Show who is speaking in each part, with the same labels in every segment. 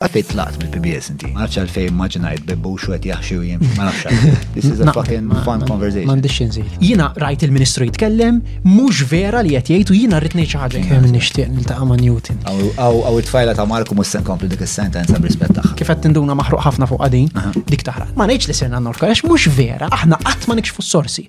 Speaker 1: Għalfej tlaqt mill-PBS inti? Ma nafx għalfej immaġinajt bebbux u għet jaxxi u jien. Ma nafx għalfej. This is a fucking fun conversation.
Speaker 2: M'għandix xinżil. Jiena rajt il-Ministru jitkellem, mhux vera li qed jgħid u jiena rrid ngħid xi ħaġa. Kemm nixtieq niltaqa' ma' Newton.
Speaker 1: Aw it-tfajla ta' Marku mhux se nkompli dik is-sentenza b'rispett tagħha.
Speaker 2: Kif qed tinduna maħruq ħafna fuq din, dik taħraq. Ma ngħidx li sirna norka għax mhux vera, aħna qatt ma nikxfu s-sorsi.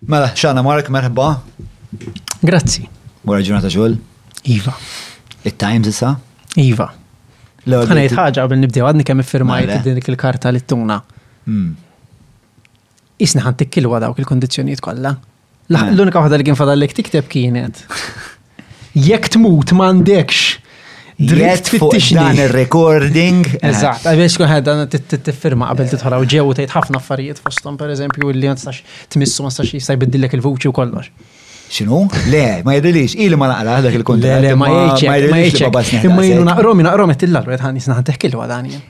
Speaker 1: Mela, xana Mark, merħba.
Speaker 2: Grazzi.
Speaker 1: Wara ġurnata xogħol?
Speaker 2: Iva.
Speaker 1: It-Times issa?
Speaker 2: Iva.
Speaker 1: Ħana
Speaker 2: jitħaġa qabel nibdew għadni kemm iffirmajt
Speaker 1: mela.
Speaker 2: din il-karta li tuna.
Speaker 1: Hmm.
Speaker 2: Isna ħan tikkilwa dawk il-kondizzjonijiet kollha.
Speaker 1: Mela.
Speaker 2: L-unika waħda li kien fadallek tikteb kienet. Jekk tmut m'għandekx dritt
Speaker 1: tfittixni. Dan ir-recording.
Speaker 2: Eżatt, għaliex kuħed dan tiffirma qabel tidħol u ġew tgħid ħafna affarijiet fosthom pereżempju li ma tistax tmissu ma tistax jista' jbiddillek il-vuċi u kollox.
Speaker 1: Xinu? Le, ma jidrilix, ili ma naqra dak il-kuntra.
Speaker 2: Le, ma jgħidx,
Speaker 1: ma
Speaker 2: jgħidx. Imma jienu naqrom, naqrom qed il-lalru qed ħanis
Speaker 1: naħdek
Speaker 2: il-wadani.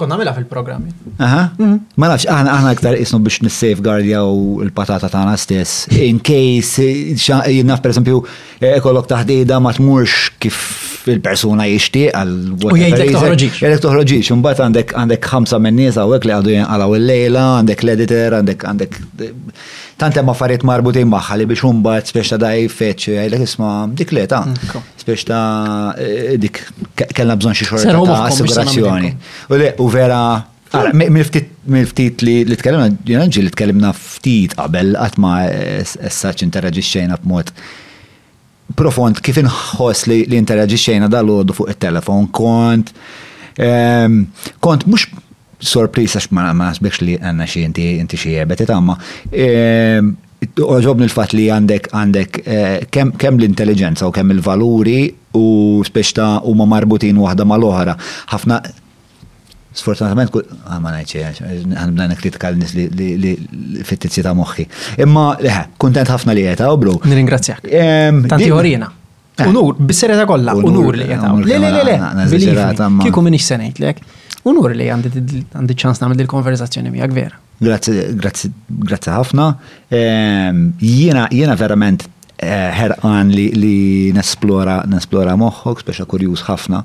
Speaker 2: Konna mela fil-programmi.
Speaker 1: Aha.
Speaker 2: Mhm.
Speaker 1: Ma nafx, aħna aħna iktar isnu biex nissafeguardjaw il-patata tagħna stess. In case, eh, naf per esempio, eh, kollok taħdida ma tmurx kif il-persuna jixtieq għal.
Speaker 2: U jgħidlek toħroġix.
Speaker 1: Jgħidlek toħroġix, imbagħad għandek għandek ħamsa minn nies hawnhekk li għadu jinqalgħu il-lejla, għandek l-editor, għandek għandek eh, Tant hemm affarijiet marbutin magħha li biex mbagħad spiex ta' daj feċ jgħidlek isma' dik
Speaker 2: l-età
Speaker 1: spiex ta' eh, dik kellna bżonn xi xorta ta' assigurazzjoni. U le, u vera Mil-ftit li li tkellimna, jena ġi li tkellimna ftit qabel qatt ma s-saċ interaġixxejna b'mod Profond, kif inħoss li interaġixxejna dal-għodu fuq it-telefon, kont kont mhux sorpriż għax ma nasbekx li għandna xi inti inti xi jebet itama. Oġobni l-fatt li għandek għandek kemm l-intelliġenza u kemm il-valuri u speċta huma marbutin waħda mal-oħra. Ħafna Sfortunatament kull ah, ma ngħid xejn, ħanibda nikkritika l-nies li fit-tizzi ta' moħħi. Imma leħe, kuntent ħafna li qed bro.
Speaker 2: Nirringrazzjak.
Speaker 1: Ehm,
Speaker 2: Tanti orina.
Speaker 1: Eh.
Speaker 2: Unur, bis-serjetà kollha,
Speaker 1: unur
Speaker 2: li
Speaker 1: qed
Speaker 2: Le, le, le, le. Kieku minix se ngħidlek. Unur li għandi ċans nagħmel dil-konverzazzjoni miegħek vera.
Speaker 1: Grazzi, grazzi, grazzi ħafna. Ehm, jiena, jiena verament Eh, ħerqan li, li nesplora, nesplora moħħok, speċa kurjuż ħafna.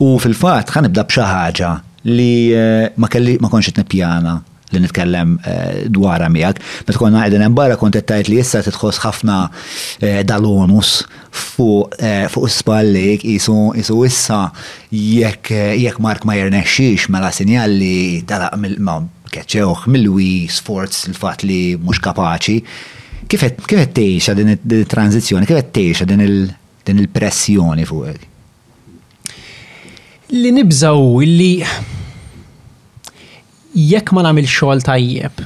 Speaker 1: U fil-fatt ħan nibda b'xi ħaġa li eh, ma kelli ma konx nipjana li nitkellem eh, dwarha miegħek. Meta konna qegħdin hemm barra kont qed li issa titħoss ħafna dalonus fuq fuq spallejk isu isu issa jekk jekk Mark ma jirnexxix mela sinjal li talaq mill-keċċewħ mill-wi sforz il-fatt li mhux kapaċi. Kif qed kif qed tgħixha din it-tranżizzjoni, kif qed tgħixha din il din il-pressjoni fuqek?
Speaker 2: Li nibża' hu li jekk ma nagħmilx xogħol tajjeb,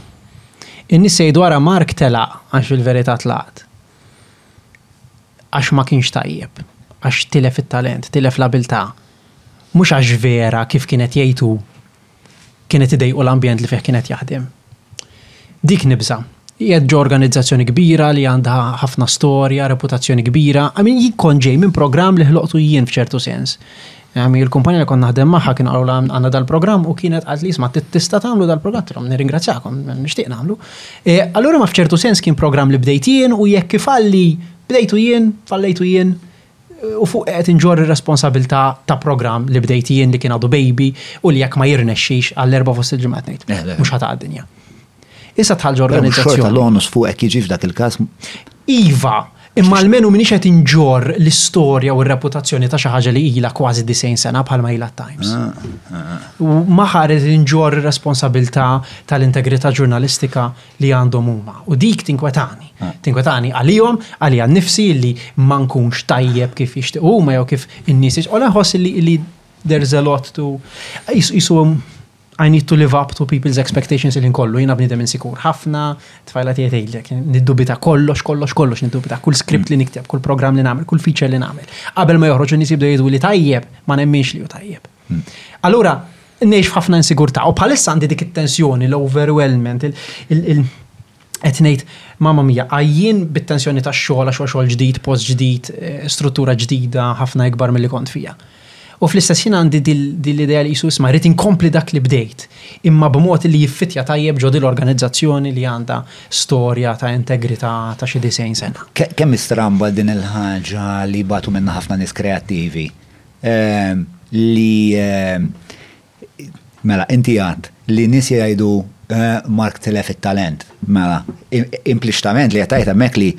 Speaker 2: in-nies se jgħidu ara Mark telaq għax il-verità tlaqgħet. Għax ma kienx tajjeb, għax tilef it-talent, tilef l-abilità. Mhux għax vera kif kien qed jgħid hu. kienet idejqu l-ambjent li fih kien qed jaħdem. Dik nibża. Qiegħed ġo organizzazzjoni kbira li għandha ħafna storja, reputazzjoni kbira, għamin jikon ġej minn programm li ħloqtu jien f'ċertu sens. Għami il-kumpanija li konna naħdem maħħa kien għalu għanna dal-program u kienet għad li jisma tista tagħmlu dal-program, tilhom nirringrazzjakom, nixtieq nagħmlu. E, allura ma f'ċertu sens kien program li bdejt jien u jekk kifalli bdejtu jien, fallejtu jien, u fuqi qed inġorr ir-responsabilità ta' programm li bdejt jien li kien għadu baby u li jekk ma jirnexxix għal erba' fost il-ġimgħat ngħid.
Speaker 1: Eh, le.
Speaker 2: Mhux ħata dinja Issa tħall
Speaker 1: Xorta
Speaker 2: ġorganizzazzjoni.
Speaker 1: l-onus fuqek jiġi f'dak il-każ.
Speaker 2: Iva, imma almenu minix qed inġorr l-istorja u r-reputazzjoni ta' xi ħaġa li ilha kważi 90 sena bħalma ilha t-Times. U maħar qed inġorr ir-responsabilità tal-integrità ġurnalistika li għandhom huma. U dik tinkwetani. Ah. Tinkwetani għalihom, għalija nifsi li ma nkunx tajjeb kif jixtieq huma jew kif in-nies u leħos li li there's a lot to jisu I need to live up to people's expectations li nkollu, jina bnidem insikur ħafna, tfajla tiegħi tgħidlek, niddubita kollox, kollox, kollox niddubita, kull skript li nikteb, kull programm li nagħmel, kull feature li nagħmel. Qabel ma joħroġ in-nies jibdew jgħidu li tajjeb, ma nemminx li hu tajjeb. Allura, ngħix f'ħafna insigurtà u bħalissa għandi dik it-tensjoni, l-overwhelmment, qed ngħid, mamma mia, għajjien bit-tensjoni tax-xogħol għax huwa xogħol ġdid, post ġdid, struttura ġdida, ħafna ikbar milli kont fiha. U fl-istess ħin għandi din l-idea li jisu isma' rrid inkompli dak li bdejt, imma b'mod li jiffitja tajjeb ġo din l-organizzazzjoni li għandha storja ta' integrità ta' xi disgħin sena.
Speaker 1: Kemm hi stramba din il-ħaġa li jbatu minnha ħafna nies kreattivi? Ehm, li ehm, mela, inti għad li nis jgħidu eh, Mark tilef it-talent. Mela, impliċtament li jgħatajt għamek li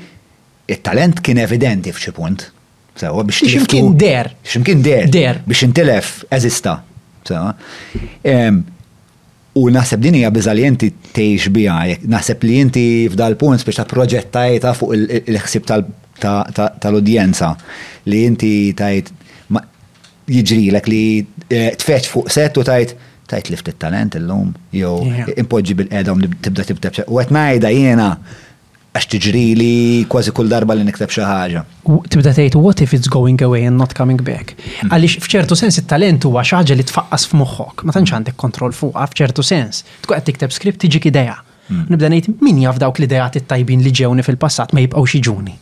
Speaker 1: it-talent kien evidenti f'xi punt. Sewa, biex
Speaker 2: ximkien der.
Speaker 1: Ximkien der.
Speaker 2: Der.
Speaker 1: Biex intilef, eżista. Sewa. Ehm, U naħseb din hija biża' li inti tgħix biha, naħseb li inti f'dal-punt biex tapproġettajtha fuq il-ħsieb tal-udjenza li inti tgħid jiġrilek li eh, tfeċ fuq set u tgħid tajt li ftit talent illum jew impoġġi bil-qeda tibda tibda u qed ngħidha jiena Għax tiġrili kważi kull darba li nikteb xi ħaġa.
Speaker 2: U tibda tgħid what if it's going away and not coming back? Għaliex f'ċertu sens it-talent huwa xi ħaġa li tfaqqas f'moħħok, ma tantx għandek kontroll fuqha f'ċertu sens. Tkun qed tikteb skript tiġik idea. Nibda ngħid min jaf dawk l-ideat it-tajbin li ġewni fil-passat ma jibqgħux jiġuni.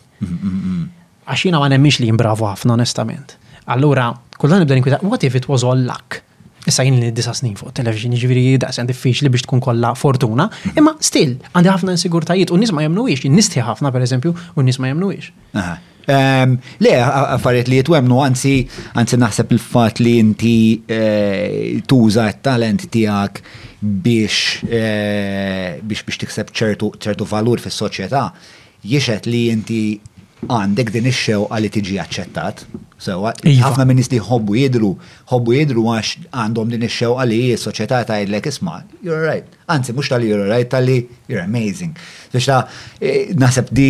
Speaker 2: Għax jiena ma nemminx li jien bravu ħafna onestament. Allura, kull dan nibda ninkwita what if it was all luck? Issa jien li disa snin fuq television, ġviri daqsjan diffiċli biex tkun kollha fortuna, imma still għandi ħafna insigurtajiet u nies ma jemnuwiex, nistħi ħafna pereżempju u nies ma
Speaker 1: jemnuwiex. Ehm, le, affarijiet li jitwemnu, anzi, anzi naħseb il-fat li inti eh, tuża t-talent tijak biex eh, biex biex tikseb ċertu valur fis soċjetà jixhed li inti għandek din ix-xewqa li tiġi aċċettat.
Speaker 2: Sewwa,
Speaker 1: ħafna min-nies li jħobbu jidhru, jħobbu jidhru għax għandhom din ix-xewqa li s-soċjetà tgħidlek isma' you're alright. Anzi, mhux talli you're alright, talli you're amazing. Biex ta' naħseb di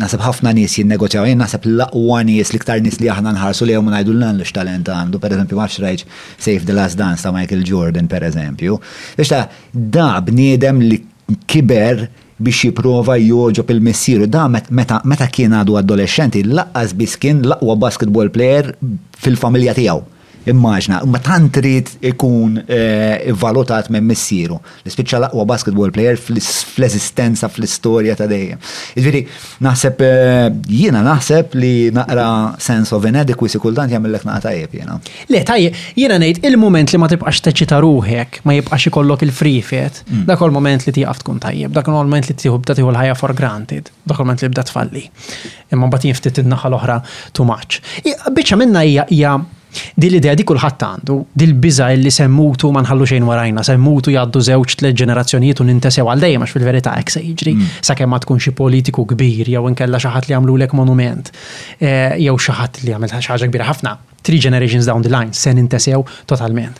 Speaker 1: naħseb ħafna nies jinnegozjaw, jien naħseb l-aqwa nies l-iktar nies li aħna nħarsu lejhom u ngħidu l x'talent għandu, pereżempju ma rajtx Save the Last Dance ta' Michael Jordan pereżempju. Biex ta' da bniedem li kiber biex jipprova jogħġob il-missieru. Dan meta meta kien għadu adolexxenti, lanqas biss kien l-aqwa basketball player fil-familja tiegħu. Immaġna, imma tant irid ikun ivvalutat minn missieru li spiċċa l-aqwa basketball player fl-eżistenza fl-istorja ta' dejjem. Jiġifieri naħseb jiena naħseb li naqra sense of inadequacy kultant jagħmillek naqra tajjeb jiena.
Speaker 2: Le, tajjeb, jiena ngħid il-mument li ma tibqax teċċita ruħek, ma jibqax ikollok il-frifet, Dak għol moment li tiqaf tkun tajjeb, dak għol moment li tiħu bda tiħu l-ħajja for granted, dak għol moment li bda tfalli. Imma bat jinftit id-naħa l-oħra too much. Biċċa minna hija hija din l-idea di kulħadd għandu, dil biża li semmutu ma nħallu xejn warajna, semmutu jgħaddu żewġ tliet ġenerazzjonijiet u nintesew għal dejjem għax fil-verità hekk se jiġri, mm. sakemm ma tkun xi politiku kbir jew inkella xi ħadd li jagħmlulek monument eh, jew xi ħadd li għamel xi ħaġa kbira ħafna. Three generations down the line se nintesew totalment.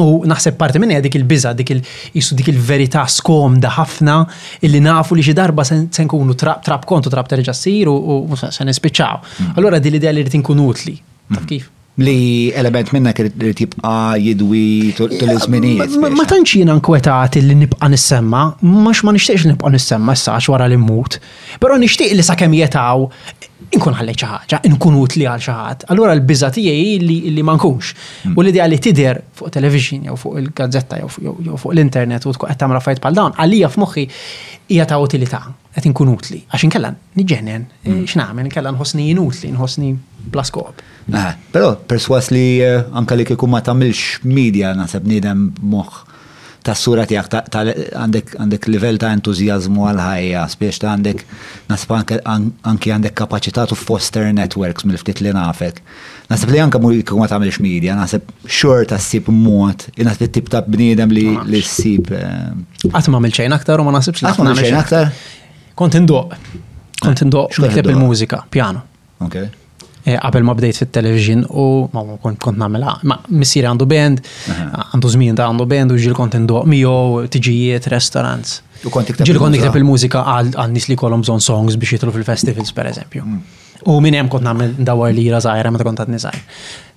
Speaker 2: U naħseb parti minn dik il-biża, dik il-verità skomda ħafna illi nafu li xi darba se nkunu trab trab kontu trab terġa' ssir u se nispiċċaw. Mm. Allura din l-idea li rrid inkun utli. Taf mm. kif?
Speaker 1: Li element minna kien irid jibqa' jidwi tul iż-żminijiet.
Speaker 2: Ma tantx jiena nkwetat li nibqa' nissemma, mhux ma nixtieqx nibqa' nissemma s-sax wara li mmut. Però nixtieq li sakemm qiegħed hawn, inkun ħallejt xi ħaġa, inkun utli għal xi ħadd. Allura l-biża' tiegħi hi li, li ma nkunx. U l-idea li tidher fuq television jew fuq il-gazzetta jew, jew, jew fuq l-internet u tkun qed tagħmel affarijiet bħal dawn, għalija f'moħħi hija ta' utilità, qed inkun utli. Għax inkella niġġennen, x'nagħmel, inkella nħossni inutli, nħossni bla skop.
Speaker 1: Aha, però persważ li anke li kieku ma tagħmilx media naħseb bniedem b'moħħ. tas-sura tiegħek ta', ta għandek għandek livell ta' entużjażmu għal ħajja, spiex ta' għandek nasib anke anke għandek kapaċità to foster networks mill-ftit li nafek. Nasib li anke mur jkun ma tagħmilx media, nasib xorta ssib mod, nasib it-tip ta' bniedem li li ssib.
Speaker 2: Eh, Qatt ma xejn aktar u ma nasibx li.
Speaker 1: Qatt
Speaker 2: ma
Speaker 1: xejn aktar.
Speaker 2: Kont indoq. Kont indoq
Speaker 1: x'kiteb
Speaker 2: il-mużika, pjano.
Speaker 1: Ok.
Speaker 2: Eh, qabel ma bdejt fit-television u ma kont kont nagħmilha. Ma missier għandu band, għandu żmien ta' għandu band u ġil kont indoq miegħu tiġijiet, restaurants.
Speaker 1: U kont ikteb.
Speaker 2: Ġil kont ikteb il-mużika għal nies li kolom bżonn songs biex jitlu fil-festivals pereżempju. Mm. U minn hemm kont nagħmel dawar lira żgħira meta kont għadni żgħir.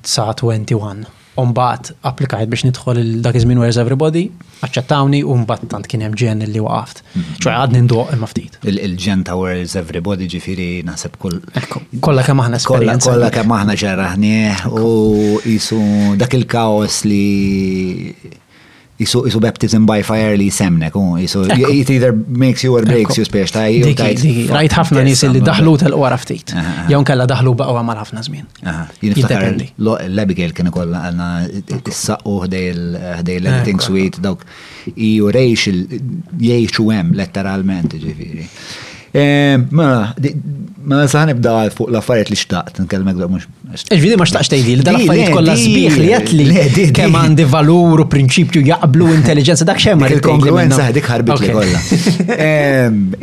Speaker 2: Sa 21. U mbagħad applikajt biex nidħol il dak iż-żmien Where's Everybody, aċċettawni u mbagħad tant kien hemm ġen li waqaft. Mm-hmm. Ċoj għadni ndoq imma ftit.
Speaker 1: Il-ġen ta' Where's Everybody ġifieri naħseb kull.
Speaker 2: Kollha kemm aħna esperjenza.
Speaker 1: Kollha kemm aħna ġarraħnieh u jisu dak il-kaos li Isu, isu baptism by fire li jisemnek, u isu, it either makes you or breaks you spiex ta'
Speaker 2: jgħu ta' Rajt ħafna nis li daħlu tal wara
Speaker 1: ftit.
Speaker 2: Jawn kalla daħlu baqgħu għamal ħafna żmien. Jiddependi.
Speaker 1: L-Abigail kienu kollha għandna s-saqqu ħdej l-editing suite dawk iju rejx jgħixu hemm letteralment ġifieri. Mela, mela saħan ibda fuq l-affarijiet li xtaqt, nkellmek mhux
Speaker 2: Ġvidi ma xtaqx tgħidli li dan affarijiet kollha sbieħ li
Speaker 1: qed li
Speaker 2: kemm għandi valur u prinċipju jaqblu intelligenza dak xejn ma
Speaker 1: Il-kongruenza dik ħarbit li kollha.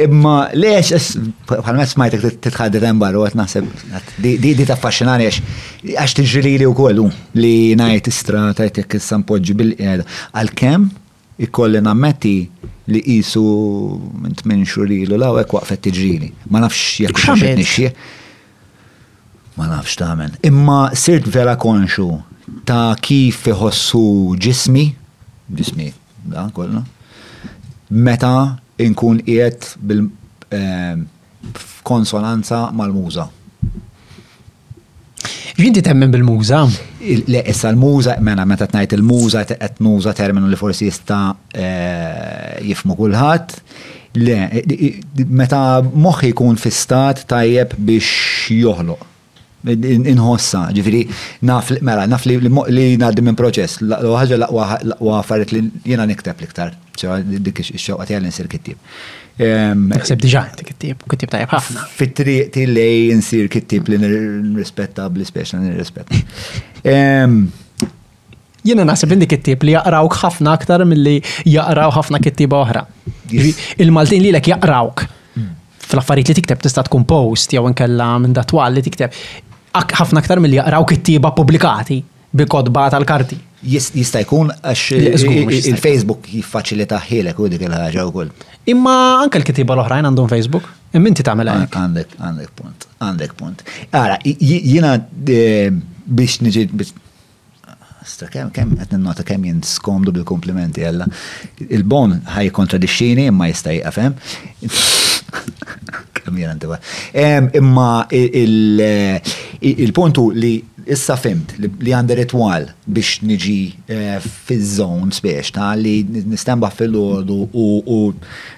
Speaker 1: Imma lex bħalma smajtek titħaddet hemm barra qed naħseb di taffaxxinani għax għax tiġri li wkoll li ngħid istra tajtek issa npoġġi bil-qiegħda għalkemm Ikolli nammetti li qisu minn tmien xhur ilu l hawnhekk waqfet tiġrili. Ma nafx jekk
Speaker 2: xi
Speaker 1: xi nixxi. Ma nafx tamen. Imma sirt vera konxu ta' kif iħossu ġismi, ġismi da kollu, meta inkun qiegħed bil ehm, f'konsonanza mal-Muża.
Speaker 2: Ġinti temmen bil-muża?
Speaker 1: Le, issa l-muża, mena meta tnajt il-muża qed nuża terminu li forsi jista' eh, jifmu kulħadd. Le, meta moħħi jkun fi stat tajjeb biex joħloq. Inħossa, ġifiri, naf, mela, naf li li ngħaddi minn proċess, ħaġa laqwa affarijiet li jiena nikteb l-iktar, dik ix-xewqa tiegħi li nsir kittieb.
Speaker 2: Naħseb diġa inti kittib, kittib tajjeb ħafna.
Speaker 1: Fit-triq ti lej insir kittib li nirrispetta bl-ispeċa nirrispetta.
Speaker 2: Jiena naħseb inti kittib li jaqrawk ħafna aktar milli jaqraw ħafna kittiba oħra. Il-Maltin li lek jaqrawk mm. fl-affarijiet li tikteb tista' tkun post jew inkella minn datwal li tikteb ħafna aktar milli jaqraw kittiba pubblikati. bi kotba tal-karti.
Speaker 1: Jista' jkun għax il-Facebook jiffaċilita ħilek u dik il-ħaġa wkoll.
Speaker 2: Imma anke l-kitiba l-oħrajn għandhom Facebook, imma inti tagħmel hekk.
Speaker 1: Għandek għandek punt, għandek punt. Ara, jiena eh, biex niġi Stra kem, kem, għet nota kem jien skomdu bil-komplimenti għalla. Il-bon ħaj kontradixxini imma jista' jqafem. Kem jien għandu. Imma il-puntu li Issa fhimt li għandi ritwal biex niġi fiż-żon spiex ta' li nistenbaħ filgħodu u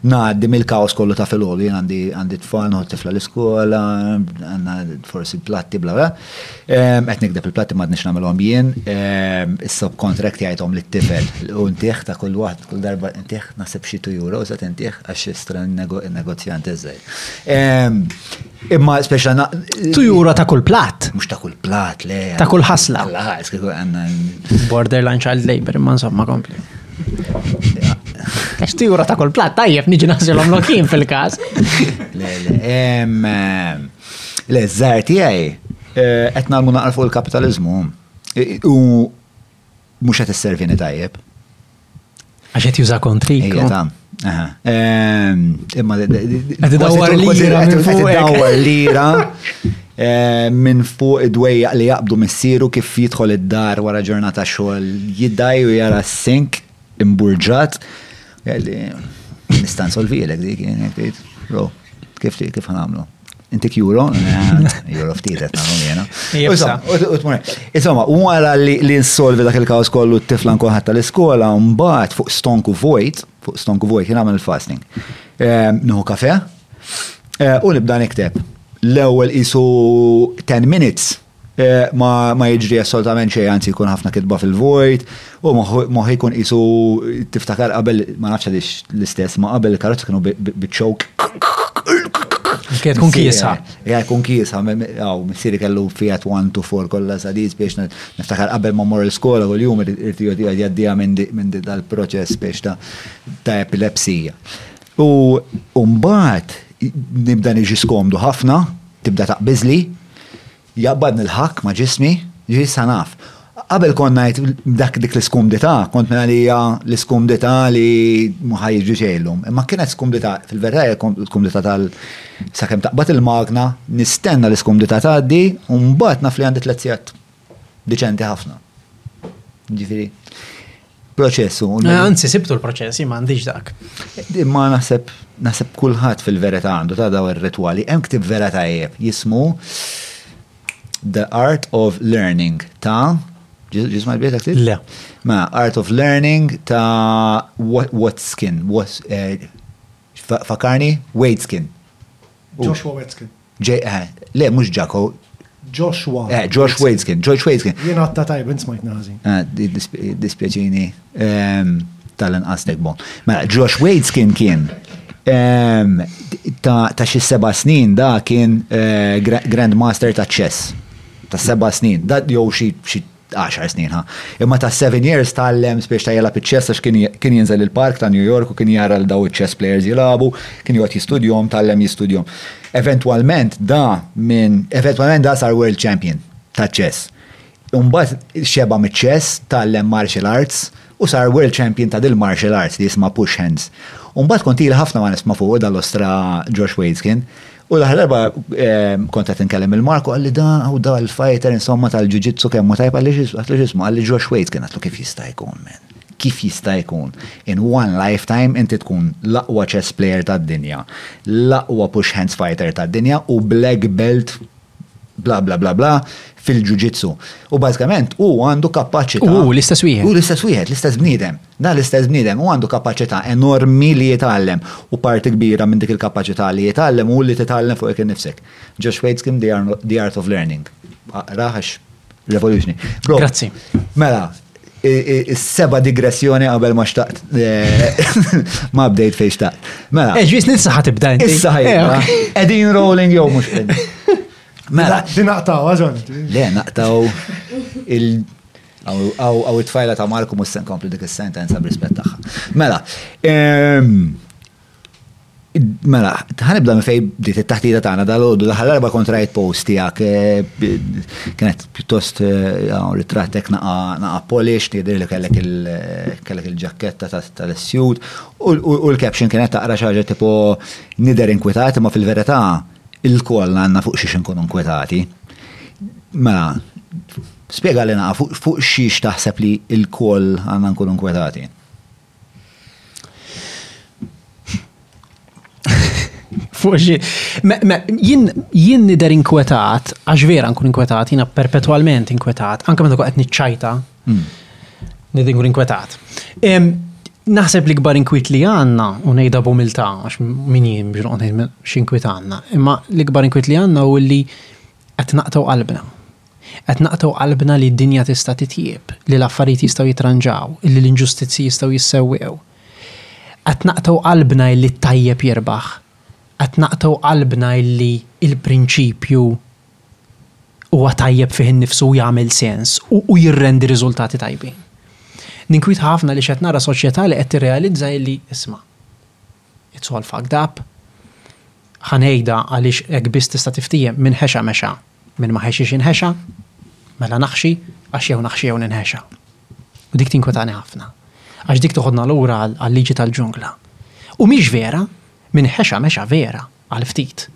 Speaker 1: ngħaddi mill-kaos kollu ta' filgħodu. Jien għandi tfal, noħod tifla l-iskola, għandna forsi platti bla bla. Qed nikdeb il-platti m'għadniex nagħmilhom jien. Is-subcontract jgħidhom lit-tifel u ntih ta' kull waħda kull darba ntih naħseb xi two euros qed intih għax xi stran negozjant iżgħir. Imma speċa
Speaker 2: na. Tujura ta' kull plat.
Speaker 1: Mux ta' kull plat, le.
Speaker 2: Ta' kull ħasla. Borderline child labor, imma insomma kompli. Għax tujura ta' kull plat, tajjeb niġi naħsilom lokin fil-kas.
Speaker 1: Le, le, le, zarti għaj, etna eh, l-muna fuq il-kapitalizmu. U mhux qed isservini tajjeb.
Speaker 2: Għax qed juża kontri.
Speaker 1: Ejja ta' ehm, Imma
Speaker 2: qed dawwar lira minn fuq
Speaker 1: dawwar lira eh, minn fuq id-dwejjaq li jaqbdu missieru kif jidħol id-dar wara ġurnata xogħol jiddaj u jara s-sink Imburġat, għalli, nista' nsolvilek dik, jgħid, bro, kif li, kif ħanamlu? Intik euro, euro ftit qed nagħmlu
Speaker 2: jiena.
Speaker 1: Insomma, u wara li nsolvi dak il-kaos kollu t-tifla nkun ħadd tal-iskola, mbagħad fuq stonku vojt, fuq stonku vojt jien għamel il-fasting. Ehm, Nuhu kafe, eh, u nibda nikteb l-ewwel isu 10 minutes Ma jiġri assolutament xejn, anzi jkun ħafna kitba fil-vojt, u moħħi jkun qisu tiftakar qabel ma nafx għaliex l-istess, ma qabel il-karozzi kienu biċ-ċowk.
Speaker 2: Kien tkun kiesa.
Speaker 1: Ja, tkun kiesa, għaw, missiri kellu Fiat 1 to 4 kollha sadis biex niftakar qabel ma mor l-skola u l-jum irtiju tija jaddija minn dal-proċess biex ta' epilepsija. U mbagħad nibda niġi skomdu ħafna, Tibda taqbiżli, jaqbadni l-ħakk ma' ġismi, jiġifieri issa naf. Qabel kont ngħid dak dik l-iskumdità, kont ngħid li hija l-iskumdità li ma ħa jiġri xejn illum. Imma kienet skumdità, fil-verità hija skumdità tal sakemm taqbad il-magna, nistenna l-iskumdità tgħaddi u mbagħad naf li għandi tliet sigħat diċenti ħafna. Jiġifieri.
Speaker 2: Proċess. Anzi, sibtu l-proċess, ma għandix dak.
Speaker 1: Ma naħseb, naħseb kulħadd fil-verità għandu ta' daw ir-ritwali. Hemm ktib vera tajjeb jismu The Art of Learning ta' ġisma l-bieta ktib?
Speaker 2: Le.
Speaker 1: Ma Art of Learning ta' Watskin, eh, fakarni, Waitskin.
Speaker 3: Joshua
Speaker 1: Watskin. Le, mhux Ġako.
Speaker 3: Josh Wade.
Speaker 1: Eh, Josh Wade kien, Josh Wade kien.
Speaker 3: Jien għatta tajb, int smajt nazi.
Speaker 1: Eh, dispjaċini ehm, tal-inqas bon. Mela, Josh Wade kien kien ehm, ta' xi seba' snin da kien eh, Grandmaster ta' ċess. Ta' seba' snin. Da jew xi 10 snin ha. Imma ta' 7 years tallem spiex ta' jela pitċess għax kien jinżel il-park ta' New York u kien jara l daw iċ-chess players jilabu, kien jgħod jistudjom, tallem jistudjom. Eventualment da minn, eventualment da sar world champion ta' chess. Umbat xeba mit-chess, tallem martial arts, u sar World Champion ta' dil-martial arts li jisma' Push Hands. U mbagħad kont ili ħafna ma nisma' fuqu dal-Ostra Josh Waitzkin. U l-aħħar darba ehm, kont qed inkellem il-Mark u qalli da u da l-fighter insomma tal-ġuġitsu kemm tajb għalli x'ismu għalli Josh Waitzkin għatlu kif jista' jkun men. Kif jista' jkun in one lifetime inti tkun l-aqwa chess player tad-dinja, l-aqwa push hands fighter tad-dinja u black belt bla bla bla bla fil-ġuġitsu. U bażikament u għandu kapaċità.
Speaker 2: U l-istess wieħed.
Speaker 1: U l-istess wieħed, l-istess bniedem. Da l-istess bniedem u għandu kapaċità enormi li jitgħallem. U parti kbira minn dik il-kapaċità li jitgħallem u li titgħallem fuq jekk innifsek. Josh Waitzkin, The Art of Learning. Aqrah għax Revolution.
Speaker 2: Grazzi.
Speaker 1: Mela, is-seba digressjoni qabel ma xtaqt eh, ma bdejt fejn xtaqt. Mela.
Speaker 2: Eġis eh, nitsaħħa tibda inti.
Speaker 1: Issa ħajja. Edin rolling jew mhux Mela.
Speaker 3: Di naqtaw, għazon.
Speaker 1: Le, naqtaw il- Għaw it-tfajla ta' Marku mus sen kompli dik il-sentenza b'rispet taħħa. Mela, ehm, Mela, ħanibda minn fej bdiet it-taħtita tagħna dal-għodu l-aħħar darba kontra jt post tiegħek eh, kienet pjuttost eh, ritrattek naqa' polish, tidri li kellek eh, il-ġakketta tal-essjut u l-caption kienet taqra xi ħaġa tipo nider inkwitati ma fil-verità il-koll għandna fuq xiex inkunu inkwitati. Mela, spjega li naqa' fuq xiex taħseb li l-koll għandna nkunu
Speaker 2: inkwitati. Fuxi, jien jien nider inkwetat, għax vera nkun inkwetat, jiena perpetwalment inkwetat, anke meta qed niċċajta, hmm. nider nkun inkwetat. Naħseb li kbar inkwit li għanna, u nejda b'umiltà, għax min jien biex noqgħod ngħid x'inkwit għandna, imma l-ikbar inkwit li għandna u li Qed naqtgħu qalbna. Qed naqtgħu qalbna li d-dinja tista' titjieb, li l-affarijiet jistgħu jitranġaw, illi l-inġustizzji jistgħu jissewwew. Qed naqtgħu qalbna illi t-tajjeb jirbaħ. Qed naqtgħu qalbna illi l-prinċipju huwa tajjeb fih innifsu u jagħmel sens u jirrendi riżultati tajbin. Ninkwieta ħafna għaliex qed nara soċjetà li qed tirrealizza illi, isma'. It's all fucked up. Ħa ngħidha għaliex hekk biss tista' tiftiehem, min ħexa mexa, min ma ħexiex inħexa, mela naħxi għax jew naħxi jew ninħexa. U dik tinkwetani ħafna. Għax dik toħodna lura għal-liġi tal-ġungla. U mhix vera, min ħexa mexa vera għal ftit.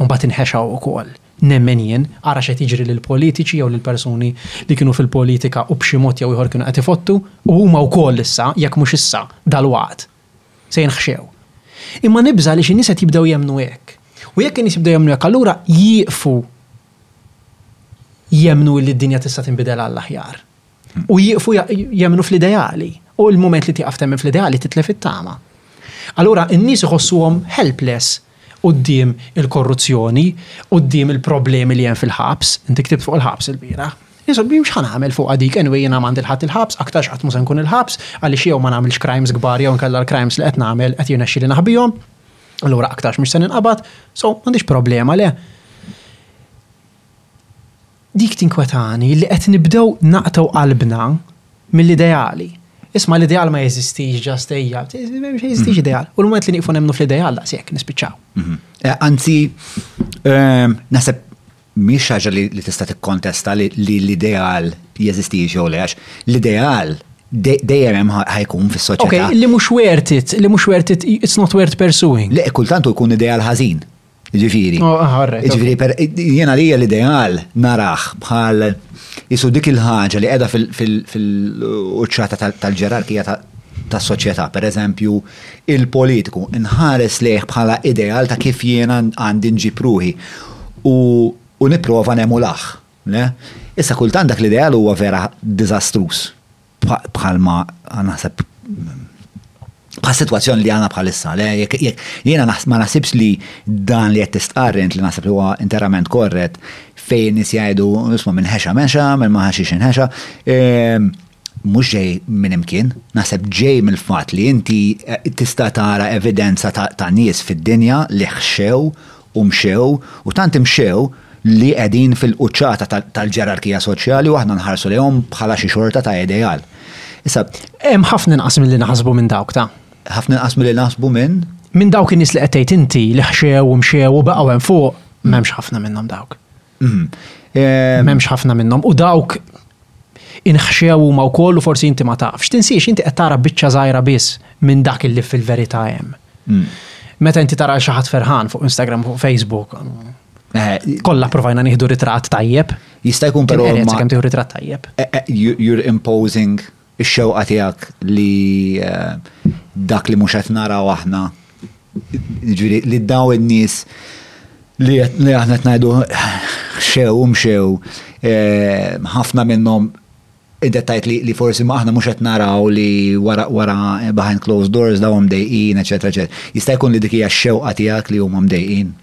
Speaker 2: Mbagħad inħexa wkoll. Nemmen jien, ara x'qed jiġri lill-politiċi jew lill-persuni li kienu fil-politika u b'xi mod jew ieħor kienu qed ifottu, u huma wkoll issa, jekk mhux issa, dalwaqt, se jinħxew. Imma nibża' li xi nies qed jibdew jemmnu hekk. U jekk in-nies jibdew jemmnu hekk allura jieqfu jemmnu illi d-dinja tista' tinbidel għall-aħjar. U jieqfu jemmnu fl-ideali. U l-mument li tieqaf temmen fl-ideali titlef it-tama. Allura in-nies iħossuhom helpless quddiem il-korruzzjoni, quddiem il-problemi li hemm fil-ħabs, inti ktibt fuq il-ħabs ilbieraħ, insomma jien x'ħa nagħmel fuqha dik, anyway jiena m'għandi 'l ħadd il-ħabs, aktarx qatt mhu se nkun il-ħabs, għaliex jew ma nagħmilx crimes kbar jew inkella l-crimes li qed nagħmel qed jirnexxieli naħbihom, allura aktarx mhux se ninqabad, so m'għandix problema le. Dik tinkwetani li qed nibdew naqtgħu qalbna mill-ideali. Isma' l-ideal ma jeżistix just ejja, ma jeżistix ideal. U l-mument li nieqfu nemmnu fl-ideal daqs jekk nispiċċaw.
Speaker 1: Eh, anzi, ehm, naħseb mhix ħaġa li tista' tikkontesta li l-ideal jeżistix jew le l-ideal dejjem hemm ħajkun fis-soċjetà.
Speaker 2: Okay, li mhux worth it, li mhux worth it, it's not worth pursuing.
Speaker 1: Le kultant jkun ideal ħażin. Ġifiri.
Speaker 2: Oh,
Speaker 1: Ġifiri, jena li l-ideal naraħ bħal jisu dik il-ħagġa li edha fil-uċċata tal-ġerarkija ta' soċjetà, per eżempju, il-politiku nħares leħ bħala ideal ta' kif jiena għandi nġipruħi u niprofa nemulaħ. Issa kultant dak l-ideal huwa vera dizastrus. bħalma naħseb bħal situazzjoni li għana bħalissa, le, jena ma nasibx li dan li għed tistqarrent li nasib li huwa interament korret fejn nis jgħidu nisma minn ħexa mexa, minn ma ħaxix ħexa, ehm, mux ġej minn imkien, nasib ġej mill fat li inti eh, tista tara evidenza ta' nies fid-dinja li ħxew U mxew, u tant imxew li qegħdin fil-quċċata tal-ġerarkija soċjali u aħna nħarsu lejhom bħala xi xorta ta' ideal. Issa.
Speaker 2: Hemm ħafna inqas milli naħsbu minn dawk ta'.
Speaker 1: Ħafna inqas milli naħsbu minn?
Speaker 2: Minn dawk in-nies li qed tgħid inti li ħxew u mxew u baqgħu hemm fuq, m'hemmx ħafna minnhom dawk.
Speaker 1: Mhm. Ehm,
Speaker 2: M'hemmx ħafna minnhom u dawk inħxew huma wkoll u forsi inti ma tafx. Tinsiex inti qed tara biċċa żgħira biss minn dak il-li fil-verità hemm.
Speaker 1: Mm.
Speaker 2: Meta inti tara xi ħadd ferħan fuq Instagram fuq Facebook,
Speaker 1: Eh,
Speaker 2: kollha provajna nieħdu ritratt tajjeb.
Speaker 1: Jista' jkun Kien però
Speaker 2: qered
Speaker 1: ma-
Speaker 2: sakemm tieħu ritratt tajjeb.
Speaker 1: eh, eh, you- you're imposing Ix-xewqa tiegħek li dak li mhux qed naraw aħna, jiġifieri li dawn in-nies li aħna qed ngħidu xew u mxew, ħafna minnhom inti tgħid li forsi aħna mhux qed naraw li wara behind closed doors dawn mdejqin, eċetera, eċetera. Jista' jkun li dik hija x-xewqa tiegħek li huma mdejqin?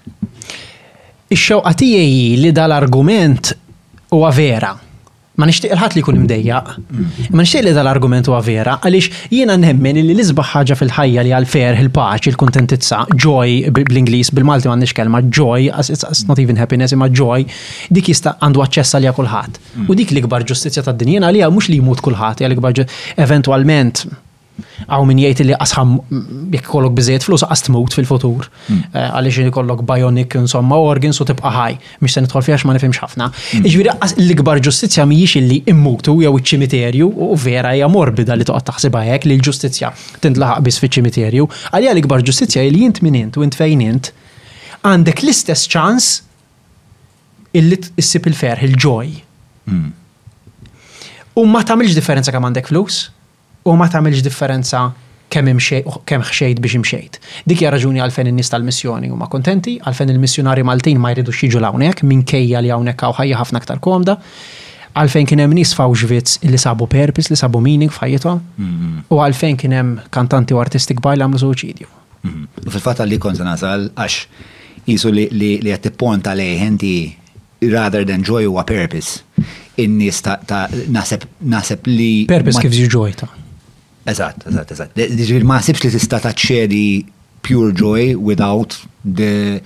Speaker 2: Ix-xewqa tiegħi hi li dal-argument huwa vera. Ma nixtieq il-ħadd li jkun imdejjaq. Ma nixtieq li dal-argument huwa vera, għaliex jiena nemmen li l-isbaħ ħaġa fil-ħajja li għal ferħ, il-paċi, il-kuntentizza, joy bl-Ingliż, bil-Malti m'għandniex kelma, joy, it's not even happiness, imma joy, dik jista' għandu aċċess għaliha kulħadd. U dik l-ikbar ġustizzja tad-dinja, jiena għaliha mhux li jmut kulħadd, hija l-ikbar eventwalment Hawn min jgħid li qasħam jekk ikollok biżejjed flus qas tmut fil-futur. Hmm. Eh, għaliex li kollok bionic insomma organs u tibqa' ħaj. Mhix se nidħol fiha ma nifhimx ħafna. Hmm. Jiġifieri l-ikbar ġustizzja mhijiex illi immutu jew iċ-ċimiterju u vera hija morbida li toqgħod taħsibha hekk li l-ġustizzja tintlaħaq biss fiċ-ċimiterju. Għalija l-ikbar ġustizzja li int min int u int fejn int għandek l-istess ċans illi issib il-ferħ, il-ġoj. Hmm. U ma tagħmilx differenza kemm għandek flus. U ma tagħmilx differenza kemm imxejt u kemm ħxejt biex imxejt. Dik hija r-raġuni għalfejn in-nies tal-missjoni huma kuntenti, għalfejn il-missjunarji Maltin ma jridux jiġu 'l hawnhekk minkejja li hawnhekk hawn ħajja ħafna aktar komda, għalfejn kien hemm nies f'Auschwitz li sabu purpose, li sabu meaning f'ħajjithom, u għalfejn kien hemm kantanti u artisti kbar li għamlu
Speaker 1: suwiċidju. U fil-fatt għal dik kont se nasal għax qisu li qed tipponta lejh inti Rather than joy huwa purpose. In-nies ta' naħseb naħseb li.
Speaker 2: Purpose gives you joy ta'.
Speaker 1: Eżatt, eżatt, eżatt. Jiġifieri ma naħsibx li tista' taċċedi pure joy without the,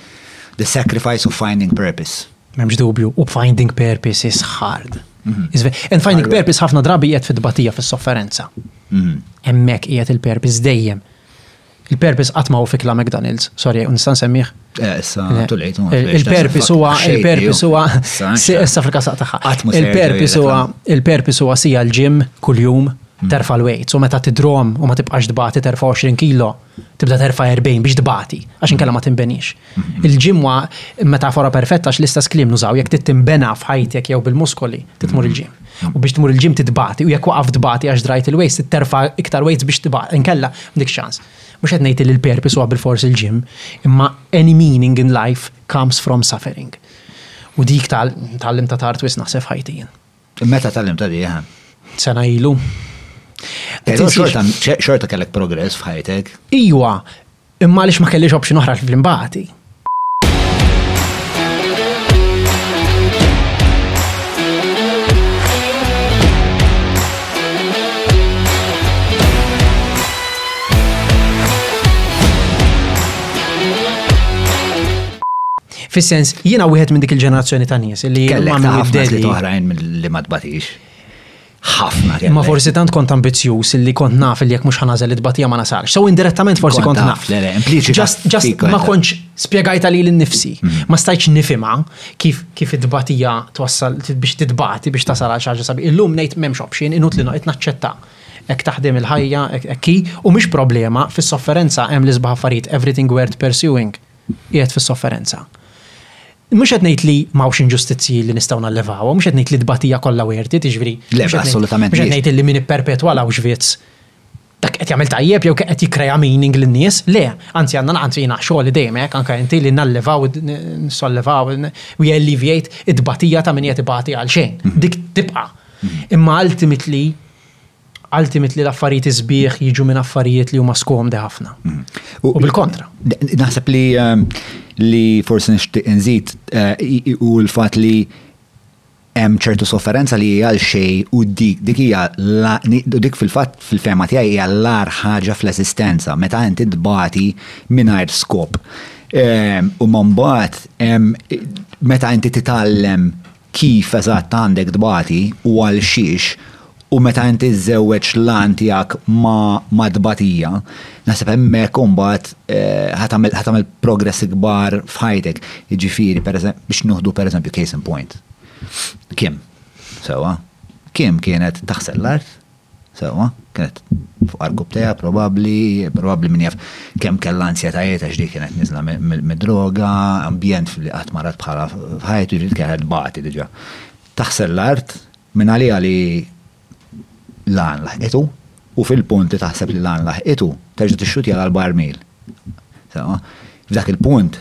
Speaker 1: the sacrifice of finding purpose.
Speaker 2: Memx dubju, u finding purpose is hard. Mhm. And finding purpose ħafna drabi jgħet fit-batija, fis-sofferenza.
Speaker 1: Mhm.
Speaker 2: Emmek jgħet il-purpose dejjem. Il-purpose qatt ma hu fi klam McDonald's, sorry, nista' nsemmih.
Speaker 1: Eh, issa tulejt.
Speaker 2: Il-purpose huwa, il-purpose huwa, issa fil-kasaq tagħha. Il-purpose huwa, il-purpose huwa sija l-ġim kuljum mm. terfa l-weight. So meta tidrom u ma tibqax dbati terfa 20 kilo, tibda terfa 40 biex dbati, għax inkella ma tinbenix. Il-gym huwa metafora perfetta għax l-istess kliem nużaw jekk trid tinbena f'ħajtek jew bil-muskoli trid tmur il-gym. U biex tmur il-gym titbati u jekk waqaf tbati għax drajt il-weights trid terfa' iktar weights biex tibgħat inkella m'għandekx ċans. Mhux qed ngħid li l-purpose huwa bilfors il-gym, imma any meaning in life comes from suffering. U dik tgħallimtha tard wisq naħseb f'ħajti
Speaker 1: jien. Meta tgħallimtha diha?
Speaker 2: Sena ilu.
Speaker 1: Xorta kellek progress f'ħajtek?
Speaker 2: Iwa, Imma għaliex ma kellix option oħra fl-imbagħati? Fis-sens, jiena wieħed minn dik il-ġenerazzjoni ta' nies li
Speaker 1: kellek ta' ħafna li toħrajn li ma tbatix. ħafna.
Speaker 2: Imma forsi tant kont ambizzjuż li kont naf li jekk mhux ħanażel it-tbatija ma nasarx. So indirettament forsi
Speaker 1: kont naf.
Speaker 2: Just, just ma kontx spjegajta li l-nifsi. Mm. Ma stajċ nifima kif kif it-tbatija twassal biex titbati biex tasal għal xaġa sabi. Illum ngħid m'hemmx option inut li noqgħod naċċetta ek taħdem il-ħajja, ek ki, u mhix problema, fis-sofferenza hemm l-isbaħ affarijiet, everything worth pursuing. qiegħed fis-sofferenza. Mhux qed ngħid li m'hawnx inġustizzji li nistgħu nallevawhom, mhux qed ngħid li t-tbatija kollha worth it, jiġifieri.
Speaker 1: Le, assolutament.
Speaker 2: Mhux qed ngħid li min ipperpetwa l-Auschwitz dak qed jagħmel tajjeb jew qed jikkrea meaning lin-nies, le, anzi għandna naqanzi jiena xogħli dejjem hekk anke inti li nallevaw, nissollevaw, we alleviate it-tbatija ta' min qiegħed ibati għal xejn. Mhm. Dik tibqa'. Mhm. Imma ultimately Għal timit li l-affarijiet isbieħ jiġu minn affarijiet li huma skomdi ħafna. Mm. U bil-kontra.
Speaker 1: Naħseb li ehm, li forsi nixtieq inżid eh, u l-fatt li hemm ċertu sofferenza li hija għal xej u dik dik hija dik fil-fatt fil-fema tiegħi hija l-ar ħaġa fl-eżistenza meta inti tbati mingħajr skop. Ehm, u mbagħad ehm, meta inti titgħallem kif eżatt għandek tbati u għalxiex u meta inti żżewweġ l-għan tiegħek ma ma tbatija, naħseb hemmhekk imbagħad ħa tagħmel ħa tagħmel progress kbar f'ħajtek. Jiġifieri pereżem biex nieħdu pereżempju case in point. Kim, sewwa, Kim kienet taħsel l-art, Sewwa, kienet fuq għarkub tejha probabbli, probabbli min jaf kemm kellha ansjetajiet għax dik kienet niżla mid-droga, ambjent li qatt marat bħala f'ħajtu jiġri kienet bagħti diġà. Taħsel l-art minn għaliha li l-għan laħqitu u fil-punt li taħseb li l-għan laħqitu terġa' tixxutja għal barmil. Sewwa, f'dak il-punt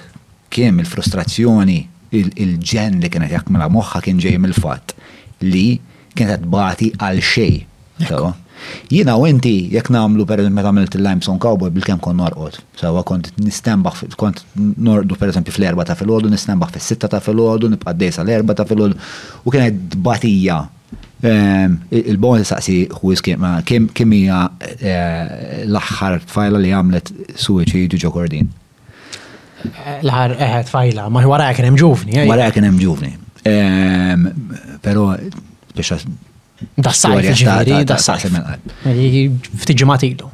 Speaker 1: kien mill-frustrazzjoni il-ġenn li kienet jaħkmilha moħħha kien ġej mill-fatt li kienet qed tbati għal xejn. Sewa. Jiena u inti jekk nagħmlu per meta għamilt il-limestone cowboy bil-kemm kont norqod. Sewa kont nistembaħ kont norqdu per eżempju fl-erba ta' filgħodu, nistembaħ fis-sitta ta' filgħodu, nibqa' dejsa l-erba ta' filgħodu u kienet tbatija. Ehm, Il-bon saqsi ħuż kemm hija eh, l-aħħar tfajla li għamlet suwiċidju ġo Kordin.
Speaker 2: L-ħar eħed fajla, ma wara kien hemm ġuvni. Eh?
Speaker 1: Wara kien hemm ġuvni. Ehm, però biex
Speaker 2: Dassaj, ġviri, dassaj. Ftit ġimgħat ilu.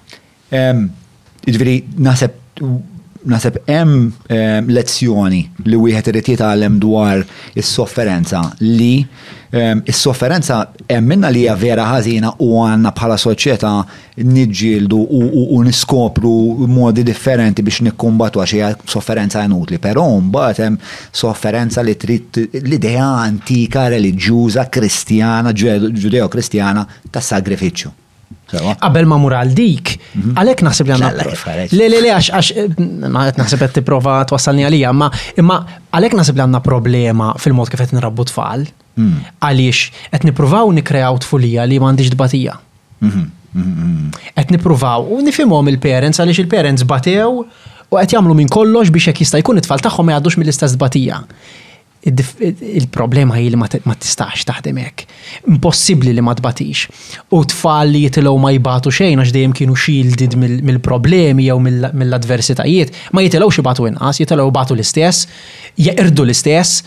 Speaker 1: Ehm, ġviri, naħseb naħseb hemm ehm, lezzjoni li wieħed irid jitgħallem dwar is-sofferenza li is-sofferenza hemm minna li hija vera ħażina u għandna bħala soċjetà niġġieldu u niskopru modi differenti biex nikkumbatu għax hija sofferenza inutli, però mbagħad hemm sofferenza li trid l-idea antika reliġjuża Kristjana, ġudeo-Kristjana ta' sagrifiċċju.
Speaker 2: Qabel ma mur għal dik, mhm. għalhekk naħseb li
Speaker 1: għandna.
Speaker 2: Le le le għax għax eh, naħseb qed tipprova twassalni għalija, imma imma għalhekk naħseb li għandna problema fil-mod kif qed nrabbu tfal. Għaliex qed nippruvaw nikkreaw tfulija li
Speaker 1: m'għandhiex tbatija.
Speaker 2: Qed nippruvaw u nifhimhom il-parents għaliex il-parents batew u qed jagħmlu minn kollox biex jekk jista' jkun it-tfal tagħhom ma jgħaddux mill-istess tbatija. Il-problema hi li ma tistax taħdem hekk. Impossibbli li ma tbatix. U tfal li jitilgħu ma jbatu xejn għax dejjem kienu shielded mill-problemi jew mill-adversitajiet, ma jitilgħux ibatu inqas, jitilgħu ibatu l-istess, jeqirdu l-istess,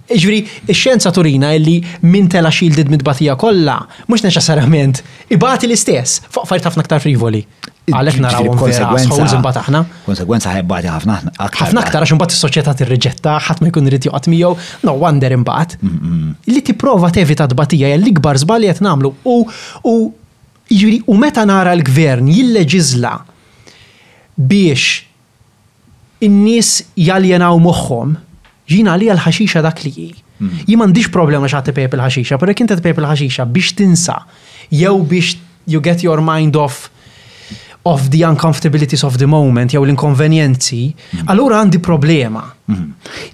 Speaker 2: Jiġifieri, ix-xjenza turina illi min tela' shielded mit-tbatija kollha, mhux neċessarjament ibati l-istess, fuq affarijiet ħafna aktar frivoli. Għalhekk narawhom vera assholes imbagħad aħna.
Speaker 1: B'konsegwenza ħa jbati ħafna aktar.
Speaker 2: Ħafna aktar għax imbagħad is-soċjetà tirriġettah, ħadd ma jkun irid joqgħod miegħu. No wonder imbagħad. Li tipprova tevita t-tbatija hija l-ikbar żball li qed nagħmlu. U, u, jiġifieri, u meta nara l-Gvern jilleġiżla biex in-nies jaljenaw moħħhom, jien għalija l-ħaxixa dak li hi. Jien m'għandix problema xi ħadd ipejjep il-ħaxixa, però jekk inti tpejjep il-ħaxixa biex tinsa jew biex you get your mind off of the uncomfortabilities of the moment jew l-inkonvenjenzi, allura għandi problema.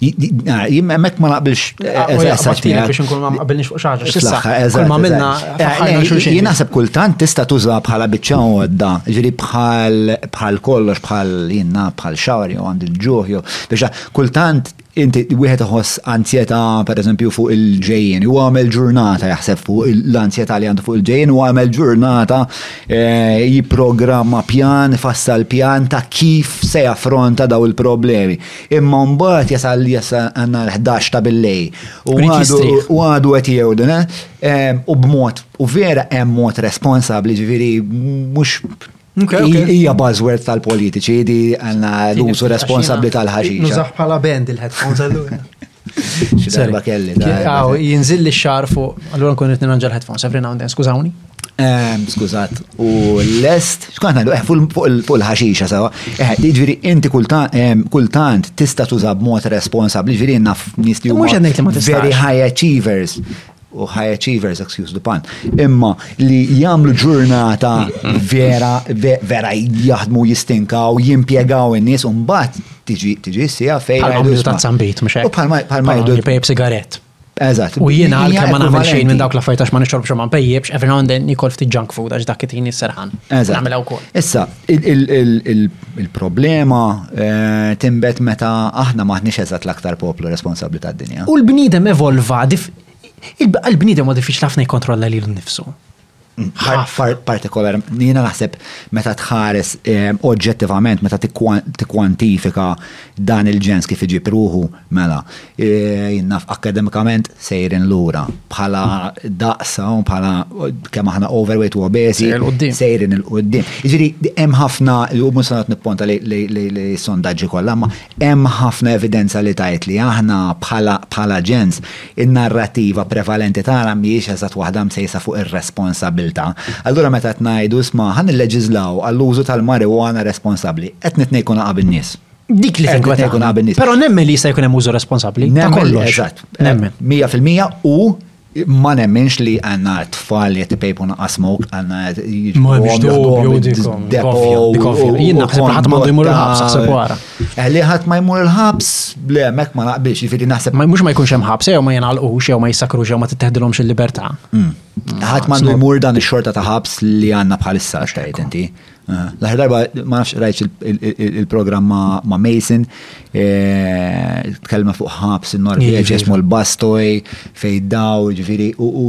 Speaker 1: Jim, emmek ma naqbilx.
Speaker 2: Biex nkun ma naqbilx fuq xaġa. Xissa, kull ma minna.
Speaker 1: Jien naħseb kultant tista tuża bħala bicċa għodda, ġiri bħal kollox, bħal jinna, bħal xawar, jew għand il-ġuħ, jew biex kultant inti wieħed iħoss ansjeta per eżempju fuq il-ġejjien, u għamel ġurnata jaħseb fuq l-ansjeta li għandu fuq il-ġejjien, u għamel ġurnata Eh, jipprogramma pjan, fassal pjan ta' kif se jaffronta daw il-problemi. Imma mbagħad jasal jasal għandna l-11 ta' billej. U għadu qed jgħidun, eh, u b'mod u vera hemm mod responsabbli
Speaker 2: ġifieri mhux
Speaker 1: Ija buzzword tal-politiċi di għanna l-użu responsabli tal-ħaxix.
Speaker 2: Nużax bħala band il-headphones
Speaker 1: għallu. X'darba kelli.
Speaker 2: Jinżil li xar fuq, allura nkun qed nirranġa l-headphones every now and then, skużawni.
Speaker 1: Ehm, skużat, u l-lest, xkont għandu, eh, fuq il-ħaxixa sawa, eh, ġviri, inti ehm, kultant tista tuża b'mod responsabli, ġviri, naf nis li huma very high achievers, u high achievers, excuse the pun, imma li jagħmlu ġurnata vera, vera jaħdmu jistinkaw, jimpjegaw in-nies u mbagħad tiġi tiġi sija fejn.
Speaker 2: Għamlu ta' zambit, mhux
Speaker 1: hekk. Bħalma jgħidu.
Speaker 2: Pejb sigarett.
Speaker 1: Eżatt.
Speaker 2: U jiena għal kemm ma nagħmel xejn minn dawk l-affarijiet għax ma nixrorbx ma npejjibx, every now and then nikol ftit junk food għax dak it-tini serħan.
Speaker 1: Eżatt. Issa, Il-problema eh, timbet meta aħna maħniex eżatt l-aktar poplu responsabbli tad-dinja.
Speaker 2: U l-bniedem evolva, il-bniedem ma diffiċ ħafna jkontrolla lil
Speaker 1: nifsu. Mm, Partikolar, jiena naħseb meta tħares eh, oġġettivament, meta tikkwantifika Dan il-ġens kif iġib ruħu, mela, jien naf akkademikament sejrin lura bħala daqs hawn bħala kemm aħna overweight u obesi. Sejrin il-qudiem. Jiġri hemm ħafna li hu mhux sanat nipponta li sondaġġi kollha, ma hemm ħafna evidenza li tajt li aħna bħala ġens In-narrattiva prevalenti tagħna mhijiex eżatt waħda msejsa fuq ir-responsabbiltà. Allura meta qed ngħidu, isma', ħa nilleġiżlaw għall-użu tal-marijuana responsabbli, qed nitnejku naqab in-nies.
Speaker 2: Dik li
Speaker 1: qed nitnejku naqab in-nies.
Speaker 2: Però nemmen li jista' jkun hemm użu responsabbli ta' kollox.
Speaker 1: Eżatt.
Speaker 2: Nemmen.
Speaker 1: Mija fil-mija u ma nemminx li għandna t-tfal li qed
Speaker 2: ipejpu naqas smoke għandna jiġbduhom, jieħduhom id-depo. Jien naħseb li ħadd m'għandu jmur il-ħabs, aħseb u ara.
Speaker 1: Eh, li ħadd ma jmur il-ħabs, le hemmhekk ma naqbilx, jifieri naħseb.
Speaker 2: Ma mhux ma jkunx hemm ħabs, jew ma jingħalqux, jew ma jissakrux, jew ma titteħdilhomx il-libertà. Mm.
Speaker 1: Ħadd ma
Speaker 2: għandu
Speaker 1: jmur dan ix-xorta ta' ħabs li għandna bħalissa xtajt inti. Eh, l-aħħar darba ma nafx rajt il-programm ma' Mason, eh, tkellma fuq ħabs in-Norveġ jismu l-Bastoj fej daw, ġifieri u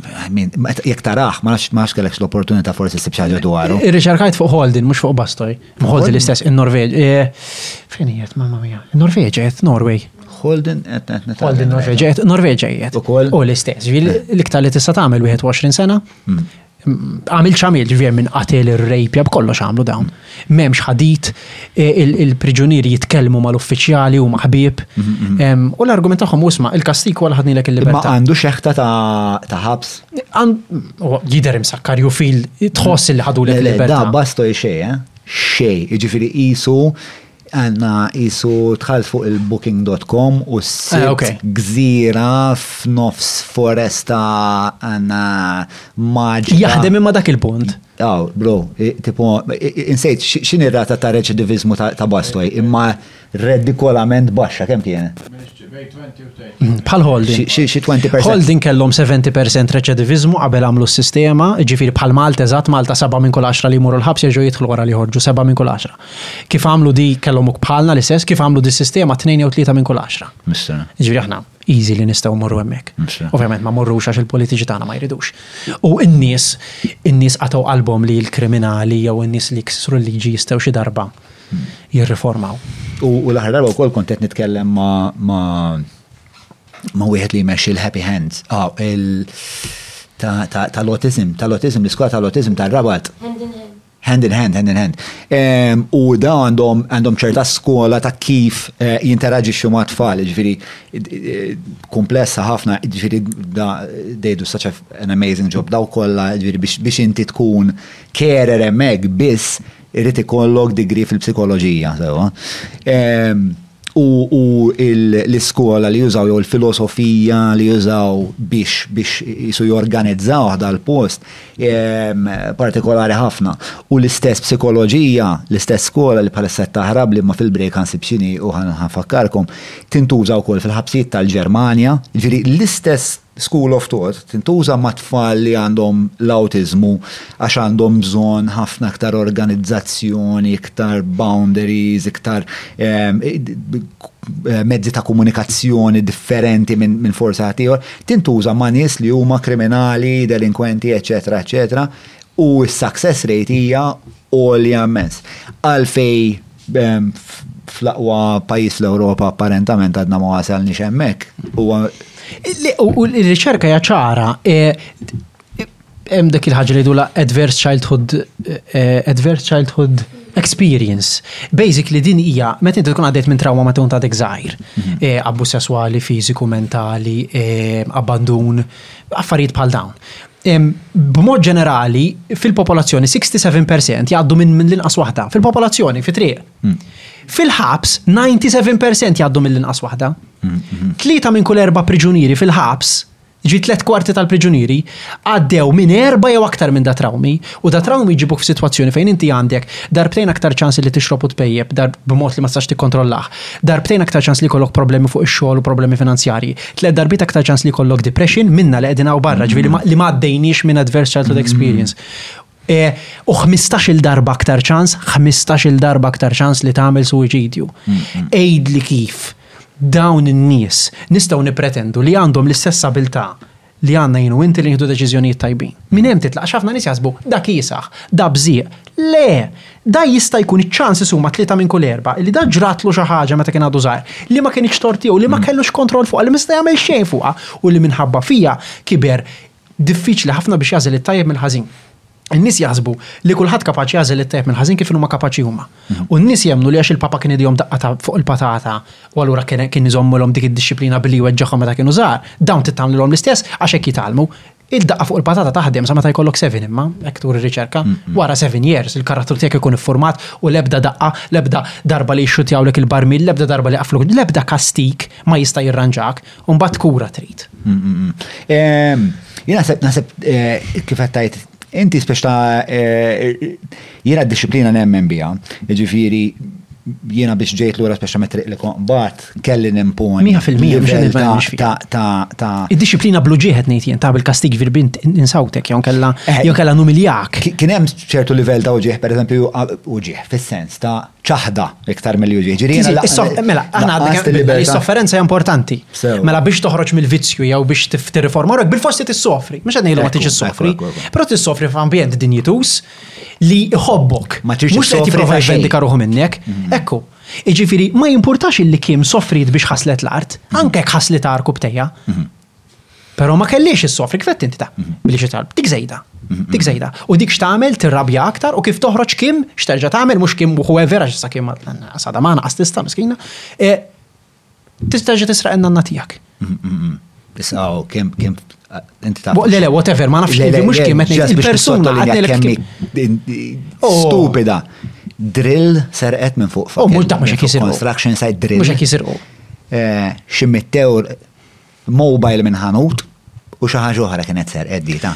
Speaker 1: jekk taraħ, ma nafx kellekx l-opportunità forsi ssib xi ħaġa dwaru.
Speaker 2: Irriċerkajt fuq Holden mhux fuq Bastoj. Holden l-istess, il-Norveġ. Eh, fejn jiet, mamma mia. Il-Norveġ jiet, Norway.
Speaker 1: Holden qed qed
Speaker 2: Holden Norveġ jiet, Norveġ jiet.
Speaker 1: Ukoll.
Speaker 2: U l-istess, ġifieri eh. l-iktar li tista' tagħmel 21 sena.
Speaker 1: Hmm.
Speaker 2: Għamil ċamil ġifier minn qatel ir-rejpja b'kollox għamlu dawn. M'hemmx ħadit, e, il-priġunieri jitkellmu mal-uffiċjali u maħbib. Hmm, hmm, u l-argument tagħhom usma' il-kastik wara ħadnilek il-libertà.
Speaker 1: Ma għandu xeħta ta' ħabs.
Speaker 2: Jider imsakkar ju fil tħoss li ħadu
Speaker 1: li libertà. Da basto xej, eh? xej, ġifiri jisu għanna jisu tħalt fuq il-booking.com u s-sit
Speaker 2: ah, okay.
Speaker 1: gżira f'nofs foresta għanna maġi.
Speaker 2: Jaħdem imma dak il-punt.
Speaker 1: Aw, bro, tipo, insejt x'inhi r-rata ta' reċidiviżmu ta' Busway, imma redikolament baxxa, kemm kienet?
Speaker 2: Bħal Holden.
Speaker 1: Xi 20%.
Speaker 2: Holden kellhom 70% reċidiviżmu qabel għamlu s-sistema, jiġifieri bħal Malta eżatt, Malta seba' minn kull għaxra li jmorru l-ħabs jerġgħu jidħlu wara li joħorġu, seba' minn kull għaxra. Kif għamlu di kellhom bħalna l-istess, kif għamlu dis-sistema tnejn jew tlieta minn kull
Speaker 1: għaxra.
Speaker 2: Jiġifieri aħna easy li nistgħu mmorru hemmhekk. Ovvjament ma mmorrux għax il-politiċi tagħna ma jridux. U n-nies, in-nies qatgħu qalbhom li l-kriminali jew in-nies li jkissru l-liġi jistgħu xi darba jirriformaw.
Speaker 1: U l-aħħar darba wkoll kont qed nitkellem ma' ma' wieħed li jmexxi l-Happy Hands. Ah, il- tal-autism, tal-autism, l-iskola tal-autism tar-Rabat. Hand in Hand. Hand in hand, hand in hand. Ehm, u da għandhom għandhom ċerta skola ta' kif eh, jinteraġixxu ma' tfal, ġifieri eh, komplessa ħafna, ġifieri da they do such an amazing job daw kollha, ġifieri biex inti tkun carer hemmhekk biss irid ikollok degree fil-psikoloġija, sewa. Ehm, u l-iskola li jużaw jew il-filosofija li jużaw biex biex jisu jorganizzaw dal-post ehm, partikolari ħafna. U l-istess psikoloġija, l-istess skola li bħalissa taħrab li ma fil-break għansib xini u ħanfakkarkom, tintuża wkoll fil-ħabsijiet tal-Ġermanja, ġiri l-istess School of Thought tintuża ma' tfal li għandhom l-awtiżmu għax għandhom bżonn ħafna iktar organizzazzjoni, iktar boundaries, iktar mezzi ta' komunikazzjoni differenti minn forsi ħaddieħor. Tintuża ma' nies li huma kriminali, delinkwenti, eċċetera, eċċetera, u s-success rate hija għolja immens. Għalfejn? fl-aqwa pajjiż fl-Ewropa apparentament għadna ma wasalniex hemmhekk. U
Speaker 2: l-riċerka hija ċara e, hemm dak il-ħaġa li dula adverse childhood e, adverse childhood experience. Basically din hija meta inti tkun għaddejt minn trawma meta tkun għadek żgħir. Mhm. E, abbuż sesswali, fiżiku, mentali, abbandun, affarijiet bħal dawn. B'mod ġenerali, fil-popolazzjoni 67 persent jgħaddu minn mill-inqas waħda. Fil-popolazzjoni, fi triq. Fil-ħabs, 97 persent jgħaddu mill-inqas waħda. Tlieta minn kull erba' priġunieri fil-ħabs, ġi tliet kwarti tal-priġunieri, għaddew minn erba' jew aktar minn da trawmi, u da trawmi jġibuk f'sitwazzjoni fejn inti għandek darbtejn aktar ċans li tixrob u tpejjep b'mod li ma tistax tikkontrollah, darbtejn aktar ċans li jkollok problemi fuq ix-xogħol u problemi finanzjarji, Tliet darbiet aktar ċans li jkollok depression minna li qegħdin hawn barra, mm. ġifieri li ma għaddejniex minn adverse childhood mm. experience. E, u 15 il darba aktar ċans, 15 il darba aktar ċans li tagħmel suwiċidju. Mm. Ejd li kif dawn in-nies nistgħu nippretendu li għandhom l-istess abilità li għanna jinu inti li jihdu deċizjoniet tajbin. Min hemm titlaq xafna nis jasbu da kisaħ, da bżieq. Le, Dan jista' jkun iċ-chances huma tlieta minn kull erba' li dan ġratlu xi ħaġa meta kien għadu żgħir li ma kinitx tort tiegħu, li ma kellux kontroll fuqha, li ma seta' jagħmel xejn fuqha u li minħabba fiha kiber diffiċli ħafna biex jagħżel it-tajjeb mill-ħażin. In-nies jaħsbu li kulħadd kapaċi jagħżel it-tajjeb mill-ħażin kif inhuma kapaċi huma. U n-nies jemmnu li għax il-Papa kien idihom daqqa ta' fuq il-patata u allura kien iżommilhom dik id-dixxiplina billi jweġġagħhom meta kienu żgħar, dawn trid tagħmlilhom l-istess għax hekk jitgħallmu. Id-daqqa fuq il-patata taħdem sa meta jkollok seven imma, hekk turi r-riċerka. Wara seven years il-karattru tiegħek ikun iffurmat u l-ebda daqqa, l-ebda darba li jixxutjawlek il-barmil, l-ebda darba li jqaffluk, l-ebda kastig ma jista' jirranġak u mbagħad kura trid.
Speaker 1: Jien naħseb naħseb kif qed tgħid inti spex ta' Jiena d-dixxiplina nemmen biha, jiġifieri jiena biex ġejt lura speċjal mit-triq li kont qbadt, kelli nimponi.
Speaker 2: Mija fil-mija, mhux
Speaker 1: qed
Speaker 2: nifhem x'fi.
Speaker 1: Ta, ta, ta.
Speaker 2: Id-dixxiplina blu ġieħ qed ngħid jien, ta' bil-kastig kbir bint insawtek jew
Speaker 1: inkella
Speaker 2: jew inkella numiljak.
Speaker 1: Kien hemm ċertu livell ta' uġigħ, pereżempju, uġigħ fis-sens ta' ċaħda iktar milli uġigħ. Ġifieri jiena laqgħet.
Speaker 2: Mela,
Speaker 1: aħna
Speaker 2: għadna
Speaker 1: kemm
Speaker 2: qbilna li s-sofferenza hija importanti.
Speaker 1: Sew.
Speaker 2: Mela biex toħroġ mill-vizzju jew biex tirriforma ruħek, bilfors trid issofri. Mhux qed ngħidlu ma
Speaker 1: tridx issofri.
Speaker 2: Però trid issofri f'ambjent dinjituż. li jħobbok.
Speaker 1: Ma tridx
Speaker 2: mhux qed jipprova jvendika ruħu minnek. Mm-hmm. Ekku. Iġifieri ma jimpurtax illi kim soffrit biex ħaslet l-art, mm-hmm. anke jekk ħaslet arku btejja. Mm-hmm. Però ma kellix is-sofri kifett inti ta' billi xi talb. Dik żejda. Dik żejda. U dik x'tagħmel tirrabja aktar u kif toħroġ kim x'terġa' tagħmel mhux kim whoever għax sa kim sada ma naqas tista' miskina. E, Tista' ġi tisraq in-nanna tiegħek.
Speaker 1: Issa oh, kemm kemm inti ta'
Speaker 2: Le le, whatever, ma nafx li mhux kemm qed il-persuna oh.
Speaker 1: stupida. Drill serqet minn fuq.
Speaker 2: Oh, mhux dak mhux hekk jisir.
Speaker 1: Construction site drill.
Speaker 2: Mhux hekk jisir.
Speaker 1: Eh, xi mittewr mobile minn ħanut u xi ħaġa oħra kienet serqet dita.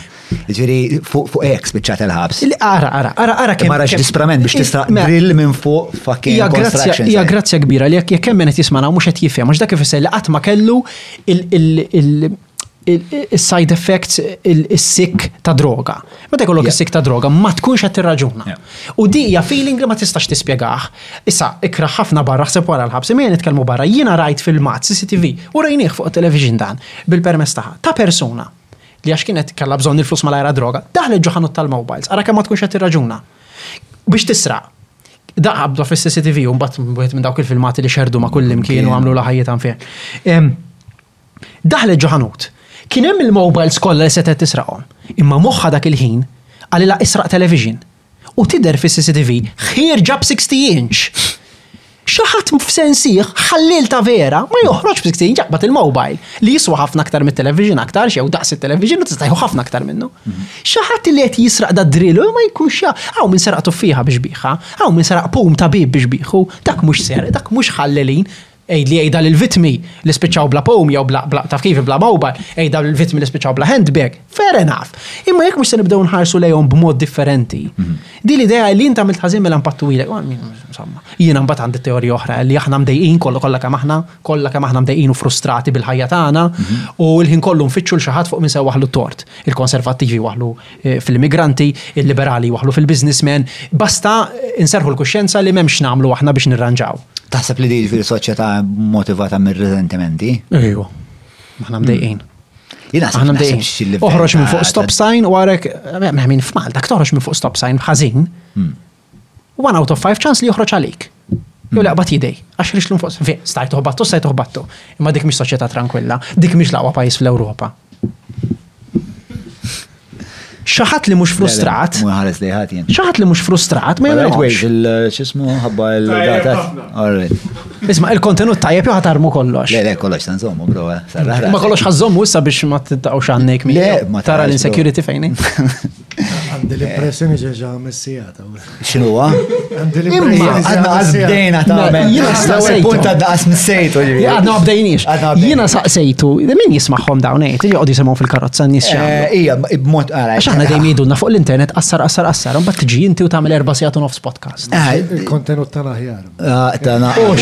Speaker 1: Ġifieri fuq fuq hekk spiċċat il-ħabs.
Speaker 2: Li ara, ara, ara, ara kemm. Marax
Speaker 1: disprament biex tista'
Speaker 2: Mela,
Speaker 1: grill minn fuq fucking
Speaker 2: Hija grazzja,
Speaker 1: construction
Speaker 2: hija
Speaker 1: site.
Speaker 2: grazzja kbira li jekk jekk hemm min qed jismana mhux qed jifhem għax dak ifisser li qatt ma kellu il- il- il- il- is-side effects il- is-sick ta' droga. Meta jkollok is-sik ta' droga ma tkunx qed tirraġuna. U di hija feeling li ma tistax tispjegah. Issa, ikra ħafna barra ħseb wara l-ħabs, imma jien nitkellmu barra, jiena rajt filmat CCTV u rajnieh fuq it-television dan, bil-permess tagħha, ta' persuna li għax kienet kellha bżonn il-flus malajr għad-droga, daħlet ġo ħanut tal-mobiles, ara kemm ma tkunx qed tirraġuna. Biex tisraq. Da qabda fis-CCTV u mbagħad wieħed minn dawk il-filmati li xerdu ma' kullimkien u għamlulha ħajjitha nfejn. Daħlet ġo ħanut. Kien hemm il-mobiles kollha li setgħet tisraqhom, imma moħħha dak il-ħin qalilha israq television u tidher fis-CCTV ħierġa b'60 inch! Xi ħadd f'sensieh ħalliel ta' vera ma joħroġx b'60 inch jaqbad il-mobile li jiswa ħafna aktar mit-television aktarx jew daqs it-television u tista' tieħu ħafna aktar minnu. Xi ħadd li qed jisraq dad-drill u ma jkunx jaf. Hawn min seraq tuffieħa biex biegħha, hawn min seraq pum ta' bieb biex biegħu. Dak mhux serq, dak mhux ħallelin. Għidli għida lill-vittmi li spiċċaw bla pome jew bla, bla, taf kif, bla mobile, għidha lill-vittmi li spiċċaw bla handbag. Fair enough. Imma jekk mhux se nibdew nħarsu lejhom b'mod differenti, mhm. di l-idea li int għamilt ħażin mela mpattu ilek. Insomma, jiena mbagħad għandi teorija oħra li aħna mdejqin kollu kollha kemm aħna, kollha kemm aħna mdejqin u frustrati bil-ħajja tagħna mhm. u l-ħin kollu nfittxu l xi ħadd fuq minn se waħlu tort. Il-konservattivi waħlu fil-immigranti, il-liberali jwaħħlu fil-businessmen, basta nserħu l-kuxjenza li m'hemmx nagħmlu aħna biex nirranġaw.
Speaker 1: Taħseb li din fil-soċjetà motivata mir-riżentimenti?
Speaker 2: Ejwa. Aħna mdejqin.
Speaker 1: Jina
Speaker 2: aħna mdejqin. Oħroġ minn fuq stop sign u għarek, min f'Malta, toħroġ minn fuq stop sign ħażin. Hmm. one out of five ċans li joħroġ għalik. Jew li qbad jidej, għax rix l-infos, fi, stajt uħbattu, stajt uħbattu. Imma dik mhix soċjetà tranquilla, dik mhix laqwa pajjiż fl-Ewropa. Xaħat li mhux frustrat.
Speaker 1: Mhu ħares li ħadd jien.
Speaker 2: Xaħat li mhux frustrat, ma
Speaker 1: Right, wait,
Speaker 2: jemlux.
Speaker 1: il-ċismu ħabba il-data. All right.
Speaker 2: Isma, il-kontenut tajjeb jew ħatarmu kollox.
Speaker 1: Le, le, kollox tanżommu, bro, eh. Sarraħra.
Speaker 2: Ma kollox ħażommu issa biex ma tittaqgħux għannek mi.
Speaker 1: Le, ma
Speaker 2: Tara
Speaker 1: tarax,
Speaker 2: l-insecurity fejn.
Speaker 3: Għandi l-impressjoni ġeġa messijata.
Speaker 1: Xnuwa?
Speaker 3: Għandi l-impressjoni.
Speaker 1: Għadna għazbdejna ta' għamel.
Speaker 2: Jina saqsejtu.
Speaker 1: Punt għadna għas missejtu.
Speaker 2: Għadna
Speaker 1: għabdejniex.
Speaker 2: Jina saqsejtu. Min jismaħħom dawn għet? Jgħod jisimaw fil-karozza nis xaħna.
Speaker 1: Eh, ija, b'mod għara.
Speaker 2: Xaħna dejjem jidunna fuq l-internet qassar qassar qassar. Mbatt tġi inti u tagħmel erba' sigħat nofs podcast.
Speaker 3: Eh, Il-kontenut tal-aħjar.
Speaker 1: Ah, Tana.
Speaker 2: Oh,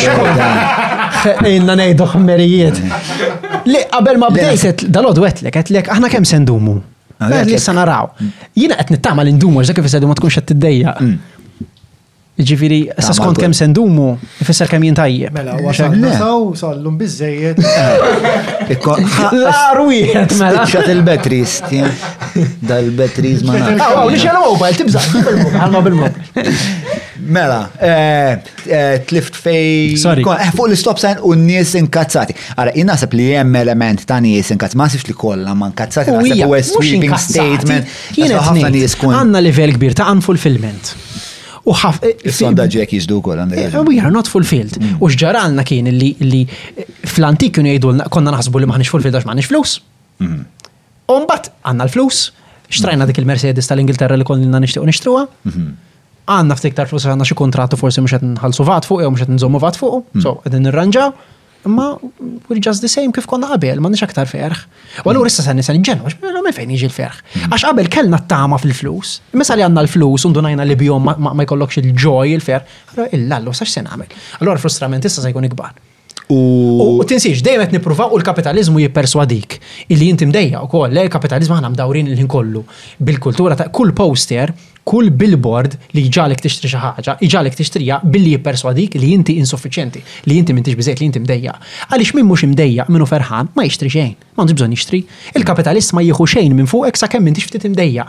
Speaker 2: Inna nejdu ħmerijiet. Li qabel ma bdejt dal-għodwetlek, għetlek, aħna kem
Speaker 1: sendumu?
Speaker 2: Għad li sa naraw. Jina qed nittama li ndumu, ġek ifisser ma tkunx qed tiddejja. Mm. Ġifiri, sa skont kem sendumu, ifisser kem jintajje.
Speaker 3: Mela, għaxan nisaw, sallum bizzejiet.
Speaker 2: Laru jiet, mela.
Speaker 1: Xat il-batteries, dal-batteries ma nafx.
Speaker 2: Għaw, li xalu mobile, tibżax bil-mobile, għalma bil-mobile.
Speaker 1: Mela, eh, Eh, tlift fej.
Speaker 2: Sorry.
Speaker 1: Eh, fuq l-stop sign u n-nies inkazzati. Ara, jien naħseb li hemm element ta' nies inkazzati, ma sifx li kollha ma inkazzati naħseb
Speaker 2: u
Speaker 1: sweeping statement. Jien ħafna nies kun.
Speaker 2: Għandna livell kbir ta' unfulfillment. U ħaf.
Speaker 1: Eh, Is-sondaġġi jekk jiżdu wkoll għandek.
Speaker 2: We are not fulfilled. Mm. U x'ġaralna kien li fl-antik kienu jgħidu konna naħsbu li maħniex fulfilled għax maħniex flus. Mm-hmm. U mbagħad għandna l-flus, xtrajna dik il-Mercedes tal-Ingilterra li konna nixtiequ nixtruha. Mhm. Għandna ftit iktar flus għandna xi kuntratt forsi mhux qed nħallsu vat fuq jew mhux qed nżommu vat fuq, mhm. so qegħdin nirranġaw. Imma we're just the same kif konna qabel, ma nix aktar ferħ. U allura issa se nisan ġenwa, ma fejn jiġi l-ferħ. Mhm. Għax qabel kellna t-tama fil-flus, misa li għandna l-flus undu najna li bjom ma jkollokx il-ġoj, il-ferħ, illa l-lus għax se nagħmel. Allura frustrament issa se jkun ikbar. U tinsiex, dejjem qed nippruvaw u l-kapitaliżmu jipperswadik illi inti mdejja wkoll, le l-kapitaliżmu aħna mdawrin il-ħin kollu. Bil-kultura ta' kull poster, kull billboard li jġagħlek tixtri xi ħaġa, jġagħlek tixtriha billi jipperswadik li inti insuffiċjenti, li inti m'intix biżżejjed, li inti mdejja. Għaliex min mhux imdejja, min hu ferħan, ma jixtri xejn. M'għandux bżonn jixtri. Il-kapitalist ma jieħu xejn minn fuqek sakemm m'intix ftit imdejja.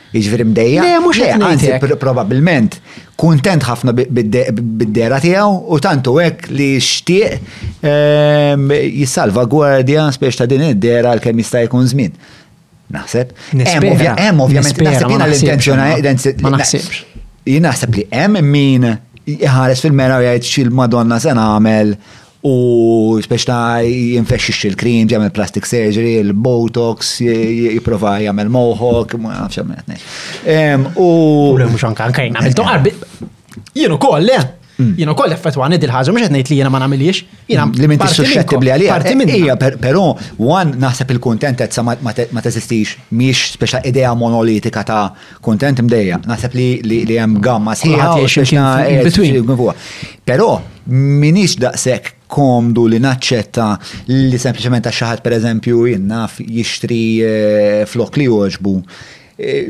Speaker 1: Jiġifieri mdejjaq?
Speaker 2: Le, mhux hekk.
Speaker 1: Anzi, probabbilment kuntent ħafna bid-dera tiegħu u tantu hekk li xtieq ehm, jissalva gwardja spiex ta' din id-dera għal kemm jista' jkun żmien. Naħseb. Hemm ovvjament naħseb jiena l-intenzjoni
Speaker 2: ma naħsibx.
Speaker 1: Jien naħseb li hemm min iħares fil-mera u jgħid xil-Madonna se nagħmel U speċ ta' jinfexxix il-krim, jagħmel plastic surgery, il-botox, jipprova jagħmel mohawk, ma nafx għamel ngħid.
Speaker 2: U mhux anke anke jien għamiltu qalbi. Jien ukoll le. Mm. Jien ukoll effettwani dil-ħaġa mhux qed ngħid li jiena ma nagħmilhiex.
Speaker 1: Jiena mm.
Speaker 2: li
Speaker 1: minn
Speaker 2: tissuscettibbli
Speaker 1: għalija.
Speaker 2: Parti
Speaker 1: minn hija però wan naħseb il-kuntentezza ma teżistix mhix speċa idea monolitika ta' Kuntent mdejjaq, naħseb li hemm gamma sħiħa Però minix daqshekk komdu li naċċetta li sempliċement għax xi ħadd pereżempju jinnaf jixtri eh, flok li joġbu eh,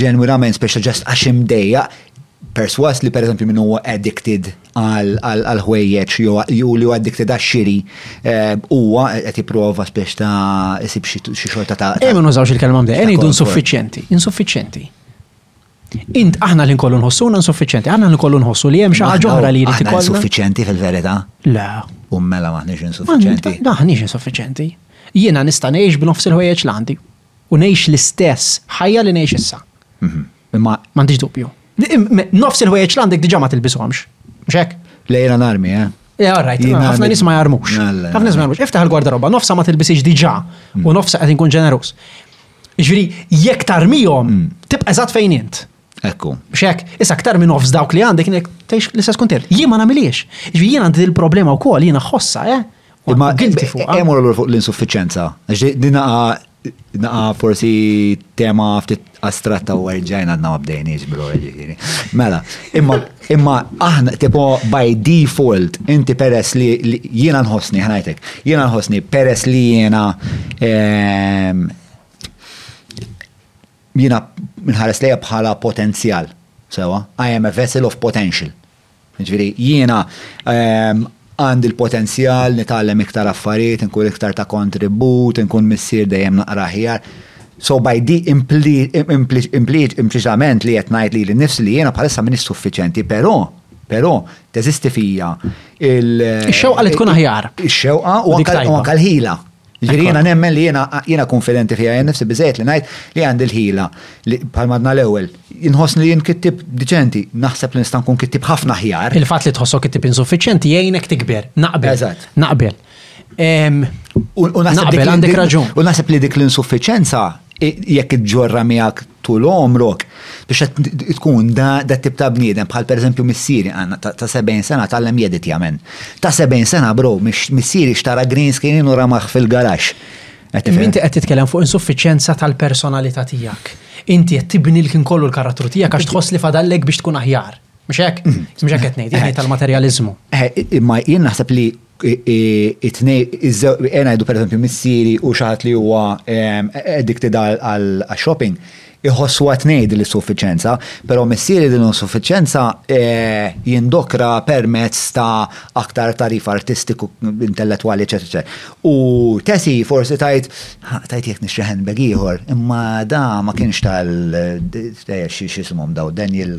Speaker 1: ġenwinament speċa ġest għax imdejjaq perswas li pereżempju min huwa addicted għal ħwejjeġ jew li huwa dik da xiri eh, huwa qed jipprova spiex ta' isib xi xorta ta'
Speaker 2: Ejja ma nużawx il-kelma mdej, qed
Speaker 1: ngħidu
Speaker 2: insuffiċjenti, insuffiċjenti. Int aħna li nkollu nħossuna insuffiċjenti, aħna li nkollu nħossu li hemm xi ħaġa oħra li jrid ikollna.
Speaker 1: Insuffiċjenti fil-verità?
Speaker 2: Le.
Speaker 1: U mela maħniex insuffiċjenti.
Speaker 2: Maħniex insuffiċjenti. Jiena nista' ngħix b'nofs il-ħwejjeġ l-għandi u ngħix l-istess ħajja li ngħix issa.
Speaker 1: Mhm. Imma
Speaker 2: m'għandix dubju. Nofs il-ħwejjeġ l-għandek diġà ma tilbishomx. Mhux hekk?
Speaker 1: Lejla narmi, eh?
Speaker 2: Eh, all
Speaker 1: right,
Speaker 2: ħafna nies ma jarmux. Ħafna nies ma jarmux. Iftaħ il-gwardaroba, nofsa ma tilbisix diġà u mm. nofsa qed inkun ġenerus. Ġifieri, jekk tarmihom, mm. tibqa' eżatt fejn int.
Speaker 1: Ekku.
Speaker 2: Xek, issa aktar minn nofs dawk li għandek, tgħix l-istess kuntent. Jien ma nagħmiliex. Ġifieri jien għandi il-problema wkoll, jiena ħossa, eh?
Speaker 1: Imma
Speaker 2: gilti fuq.
Speaker 1: Hemm ukoll fuq l-insuffiċenza. Din naqa forsi tema ftit astratta u għarġajna għadna ma bdejniex bil-għora ġifieri. Mela, imma aħna tipo by default inti peress li jiena nħossni ħnajtek, jiena nħossni peress li jiena ehm, jiena minħares lejja bħala potenzjal. Sewa, I am a vessel of potential. Jiġifieri jiena għandi l-potenzjal nitgħallem iktar affarijiet, inkun iktar ta' kontribut, inkun missier dejjem naqra aħjar. So by di impliċitament li qed ngħid lili nnifsi li jiena bħalissa m'iniex suffiċjenti, però però teżisti fija il-
Speaker 2: Ix-xewqa li tkun aħjar.
Speaker 1: Ix-xewqa u anke l-ħila. Ġiri jena nemmen li jena jena konfidenti fija jena nifsi bizzejt li najt li għandi l-ħila li palmadna l-ewel jinħosni li jien kittib diċenti naħseb li nistan kun kittib ħafna ħjar.
Speaker 2: Il-fat li tħossok kittib insuffiċenti jgħinek tikber. Naqbel. Naqbel.
Speaker 1: U naħseb li dik l-insuffiċenza jekk ġorra miegħek tul għomrok biex qed tkun da tip ta' bniedem bħal pereżempju missieri għandna ta' 70 sena tgħallem jeditja men. Ta' 70 sena bro missieri xtara green screen u ramaħ fil-garaxx.
Speaker 2: Inti qed titkellem fuq insuffiċjenza tal-personalità tiegħek. Inti qed tibni l-kien kollu l-karattru tiegħek għax tħoss li fadallek biex tkun aħjar. Mhux hekk? Mhux hekk qed ngħid, jien tal-materjaliżmu.
Speaker 1: Imma jien naħseb li Ngħidu pereżempju missieri u xi ħadd li huwa addicted għax-shopping, iħossu għad ngħid l-insuffiċenza, però missieri din l-insuffiċenza jindokra permezz ta' aktar tagħrif artistiku, intellettwali, eċetera. U Tesi forsi tgħid, tgħid jekk nixtri handbag ieħor, imma da ma kienx tal x'jisimhom dawn, Daniel.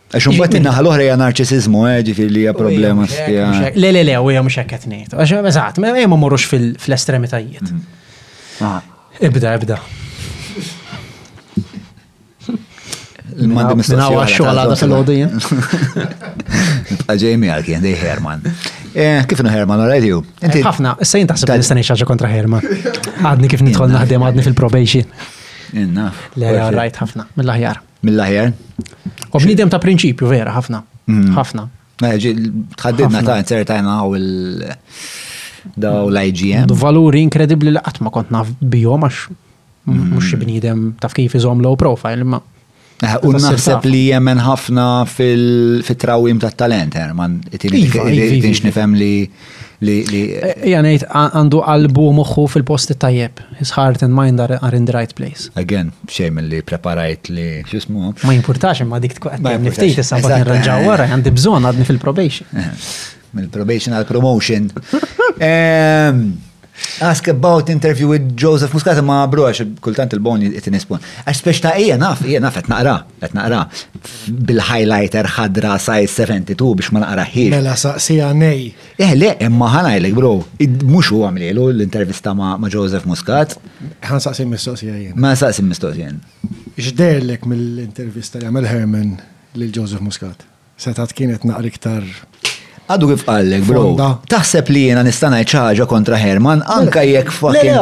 Speaker 1: Għax imbagħad in-naħa l-oħra hija narċisiżmu, eh, ġifieri li hija problema
Speaker 2: stija. Le le le, u hija mhux hekk qed ngħid. Għax eżatt, ma ma morrux fl-estremitajiet. Mhm.
Speaker 1: Ah.
Speaker 2: Ibda, ibda.
Speaker 1: Il-mandi mistoqsija.
Speaker 2: xogħol għadha fil-ħodu jien.
Speaker 1: Ġejmi għal kien dej Herman. Eh, kif inhu Herman, all right you? Eh,
Speaker 2: ħafna, issa jien taħseb nista' ngħix kontra Herman. Għadni kif nidħol naħdem għadni fil-probation.
Speaker 1: Innaf.
Speaker 2: Le, all right ħafna, mill-aħjar.
Speaker 1: Mill-aħjar.
Speaker 2: U bnidem ta' prinċipju vera ħafna. Mm. Ħafna.
Speaker 1: Tħaddidna ta' insertajna u l- daw l-IGM.
Speaker 2: Valuri inkredibli li qatt ma kont naf bihom għax mm. mhux xi bniedem taf kif iżhom low profile imma
Speaker 1: eh, U naħseb li jemmen ħafna fil-trawim ta' talent, Herman.
Speaker 2: Iva, iva, iva.
Speaker 1: nifhem li. li li.
Speaker 2: Ejja ngħid għandu qalbu moħħu fil-post tajjeb. His heart and mind are, are in the right place.
Speaker 1: Again, xejn milli preparajt li x'ismu.
Speaker 2: Ma jimpurtax imma dik tkun qed niftit issa
Speaker 1: bad
Speaker 2: nirranġaw wara għandi bżonn għadni fil-probation.
Speaker 1: Mill-probation għal promotion. Ehm, Ask about interview with Joseph Muscat ma bro għax kultant il-bon jitinispon. Għax speċ ta' ija naf, ija naf, għet naqra, għet naqra. Bil-highlighter ħadra size 72 biex ma naqra ħiex.
Speaker 3: Mela saqsija nej.
Speaker 1: Eh le, imma ħanajlek bro, mux u għamlilu l-intervista ma' Joseph Muscat.
Speaker 3: Għan saqsim mistoqsija jen.
Speaker 1: Ma saqsim mistoqsija jen.
Speaker 3: Xderlek mill-intervista li għamil Herman lil Joseph Muscat? Setat kienet naqra iktar
Speaker 1: Għadu kif qallek, bro. Taħseb li jena nistanaj ċaġa kontra Herman, anka jekk fucking.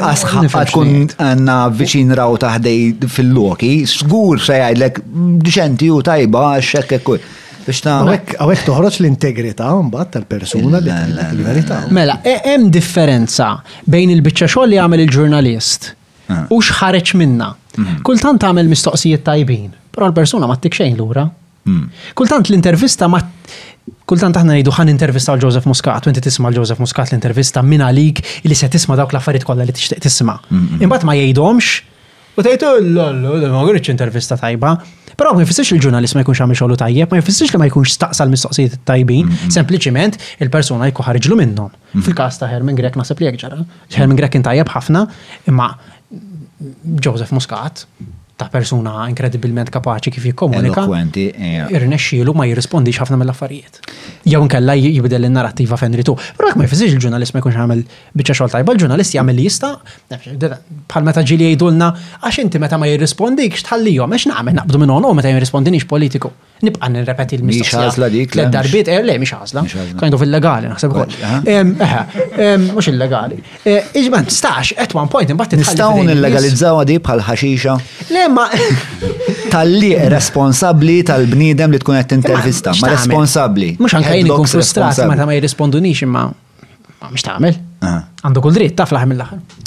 Speaker 2: Għasħa
Speaker 1: tkun għanna viċin raw taħdej fil-loki, skur se jgħidlek diċenti u tajba xekk kull.
Speaker 3: Għawek toħroċ l-integrità mbagħad tal-persuna li l-verità.
Speaker 2: Mela, e- hemm differenza bejn il-biċċa xogħol li għamel il-ġurnalist U xħareċ minna. Mm. Kultant għamel mistoqsijiet tajbin, pero l-persuna ma t-tik xejn l-ura. Mm. Kultant l-intervista ma Kultant aħna ngħidu ħan intervista għal Joseph Muscat, u inti tisma' Joseph Muscat l-intervista minn għalik li se tisma' dawk l-affarijiet kollha li tixtieq tisma'. Imbagħad ma jgħidhomx u tgħid oh, ma għuritx intervista tajba. Però ma jfissirx il-ġurnalist ma jkunx għamil xogħlu tajjeb, ma jfissirx li ma jkunx staqsa l-mistoqsijiet tajbin, sempliċiment il-persuna jkun ħarġlu minnhom. Fil-każ ta' Herman Grech naħseb li hekk ġara. Herman Grech kien tajjeb ħafna, imma Joseph Muscat ta' persuna inkredibilment kapaċi kif jikkomunika.
Speaker 1: Eloquenti, eh.
Speaker 2: Irnexxielu ma jirrispondix ħafna mill-affarijiet. Jew inkella j- jibdel in-narrattiva fejn ritu. Però jekk ma jfissirx il-ġurnalist ma jkunx għamel biċċa xogħol tajba, il-ġurnalist jagħmel li jista' nafx, deda, bħal meta ġieli jgħidulna għax inti meta ma jirrispondikx tħallihom għax nagħmel naqbdu minn hawn u meta jirrispondinix politiku. Nibqa' nirrepeti l-mistoqsija.
Speaker 1: Mhix għażla dik
Speaker 2: tliet darbiet, eh, le mhix għażla. Kind of illegali naħseb ukoll. Mhux illegali. Eh, Iġban tistax at one point imbagħad Nistgħu
Speaker 1: nillegalizzaw għadi bħal ħaxixa.
Speaker 2: Le ma
Speaker 1: tal-li responsabbli tal-bniedem li tkun qed tintervista. Ma responsabbli.
Speaker 2: Mhux anke jien ikun frustrat meta ma jirrispondunix imma mhux tagħmel. Għandu kull dritt taf l-aħħar mill-aħħar.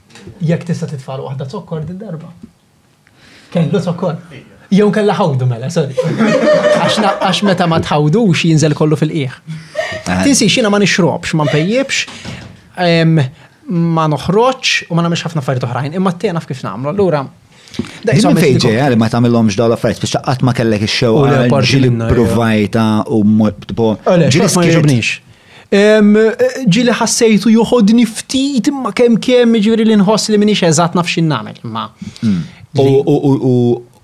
Speaker 2: Jekk tista' titfal waħda zokkor din darba. Kellu zokkor. Jew kella ħawdu mela, sorry. Għax meta ma tħawdux jinżel kollu fil-qieħ.
Speaker 1: Ah.
Speaker 2: Tinsi xina ma nixrobx, ma npejjibx, ma noħroġ u ma nagħmilx ħafna affarijiet oħrajn, imma t-tena f'kif nagħmlu. Allura Daqqa
Speaker 1: minn
Speaker 2: fejn
Speaker 1: ġej għalli ma tagħmilhomx dawn l-affarijiet biex qatt ma kellek
Speaker 2: ix-xewqa
Speaker 1: ġili provajta u mod tipo. Ġili
Speaker 2: ma jġobnix. Ġili ħassejtu joħodni ftit imma kemm kemm ġifieri li nħoss li minix eżatt naf
Speaker 1: x'in nagħmel. Ma. Hmm.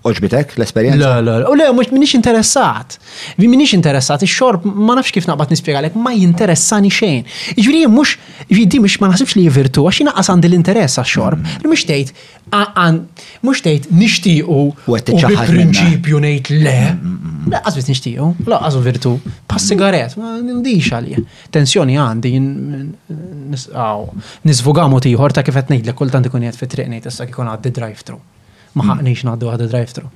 Speaker 1: Oġbitek l-esperienza?
Speaker 2: La, la, la. U le, mux minix interessat. Vi minix interessat. Il-xorb, ma nafx kif naqbat nispiegalek, ma jinteressani xejn. Ġviri, mux, ġviri, di mux ma nasibx li virtu, għax jina għandi l-interess għax-xorb. Mux mm. tejt, Mhux tgħid
Speaker 1: nixtiequ u
Speaker 2: bi prinċipju ngħid le. Laqqas biss nixtiequ, laqqas u virtu. Pass sigaret, ma nindix għalih. Tensjoni għandi nisqaw. Nisvuga mod ieħor ta' kif qed ngħidlek kultant ikun qed fit-triq ngħid issa kikun għaddi drive-thru. Ma ħaqnix ngħaddu għaddi drive-thru.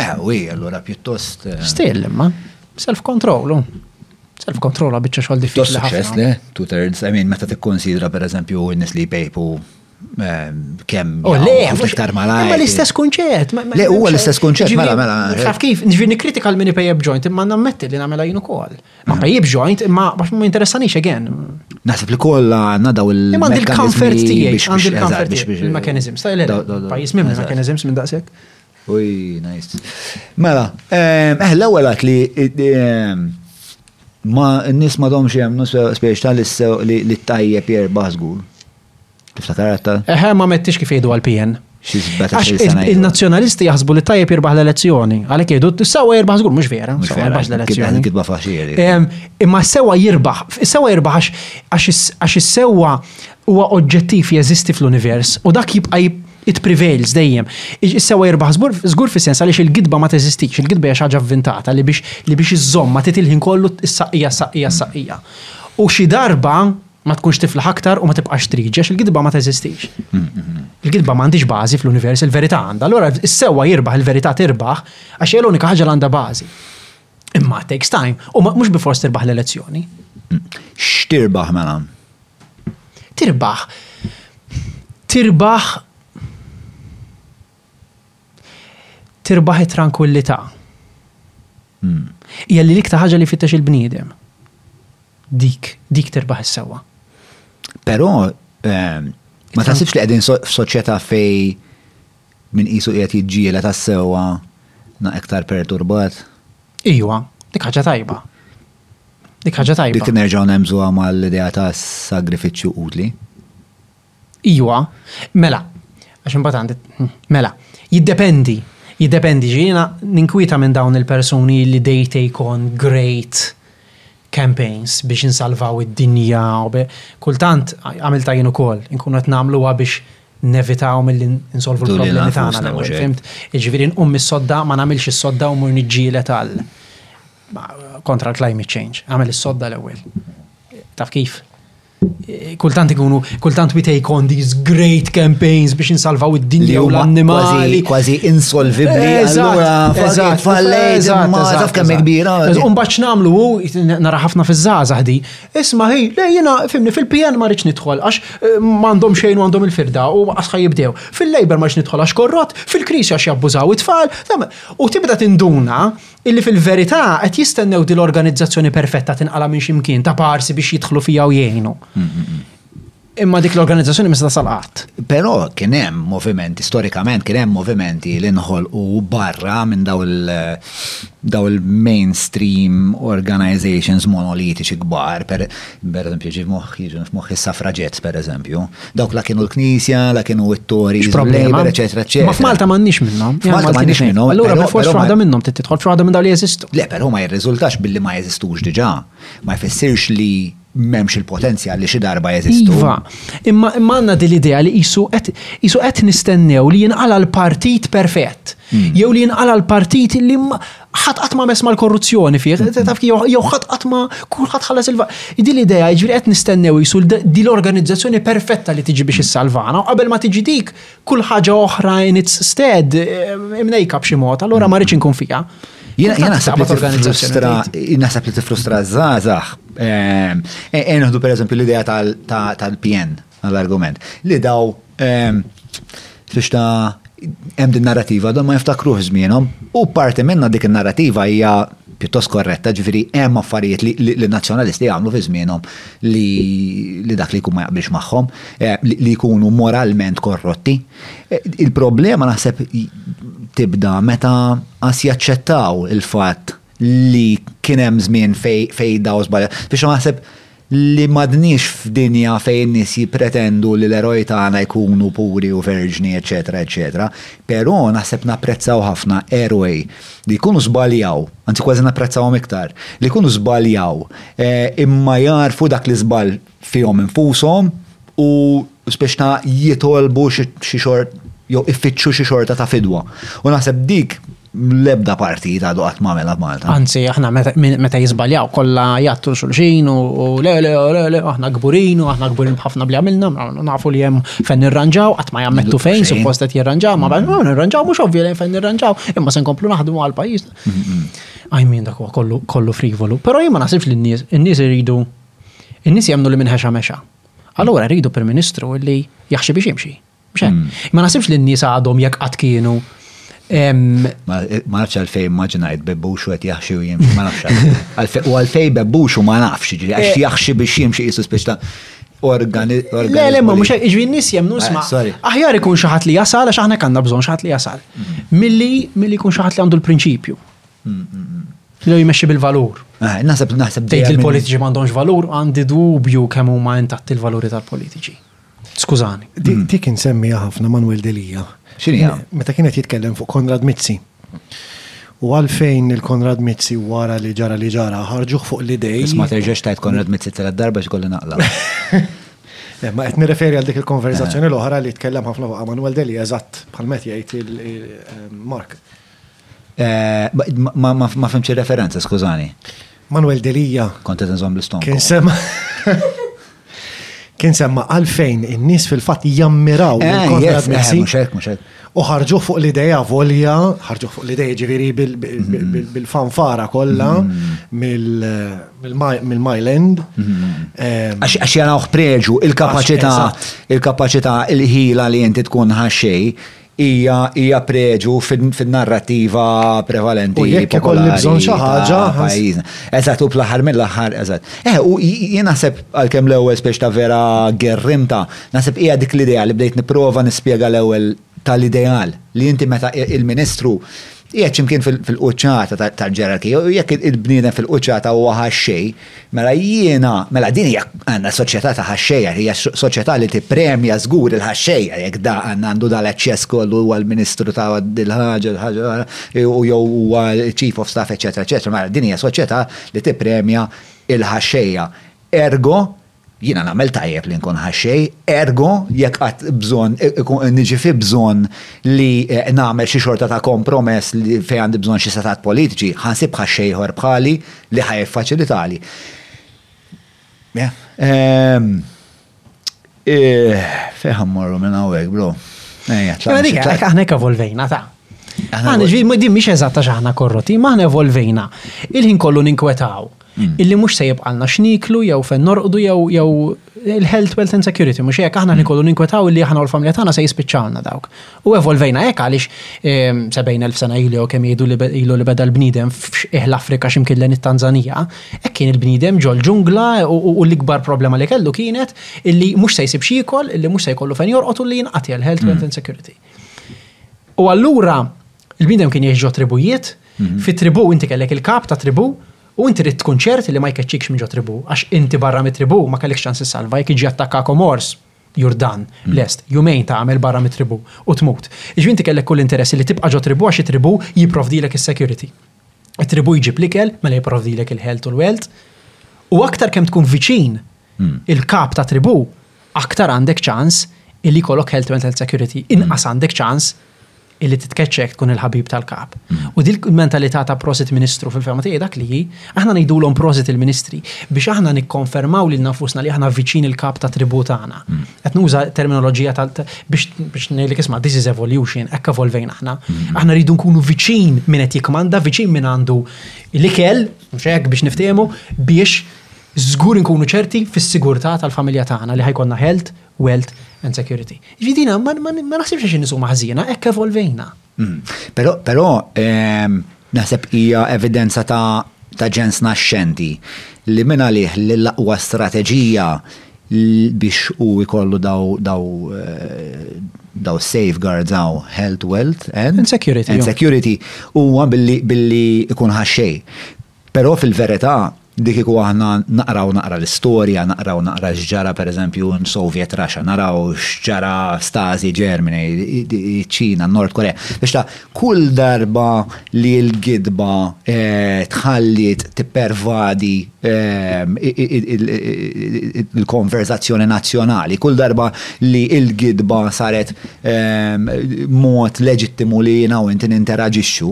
Speaker 2: Eh, u
Speaker 1: hi allura pjuttost. Eh,
Speaker 2: Still, imma. Self-control, u. Self-control biċċa
Speaker 1: xogħol
Speaker 2: diffiċli. Suċċess
Speaker 1: le, two thirds, I mean, meta tikkonsidra pereżempju n-nies li jpejpu ehm, kem
Speaker 2: oh, le,
Speaker 1: iktar malaj.
Speaker 2: Ma l-istess kunċett.
Speaker 1: Le, huwa l-istess kunċett, mela, mela.
Speaker 2: Taf kif, nġvi nikritika l mini pejjeb joint, imma nammetti li namela jinu kol. Ma mm. pejjeb joint, imma bax ma interessanix again.
Speaker 1: Naħseb li kolla għanna daw il
Speaker 2: Imma għandi l-comfort
Speaker 1: tijaj,
Speaker 2: għandi
Speaker 1: l-comfort il-mekanizm. Stajl,
Speaker 2: pajis minn mekanizm minn daqsek.
Speaker 1: Uj, najs. Mela, ehm, eh, l-ewwel għat li ehm, ma n-nies ma domx jemnu spiex tal li tajjeb jerbaħ żgur. Tiftakar għatta?
Speaker 2: Eħe, ma mettix kif jgħidu għal-PN. Il-nazjonalisti jaħsbu li tajjeb jirbaħ l-elezzjoni, għalek jgħidu t-sawa jirbaħ zgur, mux vera,
Speaker 1: sawa
Speaker 2: jirbaħ l-elezzjoni.
Speaker 1: Kitba faxiri.
Speaker 2: Ehm, imma sewa jirbaħ, sewa jirbaħ għax is-sewa huwa oġġettiv jeżisti fl-univers u dak jibqa' It prevails, dejjem. Is-sewwa jirbaħ żgur, żgur fis-sens għaliex il-gidba ma teżistix, il-gidba hija xi ħaġa vvintata li biex li biex iżżommha trid il-ħin kollu s-saqqija, s-saqqija, s-saqqija. U xi darba ma tkunx tiflaħ aktar u ma tibqax trid, għax il-gidba ma teżistix. Il-gidba ma għandhiex bażi fl-univers, il-verità għandha. Allura is-sewwa jirbaħ, il-verità tirbaħ, għax hija l-unika ħaġa li għandha bażi. Imma takes time. U mhux bi fors tirbaħ l-elezzjoni.
Speaker 1: X'tirbaħ mela?
Speaker 2: Tirbaħ. Tirbaħ. Tirbaħ it-tranquillità. Hmm. Hija li l-iktar ħaġa li fittex il-bniedem. Dik, dik tirbaħ is-sewwa.
Speaker 1: Però ehm, ma tasibx li qegħdin f'soċjetà fej Min qisu qiegħed jiġġieled għas-sewwa na iktar perturbat.
Speaker 2: Iwa, dik ħaġa tajba. Dik ħaġa tajba.
Speaker 1: Dik nerġgħu nemżuha mal-idea ta' sagrifiċċju utli.
Speaker 2: Iwa, mela, għax imbagħad għandi, mela, jiddependi, jiddependi ġiena ninkwita minn dawn il-persuni li they take on great campaigns biex insalvaw id-dinja, kultant għamilta jien ukoll, inkunu qed nagħmluha biex nevitaw
Speaker 1: milli nsolvu
Speaker 2: l-problemi tagħna l-ewwel, fimt? Jiġifieri nqum mis-sodda ma nagħmilx is-sodda u mur niġġielet għal kontra l-climate change. Għamel is-sodda l-ewwel. Taf kif? kultant ikunu, kultant we take on these great campaigns biex insalvaw id-dinja u l-annimali.
Speaker 1: Kważi insolvibli, allura fallejt, ma taf kemm kbira.
Speaker 2: Umbaċ namlu, nara ħafna fiż-żaza ħdi, Isma' hi, le jiena fhimni fil-PN ma rridx nidħol għax m'għandhom xejn u għandhom il-firda u qas ħa jibdew. Fil-Labour ma rridx nidħol għax korrott, fil-Knisja għax jabbużaw it-tfal, u tibda tinduna illi fil-verità qed jistennew dil-organizzazzjoni perfetta tinqala' minn xi mkien ta' parsi biex jidħlu fiha u jgħinu. Imma dik l-organizzazzjoni mista sal qatt.
Speaker 1: Però kien hemm movimenti, storikament kien hemm movimenti li nħolqu barra minn daw il-mainstream organizations monolitiċi kbar, per eżempju ġi moħħi, ġi moħħi s-safraġets per eżempju. Dawk la kienu l-Knisja, la kienu it-Tori,
Speaker 2: problema,
Speaker 1: eċetera, eċetera.
Speaker 2: Ma f'Malta m'għandniex minnhom. Malta
Speaker 1: m'għandniex minnhom.
Speaker 2: Allura
Speaker 1: ma forsi
Speaker 2: waħda minnhom titħol f'waħda minn dawn li jeżistu.
Speaker 1: Le, però ma jirriżultax billi ma jeżistux diġà. Ma jfissirx li m'hemmx il-potenzjal li xi darba jeżistu.
Speaker 2: Iva, imma għandna din l-idea li qisu qed nistennew li jinqala l-partit perfett. Hmm. Jew li jinqala l-partit li ħadd qatt ma mess mal-korruzzjoni fih, hmm. taf jew ħadd qatt ma kulħadd ħallas il Din l-idea jiġri qed nistennew qisu di l-organizzazzjoni perfetta li tiġi biex issalvana u qabel ma tiġi dik kull ħaġa oħra in its stead imnejka b'xi mod, allura ma rridx inkun fija.
Speaker 1: Jena naħseb li tifrustra, naħseb li tifrustra zazax. Ehm, e, e, Nħdu per eżempju l-idea tal-PN, għall-argument, li daw ehm, fiex ta' hemm din narrativa, dawn ma jiftakruh żmienhom, u parti minna dik in-narrativa hija pjuttost korretta, ġifieri hemm affarijiet li nazzjonalisti jagħmlu fi żmienhom li dak li jkun ma jaqbilx magħhom, eh, li jkunu moralment korrotti. Eh, il-problema naħseb tibda meta qas jaċċettaw il-fatt li kien hemm żmien fej daw żbalja. Biex naħseb li m'għadniex f'dinja fejn in-nies jippretendu li l-eroj tagħna jkunu puri u verġni eċċetera eċċetera, però naħseb napprezzaw ħafna eroj li jkunu żbaljaw, anzi kważi napprezzawhom iktar, li jkunu żbaljaw imma jagħrfu dak l-iżball fihom infushom u Spiex ta' jitolbu xi xort jew ifittxu xi xorta ta' fidwa. U naħseb dik l-ebda partit għadu qatt m'għamela f'Malta.
Speaker 2: Anzi, aħna meta jiżbaljaw kollha jgħattu xulxin u le le le le aħna kburin u aħna kburin b'ħafna bli għamilna, nafu li hemm fejn nirranġaw, qatt ma jammettu fejn suppost qed jirranġaw, ma bħal nirranġaw mhux ovvju lejn fejn nirranġaw, imma se nkomplu naħdmu għal pajjiż. Għaj min dak kollu frivolu. Però jien ma naħsibx li n-nies, in-nies iridu, in-nies jemmnu li minn ħexa mexa. Allura rridu Prim Ministru li jaħxi biex jimxi. Hmm. Ma nasibx li n-nies għadhom jekk qatt kienu.
Speaker 1: Ma nafx għalfej immaġinajt bebbux u għet jaxxi u jimxi, ma nafx. U għalfej bebbux u ma nafx, ġri għax
Speaker 2: eh.
Speaker 1: jaxxi biex jimxi jisu speċta organi.
Speaker 2: Le, le, ma mux iġvi n-nis jemnu
Speaker 1: eh,
Speaker 2: sma. Aħjar ikun xaħat li jasal, għax aħna kanna bżon xaħat li jasal. Hmm. Milli, milli kun xaħat li għandu l-prinċipju. Jew jmexxi bil-valur.
Speaker 1: Eh, naħseb naħseb
Speaker 2: tgħid
Speaker 1: li
Speaker 2: l-politiċi m'għandhomx valur, għandi dubju kemm huma intatti l-valuri tal-politiċi. Skużani.
Speaker 3: Mm. Dik insemmi ħafna Manuel Delija.
Speaker 1: X'inhi?
Speaker 3: Meta kienet jitkellem fuq Konrad Mizzi. U għalfejn il-Konrad Mizzi wara li ġara li ġara ħarġuh fuq l-idej.
Speaker 1: Isma terġax tajt Konrad Mizzi tal darba xkolli naqla.
Speaker 3: Eh, ma qed nirreferi għal dik il-konversazzjoni eh. l-oħra li tkellem ħafna fuq Manuel Delija eżatt bħal met jgħid il-Mark.
Speaker 1: Eh, Ma fimx ir-referenza, skużani.
Speaker 3: Manuel Delia.
Speaker 1: Kont qed nżomm l-istonku.
Speaker 3: Kien semma. Kien semma għalfejn in-nies fil-fatt jammiraw
Speaker 1: eh,
Speaker 3: il-Konrad
Speaker 1: Mizzi. Eh, mhux hekk, mhux hekk.
Speaker 3: U ħarġu fuq l-ideja volja, ħarġu fuq l-ideja ġiviri mm-hmm. bil-fanfara kollha mm-hmm. mill-Myland.
Speaker 1: Mm-hmm. Għax jaraw preġu
Speaker 3: il-kapaċità
Speaker 1: il-kapaċità il-ħila li inti tkun ħaxxej Hija hija preġu fin-narrattiva prevalenti.
Speaker 3: U jekk ikolli bżonn xi ħaġa.
Speaker 1: Eżatt, u fl-aħħar mill-aħħar, eżatt. Eh, u jien naħseb għalkemm l-ewwel speċi ta' vera gerrimta, naħseb hija dik l-idea li bdejt nipprova nispjega l-ewwel tal-ideal li inti meta il-Ministru qiegħed xi mkien fil-quċċata tal-ġerarkija u jekk il-bniedem fil-quċċata huwa ħax xejn, Mela jiena, mela din hija għandna soċjetà ta' ħaxxejjer, hija soċjetà li tippremja żgur il-ħaxxejjer jekk da għandna għandu dal-eċċess kollu huwa l-Ministru ta' dil-ħaġa, dil-ħaġa, u jew huwa Chief of Staff, eċetera, eċetera. Mela din hija soċjetà li tippremja il-ħaxxejja. Ergo, Jiena nagħmel tajjeb li nkun ħaxxej, ergo jekk qatt bżonn niġi fi bżonn li nagħmel xi xorta ta' kompromess fejn għandi bżonn xi setgħat politiċi, ħa nsib ħaxxej ieħor bħali li ħa jiffaċilitali. Fejn ħa mmorru minn hawnhekk, bro? Ejja, tlaqna.
Speaker 2: Imma dik, aħna hekk evolvejna, ta'. Għana ġviri, din miex eżatta xaħna korroti, maħna evolvejna. Il-ħin kollu ninkwetaw. Mm. Illi mux se jibqalna xniklu, jew fen norqdu, jew jew il-health, wealth and security, mux jek aħna nikollu ninkwetaw illi aħna u l-familja tagħna se jispiċċawna dawk. U evolvejna hekk għaliex 70,000 ehm, sena ilu jew kemm jgħidu ilu li beda l-bniedem f'ħil Afrika x'imkillen it-Tanzanija, hekk kien il-bniedem ġol ġungla u l-ikbar problema li kellu kienet illi mhux se jsib xikol, illi mhux se jkollu fejn jorqod u li jinqatel health, wealth mm. and security. U allura il-bniedem kien jgħix ġo tribujiet, mhm. fi tribu inti kellek il-kap ta' tribu, u inti rrid tkun ċert li ma jkeċċikx minn ġo tribu, għax inti barra mit tribu ma kellekx ċans issalva, jekk iġi attakkakom ors, Jordan, mhm. lest, jumejn ta' għamel barra mit tribu u tmut. Iġi inti kellek kull interessi li tibqa' ġo tribu għax it-tribu jipprovdilek is-security. It-tribu jġib l-ikel, mela jipprovdilek il-ħelt u l-welt, u aktar kemm tkun viċin il-kap ta' tribù, aktar għandek ċans illi jkollok health u mental security, inqas għandek ċans illi titkeċċa jekk tkun il-ħabib tal-kap. U din il-mentalità ta' prosit ministru fil-fema tiegħi dak li hi, aħna ngħidulhom prosit il-ministri biex aħna nikkonfermaw lil nafusna li aħna viċin il-kap ta' tribù tagħna. Qed nuża terminoloġija tal biex ngħidlek isma' this is evolution, hekk evolvejn aħna. Aħna rridu nkunu viċin min qed jikmanda, viċin min għandu l-ikel, mhux hekk biex niftehmu, biex Żgur inkunu ċerti fis-sigurtà tal-familja tagħna li ħa jkollna health, wealth and security. Jiġifieri din ma naħsibx li xi nisuma ħżiena, hekk evolvejna.
Speaker 1: Però naħseb hija evidenza ta' ġens naxxenti li mingħalih li l-aqwa strateġija biex hu jkollu dawn is-safeguards hawn, health, wealth and
Speaker 2: security,
Speaker 1: huwa billi jkun ħax xejn. Però fil-verità, li kieku aħna naqraw naqra l-istorja, naqraw naqra x'ġara pereżempju in Soviet Russia, naraw x'ġara Stasi Germany, iċ-Ċina, Nord Korea, biex ta' kull darba li l-gidba tħalliet tippervadi l-konverżazzjoni nazzjonali, kull darba li l-gidba saret mod leġittimu li jiena u inti ninteraġixxu,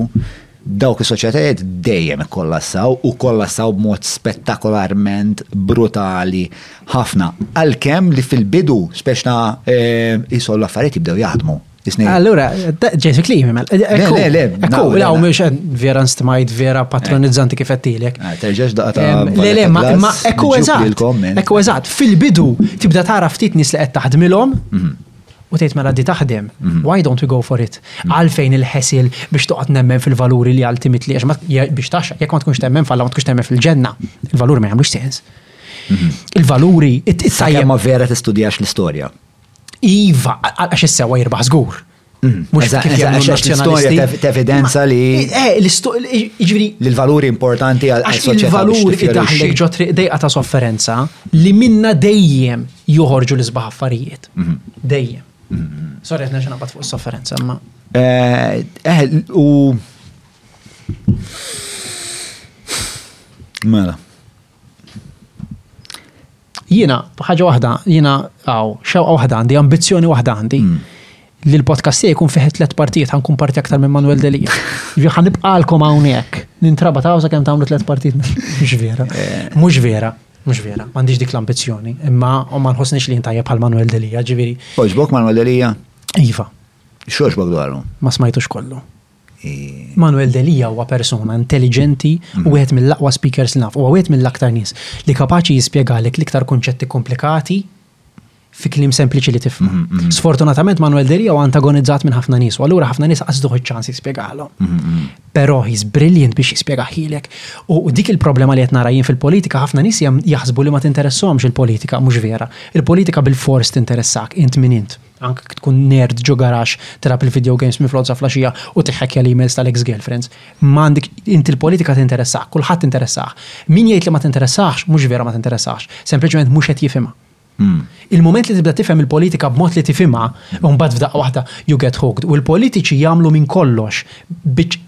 Speaker 1: Dawk is-soċjetajiet dejjem ikkollassaw u kollassaw b'mod spettakolarment brutali ħafna. Għalkemm li fil-bidu speċna eh, jisol l-affarijiet jibdew jaħdmu.
Speaker 2: Allura, ġejtu klimi, mela. Ekku,
Speaker 1: le, le, għaw,
Speaker 2: mux vera nstmajt, vera patronizzanti kif għattilek.
Speaker 1: Ah, terġax
Speaker 2: daqta. Le, le, ma, ma, ekku eżat. Ekku eżat. Fil-bidu, tibda tara ftit nis li qed taħdmilhom, mhm. u tgħid mela di taħdem, mhm. why don't we go for it? Mhm. Għalfejn il-ħesil biex toqgħod nemmen fil-valuri li ultimately għax biex taxxa, jekk ma tkunx temmen falla ma tkunx temmen fil-ġenna, il-valuri ma jagħmlux sens. Mhm.
Speaker 1: Il-valuri,
Speaker 2: it-tajja.
Speaker 1: ma vera tistudjax l-istorja.
Speaker 2: Iva, għax is-sewa jirbaħ żgur. Mux
Speaker 1: l-istorja t-evidenza li.
Speaker 2: Eh,
Speaker 1: ġviri. L-valuri importanti għal soċjetà.
Speaker 2: Il-valuri
Speaker 1: li
Speaker 2: taħlek ġo triq dejqa ta' sofferenza li minna dejjem joħorġu l-isbaħ affarijiet. Dejjem. Sorry, għetna xena bat fuq s-sofferenza, ma.
Speaker 1: Eh, eh, u. Mela.
Speaker 2: Jina, ħagġa wahda, jina, għaw, xewqa wahda għandi, ambizjoni wahda għandi. Mm. Li l-podcast tiegħi jkun fiħet tliet partijiet ħankun parti aktar minn Manuel Delija. Ġi ħanibqalkom hawnhekk. Nintraba tawża kemm tagħmlu tliet partijiet. Mhux vera. Eh. Mhux vera. Mhux vera, m'għandix dik l-ambizzjoni, imma ma nħossniex li jintajja bħal Manuel Delija, ġifieri.
Speaker 1: Oġbok Manuel Delija?
Speaker 2: Iva.
Speaker 1: X'oġbok dwaru?
Speaker 2: Ma smajtux kollu. Manuel Delija huwa persuna intelligenti u mm. wieħed mill-aqwa speakers naf, u wieħed mill-aktar nies li kapaċi jispjegalek l-iktar kunċetti komplikati fi klim sempliċi li tifma. Mhm, mhm. Sfortunatament Manuel Deria u antagonizzat minn ħafna nies, u allura ħafna nies qasduħ iċ-ċans jispjegalhom. Mhm, Però he's brilliant biex jispjega ħilek. U dik il-problema li qed nara jien fil-politika ħafna nies jaħsbu li ma tinteressahomx il-politika, mhux vera. Il-politika bil-fors tinteressak int min int. Anke jekk tkun nerd ġo garaxx tilgħab il-video games minn flotza flaxija u tiħħekkja l-emails tal-ex girlfriends. M'għandek int il-politika tinteressah, kulħadd tinteressah. Min jgħid li ma tinteressahx, mhux vera ma tinteressahx, sempliċement mhux qed jifhimha. Il-mument li tibda tifhem il-politika b'mod li tifhimha, imbagħad f'daqqa waħda you get hooked u l-politiċi jagħmlu minn kollox biex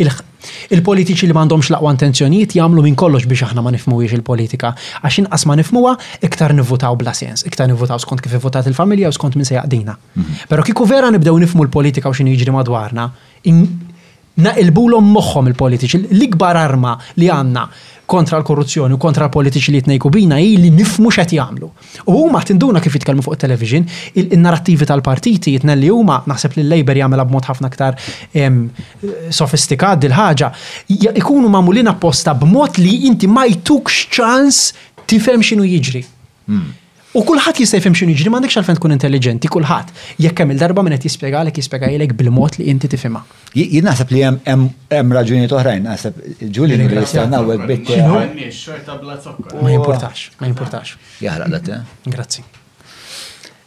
Speaker 2: Il-politiċi li m'għandhomx l-aqwa intenzjonijiet jagħmlu minn kollox biex aħna ma nifhmuhiex il-politika, għax inqas ma nifhmuha, iktar nivvutaw bla sens, iktar nivvutaw skont kif ivvutat il-familja u skont min se jaqdina. Però kieku vera nibdew nifhmu l-politika u x'inhu jiġri madwarna, naqilbulhom moħħhom il-politiċi. L-ikbar arma li għandna kontra l-korruzzjoni u kontra l-politiċi li jitnejku bina hi li nifhmu x'qed jagħmlu. U huma tinduna kif jitkellmu fuq it-television, in-narattivi tal-partiti jitnel li huma, naħseb li l-Labour jagħmilha b'mod ħafna aktar sofistikat dil-ħaġa, ikunu magħmulin apposta b'mod li inti ma jtukx ċans tifhem x'inhu jiġri. U kulħadd jista' jifhem x'inhu jiġri m'għandekx għalfejn tkun intelliġenti, kulħadd. Jekk hemm il-darba min qed jispjegalek jispjegalek bil-mod li inti tifhimha.
Speaker 1: Jien naħseb li hemm raġunijiet oħrajn, naħseb ġuli li jista' nawwek bit.
Speaker 2: Ma jimportax, ma jimportax.
Speaker 1: Jaħraq dat, eh?
Speaker 2: Grazzi.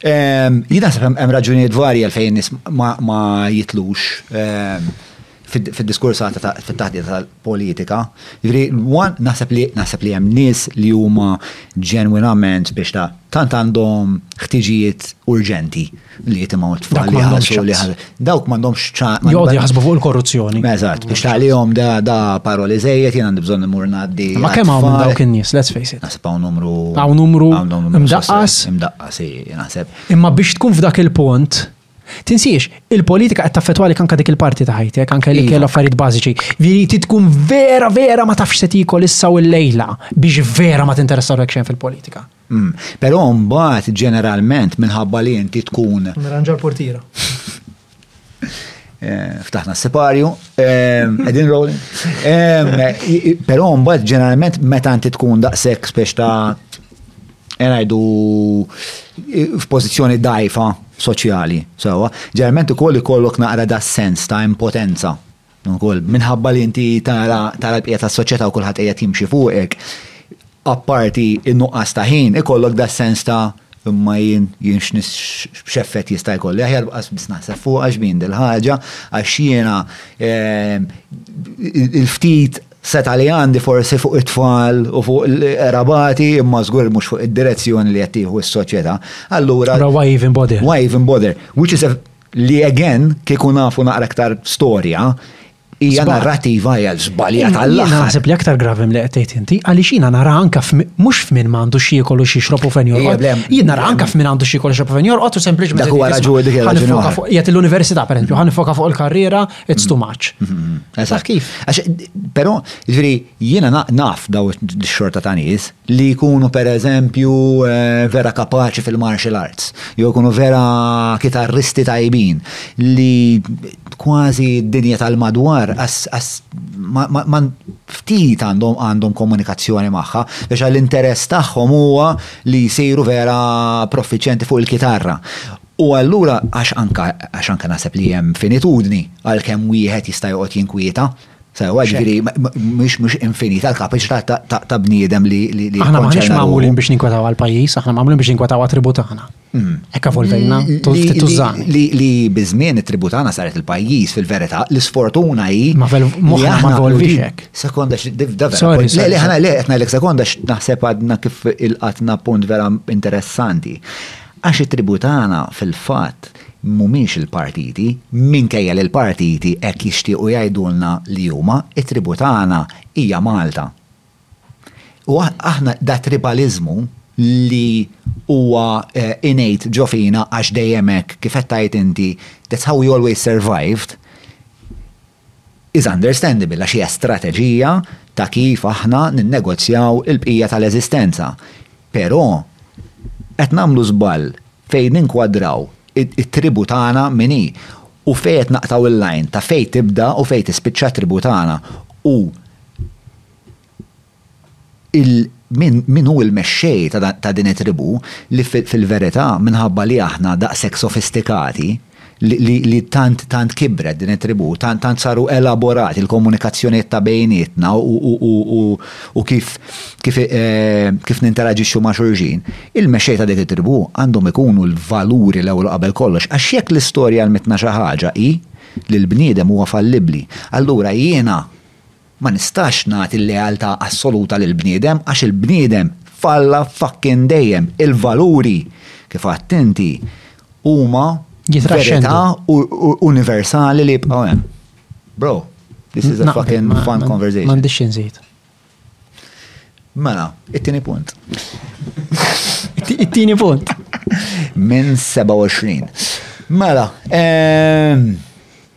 Speaker 1: Ehm, jien naħseb hemm raġunijiet varji għal fejn nies ma jitlux ehm, fid-diskors għata fit-taħdita tal-politika. Jivri, one, naħseb li naħseb li hemm nies li huma ġenwinament biex ta' tant għandhom ħtiġijiet urġenti. li jitimgħu t-tfal li ħassu li dawk m'għandhomx ċaqli.
Speaker 2: Jgħodu jaħsbu fuq il-korruzzjoni.
Speaker 1: Eżatt, biex tagħlihom da da paroli żejjed jien għandi bżonn imur ngħaddi.
Speaker 2: Ma kemm hawn dawk in-nies, let's face it.
Speaker 1: Naħseb hawn numru.
Speaker 2: Hawn numru
Speaker 1: mdaqqas. Mdaqqas, naħseb.
Speaker 2: Imma biex tkun f'dak il-punt, Tinsiex, il-politika qed taffetwa li kanka dik il-parti ta' ħajtek, anke li
Speaker 1: iva.
Speaker 2: kell affarijiet bażiċi. Viri tkun vera vera ma tafx se tikol issa u l-lejla biex vera ma tinteressaw xejn fil-politika.
Speaker 1: Mm. Però mbagħad ġeneralment minħabba li inti tkun.
Speaker 2: Nirranġa l-portiera.
Speaker 1: Eh, ftaħna s-siparju, edin rolling. Pero mbagħad ġeneralment meta inti tkun daqshekk spiex ta' ngħidu f'pożizzjoni dajfa soċjali, sewwa, ġeneralment ukoll ikollok naqra da' sens ta' impotenza. Ukoll minħabba li inti tara tara l-bqija tas-soċjetà u kulħadd qiegħed jimxi fuqek, apparti n-nuqqas ta' ħin, ikollok das-sens ta' imma jien jien x'effett jista' jkolli. Aħjar bqas biss naħseb fuqha x'bin dil-ħaġa għax jiena ehm, il-ftit seta' li għandi forsi fuq it-tfal u fuq l-rabati imma żgur mhux fuq id-direzzjoni li qed tieħu s-soċjetà. Allura
Speaker 2: Why even bother?
Speaker 1: Why even bother? Which is a Li again, kieku nafu naqra aktar storja, hija narrativa hija żbalja tal-aħħar.
Speaker 2: Naħseb li aktar gravi li qed tgħid inti, għaliex jiena nara anke mhux f'min m'għandu x'jiekol u x'jixrob u fejn jorqod. Jien nara anke f'min għandu x'jiekol u x'jixrob fejn jorqod u sempliċement.
Speaker 1: Dak huwa raġuni dik
Speaker 2: il-raġuni. Jgħid l-università pereżempju, ħa nifoka fuq il-karriera, it's too much.
Speaker 1: Eżatt
Speaker 2: kif.
Speaker 1: Però, ġifieri, jiena naf daw ix-xorta ta' nies, li jkunu per eżempju eh, vera kapaċi fil-martial arts, jew jkunu vera kitarristi tajbin, li kważi d-dinja tal-madwar ftit għandhom għandhom komunikazzjoni magħha, biex għall-interess tagħhom huwa li jsiru vera profiċenti fuq il-kitarra. U allura għax anka għax anka naħseb li hemm finitudni għalkemm wieħed jista' joqgħod jinkwieta Sewa, ġifiri, mux mux infinita l-kapaċità ta' bniedem li.
Speaker 2: Aħna maħniex magħmulin biex ninkwetaw għal-pajis, aħna magħmulin biex ninkwetaw għal-tributana. Mm. Ekka voltajna, tużan.
Speaker 1: Li bizmien il-tributana saret il-pajis fil-verita, l-sfortuna hi.
Speaker 2: Ma fil-muħna ma volvixek.
Speaker 1: Sekonda,
Speaker 2: davvero.
Speaker 1: Le, ħana, le, etna l-ek sekonda naħseb għadna kif il-qatna punt vera interessanti. Għax il-tributana fil-fat mhumiex il-partiti, minkejja li l-partiti hekk jixtiequ jgħidulna li huma, it-tribù tagħna hija Malta. U aħna dat-tribaliżmu li huwa innate ġo fina għax dejjem hekk, kif qed tgħid inti, that's how we always survived, Is understandable għax hija strateġija ta' kif aħna ninnegozjaw il-bqija tal-eżistenza. Però qed nagħmlu żball fejn ninkwadraw it-tribù tagħna min hi u fejn qed naqtgħu l-line ta' fejn tibda u fejn tispiċċa t-tribù tagħna u il min min hu l-mexxej ta' dan ta' din it-tribù li fi fil-verità minħabba li aħna daqshekk sofistikati li li li tant tant kibret din it-tribù tant tant saru elaborati l-komunikazzjonijiet ta' bejnietna u u u u u kif kif kif ninteraġixxu ma' xulxin, il-mexxej ta' dik it-tribù għandhom ikunu l-valuri l-ewwel u qabel kollox għax jekk l-istorja għallmitna xi ħaġa hi li l-bniedem huwa fallibbli allura jiena Ma nistax nagħti l-lealtà assoluta lill-bniedem għax il-bniedem falla fucking dejjem. Il-valuri, kif għedt inti,
Speaker 2: huma
Speaker 1: verità universali li jibqgħu hemm. Bro, this is a fucking fun conversation.
Speaker 2: M'għandix xi nżid.
Speaker 1: Mela, it-tieni punt.
Speaker 2: It-tieni punt.
Speaker 1: Minn 27. Mela, ehm,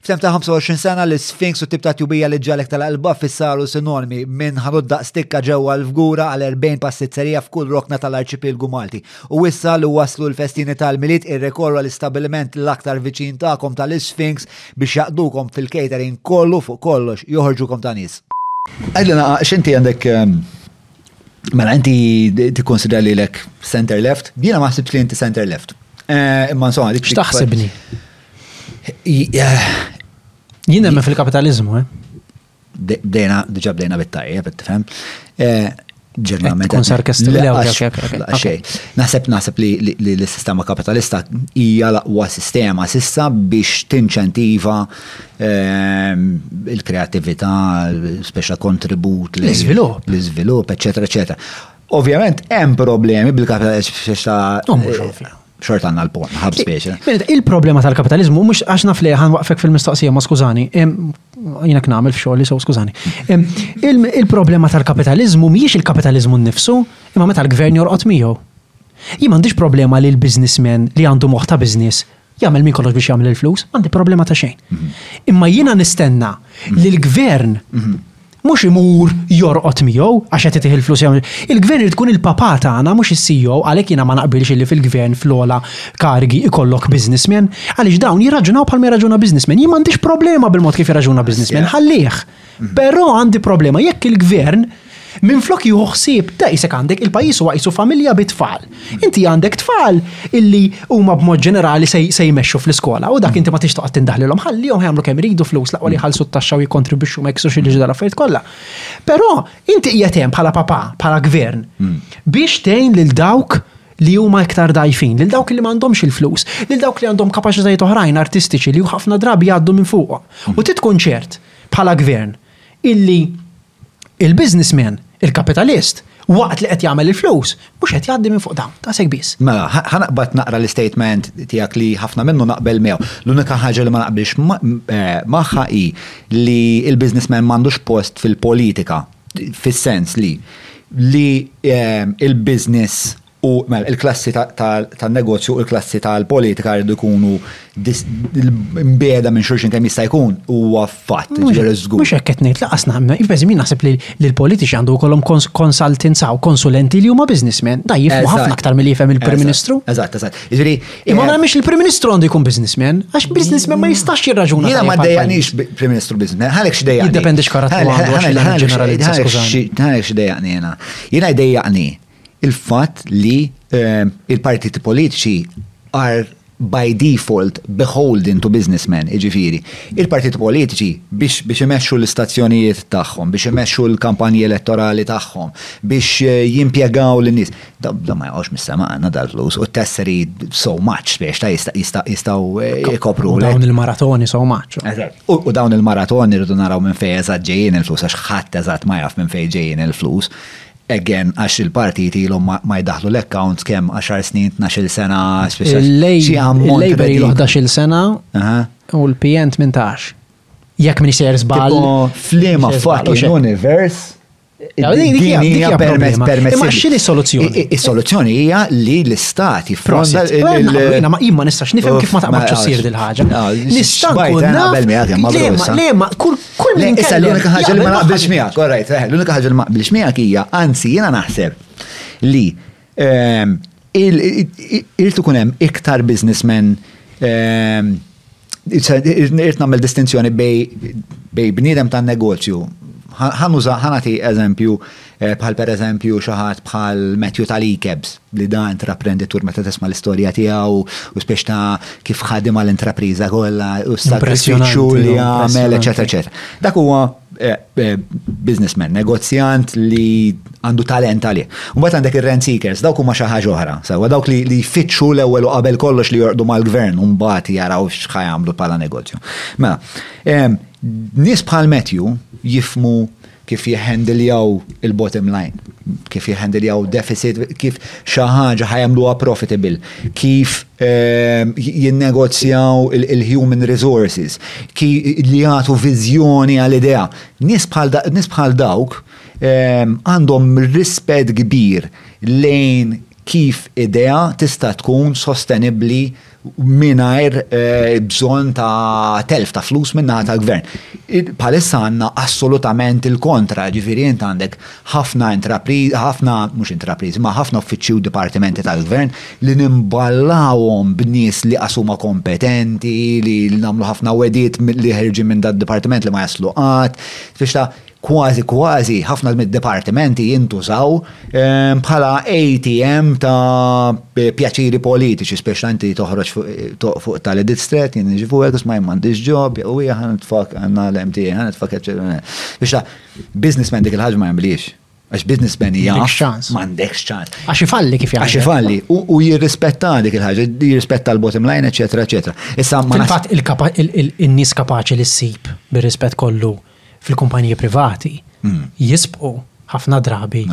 Speaker 1: F'temp ta' 25 sena, l-Isfinks u t-tip ta' tjubija li ġġagħlek tagħlaq il-baffi saru sinonimi, minn ħanut daqs tikka ġewwa l-Fgura għal 40 pastizzerija f'kull rokna tal-Arċipielgu Malti. U issa li waslu l-festini tal-Milied, irrikorru għal stabbiliment l-aktar viċin tagħkom tal-Isfinks biex jaqdukom fil-catering kollu fuq kollox, joħorġukom ta' nies. Għidlna, x'inti għandek, mela inti tikkunsidra lilek centre-left? Jiena ma ħsibtx li inti centre-left. Imma insomma dik.
Speaker 2: X'taħsibni? Jien hemm fil-kapitaliżmu, eh?
Speaker 1: Bdejna, diġa bdejna bit-tajja, bit-tifhem. Eh,
Speaker 2: ġeneralment. Kun sarkastik li
Speaker 1: xej. Naħseb naħseb li l-sistema kapitalista hija l-aqwa sistema sissa biex tinċentiva ehm, il-kreativita, speċa kontribut l
Speaker 2: izvilup
Speaker 1: l izvilup eccetera, eccetera. Ovvjament hemm problemi bil-kapitalizmu xort għanna l-pon, ħab speċa.
Speaker 2: Il-problema tal-kapitalizmu, mux għax naf li għan waqfek fil-mistoqsija, ma skużani, jina knamil fxol li so skużani. Il-problema tal-kapitalizmu miex il-kapitalizmu nifsu, imma meta l-gvern jorqot miegħu. Jien m'għandix problema li l-biznismen li għandu moħta biznis jagħmel min kollox biex jagħmel il-flus, għandi problema ta' xejn. Mhm. Imma jiena nistenna li l-gvern mhm. Mhux imur jorqod miegħu għax qed itih il-flus jew. Il-Gvern irid ikun il-Papa tagħna mhux is-CEO għalhekk jiena ma naqbilx illi fil-Gvern fl-ogħla karigi ikollok businessman għaliex dawn jirraġunaw bħalma jirraġuna businessman. Jien m'għandix problema bil-mod kif jirraġuna businessman, ħallih. Però għandi problema jekk il-Gvern minflok jieħu ħsieb, ta' qisek għandek, il-pajjiż huwa qisu familja bi tfal. Inti għandek tfal illi huma b'mod ġenerali se jmexxu fl-iskola u dak inti ma tix toqgħod tindaħlilhom ħallihom jagħmlu kemm iridu flus l-aqwa li jħallsu t-taxxa u jikkontribwixxu ma jiksrux il-liġi tal-affarijiet kollha. Però inti qiegħed hemm bħala papà, bħala gvern hmm. biex tgħin lil dawk li huma iktar dajfin, lil dawk li m'għandhomx il-flus, lil dawk li għandhom kapaċitajiet oħrajn artistiċi li ħafna drabi jgħaddu minn fuqhom. U hmm. titkun ċert bħala gvern illi il-businessman, il-kapitalist, waqt li qed jagħmel il-flus, mhux qed jgħaddi minn fuq dawn, ta' segbiż.
Speaker 1: Mela, ħanaqbad naqra l-istatement tiegħek li ħafna minnu naqbel miegħu. L-unika ħaġa li ma naqbilx eh, magħha hi li l-businessman m'għandux post fil-politika, fis-sens li li eh, il-business U mela l-klassi tan-negozju u l-klassi tal-politika jridu jkunu mbiegħda minn xulxin kemm jista' jkun huwa fatt, jiġifieri żgur.
Speaker 2: Mhux hekk qed ngħid, lanqas naħdem. Jien pereżempju naħseb li l-politiċi għandu jkollhom consultants hawn, konsulenti li huma businessmen. Dan jifhmu ħafna aktar milli jifhem il-Prim Ministru.
Speaker 1: Eżatt, eżatt. Jiġifieri.
Speaker 2: Imma ma nemmnx li l-Prim Ministru għandu jkun businessman, għax businessman ma jistax jirraġuna.
Speaker 1: Jiena ma ddejjaqnix Prim Ministru businessman, ħalek x'dejjaqni.
Speaker 2: Jiddependi x'karattru għandu.
Speaker 1: Ħalek x'dejjaqni jiena. Jiena jdejjaqni il-fatt li ehm, il-partiti politiċi are by default beholden to businessmen, iġifiri. Il-partiti politiċi biex, biex imexxu l-istazzjonijiet tagħhom, biex imexxu l-kampanji elettorali tagħhom, biex eh, jimpjegaw l-nies. Da, da ma jgħawx mis-sema għandna dal-flus u tesseri so much biex ta' jistgħu eh, ikopru.
Speaker 2: Dawn il-maratoni so much.
Speaker 1: U dawn il-maratoni rridu naraw minn fejn eżatt ġejjin il-flus għax ħadd eżatt ma jaf minn fejn ġejjin il-flus. Again, għax il-partiti ilhom ma jdaħħlu l-accounts kemm għaxar snin, tnax-il sena, spiss xi ammont.
Speaker 2: Il-Labour ilu ħdax-il sena u l-PN tmintax. Jekk minn sejr żball.
Speaker 1: Flima fucking
Speaker 2: univers. Din hija permess
Speaker 1: permess.
Speaker 2: Imma x'inhi soluzzjoni?
Speaker 1: Is-soluzzjoni hija li l-istat
Speaker 2: jiffronta il ma jien ma nistax nifhem kif ma taqbadx issir dil-ħaġa. Nista' nkun naf. Le ma kull Kull min
Speaker 1: issa l-unika ħaġa li ma naqbilx miegħek, all right, eh, l-unika ħaġa li ma naqbilx miegħek hija, anzi jiena naħseb li ehm, irid ikun hemm iktar businessmen ehm, irid nagħmel distinzjoni bej bniedem tan-negozju. Ħanuża ħanati eżempju Eh, bħal per eżempju xaħat bħal Matthew tal-Ikebs, li da intraprenditur meta tisma l-istoria tijaw u spiex ta' kif ħadim għal intrapriza kolla
Speaker 2: u
Speaker 1: s-sakrifiċu li għamel, eccetera, eccetera. Dak huwa eh, eh, businessman, negozjant li għandu talent għalih. U bat għandek il-rent seekers, dawk huma xi ħaġa oħra, sawa dawk li jfittxu l-ewwel u qabel kollox li jorqdu mal-gvern u mbagħad jaraw x'ħa jagħmlu bħala negozju. Mela, nis bħal Matthew jifmu kif jihhandiljaw il-bottom line, kif jihhandiljaw deficit, kif xi ħaġa ħa jagħmluha profitable, kif jinnegozjaw il-human resources, li jagħtu viżjoni għal idea. Nies bħal dawk għandhom rispett kbir lejn kif idea tista' tkun sostenibbli mingħajr eh, bżonn ta' telf ta' flus minnaħa tal-gvern. Palissa għandna assolutament il-kontra, ġifieri int għandek ħafna intrapriz, ħafna mhux intrapriz, ma ħafna uffiċċju dipartimenti tal-gvern li nimballawhom b'nies li qasuma kompetenti, li nagħmlu ħafna wedit li ħerġin minn dad dipartiment li ma jaslu qatt, biex ta' Kważi kważi ħafna mid-dipartimenti jintużaw bħala ATM ta' pjaċiri politiċi, speċta inti toħroġ fuq tali distret, jien nġifu għek, ma jmandiġ ġob, u hija ħan tfak għanna l-MTA, ħan tfak eccetera. Biex ta' businessman dik il-ħagġa ma jambliex. Għax businessman hija.
Speaker 2: M'għandekx ċans. Għax ifalli kif jgħid.
Speaker 1: Għax ifalli u jirrispetta dik il-ħaġa, jirrispetta l-bottom line, eċetera, eċetera. Issa ma
Speaker 2: il-nies kapaċi li ssib bir-rispett kollu fil-kumpaniji privati hmm. jisbqu ħafna drabi.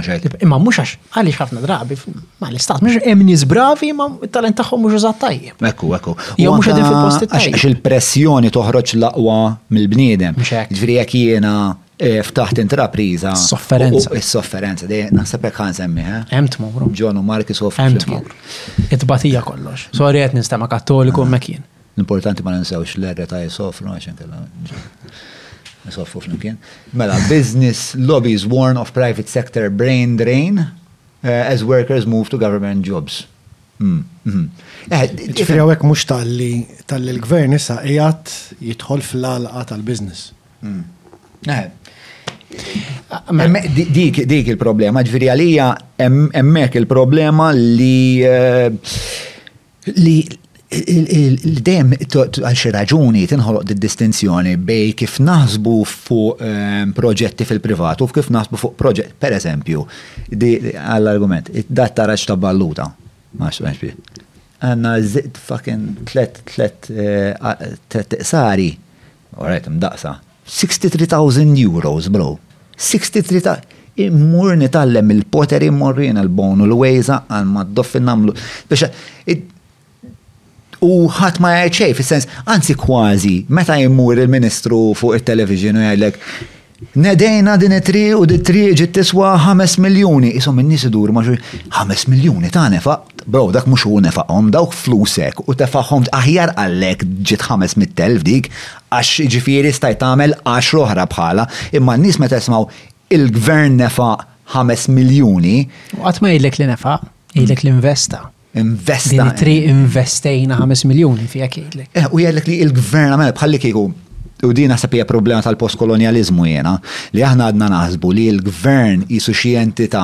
Speaker 2: Imma mhux għax għaliex ħafna drabi ma l-istat mhux hemm nies bravi ma t-talent tagħhom mhux użat tajjeb.
Speaker 1: Ekku, ekku.
Speaker 2: Jew mhux qegħdin fil-posti tajjeb.
Speaker 1: Għax il-pressjoni toħroġ l-aqwa mill-bniedem. Ġifieri jekk jiena eh, ftaħt intrapriża.
Speaker 2: Sofferenza.
Speaker 1: Is-sofferenza dej naħseb hekk ħan semmi, eh?
Speaker 2: Hemm tmur.
Speaker 1: John u Marki sofri.
Speaker 2: Hemm tmur. It-batija kollox. Sorry qed nistema' kattoliku hemmhekk jien.
Speaker 1: L-importanti ma ninsewx l-erre ta' jisofru, għax inkella jisoffu flimkien. Mela, business lobbies warn of private sector brain drain eh, as workers move to government jobs. Hmm, hmm. Eh,
Speaker 3: Ġifri għawek mux tal-li tal-li l-gvern issa ijat jitħol fl-alqa tal-biznis.
Speaker 1: Hmm. Eh. Dik, dik il-problema, ġviri għalija emmek il-problema li Li dejjem għal xi raġuni tinħoloq distinzjoni bej kif naħsbu fuq ehm, proġetti fil-privat u kif naħsbu fuq proġett, per eżempju, għall-argument, dat taraġ ta' balluta, ma għanna zitt fucking tlet tlet eh, tlet iqsari Alright, imdaqsa. €63,000, bro. 63 ta' immur nitgħallem il-poteri morrina l-bonu l-wejza għal ma doffi namlu. Biex u ħadd ma jgħid xejn fis-sens, anzi kważi, meta jmur il-Ministru fuq it-television u jgħidlek Nedejna din it-triq u di triq ġiet tiswa ħames miljuni. Qishom in-nies iduru ma' xulxin, Ħames miljuni ta' nefaq? Bro, dak mhux hu nefaqhom, dawk flusek u tefagħhom, aħjar għalhekk ġiet ħames mitt elf dik, għax jiġifieri stajt tagħmel għaxra oħra bħalha, imma n-nies meta jismgħu il-Gvern nefaq ħames miljuni.
Speaker 2: U qatt ma jgħidlek li nefaq, jgħidlek li investa.
Speaker 1: Investa.
Speaker 2: Din tri investejna 5 miljoni fija kejtlek.
Speaker 1: Eh, u jgħidlek li il-gvernament bħalli kieku u din naħseb hija problema tal-postkolonializmu jiena li aħna għadna naħsbu li l-gvern jisu xi entità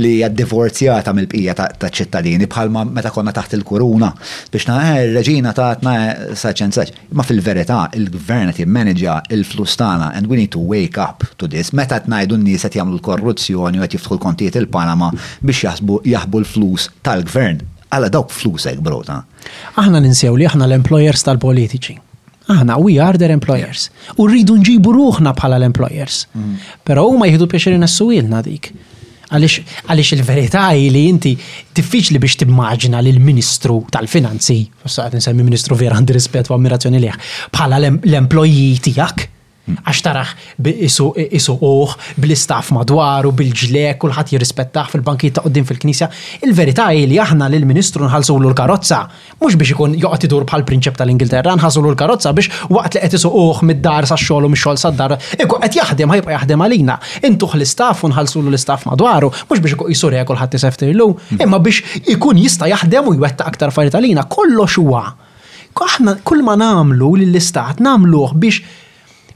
Speaker 1: li hija divorzjata mill-bqija taċ-ċittadini bħalma meta konna taħt il-kuruna biex naħer eh, reġina tatna eh, saċ saċ. Imma fil-verità il-Gvern qed jimmaniġġja l-flus tagħna and we need to wake up to this. Meta qed ngħidu n-nies qed jagħmlu l-korruzzjoni u qed jiftħu l-kontijiet il-Panama biex jaħsbu jaħbu l-flus tal-Gvern. Alla dawk flusek bro ta.
Speaker 2: Aħna ninsew li aħna l-employers tal-politiċi. Aħna we are their employers. U rridu nġibu ruħna bħala l-employers. Mm. Però huma jieħdu pjaċir inessuilna dik. Għaliex il-verità hi li inti diffiċli biex timmaġina lil Ministru tal-Finanzi, issa qed insemmi Ministru vera għandi rispett u ammirazzjoni lejh, bħala l-employee tiegħek għax tarah isuquh bl-istaff madwaru, bil-ġle, kulħadd jirrispettah fil-bankijiet ta' quddiem fil-Knisja. Il-verità hi li aħna lill-Ministru nħallsulu l-karozza Mhux biex ikun joqgħod idur bħal prinċep tal-Ingilterra, nħasulu l-karozza biex waqt li qed isuquh mid-dar sax-xogħol u mix-xogħol sad-dar, ikun qed jaħdem ħajbqa' jaħdem għalina. Intuh l-istaff u nħallsulu l-istaff madwaru, mhux biex ikun qisu re kulħadd iseftirlu, imma biex ikun jista' jaħdem u jwettaq aktar affarijiet għalina. Kollox huwa. Aħna kull ma nagħmlu lill-istat nagħmluh biex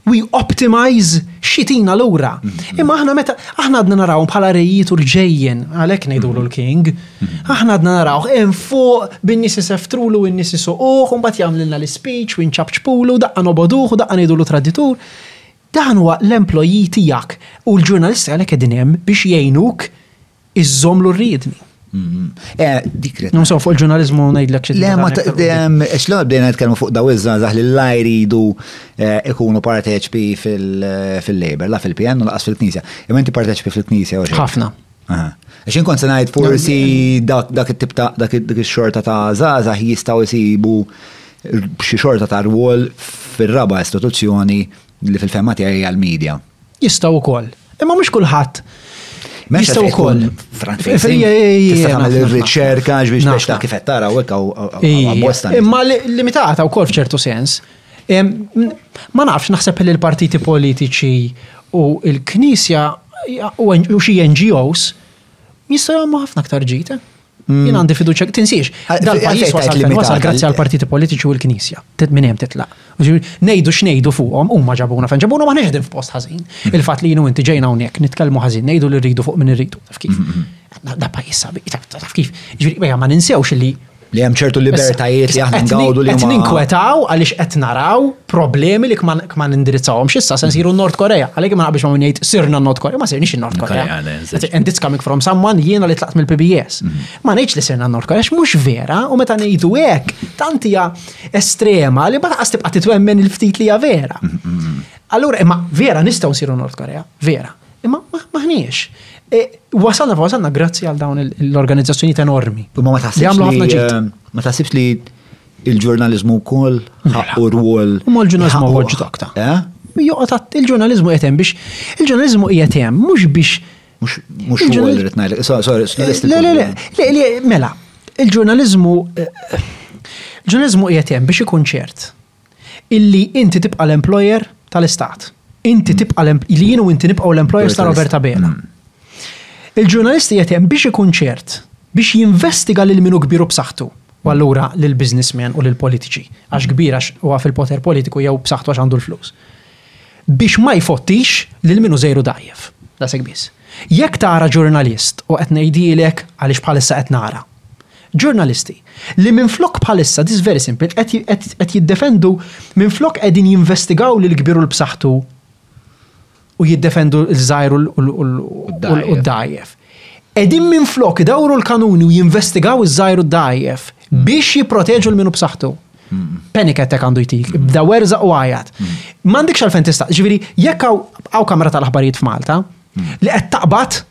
Speaker 2: we optimize xitina lura. Mhm. Imma aħna meta aħna għadna naraw bħala rejiet u rġejjen, għalhekk ngħidulu mhm. l-king, mhm. aħna għadna naraw hemm fuq bin-nies iseftrulu u n-nies isuquh u mbagħad jagħmlilna l-ispeech u nċabċpulu daqqa noboduh u daqqa ngħidulu traditur. Dan huwa l-employee tiegħek u l-ġurnalisti għalhekk qegħdin hemm biex jgħinuk iżżomm l riedni. Mm-hmm.
Speaker 1: Eh, dik
Speaker 2: li. Nusgħu fuq il-ġurnalizmu ngħidlek xi.
Speaker 1: Le ma dejjem għax la bdejna nitkellmu fuq daw iż-żgħażagħ li la jridu eh, ikunu parteċpi fil-labor, la fil-PN u laqas fil-Knisja. Imma inti parteċpi fil-Knisja u
Speaker 2: Ħafna.
Speaker 1: Għax inkont se ngħid forsi dak it-tip ta' dak ix-xorta ta' żgħażagħ jistgħu jsibu xi xorta ta' rwol fir-raba' istituzzjoni Li fil-fema tiegħi hija l-medja.
Speaker 2: Jistgħu wkoll. Imma mhux kulħadd
Speaker 1: Jistgħu wkoll. Tista' tagħmel ir-riċerka biex biex ta' kif qed tara u hekk
Speaker 2: Imma limitata wkoll f'ċertu sens. Ma nafx naħseb li l-partiti politiċi u l-Knisja u xi NGOs jistgħu jagħmlu ħafna aktar ġita. Eh? Mm. Jien għandi fiduċa, tinsiex, ah, dal-pajis wasal wasal grazzi għal partiti politiċi u l-Knisja, minn hemm titlaq. Nejdu x'nejdu fuqhom huma ġabuna fejn ġabuna ma qegħdin f'post ħażin. Mm. Il-fatt li jienu inti ġejna hawnhekk nitkellmu ħażin, nejdu li rridu fuq minn irridu, taf kif. Mm, da pajis sabi, taf kif. Ġifieri ma ninsewx li
Speaker 1: li hemm ċertu libertajiet li aħna ngawdu li.
Speaker 2: Qed ninkwetaw għaliex qed naraw problemi li kman kman indirizzawhom xissa se nsiru Nord Korea. Għalhekk ma naqbilx ma' min jgħid sirna Nord Korea, ma sirniex Nord Korea. And it's coming from someone jiena li tlaqt mill-PBS. Mhm. Ma ngħidx li sirna Nord Korea, mhux vera, u meta ngħidu hekk, tant hija estrema li ma taqas tibqa' titwemmen il-ftit li hija vera. Mhm, mhm, Allura, imma vera nistgħu nsiru Nord Korea, vera. Imma maħniex. E, wasalna wasalna grazzi għal dawn l-organizzazzjonijiet enormi.
Speaker 1: Ma taħsibx li eh, ma taħsibx li Il-ġurnaliżmu wkoll ħaqqu rwol.
Speaker 2: U mal-ġurnaliżmu huwa ġdakta. Eh? Joqgħod il-ġurnaliżmu qed hemm biex il-ġurnaliżmu qiegħed hemm mhux biex
Speaker 1: mhux huwa li rid ngħidlek. Le
Speaker 2: le le, le mela, il-ġurnaliżmu eh, il-ġurnaliżmu qiegħed hemm biex ikun ċert illi inti tibqa' l-employer tal-istat. Inti tibqa' li jien u inti nibqgħu l-employers ta' Robert Abela. Il-ġurnalist qiegħed hemm biex ikun ċert, biex jinvestiga lil min hu kbir u b'saħħtu, u allura lill-businessmen u lill-politiċi, għax kbir għax huwa fil-poter politiku jew b'saħħtu għax għandu l-flus. Biex ma jfottix lil min hu żgħir u dgħajjef. Daqshekk biss. Jekk tara ġurnalist u qed ngħidilek għaliex bħalissa qed nara, Ġurnalisti, li minflok bħalissa, this very simple, qed jiddefendu, minflok qegħdin jinvestigaw lill-kbir u l-b'saħħtu u jiddefendu ż-żgħir u d-dgħajjef, qegħdin minflok idawru l-kanuni u jinvestigaw iż-żgħir u d-dgħajjef biex jipproteġu 'l min hu b'saħħtu. Panic attack għandu jtik, ibda werżaq u għajat. M'għandekx għalfejn tista', ġifieri jekk hawn kamra tal-aħbarijiet f'Malta li qed taqbad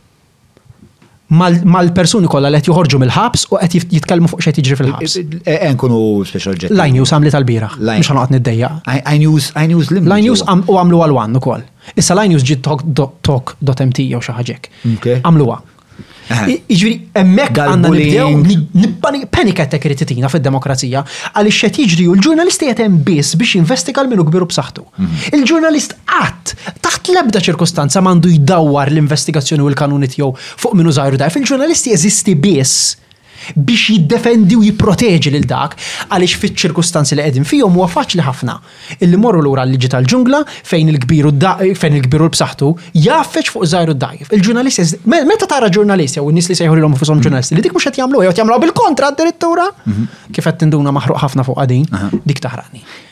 Speaker 2: mal-persuni kollha li qed joħorġu mill-ħabs u qed jitkellmu fuq xejn jiġri fil-ħabs.
Speaker 1: Qed nkunu special ġetti.
Speaker 2: Line news għamli tal-bieraħ. Mhux ħanoqgħod niddejja.
Speaker 1: Line news, line news lim.
Speaker 2: Line news u għamlu għal one ukoll. Issa line news ġiet talk dot MT jew xi ħaġek. Għamluha. Jiġri hemmhekk għandna nibdew panic attack irid titina fid-demokrazija għaliex qed jiġri u l-ġurnalisti qed hemm biss biex jinvestiga l-minu kbiru b'saħħtu. Il-ġurnalist qatt, taħt l-ebda ċirkustanza m'għandu jdawwar l-investigazzjoni u l-kanuni tiegħu fuq min hu żgħir u dgħajjef. Il-ġurnalist jeżisti biss biex jiddefendi u jipproteġi lil dak għaliex fiċ-ċirkustanzi li qegħdin fihom huwa faċli ħafna illi mmorru lura għal-liġi tal-ġungla fejn il-kbir u fejn il-kbir u b'saħħtu jgħaffeġ fuq iż-żgħir u d-dgħajjef. Il-ġurnalist jeżisti. Meta tara ġurnalist jew in-nies li jsejħu lilhom infushom ġurnalisti li dik mhux qed jagħmluha jew qed jagħmluha bil-kontra addirittura, kif qed tinduna maħruq ħafna fuqha din, dik taħraqni.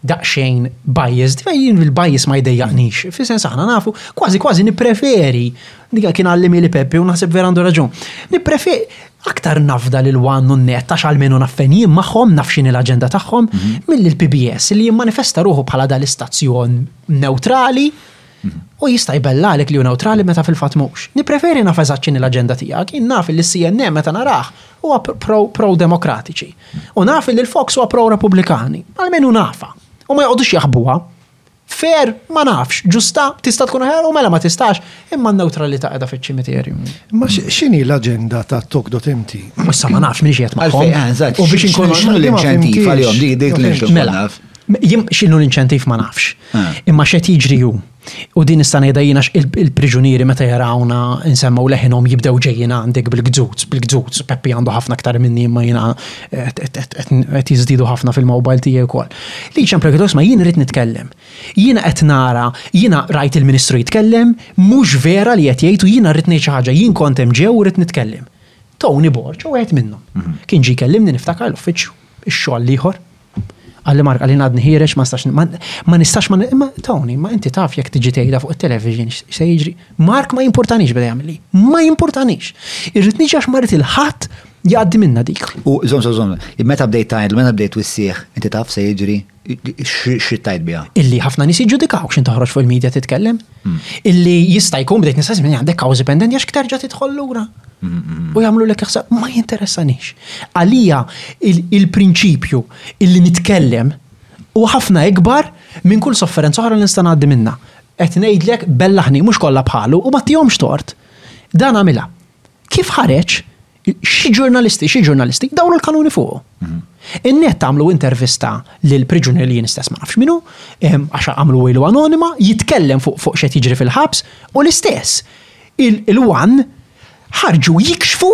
Speaker 2: daqsxejn biased, fej jien il-bias ma jdejjaqnix, fi sens aħna nafu, kważi kważi nippreferi, dika kien għallimi li Peppi u naħseb vera għandu raġun, nippreferi aktar nafda lil wan u net għax għalmenu naffen jien magħhom naf x'inhi l-aġenda tagħhom, mhm. milli l-PBS li jimmanifesta ruħu bħala dal-istazzjon newtrali Hu jista' jbellagħlek li hu newtrali meta fil-fatt mhux. Nippreferi naf eżatt x'inhi l-aġenda tiegħek, jien naf li s-CNN meta narah huwa pro-demokratiċi. U naf li l-Fox huwa pro-Repubblikani. Almenu nafha. U ma joqgħodux jaħbuha. Fair? Ma nafx. Ġusta? Tista' tkun aħjar? U mela ma tistax. Imma n-newtralità qiegħda fiċ-ċimiterju.
Speaker 3: Imma x'inhi l-aġenda ta' tok.mt?
Speaker 2: Issa ma nafx minix qiegħed magħhom. U biex inkun
Speaker 1: x'inhu l-inċentiv għalihom dik dik l-inċentiv.
Speaker 2: Mela, Jien x'inhu l-inċentiv ma nafx.
Speaker 1: Ah.
Speaker 2: Imma x'qed jiġri hu. U din nista' ngħidha jiena il-priġunieri meta jarawna nsemmaw leħinhom jibdew ġejjin għandek bil-gżuz, bil-gżuz. Peppi għandu ħafna aktar minni imma jiena qed jiżdiedu ħafna fil-mobile tiegħi wkoll. Li ċemplu kitos ma jien rrid nitkellem. Jiena qed nara, jiena rajt il-Ministru jitkellem, mhux vera li qed jgħid u jiena rrid ngħid xi ħaġa, jien kont hemm ġew u rrid nitkellem. Tony Borġ u għed minnhom. Mhm. Kien ġi kellimni niftakar l-uffiċċju, ix-xogħol ieħor. Għalli Mark, għalli għadni ħirex, ma nistax, ma nistax, ma imma Tony, ma inti taf jekk tiġi tgħidha fuq it-television se jiġri. Mark ma jimportanix beda jagħmel li. Ma jimportanix. Irrid niġi għax marit il-ħadd jgħaddi minna dik.
Speaker 1: U żom żom żom, meta bdejt tgħid, meta bdejt wissieħ, inti taf se jiġri x'rid tgħid biha.
Speaker 2: Illi ħafna nies jiġġudikaw x'in toħroġ fuq il-medja titkellem. Hmm. Illi jista' jkun bdejt nistaqsi minn għandek kawżi pendenti għax kterġa' tidħol lura. Hmm, hmm, u jagħmlu lek iħsab ma jinteressanix. Għalija il-prinċipju illi nitkellem u ħafna ikbar minn kull sofferenza oħra li nista' ngħaddi minna. Qed ngħidlek bellaħni mhux kollha bħalu u ma tihomx tort. Dan għamilha. Kif ħareġ Xi ġurnalisti, xi ġurnalisti, dawlu l-kanuni fuq. Mhm. In-net għamlu intervista lil priġunier li jien stess ma nafx minnu, għax għamlu wejlu anonima, jitkellem fuq fuq xed jiġri fil-ħabs, u l-istess. Il-wan ħarġu jikxfu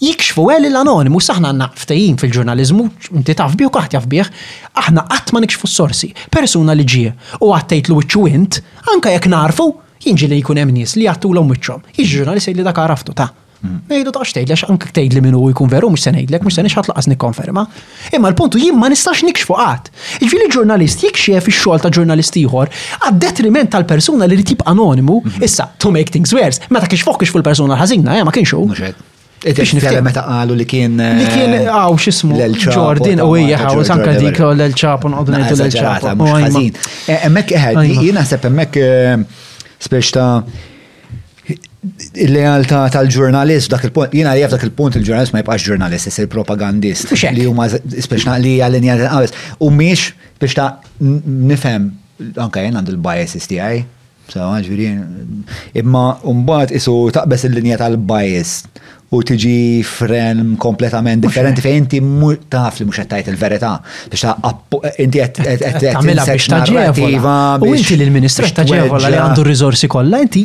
Speaker 2: jikxfu għel eh, l-anonimu, saħna għanna ftejim fil-ġurnalizmu, inti taf bih u kaħt jaf bih, aħna qatt ma nikxfu s-sorsi. Persuna li ġie u għattejt l wiċċu int, anka jekk narfu, jinġi li jkun hemm nies li għattu l-om wiċċhom. Jiġi ġurnalisti li dak għaraftu ta' Ngħidu hmm. taqx tgħidli għax anke tgħidli min hu jkun veru mhux se ngħidlek, mhux se nixħat laqas nikkonferma. Imma l-puntu jien ma nistax nikxfu qatt. Jiġifieri ġurnalist jikxef ix-xogħol ta' ġurnalist ieħor għad-detriment tal-persuna li rid jibqa' anonimu, hmm. issa to make things worse, meta kixfok kixfu l-persuna ħażina, eh, ma kienx hu. Biex nifhem
Speaker 1: meta qalu li kien.
Speaker 2: Eh, li kien għaw xismu. Jordan u hija għaw anka dik l-ċapu
Speaker 1: nqogħdu
Speaker 2: ngħidu l-ċapu.
Speaker 1: Mhux ħażin. Eh, hemmhekk eħed, jien naħseb hemmhekk speċta il-lealtà tal-ġurnalist dak il-punt, jina jaf dak il-punt il-ġurnalist ma jibqax ġurnalist, jisir propagandist. Li huma speċna li għal-linja tal-qabes. U miex biex ta' nifhem, anka jena għand il-biases tiegħi, sawa ġviri, imma mbagħad isu taqbes il-linja tal-bias u tiġi f'realm kompletament differenti fejn inti taf li mhux qed tgħid il-verità biex inti qed
Speaker 2: tagħmilha biex taġġevola. U inti li l-Ministru qed taġġevola li għandu r-riżorsi kollha, inti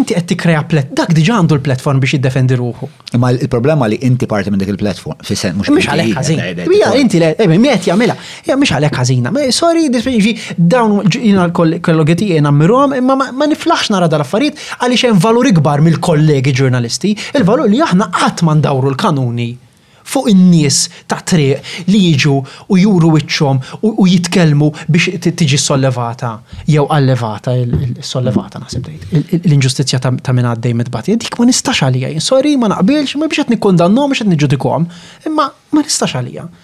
Speaker 2: inti qed tikkrea plet dak diġà għandu l-platform biex jiddefendi ruħu.
Speaker 1: Imma il-problema li inti parti minn dik il-platform fis-sen mhux
Speaker 2: mhux għalhekk ħażin. Mija inti le, min qed jagħmilha. Ja, mhix għalhekk ħażina. Sorry, dispjaċi, dawn jiena l-kollegi jena nammirhom, imma ma niflaħx nara dal-affarijiet għaliex hemm valur ikbar mill-kollegi ġurnalisti, il-valur li aħna qatt ma ndawru l-kanuni fuq in-nies ta' triq li jiġu u juru wiċċhom u jitkellmu biex tiġi sollevata jew allevata sollevata naħseb tgħid l-inġustizzja ta' min għaddej mitbati. Dik ma nistax għalija, sorry ma naqbilx, ma biex qed nikkundannhom biex qed niġġudikahom, imma ma nistax għalija.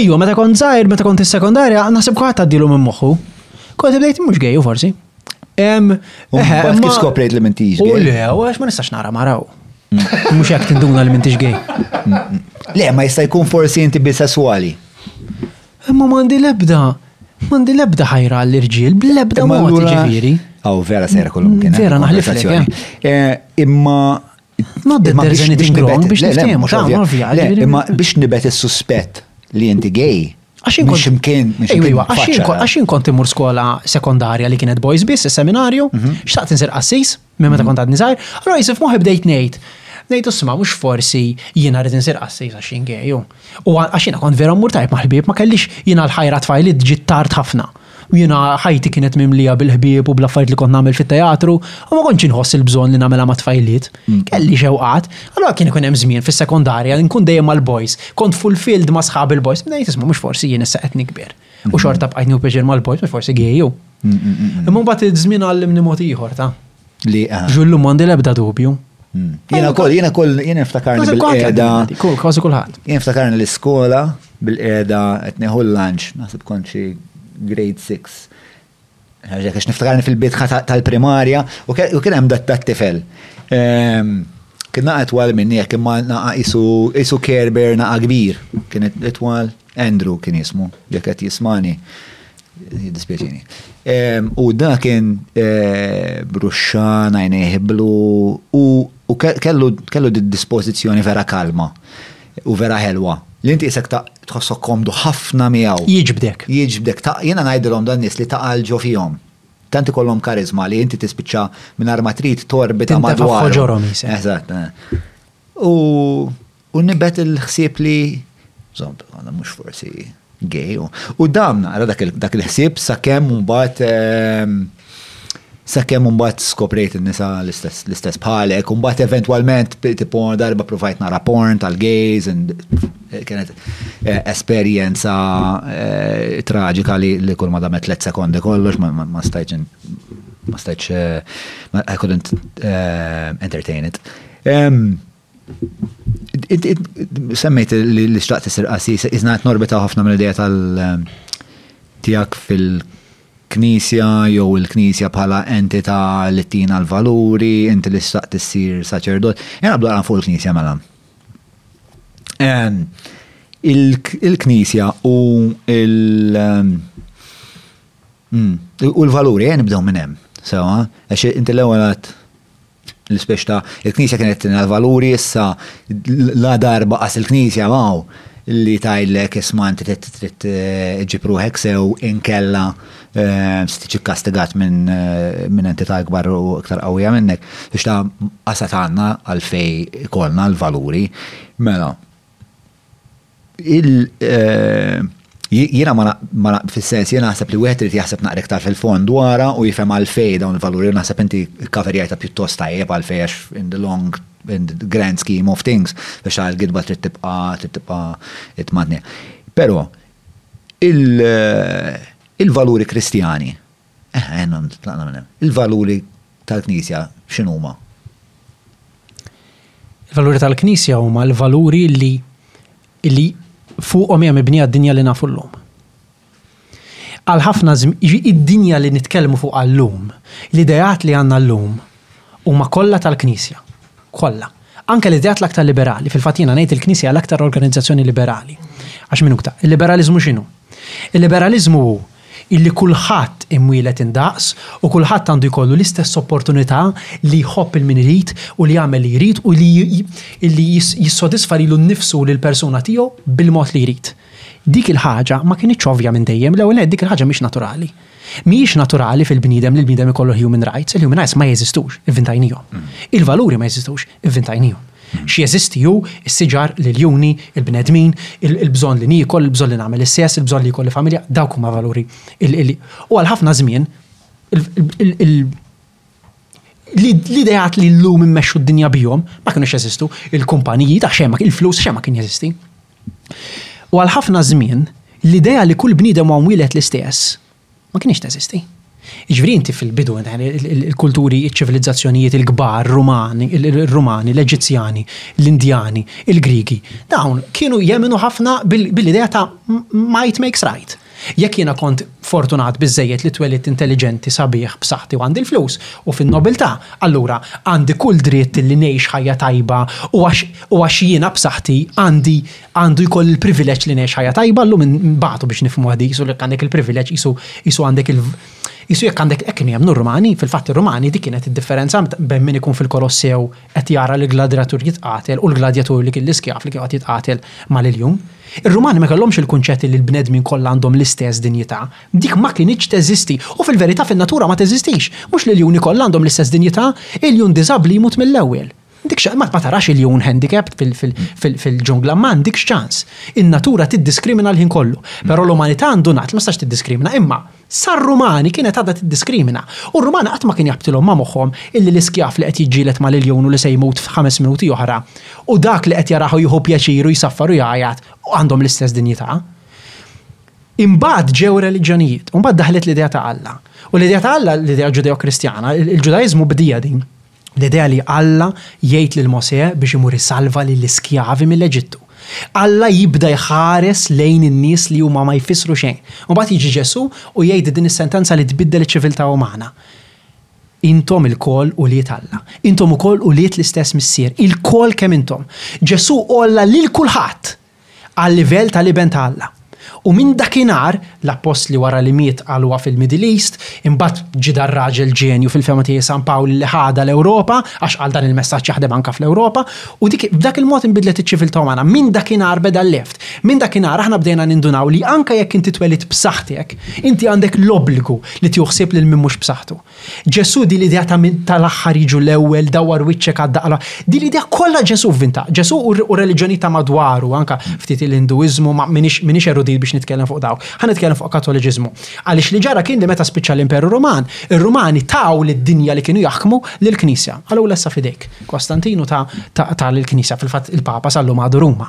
Speaker 2: Ijwa, meta kont zaħir, meta kont is-sekondarja, naħseb kwaħt għaddilu minn moħħu. Kont bdejt mhux gejju forsi.
Speaker 1: Mbagħad kif skoprejt li mintix gej?
Speaker 2: U le, għax ma nistax nara maraw. Mm. Mhux hekk tinduna li mintix gej. Mm.
Speaker 1: Le, ma jista' jkun forsi inti bisesswali.
Speaker 2: Imma m'għandi lebda, m'għandi lebda ħajra għall-irġiel, bl-ebda
Speaker 1: mod
Speaker 2: ġifieri.
Speaker 1: Aw vera sejra kollu kien.
Speaker 2: Vera naħliflek. Eh.
Speaker 1: Eh, imma
Speaker 2: Not that there's anything wrong biex niftehmu, ta'
Speaker 1: ovvja. Imma biex nibet is-suspett li inti gay,
Speaker 2: Għaxin
Speaker 1: kont
Speaker 2: ximkien, għaxin kont imur skola sekondarja li kienet boys biss, seminarju, mhm. xtaqt nsir qassis, minn meta mhm. kont għad nizar, għallu jisif moħi bdejt nejt, nejt usma, mux forsi jina rrid nsir qassis għaxin gay, U għax jiena kont vera mmur tajjeb mal-ħbieb, ma kellix jiena l-ħajra tfajliet ġiet tard ħafna. U jiena ħajti kienet mimlija bil-ħbieb u bl-affarijiet li kont nagħmel fit-teatru u ma kontx inħoss il-bżonn li nagħmilha mat-tfajliet. Kelli xewqat. Allura kien ikun hemm żmien fis-sekondarja li nkun dejjem mal-boys. Kont fulfilled ma' sħab il-boys. Ngħid isma' mhux forsi jien issa qed nikber u xorta bqajt nieħu pjaċir mal-boys, mhux forsi gay hu. Imma mbagħad iż-żmien għallimni mod ieħor ta'.
Speaker 1: Li eh.
Speaker 2: Ġullu mondi lebda dubju.
Speaker 1: Hmm. Jena kol, jena kol,
Speaker 2: jena ftakarni
Speaker 1: bil-qeda.
Speaker 2: Kważi kulħadd.
Speaker 1: Jena ftakarni l-iskola bil-qeda qed neħu l-lunch, naħseb konċi grade 6. Ħarġek għax niftakarni fil-bitħa tal-primarja u kien hemm dat tifel. Ehm, kien naqgħet twal minni jekk imma naqa' isu kerber naqa' kbir. Kien itwal Andrew kien jismu, jekk qed jismani, jiddispjaċini. U da kien eh, bruxxan, għajnejh blu, u kellu dispożizzjoni vera kalma u vera ħelwa. Li inti isek ta' tħossok komdu ħafna miegħu.
Speaker 2: Jiġbdek.
Speaker 1: Jiġbdek. Jiena ngħidilhom dan nies li ta' għalġo fihom. Tanti kollhom karizma li inti tispiċċa minn arma trid torbita madwar. Eżatt. Eh. U U nibet il-ħsieb li, zom, għana mux forsi gej, u dam naqra dak il-ħsieb sa' kem mbat ehm, sa' kem mbat skoprejt il-nisa l-istess bħalek, u mbat eventualment tipo darba provajt nara porn tal-gays, eh, kienet eh, esperienza eh, traġika li kull ma damet 3 sekondi kollox, ma stajċ ma stajċ I couldn't entertain it. Ehm, Semmejt li xtaqt isir qassis, iżna qed norbita ħafna mill-idea tal ehm, tiegħek fil-knisja jew il-knisja bħala entità li tina l-valuri, inti li xtaqt issir saċerdot. Jena bdu fuq il-knisja mela. Ehm, il-knisja u il- ehm, Mm. U l-valuri, għen eh, nibdew minn hemm. Sewa, għax inti l-ewwel għat l-ispex ta' il-knisja kienet tina l-valuri issa la darba qas il-knisja maw li tajlek isma' inti trid eh, ġib ruħek sew inkella eh, stiċi kastigat minn eh, minn entità ikbar u iktar qawwija minnek. Biex ta' qasat għandna għalfej ikollna l-valuri. Mela, Eh, jiena ma fis-sens jiena naħseb li wieħed irid jaħseb naqra iktar fil-fond dwara u jifhem għalfej dawn il-valuri naħseb inti kaverjajta pjuttost tajjeb għalfej għax in the long in the grand scheme of things biex għal gidba trid tibqa' trid tibqa' itmadni. Però eh, il-valuri kristjani Eħe, għenna tlaqna minn hemm. Il-valuri tal-Knisja x'inhuma?
Speaker 2: Il-valuri tal-Knisja huma l-valuri li li fuqhom hija mibnija d-dinja li nafu llum. Għal ħafna id-dinja li nitkellmu fuq llum, l-ideat li għandna llum huma kollha tal-Knisja. Kollha. Anke l-ideat l-aktar liberali, fil-fatt jiena ngħid il-Knisja l-aktar organizzazzjoni liberali. Għax minn uktar, il-liberaliżmu x'inhu? Il-liberaliżmu hu illi kulħadd imwieled indaqs u kulħadd għandu jkollu l-istess opportunità li jħobb lil min irid u li jagħmel li jrid u li li jissodisfa lilu nnifsu u lill-persuna tiegħu bil-mod li jrid. Dik il-ħaġa ma kinitx ovvja minn dejjem, l-ewwel nett dik il-ħaġa mhix naturali. Mhijiex naturali fil-bniedem li l-bniedem ikollu l-human rights, il-human rights ma jeżistux, ivvintajnihom. Il-valuri ma jeżistux, ivvintajnihom. X'jeżisti hu s-siġar, l-iljuni, il-bnedmin, il-bżonn li niekol, il-bżonn li nagħmel is-sess, il-bżonn li jkolli familja, dawk huma valuri li u għal ħafna żmien l-ideat li llum immexxu d-dinja bihom ma kinux jeżistu, il-kumpaniji ta' xejn, il-flus xejn ma kien jeżisti. U għal ħafna żmien l-idea li kull bniedem huwa mwieled l-istess, ma kienx teżisti. Jiġifieri inti fil-bidu, il-kulturi, iċ-ċivilizzazzjonijiet il-kbar, Rumani, il-Rumani, l-Eġizzjani, l-Indjani, il-Grigi, dawn kienu jeminu ħafna bil-idea ta' might makes right. Jekk jiena kont fortunat biżejjed li twelidt intelliġenti, sabiħ, b'saħħti u għandi l-flus u fin-nobiltà, allura għandi kull dritt li ngħix ħajja tajba u għax jiena b'saħħti għandi għandu jkoll il-privileġġ li ngħix ħajja tajba llum nbagħtu biex nifhmu għadi jisu jekk għandek il-privileġġ jisu jisu għandek il jisu jekk għandek hekk jemnu r-Rumani, fil-fatt ir-Rumani dik kienet id-differenza bejn min ikun fil-Kolossew qed jara li gladjatur jitqatel u l-gladjatur li kien l-iskjav li kien qed jitqatel mal-iljun. Ir-Rumani ma kellhomx il-kunċett li l-bnedmin kollha għandhom l-istess dinjità. Dik ma kinitx teżisti u fil-verità fin-natura ma teżistix. Mhux l-iljuni kollha għandhom l-istess dinjità, iljun diżabbli jmut mill-ewwel. M'għandikx ma tarax iljun handicapped fil-ġungla, m'għandikx ċans. In-natura tiddiskrimina l-ħin kollu. Però l-umanità għandu ngħid li ma tistax tiddiskrimina, imma sar-Rumani kienet għadha tiddiskrimina. U r-Rumani qatt ma kien jaħbtilhom ma' moħħhom illi l-iskjav li qed jiġġieled mal-iljun u li se jmut f'ħames minuti oħra u dak li qed jarah u jieħu pjaċir u jsaffar u jgħajjat għandhom l-istess dinjità. Imbagħad ġew ir-reliġjonijiet, u mbagħad daħlet l-idea ta' Alla. U l-idea ta' Alla, l-idea Ġudeo-Kristjana, il-Ġudaiżmu bdieha din. L-idea li Alla jgħid lil Mosè biex imur isalva lill-iskjavi mill-Eġittu. Alla jibda jħares lejn in-nies li huma ma jfissru xejn. Imbagħad jiġi Ġesù u jgħid din is-sentenza li tbiddel iċ-ċiviltà umana, Intom ilkoll ulied Alla. Intom ukoll ulied l-istess Missier. Ilkoll kemm intom. Ġesù għolla lil kulħadd! għal-livell tal-Iben ta' Alla. U minn dakinhar, l-Appostli wara li miet qalugħa fil-Middle East, imbagħad ġie dar-raġel ġenju fil-fehma tiegħi San Pawl li ħadha l-Ewropa, għax qal dan il-messaġġ jaħdem anke fl-Ewropa, u dik b'dak il-mod inbidlet iċ-ċiviltà umana. Minn dakinhar beda l-left. Minn dakinhar aħna bdejna nindunaw li anke jekk inti twelidt b'saħħtek, inti għandek l-obbligu li tieħu ħsieb lil min mhux b'saħħtu. Ġesù din l-idea ta' min tal-aħħar jiġu l-ewwel, dawwar wiċċek għad-daqra, din l-idea kollha Ġesù vvintaha. Ġesù u r-reliġjonijiet ta' madwaru, anke ftit il-Induiżmu, ma m'iniex m'iniex erudit biex nitkellem fuq dawk. Ħa nitkellem fuq Katoliċiżmu. Għaliex li ġara kien li meta spiċċa l-Imperu Ruman, ir-Rumani taw lid-dinja li kienu jaħkmu lill-Knisja. Qalulha issa f'idejk. Kostantinu ta ta lill-Knisja, fil-fatt il-Papa sal-lum għadu Ruma.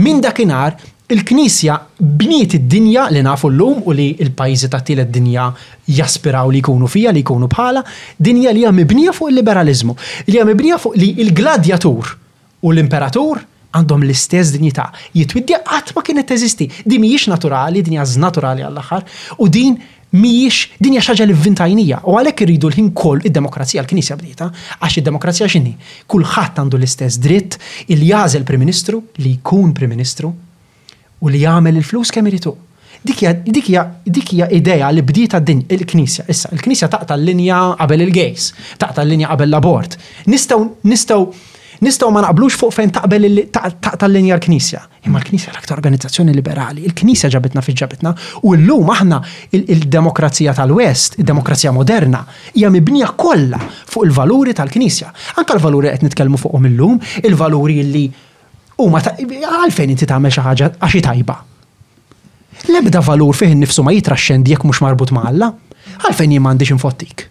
Speaker 2: Minn dakinhar, il-Knisja bniet id-dinja li nafu llum u li l-pajjiżi tat-Tielet Dinja jaspiraw li jkunu fiha, li jkunu bħalha, dinja li hija mibnija fuq il-liberaliżmu, li hija mibnija fuq li l-gladjatur u l-imperatur għandhom l-istess dinjità. Jitwid, din qatt ma kienet teżisti, din mhijiex naturali, din hija żnaturali għall-aħħar, u din Mhijiex, din hija xi ħaġa li vvintajnija u għalhekk irridu l-ħin koll id-demokrazija l-Knisja bnietha għax id-demokrazija x'inhi? Kulħadd għandu l-istess dritt li jagħżel Prim Ministru, li jkun Prim Ministru u li jagħmel il-flus kemm irid hu. Dik hija, dik hija, dik hija idea li bdietha d-dinja, il-Knisja. Issa, il-Knisja taqta' l-linja qabel il-gays, taqta' l-linja qabel l-abort. Nistgħu, nistgħu, nistgħu ma naqblux fuq fejn taqbel, taqta' l-linja l-Knisja. Imma l-Knisja l-aktar organizzazzjoni liberali, il-Knisja ġabitna fi ġabitna u llum aħna il-demokrazija tal-West, id-demokrazija moderna, hija mibnija kollha fuq il-valuri tal-Knisja. Anke l-valuri qed nitkellmu fuqhom illum, il-valuri li huma għalfejn inti tagħmel xi ħaġa għax hi tajba. L-ebda valur fih innifsu ma jitraxxendi jekk mhux marbut ma' Alla. Għalfejn jien m'għandix infottik?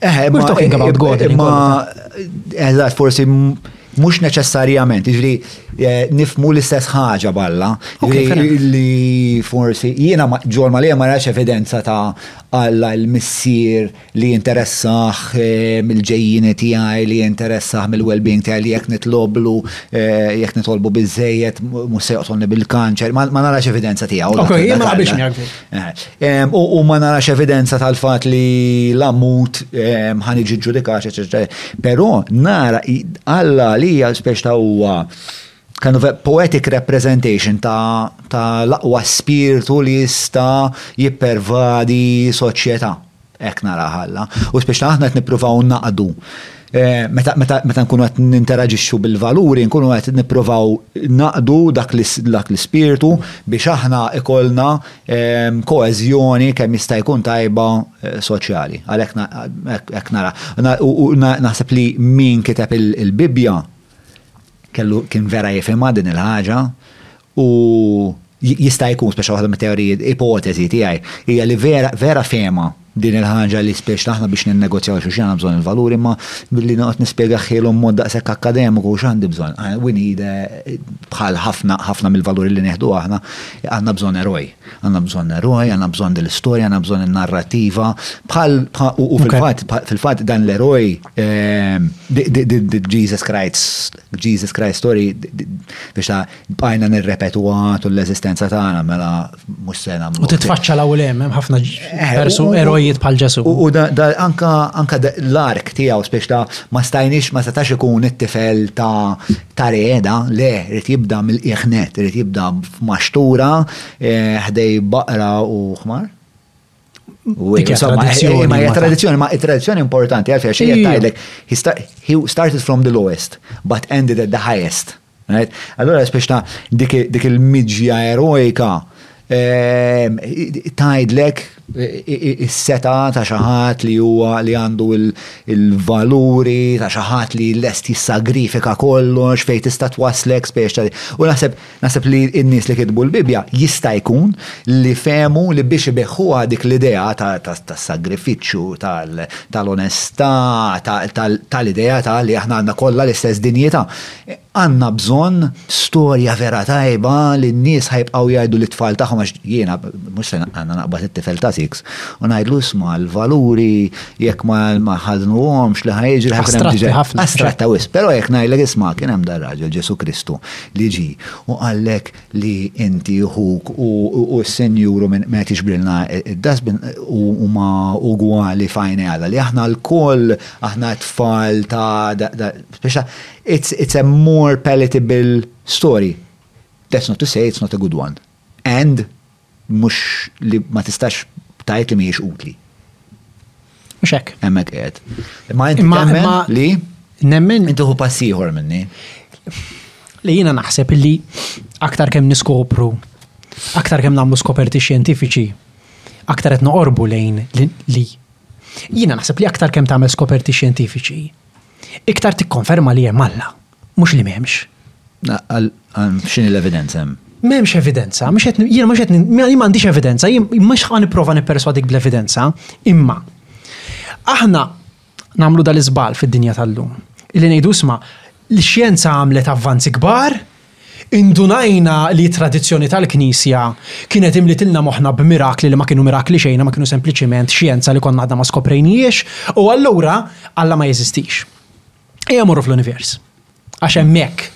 Speaker 2: Eh, We're talking eh, about God.
Speaker 1: Eh, ma, eżat, eh, forsi mux neċessarjament, ġviri, nifmu l-istess ħaġa balla, li forsi, jiena ġol ma li ma raċ evidenza ta' għalla l-missir li interessaħ mill-ġejjini tijaj, li interessaħ mill-well-being tijaj, li jek nitloblu, jek nitolbu bizzejet, musse joqtolni bil-kanċer, ma narax evidenza tijaw.
Speaker 2: Ok, jiena ma biex Eh,
Speaker 1: u ma narax evidenza tal-fat li l-ammut ħan iġi ġudikat, eccetera. Pero nara għalla li għal speċ ta' huwa kind of a poetic representation ta', ta l-aqwa spirtu li jista jippervadi soċjetà. Hekk naraha Alla. U spiex ta' aħna qed nippruvaw naqdu. Eh, meta nkunu qed ninteraġixxu bil-valuri, nkunu qed nippruvaw naqdu dak l-ispirtu biex aħna ikollna ehm, koeżjoni kemm jista' jkun tajba eh, soċjali. Għalhekk nara. U naħseb li min kiteb il-Bibbja Kellu, kien vera jifhimha din il-ħaġa u jista' jkun speċa waħda mit-teoriji, ipoteżi tiegħi, hija li vera, vera fehimha din il-ħaġa li speċa aħna biex ninnegozjaw xulxin għandna bżonn il-valuri imma billi noqgħod nispjegahielhom b'mod daqshekk akkademiku x'għandi bżonn, we need a, bħal ħafna, ħafna mill-valuri li nieħdu aħna, għandna bżonn eroj. Għandna bżonn eroj, għandna bżonn din l-istorja, għandna bżonn in-narrativa. Bħal u fil-fatt fil-fatt dan l-eroj ehm, Jesus Christ, Jesus Christ story biex ta' bqajna nirrepetuha tul l-eżistenza tagħna mela mhux se nagħmlu.
Speaker 2: U titfaċċa l hemm hemm ħafna eh, persu erojiet bħal Ġesu.
Speaker 1: U anka anka l-ark tiegħu spiex ta' ma stajniex ma setax ikun it-tifel ta' ta' riegħda, le, irid jibda mill-qiegħ nett, irid jibda f'maxtura ħdej baqra u ħmar. Dik hija tradizzjoni. Ma hija tradizzjoni, ma tradizzjoni importanti għalfejn xi qed tgħidlek he started from the lowest but ended at the highest. Allora speċta dik il-miġja erojka Ehm, tajdlek is-seta ta' xaħat li huwa li għandu il-valuri ta' xaħat li lest jissagrifika kollox fejn tista' twaslek spiex ta' u naħseb naħseb li n-nies li kitbu l-Bibja jista' jkun li femu li biex ibeħħuha dik l-idea ta' sagrifiċċju tal-onestà tal-idea ta' li aħna għandna kollha l-istess dinjità. Għandna bżonn storja vera tajba li n-nies ħa jibqgħu jgħidu lit-tfal tagħhom għax jiena mhux se għandna naqbad it-tifel ta' six u ngħidlu isma' l-valuri jekk ma nħaddnuhomx li ħa jiġri ħa
Speaker 2: jkun hemm
Speaker 1: diġà.
Speaker 2: Astratti ħafna.
Speaker 1: Astratta wisq. Però jekk ngħidlek isma' kien hemm dar-raġel Ġesù Kristu li ġie u qallek li inti ħuk u s-senjuru minn qed jixbrilna d-dustbin huma ugwali f'għajnejn Alla li aħna lkoll aħna t-tfal ta' It's it's a more palatable story. That's not to say it's not a good one. And mhux li ma tistax tajt li mhijiex utli.
Speaker 2: Mhux hekk.
Speaker 1: Hemmhekk qiegħed. Ma inti temmen li
Speaker 2: nemmen
Speaker 1: inti hu pass ieħor minni.
Speaker 2: Li jiena naħseb li aktar kemm niskopru, aktar kemm nagħmlu skoperti xjentifiċi, aktar qed noqorbu lejn li jiena naħseb li aktar kemm tagħmel skoperti xjentifiċi, Iktar tikkonferma li hemm Alla, mhux li m'hemmx.
Speaker 1: X'inhi l-evidenza hemm?
Speaker 2: M'hemmx evidenza, jien mhux qed jien m'għandix evidenza, jien mhux ħa nipprova nipperswadik bl-evidenza, imma aħna nagħmlu dal-iżball fid-dinja tal-lum. Illi ngħidu isma' l-xjenza għamlet avvanzi kbar, Indunajna li t-tradizzjoni tal-Knisja kienet imlitilna moħħna b'mirakli li ma kienu mirakli xejn, ma kienu sempliċiment xjenza li konna għadna ma skoprejnihiex, u allura Alla ma jeżistix. Ejja mmorru fl-univers. Għax hemmhekk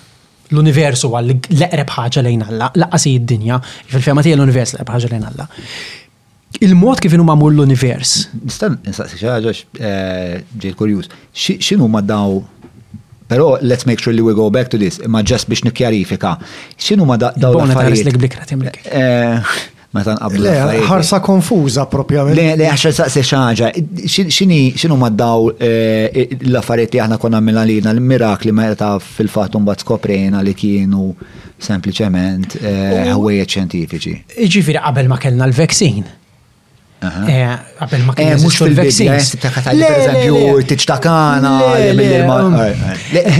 Speaker 2: l-univers huwa l-eqreb ħaġa lejn Alla, lanqas hi d-dinja, fil-fehma tiegħi l-univers l-eqreb ħaġa lejn Alla. Il-mod kif inhu magħmul l-univers.
Speaker 1: Nista' nistaqsi xi ħaġa ġejt kurjuż. X'inhu ma daw Però let's make sure li we go back to this, imma ġest biex nikkjarifika. X'inhu ma daw l-affarijiet?
Speaker 2: Bona taris li blikra timlek.
Speaker 1: Eh, meta nqablu.
Speaker 3: Le, ħarsa konfuża propjament.
Speaker 1: Le, le, għax saqsi xaġa, xini, xinu maddaw eh, l-affarijiet li aħna konna minna lina, l-mirakli meta fil-fat un skoprejna li kienu sempliciment eh, ħwejjeġ ċentifiċi.
Speaker 2: Jiġifieri qabel ma kellna
Speaker 1: l-vaccine.
Speaker 2: Eh, qabel ma kellna
Speaker 1: eh, mhux fil-vaccine. Eh, Tiftakar li pereżempju tiġ ta' kana,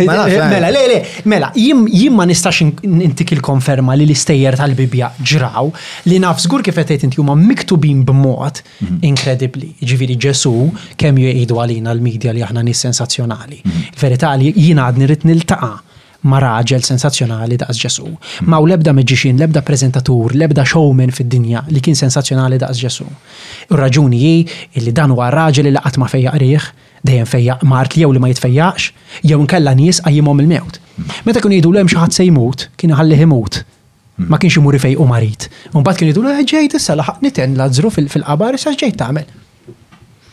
Speaker 2: Mela, le, le, mela, jien ma nistax intik il-konferma li l-istejjer tal-Bibja ġraw li naf żgur kif qed inti huma miktubin b'mod mhm. inkredibbli. Ġifieri Ġesu kemm jgħidu għalina l-medja li aħna nis sensazzjonali. Mhm. Il-verità li jien għadni rrid niltaqa' ma' raġel sensazzjonali daqs Ġesù. Ma' u lebda meġġixin, lebda preżentatur, lebda showman fid-dinja li kien sensazzjonali daqs Ġesù. U raġuni hi illi dan huwa raġel illi qatt ma fejjaq riħ, dejjem fejjaq mard li jew li ma jitfejjaqx, jew inkella nies qajjimhom mill-mewt. Meta kienu jgħidulu hemm xi ħadd se jmut, kien iħallih imut. Ma kienx imur ifejqu marid. U mbagħad kienu jgħidulu, eh ġejt issa laħaq niten Lazzru fil-qabar, issa x'ġejt tagħmel?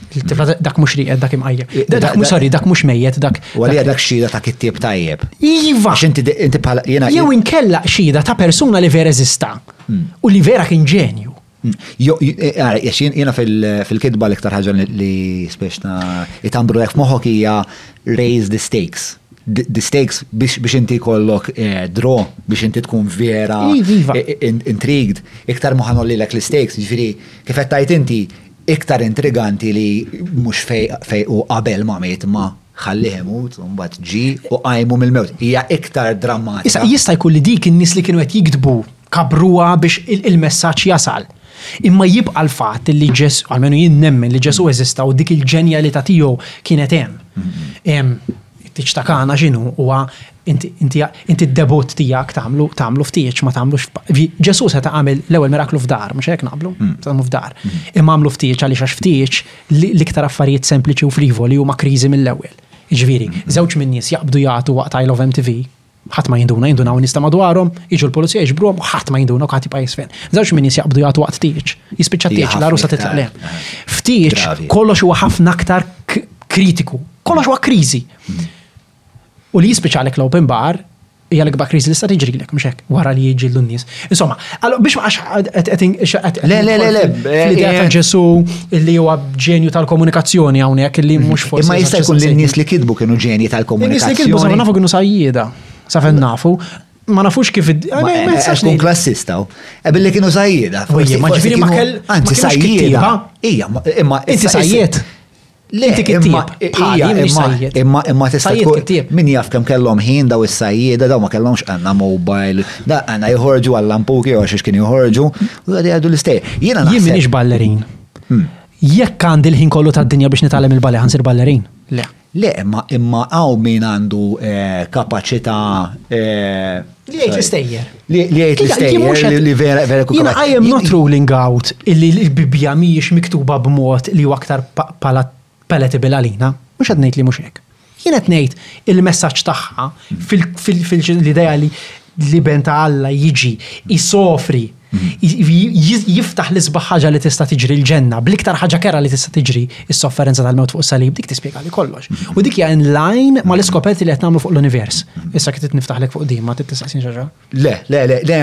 Speaker 2: Tifla dak mhux riqed dak imqajjem. Dak mhux sorry, dak mhux mejjet dak.
Speaker 1: Wali dak xhieda ta' kittieb tajjeb.
Speaker 2: Iva.
Speaker 1: Għax inti inti bħala jiena.
Speaker 2: Jew inkella xhieda ta' persuna li vera eżista hmm. u li vera kien ġenju.
Speaker 1: Hmm. E, e, għax jiena fil-kitba l-iktar ħaġa li spiex ta' itambru lek moħok hija raise the stakes the stakes biex biex inti kollok eh, draw biex inti tkun vera intrigued iktar muħan li l-ek l-stakes ġifiri Kif qed tgħid inti, iktar intriganti li mhux fejn hu qabel ma miet imma ħallih imut u mbagħad ġie u qajmu mill-mewt. Hija iktar drammatika.
Speaker 2: Issa, jista' jkun li dik in-nies li kienu qed jiktbu kabbruha biex il-messaġġ jasal. Imma jibqa' l-fatt li Ġesù, almenu jien nemmen li Ġesù eżista u dik il-ġenjalità tiegħu kienet hemm. It-tieġ ta' Kana x'inhu? Huwa inti d-debut tiegħek tagħmlu tagħmlu f'tieġ, ma tagħmlux Ġesù setgħa għamel l-ewwel miraklu f'dar, mhux hekk naqblu? Tagħmlu f'dar. Imma għamlu f'tieġ għaliex għax f'tieġ l-iktar affarijiet sempliċi u frivoli huma kriżi mill-ewwel. Jiġifieri, żewġ min-nies jaqbdu jagħtu waqt I Love MTV, Ħadd ma jinduna, jindunaw in-nies ta' madwarhom, jiġu l-pulizija jiġbruhom u ħadd ma jinduna u ħadd jibqa' jiżfen. Żewġ minn nies jaqbdu jagħtu waqt tieġ, jispiċċa
Speaker 1: Hija
Speaker 2: tieġ,
Speaker 1: ħafna
Speaker 2: l-għarusa
Speaker 1: iktar,
Speaker 2: titlaq
Speaker 1: lejhom.
Speaker 2: eh, F'tieġ
Speaker 1: gravi.
Speaker 2: kollox huwa ħafna aktar k- kritiku, kollox huwa kriżi. U li jispiċċalek l-open bar hija l-ikbar kriżi li sta tiġrilek, mhux hekk, wara li jiġildu n-nies. Insomma, allora biex ma għax
Speaker 1: Le, le, le, le.
Speaker 2: L-idea ta'
Speaker 1: eh,
Speaker 2: eh. Ġesu li huwa ġenju tal-komunikazzjoni hawnhekk li mhux mhm. forsi.
Speaker 1: Imma jista' jkun li n-nies li kitbu kienu ġenji
Speaker 2: tal-komunikazzjoni. Nies li kitbu sa nafu kienu sajjieda. Sa fejn nafu, ma nafux kif id
Speaker 1: Ma
Speaker 2: eh,
Speaker 1: eh,
Speaker 2: kun
Speaker 1: klassista. Ebilli kienu sajjida.
Speaker 2: Ma ġifiri ma kell.
Speaker 1: Anzi, sajjida. Ija, imma.
Speaker 2: Inti sajjed.
Speaker 1: Le,
Speaker 2: Inti kittieb,
Speaker 1: imma-
Speaker 2: bħal
Speaker 1: ija, jien
Speaker 2: mhix
Speaker 1: imma-
Speaker 2: sajjied.
Speaker 1: Imma imma tista'
Speaker 2: Sajjied
Speaker 1: tkun-
Speaker 2: kittieb.
Speaker 1: Min jaf kemm kellhom ħin daw is-sajjieda, daw ma kellhomx għandna mobile, da għandna joħorġu għall-lampuki jew xiex kien joħorġu, u għadu jgħadu l-istej. Jiena
Speaker 2: Jien
Speaker 1: naħseb.
Speaker 2: minix ballerin. Jekk għandi l-ħin kollu tad-dinja biex nitgħallem il-ballet ħansir ballerin. Le.
Speaker 1: Le, imma imma hawn min għandu eh, kapaċità eh,
Speaker 2: Li jgħid l-istejjer.
Speaker 1: Li jgħid l-istejjer li vera vera kull.
Speaker 2: Jina I am not ruling out illi l-Bibbja mhijiex miktuba b'mod li huwa aktar palatable għalina, mhux qed ngħid li mhux hekk. Jien qed ngħid il-messaġġ tagħha fil-idea li l-Iben ta' Alla jiġi isofri jiftaħ l-isbaħ ħaġa li tista' tiġri l-ġenna, bl-iktar ħaġa kera li tista' tiġri is-sofferenza tal-mewt fuq salib, dik tispjega li kollox. U dik hija in line ma l-iskoperti li qed nagħmlu fuq l-univers. Issa kif niftaħlek fuq din ma tittisaqsin ġaġa?
Speaker 1: Le, le, le, le,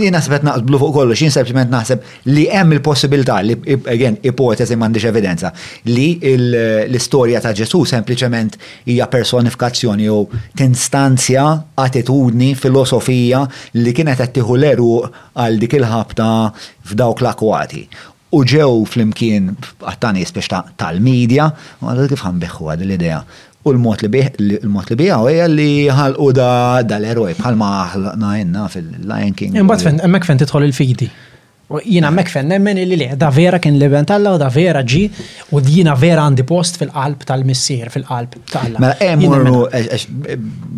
Speaker 1: jien naħseb qed naqblu fuq kollox, jien sempliment naħseb li hemm il-possibilità li again ipotezi m'għandix evidenza li l-istorja ta' Ġesu sempliċement Hija personifikazzjoni jew tinstanzja attitudni, filosofija li kienet qed tieħu l-għeruq għal dik il-ħabta f'dawk l-akwati. U ġew flimkien għadd ta' nies biex tal-media, qalu kif ħa nbiħħuha din l-idea. U l-mod li bih, il-mod li biegħu hija li ħalqu dal-eroj bħalma ħlaqna inna fil-Lion King.
Speaker 2: Imbagħad hemmhekk fejn tidħol il-fidi. U jina mek fen nemmen illi li, da vera kien l-iben talla u da vera ġi u jina vera għandi post fil-qalb tal-missier, fil-qalb talla.
Speaker 1: Mela,
Speaker 2: emmurru
Speaker 1: eh, eh, eh,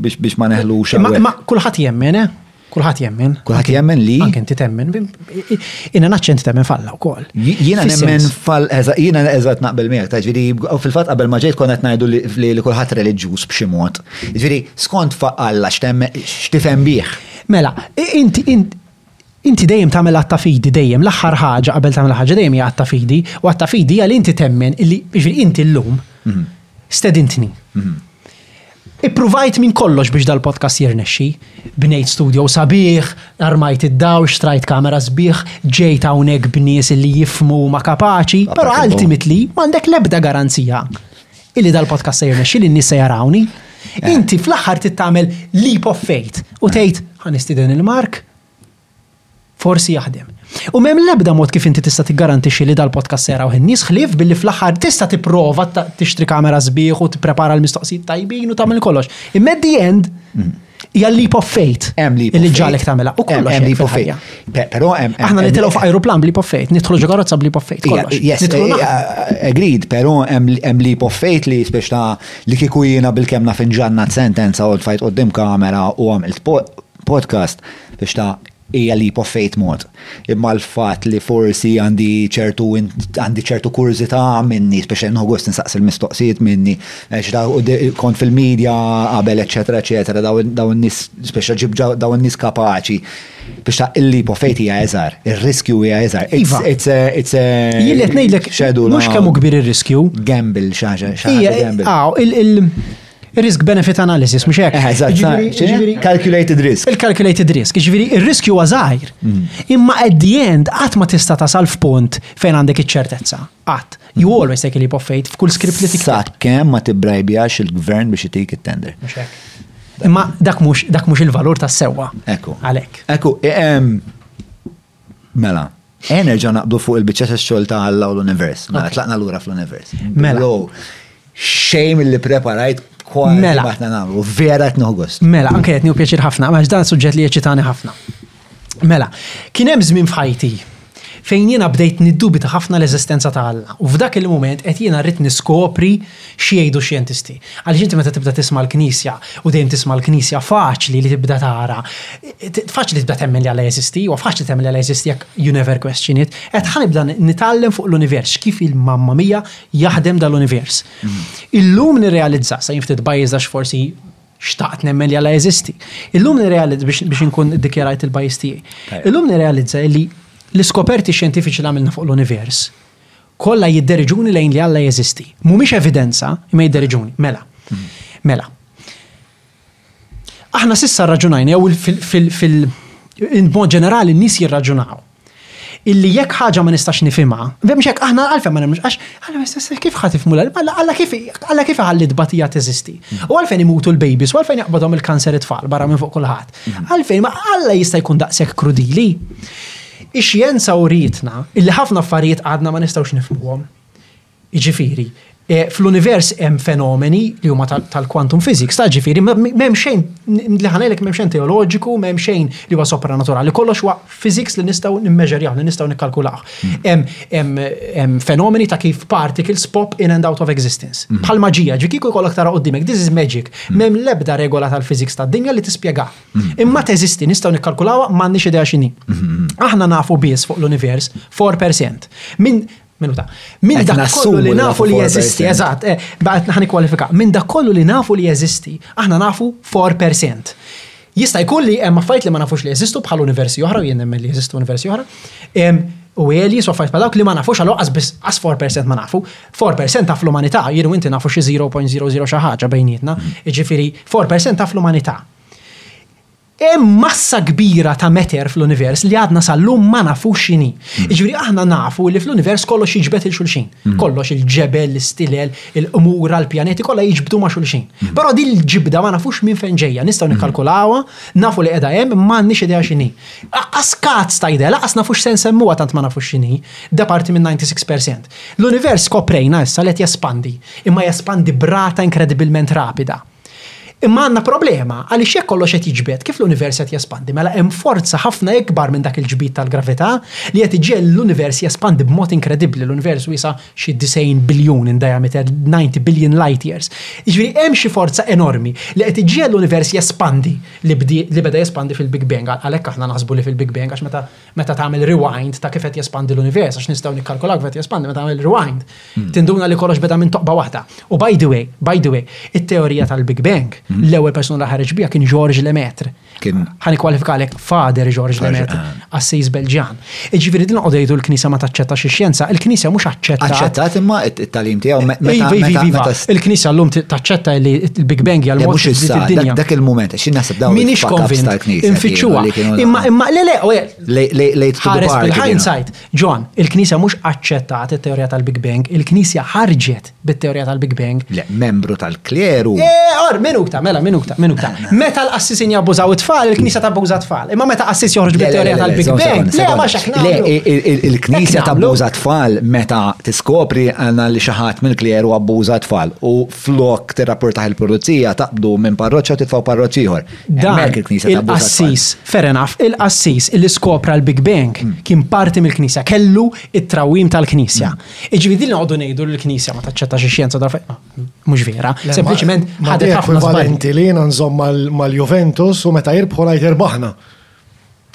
Speaker 1: biex ma
Speaker 2: neħlu
Speaker 1: xaw.
Speaker 2: Ma kullħat jemmen, eh? Kulħat jemmen. Kulħat
Speaker 1: jemmen li?
Speaker 2: Anke inti temmen. Jina naċċent temmen falla u
Speaker 1: kol.
Speaker 2: Jina
Speaker 1: nemmen fall, jina eżat naqbel miegħek, ta' ġviri, fil-fat qabel ma ġejt konet najdu li kulħat reliġjuż b'xi mod. Ġviri, skont faqalla x'tifhem bih.
Speaker 2: Mela, inti, inti, Inti dejjem tagħmel att ta' fidi, dejjem. L-aħħar ħaġa qabel tagħmel ħaġa dejjem hija att ta' fidi, u att ta' fidi hija li inti temmen illi, jiġifieri inti llum stedintni. Ippruvajt minn kollox biex dal-podcast jirnexxi. Bnejt studio sabiħ, armajt id-dawl, xtrajt kamera sbieħ, ġejt hawnhekk b'nies illi jifhmu huma kapaċi, però ultimately m'għandek l-ebda garanzija illi dal-podcast se jirnexxi li n-nies se jarawni, eh. inti fl-aħħar tittamel leap of faith u tgħid ħanistiden il-mark forsi jaħdem. U mem lebda mod kif inti tista' tiggarantixxi li dal-podcast seraw in-nies ħlief billi fl-aħħar tista' tipprova tixtri kamera sbieħ u tipprepara l-mistoqsijiet tajbin u tagħmel kollox. Imma the end mm. Hija leap of faith.
Speaker 1: Hemm leap
Speaker 2: of faith. Li ġalek tagħmilha. U kollox
Speaker 1: hemm leap of faith. Però hemm.
Speaker 2: Aħna nitilgħu f'ajruplan b'leap of faith, nidħlu ġo karozza b'leap of faith.
Speaker 1: Yes, agreed, però hemm leap of faith li biex ta' li kieku jiena bil-kemm naf inġanna sentenza u tfajt qudiem kamera u għamilt podcast biex ta' Hija leap of faith mod, imma l-fatt li forsi għandi ċertu għandi ċertu kurżità minni, speċi nħu gost nsaqsi l-mistoqsijiet minni, għax da kont fil-medja qabel eċetera eċetera, daw n-nies speċi ġib daw n-nies kapaċi. Biex ta' il-leap of faith hija eżar, ir-riskju hija eżar.
Speaker 2: Iva.
Speaker 1: It's a
Speaker 2: Jillet ngħidlek
Speaker 1: xedu.
Speaker 2: Mhux kemm hu kbir ir-riskju.
Speaker 1: Gamble
Speaker 2: xi ħaġa. Ija, Ir-risk benefit analysis, mhux hekk?
Speaker 1: Eżatt,
Speaker 2: jiġifieri
Speaker 1: calculated risk.
Speaker 2: Il-calculated risk, jiġifieri ir-riskju huwa żgħir, imma at the end qatt ma tista' tasal f'punt fejn għandek iċ-ċertezza. Qatt. You always take a leap of faith f'kull script li
Speaker 1: tikteb. Sakemm ma tibbrajbjax il-gvern biex itik it-tender.
Speaker 2: Mhux hekk. Imma dak mhux dak mhux il-valur tas-sewwa.
Speaker 1: Ekku.
Speaker 2: Għalhekk.
Speaker 1: Ekku, Mela, ejja nerġa' naqbdu fuq il-biċċa tax-xogħol ta' Alla u l-univers. Mela, tlaqna lura fl-univers.
Speaker 2: Mela.
Speaker 1: Xejn milli preparajt kważi
Speaker 2: mela.
Speaker 1: aħna nagħmlu, vera qed nieħu gost.
Speaker 2: Mela, anke qed nieħu pjaċir ħafna, għax dan suġġett li jeċitani ħafna. Mela, kien hemm żmien f'ħajti fejn jiena bdejt niddubita ħafna l-eżistenza ta' Alla. U f'dak il-mument qed jiena rrid niskopri Xi jgħidu x-xjentisti? Għaliex inti meta tibda tisma' l-Knisja, u dejjem tisma' l-Knisja, faċli li tibda tara, faċli tibda temmen li Alla jeżisti, huwa faċli temmen li Alla jeżisti jekk you never question it. Qed ħa nibda nitgħallem fuq l-univers, kif il Mamma Mia jaħdem dan l-univers. Illum nirrealizza, sa jien ftit bajjiż għax forsi xtaqt nemmen li Alla jeżisti. Illum nirrealizza biex inkun iddikjarajt il-bajjiż tiegħi. Illum nirrealizza li l-iskoperti xjentifiċi li għamilna fuq l-univers Kollha jidderiġuni lejn li Alla jeżisti. Mhumiex evidenza, imma jidderiġuni. Mela. Mhm. Mela. Aħna sissa rraġunajna jew fil- mod ġenerali n-nies jirraġunaw illi jekk ħaġa ma nistax nifimha, vem xek aħna għalfejn ma nemx għax għalla mistax kif ħatif mulla, għalla kif għalla kif ħalli tbatija teżisti. Mm. U għalfejn imutu l-babies, u għalfejn jaqbadhom il-kanser it-tfal barra minn fuq kulħadd. Mm. Għalfejn ma għalla jista' jkun daqshekk krudili. Ix-xjenza wrietna illi ħafna affarijiet għadna ma nistgħux nifhmuhom. Jiġifieri, fl-univers hemm fenomeni li huma tal-quantum physics, ta' jiġifieri m'hemm xejn, nidliha ngħidlek m'hemm xejn teoloġiku, m'hemm xejn li huwa sopranaturali, kollox huwa physics li nistgħu nimmeġerjah, li nistgħu nikkalkulawh. Hemm fenomeni ta' kif particles pop in and out of existence. Bħal maġija, ġiekieku jkollok tara qudiemek, this is magic. M'hemm l-ebda regola tal-physics tad-dinja li tispjegah. Imma teżisti, nistgħu nikkalkulawha m'għandniex idea x'inhi. Aħna nafu biss fuq l-univers 4%. Min minuta. Min dak kollu li nafu li jeżisti, eżatt, eh, baqgħet naħni kwalifika. Min dak kollu li nafu li jeżisti, aħna nafu 4%. Jista' jkun li hemm affajt li ma nafux li jeżistu bħal universi oħra u jien nemmen li jeżistu universi oħra. U għeli so affajt bħal dawk li ma nafux għal oqqas biss as 4% ma nafu. 4% taf l-umanità, jien u inti nafu xi 0.00 xi ħaġa bejnietna. Jiġifieri 4% taf l-umanità. Hemm massa kbira ta' matter fl-univers li għadna sal-lum ma nafux x'inhi. Hmm. Jiġifieri aħna nafu li fl-univers kollox jiġbed il xulxin. Hmm. Kollox il-ġebel, l-istilel, il-qmura, l-pjaneti kollha jiġbdu ma' xulxin. Hmm. Però din il-ġibda ma nafux minn fejn ġejja, nistgħu nikkalkulawha, nafu li qiegħda hemm, ma għandniex idea x'inhi. Aqqas kazz ta' idea, laqas nafux se nsemmuha tant ma nafux x'inhi, da parti minn 96%. L-univers koprejna issa li qed jespandi, imma jespandi brata inkredibilment rapida. Imma għandna problema għaliex jekk kollox qed jiġbed kif l-univers qed jespandi mela hemm forza ħafna ikbar minn dak il-ġbid tal-gravità li qed iġegħel l-univers jespandi b'mod inkredibbli, l-univers wiesa' xi 90 biljun in diameter, 90 billion light years. Jiġifieri hemm xi forza enormi li qed iġegħel l-univers jespandi li beda jespandi fil-Big Bang, għalhekk aħna naħsbu li fil-Big Bang għax meta meta tagħmel rewind ta' kif qed jespandi l-univers, għax nistgħu nikkalkulaw kif qed jespandi meta tagħmel rewind, hmm. tinduna li kollox beda minn toqba waħda. U by the way, by the way, it-teorija tal-Big Bang, hmm. l-ewwel persuna li ħareġ biha kien George Lemaitre.
Speaker 1: Kien
Speaker 2: ħani kwalifikalek fader George Lemaitre,
Speaker 1: ah.
Speaker 2: assis Belġjan. Iġifieri din qogħdu jgħidu l-Knisja ma taċċetta xi xjenza, il-Knisja mhux aċċetta.
Speaker 1: Aċċettat imma it-talim tiegħu meta.
Speaker 2: Il-Knisja llum taċċetta li l-Big Bang hija l-mod
Speaker 1: dak il-mument Xi naħseb dawn
Speaker 2: Minix konvint. Infittxuha. Imma imma le le
Speaker 1: lejt
Speaker 2: ħares bil-hindsight. John, il-Knisja mhux aċċettat it-teorija tal-Big Bang, il-Knisja ħarġet bit-teorija tal-Big Bang.
Speaker 1: Le, membru tal-kleru.
Speaker 2: Eh, or minn ukta, mela minn ukta, minn ukta. Meta l-qassisin jabbużaw it-tfal, il-Knisja tabbuża tfal. Imma meta qassis joħroġ bit-teorija tal-Big Bang, le ma xekna.
Speaker 1: Le, il-Knisja tabbuża tfal meta tiskopri għandna li xi ħadd mill-kleru abbuża tfal. U flok tirrapportah il-pulizija taqbdu minn parroċċa u titfgħu parroċċ ieħor.
Speaker 2: Dan il-qassis, fair enough, il-qassis li skopra l-Big Bang hmm. kien parti mill-Knisja, kellu it-trawwim tal-Knisja. Hmm. Iġifieri din noqogħdu ngħidu li l-Knisja ma taċċettax ix-xjenza ta' fejn. Mhux vera, sempliċement ħadet ħafna
Speaker 3: żbalji. li jiena nżomm mal-Juventus u meta jirbħu ngħid irbaħna.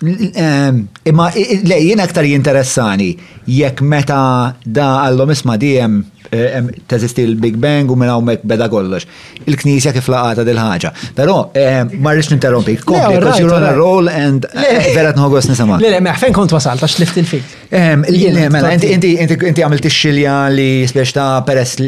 Speaker 1: Imma le jien aktar jinteressani jekk meta da għallhom isma' diem eh, teżisti l-Big Bang u minn hawnhekk beda kollox. Il-Knisja kif laqata dil ħaġa. Però eh, ma rridx ninterrompi. Kompli, because you're on a roll and eh, vera tħogos nisema'.
Speaker 2: Le, le, meħ, fejn kont wasal, ta' xlift il-fik.
Speaker 1: Mela, inti għamilt ix-xilja li spiex ta' peress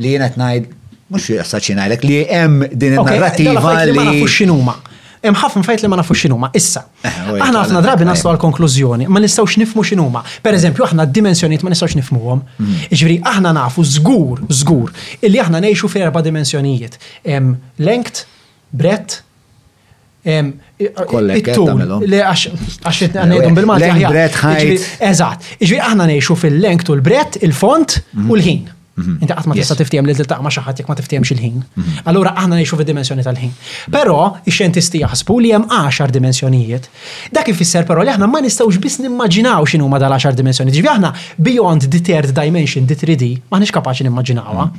Speaker 1: Li jien qed ngħid mhux jaqsad xi ngħidlek li hemm din
Speaker 2: in-narrativa li ma nafux x'inhuma. Hemm ħafna fajt li ma nafux x'inhuma. Issa,
Speaker 1: eh,
Speaker 2: aħna ħafna drabi naslu għal konklużjoni, ma nistgħux nifmu x'inhuma. Per eżempju, aħna d-dimensjonijiet ma nistgħux nifmuhom.
Speaker 1: Hmm.
Speaker 2: Ġifieri aħna nafu żgur, żgur, illi aħna ngħixu fi erba' dimensjonijiet. Hemm length, breadth,
Speaker 1: Kollek
Speaker 2: Le, għax għanedum bil-Malti.
Speaker 1: Leng, bret,
Speaker 2: ħajt. Eżat. Iġvi aħna neħxu fil-lenk u l-bret, il-font mhm. u l-ħin. Mhm. Inti qatt ma tista' tiftijem li tiltaqa' ma' xi ħadd jekk ma tiftiehemx il-ħin. Mhm. Allura aħna ngħixu fid-dimensjoni tal-ħin. Però ix-xjentisti jaħsbu li hemm għaxar dimensjonijiet. Dak ifisser però li aħna ma nistgħux biss nimmaġinaw x'inhu ma dal-għaxar dimensjoni. Ġifi aħna beyond the third dimension, the 3D, ma nix kapaċi nimmaġinawha.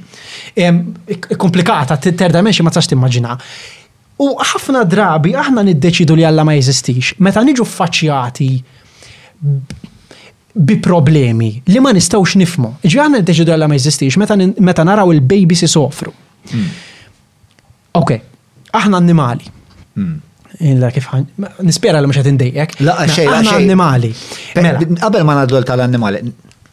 Speaker 2: Mhm. Komplikata, third dimension ma tistax timmaġina. U ħafna drabi aħna niddeċiedu li Alla ma jeżistix meta niġu ffaċċjati bi problemi li ma nistgħux nifhmu. Ġi aħna niddeċiedu li Alla ma jeżistix meta naraw il-babies isofru. Hmm. Ok, aħna annimali. Hmm. Illa kif nispera li mhux qed indejjek.
Speaker 1: Laqa xejn.
Speaker 2: Aħna annimali. Mela.
Speaker 1: Qabel ma ngħaddu tal-annimali,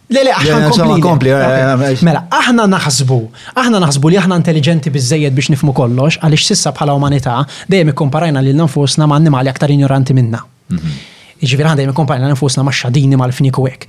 Speaker 2: Le, le, aħna nkompli.
Speaker 1: Eh, eh, eh,
Speaker 2: mela, aħna naħsbu, aħna naħsbu li aħna intelligenti bizzejed biex nifmu kollox, għaliex sissa bħala umanità dejjem ikkomparajna lil nfusna ma' annimali aktar ignoranti minna. Mhm. Iġifieri għandha dejjem ikkomparajna nfusna ma' xadini mal fnik u hekk.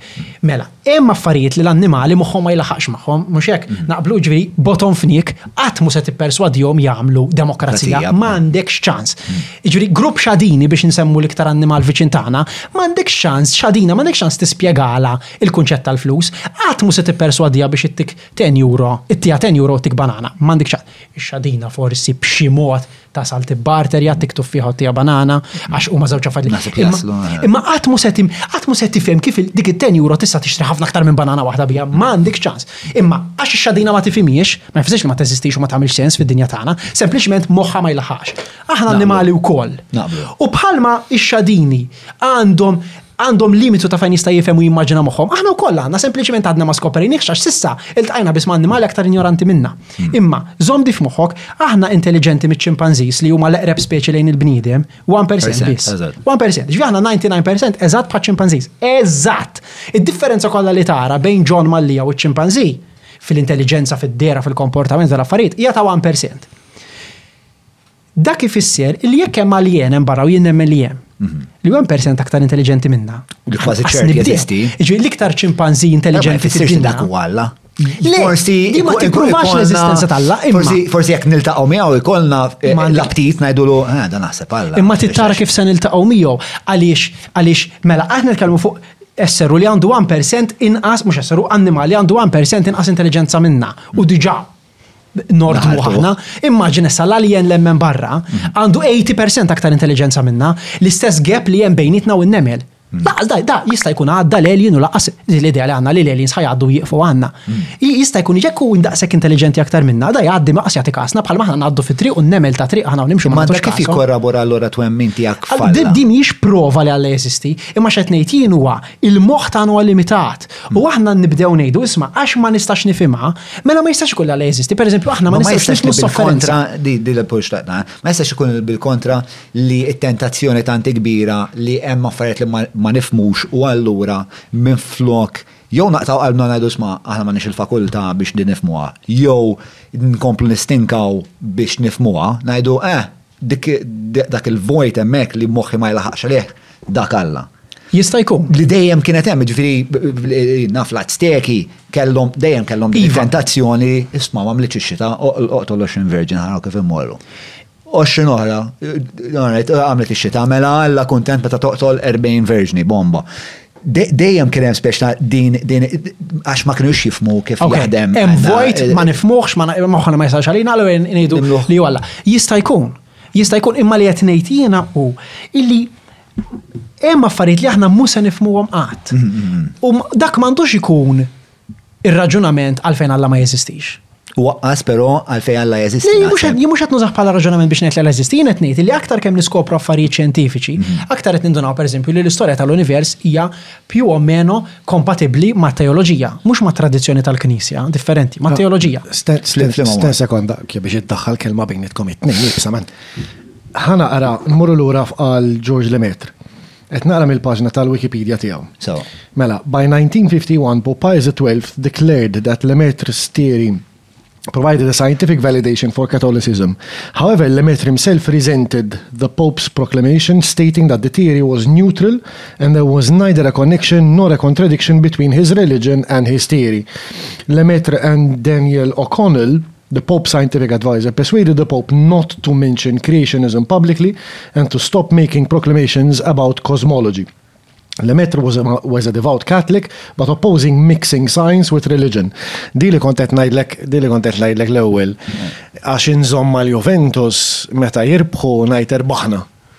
Speaker 2: Mela, hemm affarijiet li l-annimali moħħhom ma jilaħaqx magħhom, mhux hekk, mhm. naqblu ġifieri botom fnik qatt mhu se tipperswadihom jagħmlu demokrazija,
Speaker 1: ma
Speaker 2: għandekx ċans. Mhm. Jiġifieri grupp xadini biex insemmu l-iktar annimal viċin tagħna, m'għandekx ċans, xadina m'għandekx ċans tispjegalha l-kunċett tal-flus, qatt mhu se tipperswadiha biex ittik ten euro, ittiha ten euro u ttik banana, m'għandek ċans. Ix-xadina forsi b'xi mod tasal tibbarter, jagħtik tuffieħa u ttiha banana, għax huma żewġ affarijiet li
Speaker 1: Naħseb jaslu. eh.
Speaker 2: Imma qatt mhu se tim- qatt mhu se tifhem kif il- dik it-ten euro tista' tixtri ħafna aktar minn banana waħda biha, m'għandek ċans. Imma għax ix-xadina ma tifhimhiex, ma jfissirx li ma teżistix u ma tagħmilx sens fid-dinja tagħna, sempliċement moħħha ma jlaħħaqx. Aħna annimali wkoll. U bħalma ix-xadini għandhom għandhom limitu ta' fejn jista' jifhem u jimmaġina moħħhom. Aħna wkoll għandna sempliċement għadna ma skoprejniex għax sissa iltqajna biss ma' annimali aktar injoranti minna. Hmm. Imma żomm di f'moħħok aħna intelliġenti miċ-ċimpanżis li huma l-eqreb speċi lejn il-bniedem 1% biss. 1%. Ġvi aħna 99% eżatt bħal ċimpanżis. Eżatt. Id-differenza kollha li tara bejn John Mallija u ċ-ċimpanżi fil-intelliġenza, fid-dera, fil-komportament tal-affarijiet hija ta' 1%. Dak ifisser li jekk hemm alien hemm barra u jien nemmen li hemm. Li one percent aktar intelliġenti minna.
Speaker 1: Li kważi ċert jeżisti.
Speaker 2: Ġifieri l-iktar ċimpanżi
Speaker 1: intelliġenti
Speaker 2: fid-dinja.
Speaker 1: Dak huwa Alla.
Speaker 2: Forsi li ma tippruvax l-eżistenza tal-Alla.
Speaker 1: Forsi jekk niltaqgħu miegħu
Speaker 2: jkollna
Speaker 1: l-aptit ngħidulu dan naħseb Alla.
Speaker 2: Imma tittara kif se niltaqgħu miegħu għaliex għaliex mela aħna nitkellmu fuq esseru li għandu one percent inqas mhux esseru annimali għandu one percent inqas intelliġenza minna u diġà.
Speaker 1: nordmu
Speaker 2: ħafna. Immaġin issa l-alien lemmen barra mm. għandu 80% aktar intelligenza minna l-istess gap li hemm bejnietna u n-nemel. Mm. Da, da, da, jista' jkun għadda l-alien u laqas l-idea li għanna li l-aliens ħajaddu jieqfu għanna. Mm. Jista' jkun jekk u ndaqsek intelligenti aktar minna, da jgħaddi maqas jagħti kasna bħal maħna ngħaddu fi triq u n-nemel ta' triq ħana nimxu
Speaker 1: ma' dak kif jikkorrabora allura twemmin tiegħek.
Speaker 2: Din mhix prova li għalla jeżisti, imma xed ngħid jien huwa il-moħħ tagħna limitat U aħna nibdew ngħidu isma' għax ma nistax nifhimha, mela ma jistax ikollha li jeżisti. Pereżempju aħna ma nistax nifhmu
Speaker 1: s-sofferenza. Di di l-push taqna, ma jistax ikun bil-kontra li t-tentazzjoni tant kbira li hemm affarijiet li ma nifhmux u allura minn flok jew naqtaw qalbna ngħidu sma' aħna m'għandniex il-fakultà biex din nifhmuha, jew nkomplu nistinkaw biex nifhmuha, ngħidu eh dak il-vojt hemmhekk li moħħi ma jlaħaqx għalih dak Alla.
Speaker 2: Jista' jkun.
Speaker 1: Li dejjem kienet hemm, ġifieri naf l-Azteki kellhom dejjem kellhom
Speaker 2: iva.
Speaker 1: tentazzjoni isma' ma mlitx ix-xita oqtol 20 virġin ħaraw kif immorru. 20 oħra, għamlet ix-xita mela Alla kuntent meta toqtol 40 virġni bomba. Dejjem kien hemm speċ ta' din din għax ma kinux jifmu kif jaħdem.
Speaker 2: Hemm vojt ma nifmuħx ma moħħna ma jisalx għalina għalu ngħidu li għalla. Jista' jkun, jista' jkun imma li qed ngħid jiena u illi hemm affarijiet li aħna mhux se nifmuhom qatt. Mhm, mhm. U dak m'għandux ikun ir-raġunament għalfejn Alla ma jeżistix.
Speaker 1: U waqqas però għalfejn Alla jeżisti. Le,
Speaker 2: jien mhux qed nużah bħala raġunament biex ngħid li Alla jeżisti, jien qed ngħid li aktar kemm niskopru affarijiet xjentifiċi, mhm. aktar qed nindunaw pereżempju li l-istorja tal-univers hija più o meno kompatibbli mat-teoloġija, mhux mat-tradizzjoni tal-Knisja, differenti, mat-teoloġija.
Speaker 3: Sten sekonda, biex iddaħħal kelma bejn it-tnejn, jibsa man. Ħana qara, mmorru lura f'qal George Lemaitre Et naqra mill-paġna tal-Wikipedia tiegħu.
Speaker 1: So.
Speaker 3: Mela, by 1951 Pope 12 XII declared that Lemaitre's theory provided a scientific validation for Catholicism. However, Lemaitre himself resented the Pope's proclamation, stating that the theory was neutral and there was neither a connection nor a contradiction between his religion and his theory. Lemaitre and Daniel O'Connell the Pope's scientific advisor persuaded the Pope not to mention creationism publicly and to stop making proclamations about cosmology. Lemaitre was, a, was a devout Catholic, but opposing mixing science with religion. Dili kontet najdlek, dili kontet najdlek l-ewel, għax inżomma l-Juventus meta jirbħu najter erbaħna.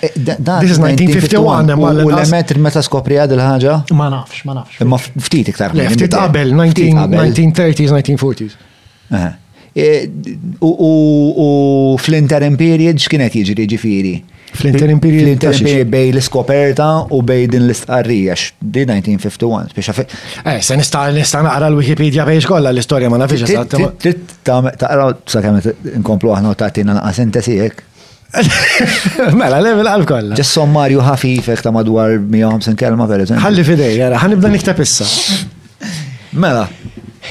Speaker 3: This is 1951
Speaker 1: hemm
Speaker 3: għal
Speaker 1: l-emetri meta skopri għad il-ħaġa?
Speaker 2: Ma nafx, ma nafx.
Speaker 1: Imma ftit iktar.
Speaker 3: Ftit qabel, 1930s, 1940s.
Speaker 1: U fl-interim period x'kienet jiġri ġifiri?
Speaker 3: Fl-interim period.
Speaker 1: Fl-interim period bej l-iskoperta u bej din l-istqarrija, di 1951. Biex għafet.
Speaker 3: Eh, se nista' nista' naqra l-Wikipedia biex kollha l-istorja ma nafx eżatt.
Speaker 1: Taqra sa kemm inkomplu aħna u tagħtina naqas intesijek.
Speaker 3: Mela, level għal kolla.
Speaker 1: Ġes sommarju ħafifek ta' madwar 150 kelma per eżempju.
Speaker 3: Ħalli fidej, għara, ħanibda nikteb issa.
Speaker 1: Mela.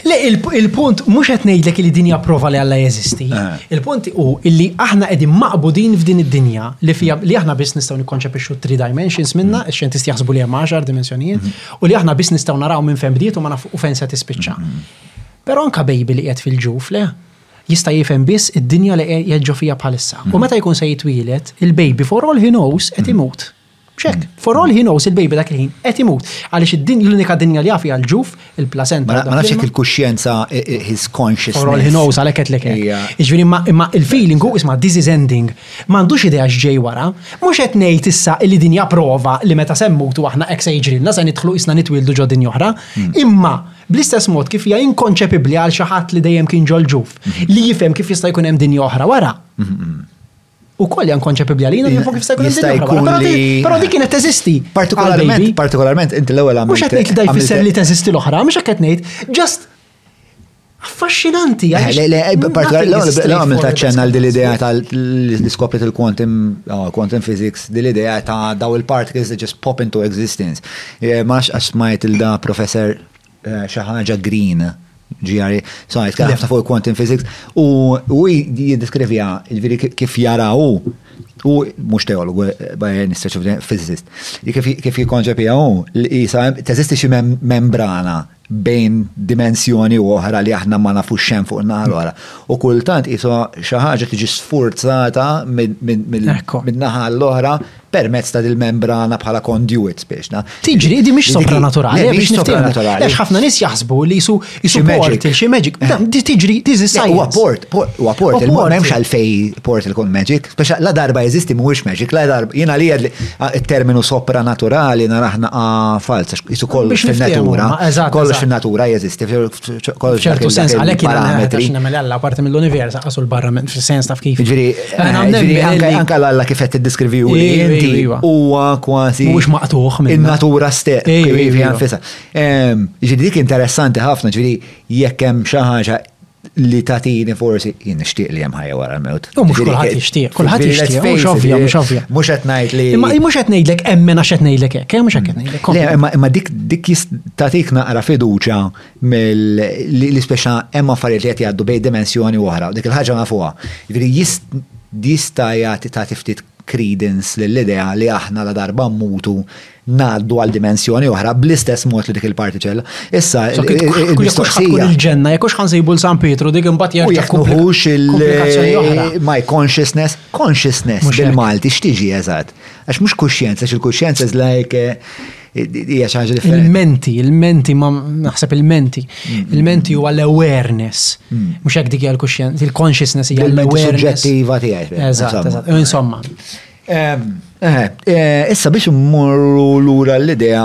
Speaker 2: Le, il-punt, mux qed ngħidlek li dinja prova li Alla jeżisti.
Speaker 1: Eh.
Speaker 2: Il-punt u illi aħna qegħdin maqbudin f'din id-dinja li fija li aħna biss nistgħu nikkonċepixxu three dimensions minna, mm. ix-xjentisti jaħsbu li hemm 10 dimensjonijiet, mm-hmm. u li aħna biss nistgħu naraw minn fejn bdiet u ma nafu fejn se tispiċċa. Mm-hmm. Però anka bejbi li qiegħed fil-ġuf le, jista' jifhem biss id-dinja li qiegħed ġo fiha bħalissa. U meta jkun se jitwieled, il-baby for all he knows qed imut. Mhux hekk? For all he knows il-baby dak il-ħin qed imut. Għaliex id-dinja l-unika dinja li jaf hija l-ġuf, il-placenta.
Speaker 1: Ma nafx hekk il-kuxjenza his consciousness.
Speaker 2: For all he knows għalhekk qed lek
Speaker 1: hekk.
Speaker 2: Jiġifieri imma il-feeling hu isma' this is ending. M'għandux idea x'ġej wara. Mhux qed ngħid issa li din hija prova li meta se mmutu aħna hekk se jiġrilna, se nidħlu isna nitwieldu ġo dinja oħra. Imma Bl-istess mod kif hija inkonċepibbli għal xi ħadd li dejjem kien ġol-ġuf li jifhem kif jista' jkun hemm dinja oħra wara. U koll jan konċepibli għalina, jifok kif stajkun
Speaker 1: jistajkun.
Speaker 2: Pero dik kienet teżisti.
Speaker 1: Partikolarment, partikolarment, inti l-ewel
Speaker 2: għamil. Mux għetnejt li daj fisser li teżisti l-oħra, mux għetnejt, just affaxxinanti.
Speaker 1: Eh,
Speaker 2: eh, l
Speaker 1: għamil ta' ċenna l-idea tal-iskopri tal-quantum oh, quantum physics, l-idea ta' daw il-particles that just pop into existence. Max għax smajt il-da professor eh, xaħġa green ġiħari, so jitkellem ħafna fuq quantum physics, u u jiddeskrivija il-veri kif jaraw u u mux teologu, eh, by any stretch of the physicist, kif jikonġepija u li jisa teżisti xi membrana bejn dimensjoni u oħra li aħna ma nafux xem fuq naħa l-oħra. U kultant iso xi ħaġa tiġi sfurzata min-naħa l-oħra permezz ta' dil-membrana bħala conduit biex na.
Speaker 2: Tiġri, di mhix sopranaturali,
Speaker 1: mhix sopranaturali.
Speaker 2: Għax ħafna nies jaħsbu li jisu jisu
Speaker 1: magic,
Speaker 2: xi magic. Di tiġri,
Speaker 1: tiżi
Speaker 2: sajja.
Speaker 1: Huwa port, huwa port, m'hemmx għalfej port il-kun magic. Speċa la darba jeżisti mhuwiex magic, la darba jien għalija terminu sopranaturali narah naqa falz, jisu kollox
Speaker 2: fin-natura.
Speaker 1: Kollox fin-natura jeżisti, kollox
Speaker 2: ċertu sens għalhekk
Speaker 1: parametri.
Speaker 2: Nemmel Alla parti mill-univers aqasu l-barra minn sens taf kif. Ġiri,
Speaker 1: anke l-Alla kif qed tiddeskrivi
Speaker 2: u
Speaker 1: inti huwa kważi.
Speaker 2: Mhux maqtuħ minn.
Speaker 1: In-natura stess. Ġiri dik interessanti ħafna, ġiri jekk hemm xi ħaġa li tatini forsi jien nixtieq li hemm ħajja wara l-mewt.
Speaker 2: U mhux kulħadd jixtieq, kulħadd jixtieq, mhux ovvja, mhux ovvja.
Speaker 1: Mhux qed ngħid li.
Speaker 2: Imma mhux qed ngħidlek emmen għax qed ngħidlek hekk, eh, mhux hekk qed ngħidlek.
Speaker 1: Le, imma dik dik tagħtik naqra fiduċja li speċa hemm affarijiet li qed jgħaddu bejn dimensjoni oħra, dik il-ħaġa nafuha. Jiġri jista' jagħti tagħti ftit credence lill-idea li aħna la darba mmutu ngħaddu għal dimensjoni oħra bl-istess mod li dik il-partiċella. Issa il-mistoqsija.
Speaker 2: Il-ġenna, jekk hux ħansejbu l San Pietru dik imbagħad
Speaker 1: jekk
Speaker 2: jekk mhux
Speaker 1: il-my consciousness, consciousness bil-Malti x'tiġi eżatt. Għax mhux kuxjenza, il-kuxjenza is like eh, hija xi ħaġa differenti.
Speaker 2: Il-menti, il-menti ma naħseb il-menti. Mm. Il-menti huwa l-awareness. Mm. Mhux hekk dik hija l-kuxjenza, il-consciousness hija l-awareness.
Speaker 1: Suġġettiva tiegħi.
Speaker 2: Eżatt, eżatt. Insomma.
Speaker 1: Issa biex mmorru lura l-idea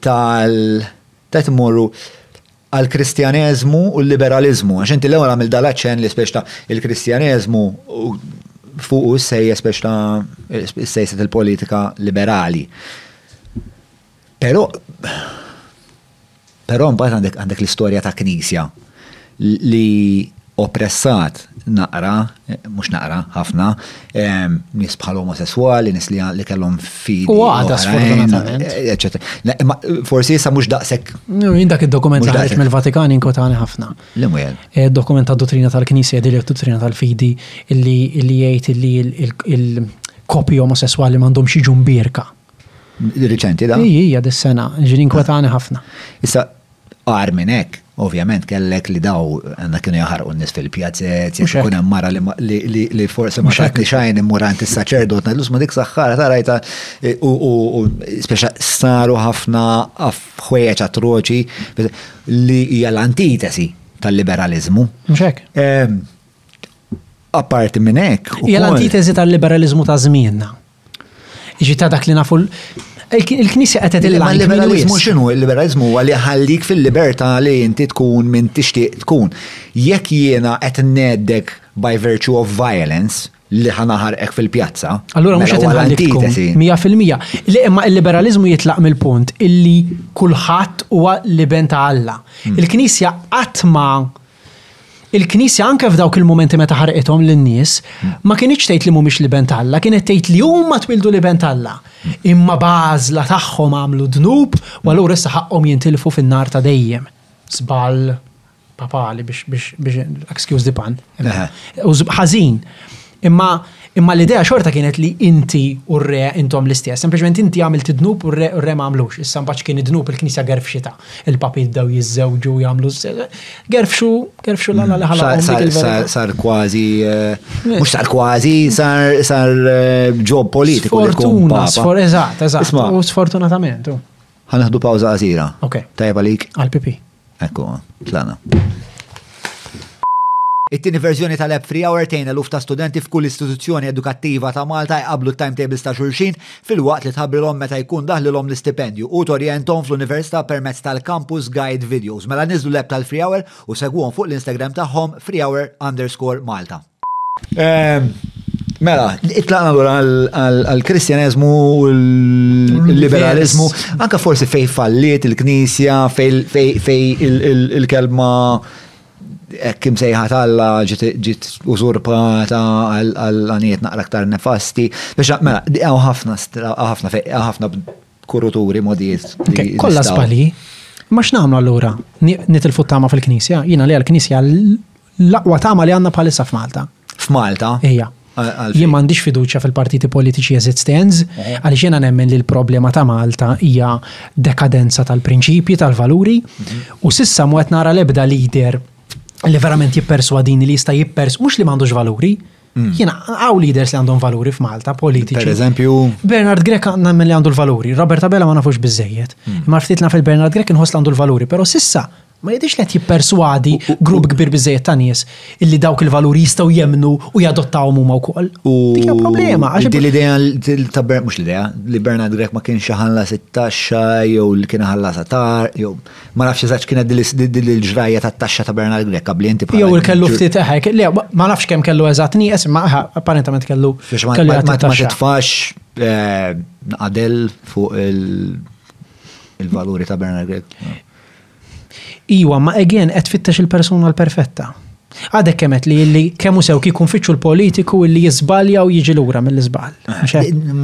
Speaker 1: tal- tajt mmorru għal-Kristjaneżmu u l-liberalizmu, għax inti l-ewwel għamil dal-aċċen li speċta il-Kristjaneżmu fuq u s-sejja speċta s-sejset il-politika liberali. Però però mbagħad għandek għandek l-istorja ta' knisja li oppressat naqra, mhux naqra, ħafna, ehm, nies bħal omosessuali, nies li kellhom fidi.
Speaker 2: U għada sfortunatament.
Speaker 1: Eh, forsi issa mhux daqshekk.
Speaker 2: Jien dak id-dokument li ħareġ mill-Vatikan inkotani ħafna.
Speaker 1: L-imwel.
Speaker 2: Eh, dokument ta' dottrina tal-Knisja, dilek dottrina tal-fidi, illi jgħid illi il-kopi omosessuali m'għandhomx jiġu mbierka.
Speaker 1: Riċenti da?
Speaker 2: Ija, ija, dis-sena, ġiri inkwetani ħafna.
Speaker 1: Issa, għar minn hekk, ovvjament kellek li daw għandna kienu jaħarqu n-nies fil-pjazzet, jekk ikun hemm mara li forsi ma xekni xajn immurant is-saċerdot nellus ma dik saħħara tarajta e, u speċa saru ħafna ħwejjeġ atroċi li hija l-antitesi tal-liberalizmu. Mxek. Apparti minn hekk.
Speaker 2: Hija l-antitesi tal-liberalizmu ta' żmienna. Jiġifieri ta' dak li nafu il-Knisja qed
Speaker 1: tgħid
Speaker 2: il-lajk.
Speaker 1: Il-liberaliżmu x'inhu? Il-liberaliżmu huwa li ħallik fil-libertà li inti tkun minn tixtieq tkun. Jekk jiena qed ngħeddek by virtue of violence li ħa naħarqek fil-pjazza.
Speaker 2: Allura mhux qed inħallik tkun. Mija fil-mija. Le imma il-liberaliżmu jitlaq mill-punt illi kulħadd huwa l-iben ta' Alla. Il-Knisja qatt ma il-Knisja anke f'dawk il-mumenti meta ħarqithom lin-nies, ma kinitx tgħid li mhumiex l-iben t'Alla, kienet tgħid li huma twildu l-iben
Speaker 1: t'Alla.
Speaker 2: Imma b'għażla tagħhom għamlu dnub u allura issa ħaqqhom jintilfu fin-nar ta' dejjem. Żball papali biex excuse the pun. Ħażin. Imma, imma l-idea xorta kienet li inti u r-Re intom l-istess, sempliċement inti għamilt id-dnub u r-Re, u r-Re ma għamlux. Issa mbagħad x'kien id-dnub il-Knisja gerfxitha. Il-Papi bdew jiżżewġu, jagħmlu s, gerfxu, gerfxu l-Alla li ħalaqhom dik
Speaker 1: il-verità. Sar, sar kważi, mhux sar kważi, sar, sar ġob politiku.
Speaker 2: Sfortuna, sfor, eżatt,
Speaker 1: eżatt,
Speaker 2: u sfortunatament. Ħa
Speaker 1: naħdu pawża qasira.
Speaker 2: Ok.
Speaker 1: Tajjeb għalik?
Speaker 2: Għal pipi.
Speaker 1: Ekku, tlana. It-tieni verżjoni tal-app Free Hour tejn eluf ta' studenti f'kull istituzzjoni edukattiva ta' Malta jqablu timetables ta' xulxin fil-waqt li tħabbrilhom meta jkun daħlilhom l-istipendju u torjentom fl-università permezz tal-campus guide videos. Mela niżlu l-app tal-Free Hour u segwhom fuq l-Instagram tagħhom freehour underscore Malta. Ehm, mela, itlaqna l-għura għal-Kristjanizmu, l-liberalizmu, anka forsi fej falliet il-Knisja, fej il-kelma kim sejħat għalla ġit usurpata għal-għaniet naqra ktar nefasti. Biex mela, għaw ħafna, għaw ħafna Kuruturi, modijiet.
Speaker 2: Kolla zbali. Ma x'nagħmlu allura? Nitilfu tama fil-Knisja? Jiena li għal-Knisja l-aqwa tama li għandna bħalissa f'Malta.
Speaker 1: F'Malta?
Speaker 2: Ija. Jien m'għandix fiduċja fil-partiti politiċi eżit stens, għaliex jiena nemmen li l-problema ta' Malta hija dekadenza tal-prinċipji, tal-valuri, mhm. u sissa mwet nara lebda lider li verament jipperswadini li jista' jippers, mhux li m'għandux valuri, Jena, għaw leaders li għandhom valuri f'Malta, politiċi.
Speaker 1: Per eżempju.
Speaker 2: Bernard Grek għandna li għandu l-valuri, Robert Abela ma nafux bizzejiet. Hmm. Ma ftit naf il-Bernard Grek nħoss għandu l-valuri, pero sissa ma jidix li qed jipperswadi grupp kbir biżejjed ta' nies illi dawk il-valuri jistgħu jemnu u jadottawhom huma wkoll. Dik problema.
Speaker 1: Din l-idea ta' mhux l-idea li Bernard Grek ma kienx ħalla 16 jew li kien ħalla satar jew Ma nafx eżatt kienet din il-ġrajja tat-taxxa ta' Bernal Grek qabli inti bħal.
Speaker 2: Jew il-kellu ftit eħek, le ma nafx kemm kellu eżatt nieqes imma apparentament kellu.
Speaker 1: Ma titfax eh, naqadel fuq il-valuri ta' Bernal Grek.
Speaker 2: Iwa, ma again qed fittex il-persuna l-perfetta. Għadek kemm qed li li kemm hu sew kieku nfittxu l-politiku illi jiżbalja u jiġi lura mill-iżbal.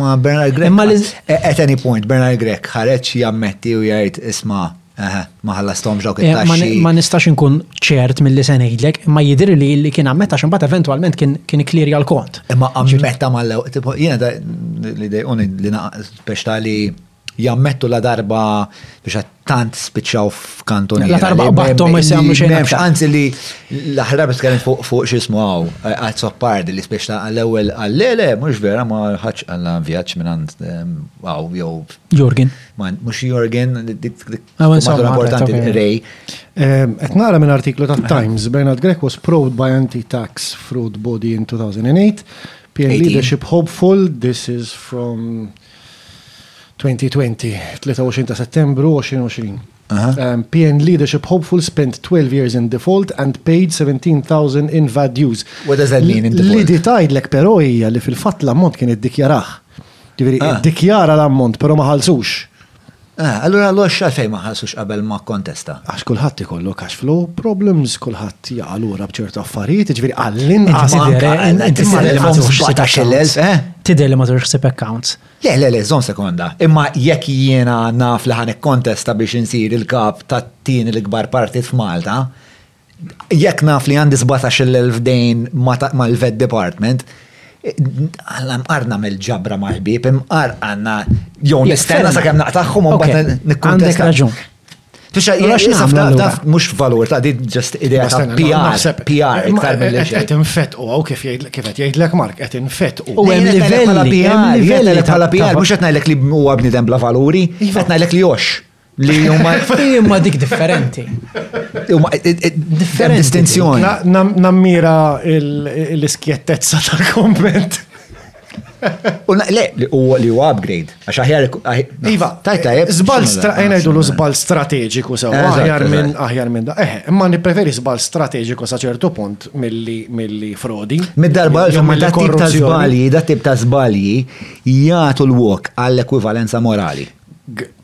Speaker 1: Ma Bernard Grek.
Speaker 2: Imma
Speaker 1: at any point Bernard Grek ħareġ jammetti u jgħid isma' ma ħallasthomx dawk
Speaker 2: eh,
Speaker 1: it-taxxi.
Speaker 2: Ma nistax inkun ċert mill-li se ngħidlek, imma jidhir li li kien ammetta għax imbagħad eventwalment kien kien kliri għal kont.
Speaker 1: Imma ammetta mal-ewwel jiena li dejquni li naqax li jammettu la darba biex tant spiċċaw f'kantoni.
Speaker 2: La darba
Speaker 1: battom
Speaker 2: ma jsemmu xejn.
Speaker 1: Anzi li l-aħrab tkellem fuq fuq xismu għaw, għad soppardi li spiċċa għall-ewel għall-lele, mux vera ma ħadx għalla vjaċ minn għand ehm, għaw jow.
Speaker 2: Jorgen.
Speaker 1: Mux Jorgen, dik
Speaker 2: ah,
Speaker 1: importanti
Speaker 2: rej.
Speaker 1: Ehm,
Speaker 3: qed nara minn artiklu ta' Times, Bernard Grek was probed by anti-tax fraud body in 2008. PN leadership hopeful, this is from 2020, 23 ta' Settembru 2020. PN leadership hopeful spent 12 years in default and paid 17,000 in vad dues.
Speaker 1: What does that mean in default?
Speaker 3: L-idi tajdlek pero hija li fil-fatt l-ammont kien iddikjarah. Ġifieri, iddikjara l-ammont pero ma ħalsux.
Speaker 1: Ah, allura l-għoxx għalfejn ma ħallsux qabel ma kkontesta?
Speaker 3: Għax kulħadd ikollu cash flow problems, kulħadd jaqa' lura b'ċertu affarijiet,
Speaker 2: jiġifieri
Speaker 1: għall-inqas
Speaker 2: Tidher li ma turx ħsieb accounts.
Speaker 1: Le, le, le, żomm sekonda. Imma jekk jiena naf li ħa nikkontesta biex insir il-kap tat-tieni l-ikbar partit f'Malta, Jekk naf li għandi 17,000 dejn mal-vet department, għalla mqar namel ġabra mal-bib, mqar għanna jow nistenna sa' kem naqtaħħum
Speaker 2: u
Speaker 1: bat nikkontesta.
Speaker 2: raġun. Fisha,
Speaker 1: jgħax mux valur ta' di ġest idea ta' PR, PR, iktar mill-li.
Speaker 3: Għet infet u għaw kif għet jgħidlek Mark, għet infet u.
Speaker 2: U għem livelli, għem livelli ta'
Speaker 1: PR, mux għet najlek li u għabni dem bla valuri, għet najlek li jox. Li huma
Speaker 2: imma dik differenti.
Speaker 1: Huma eh,
Speaker 2: eh,
Speaker 1: eh,
Speaker 3: differenti. Distinzjoni. Nammira l-iskjettezza tal-komment.
Speaker 1: U le, li huwa upgrade. Għax aħjar.
Speaker 3: Iva,
Speaker 1: tajta, eh,
Speaker 3: zbal ngħidu eh, l zbal strateġiku sew, aħjar minn aħjar minn da. Eh, imma nippreferi zbal strateġiku sa ċertu punt milli frodi.
Speaker 1: Mid-darba
Speaker 3: ma
Speaker 1: da tip ta' żbalji, da tip ta' żbalji jagħtu l-wok għall-ekwivalenza morali.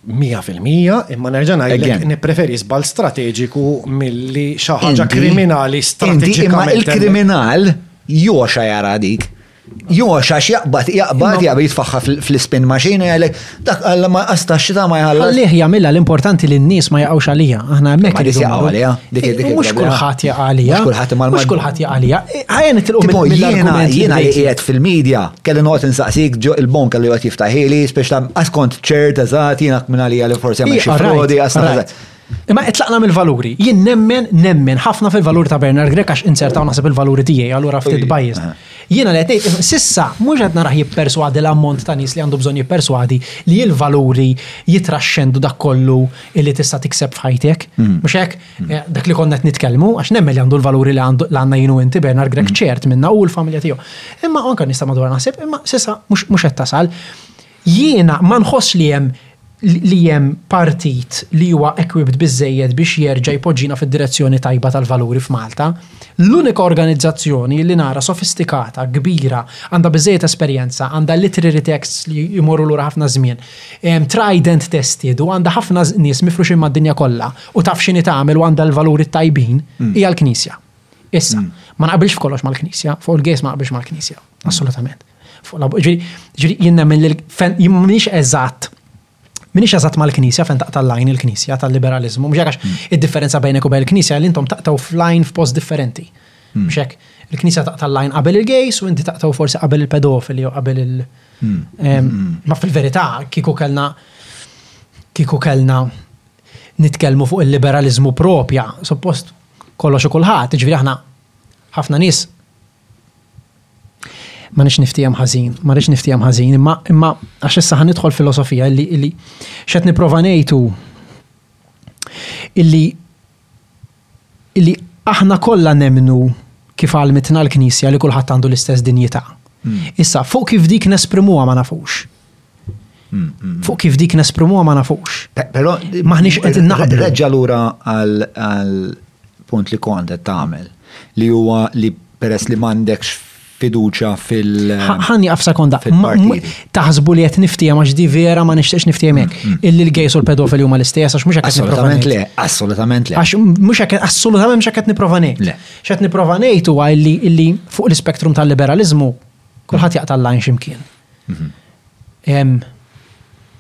Speaker 3: Mija fil-mija, imma nerġa' ngħidlek nippreferi żball strateġiku milli xi ħaġa kriminali
Speaker 1: strateġikament. Imma il-kriminal joxa jara dik. Joxa x'jaqbad jaqbad jaqbad jitfaħħa fl-ispin machine u jgħidlek dak alla ma qasta xita ma jħalla.
Speaker 2: Ħallih jagħmilha l-importanti li n-nies ma jaqgħux għalija. Aħna hemmhekk li
Speaker 1: jaqgħu għalija.
Speaker 2: Mhux kulħadd jaqa' għalija.
Speaker 1: Mhux kulħadd imma
Speaker 2: mhux kulħadd jaqa' għalija. Ħajja nitilqu mill-argument.
Speaker 1: Jiena li qiegħed fil-medja Kelli noqgħod insaqsik ġo il-bon kellu joqgħod jiftaħili, spex ta' għas kont ċert eżatt, jiena kmin għalija li forsi hemm xi frodi
Speaker 2: għas Imma qed tlaqna mill-valuri. Jien nemmen, nemmen ħafna fil-valuri ta' Bernard Grek għax insertaw naħseb il-valuri tiegħi, allura ftit
Speaker 1: bajjiż.
Speaker 2: Jiena li qed ngħid, sissa mhux qed naraħ jipperswadi l-ammont ta' nies li għandu bżonn jipperswadi li l-valuri jitraxxendu dak kollu li tista' tikseb f'ħajtek. Mhux hekk? Eh, dak li konna qed nitkellmu, għax nemmen li għandu l-valuri li għandu l-għanna jinu inti Bernard Grek mm. ċert minna u l-familja tiegħu. Imma anka nista' madwar naħseb, imma sissa mhux qed tasal. Jiena ma nħoss li hemm li jem partit li huwa equipped bizzejed biex jerġa' jpoġġina fid-direzzjoni tajba tal-valuri f'Malta. L-unika organizzazzjoni li nara sofistikata, kbira, għandha bizzejed esperjenza, għandha literary texts li jmorru lura ħafna żmien, trident tested u għandha ħafna nies mifruxin mad-dinja kollha u taf x'inhi tagħmel u għandha l-valuri tajbin mm. hija l-Knisja. Issa, mm. ma naqbilx f'kollox mal-Knisja, fuq il-gejs ma naqbilx mal-Knisja, mm. assolutament. Ġiri, jien nemmen li minix eżatt minix eżatt mal-Knisja fejn taqta' l-lajn il-Knisja tal-liberalizmu, mhux għax id-differenza bejnek u bejn il-Knisja li intom taqtaw f'lajn f'post differenti. Mhux hekk il-Knisja taqta' l-lajn qabel il-gejs u inti taqtaw forsi qabel il-pedofili u qabel il- Ma fil-verità, kiku kellna kiku kellna nitkellmu fuq il-liberaliżmu proprja, suppost kollox u kulħadd, jiġifieri aħna ħafna nies ma nix niftijem ħażin, ma nix niftijem ħażin, imma imma għax issa ħan nidħol filosofija illi illi xed niprova ngħidu illi li aħna kollha nemmnu kif għallmitna l-Knisja li kulħadd għandu l-istess dinjità. Issa, fuq kif dik nesprimuha ma nafux. Fuq kif dik nesprimuha ma nafux.
Speaker 1: Però
Speaker 2: maħniex qed naqblu.
Speaker 1: Reġġa' lura għal punt li kont qed tagħmel li huwa li peress li m'għandekx fiduċja fil-
Speaker 2: Ħan jaqaf sekonda. Taħsbu li qed niftija ma ġdi vera ma nixtiex niftija hekk. Mm, mm. Illi l-gejs u l-pedofili huma l-istess għax mhux hekk
Speaker 1: Assolutament le, assolutament le.
Speaker 2: Għax mhux hekk assolutament mhux hekk qed nipprova ngħid.
Speaker 1: Le.
Speaker 2: X'qed nipprova ngħid huwa illi fuq l-ispektrum tal-liberaliżmu kulħadd jaqta' l-lajn x'imkien.
Speaker 1: Mhm.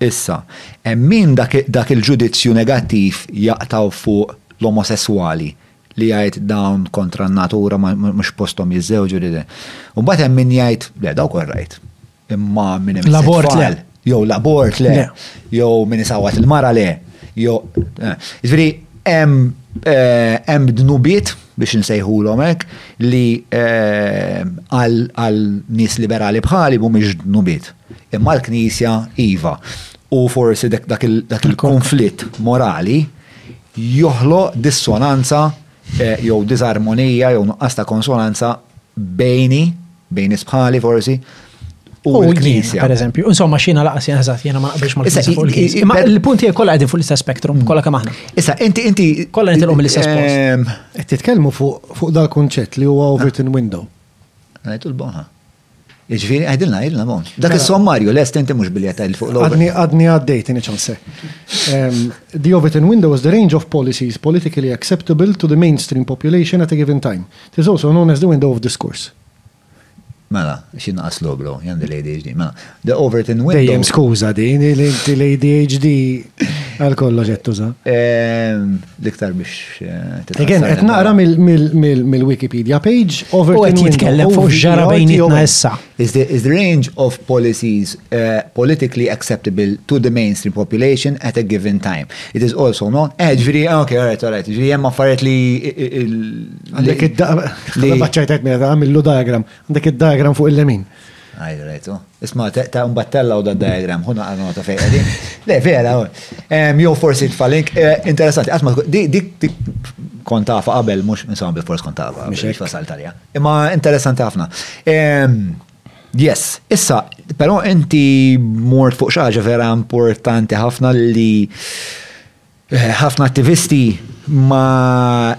Speaker 1: Issa, hemm min dak il-ġudizzju negattiv jaqtgħu fuq l-omosesswali li jgħid dawn kontra n-natura mhux posthom jiżżewġu. U mbagħad hemm min jgħid le dawk all right. Imma min
Speaker 2: imissa
Speaker 1: tfal jew l-abort le, jew min isawwat il-mara le, jew. Jiġifieri hemm dnubiet biex insejħulhom hekk li għal nies liberali bħali mhumiex dnubiet. Imma l-Knisja iva. U forsi dak il-konflitt morali joħloq dissonanza eh, jew disarmonija jew nuqqas ta' konsonanza bejni, bejn isbħali forsi, u l-Knisja.
Speaker 2: Per eżempju, insomma, xina laqas jena eżat, jena ma naqbilx
Speaker 1: ma
Speaker 2: l-Knisja.
Speaker 1: Ma
Speaker 2: l-punti jek kolla għedin fuq l-istess spektrum, mm. kolla kamaħna.
Speaker 1: Issa, inti, inti.
Speaker 2: Kolla inti l-om l-istess post.
Speaker 1: Ehm,
Speaker 3: Titkellmu fuq dal-konċett li huwa overton window.
Speaker 1: Għajtu l-bonħa. Ġifiri, għajdilna, għajdilna, bon. Dak il-sommarju, l-est inti mux biljet għajd fuq l-għod.
Speaker 3: Għadni, għadni għaddejt, ini ċanse. The Orbit in Window is the range of policies politically acceptable to the mainstream population at a given time. It is also known as the window of discourse.
Speaker 1: Mela, xin naqas l-obro, jandi lejdi ġdi, mela. The Overton Window.
Speaker 3: Dejjem skuża din li inti l-ADHD għal kollox qed tuża.
Speaker 1: Ehm, l-iktar biex. Eh,
Speaker 3: Again, qed naqra mill-Wikipedia page Overton
Speaker 2: Window. Qed jitkellem fuq ġara bejnietna issa.
Speaker 1: Is the range of policies eh, politically acceptable to the mainstream population at a given time. It is also known, eh, ġviri, ah, ok, alright, alright, ġviri, jemma affariet li.
Speaker 3: Għandek
Speaker 1: id-daqra.
Speaker 3: Li baċċajtek minn għamillu diagram. Għandek id-diagram fuq il-lemin.
Speaker 1: Għaj, rajtu. Isma, ta' mbatt tellaw da diagram, hu naqra nota fej għedin. Le, vera, jow forsi tfalink, eh, interessanti, għasma, dik kontafa qabel, mux insomma bi fors kontafa, mux fasal talja. Imma interessanti ħafna. Yes, issa, pero inti mort fuq xaġa vera importanti ħafna li Ħafna attivisti ma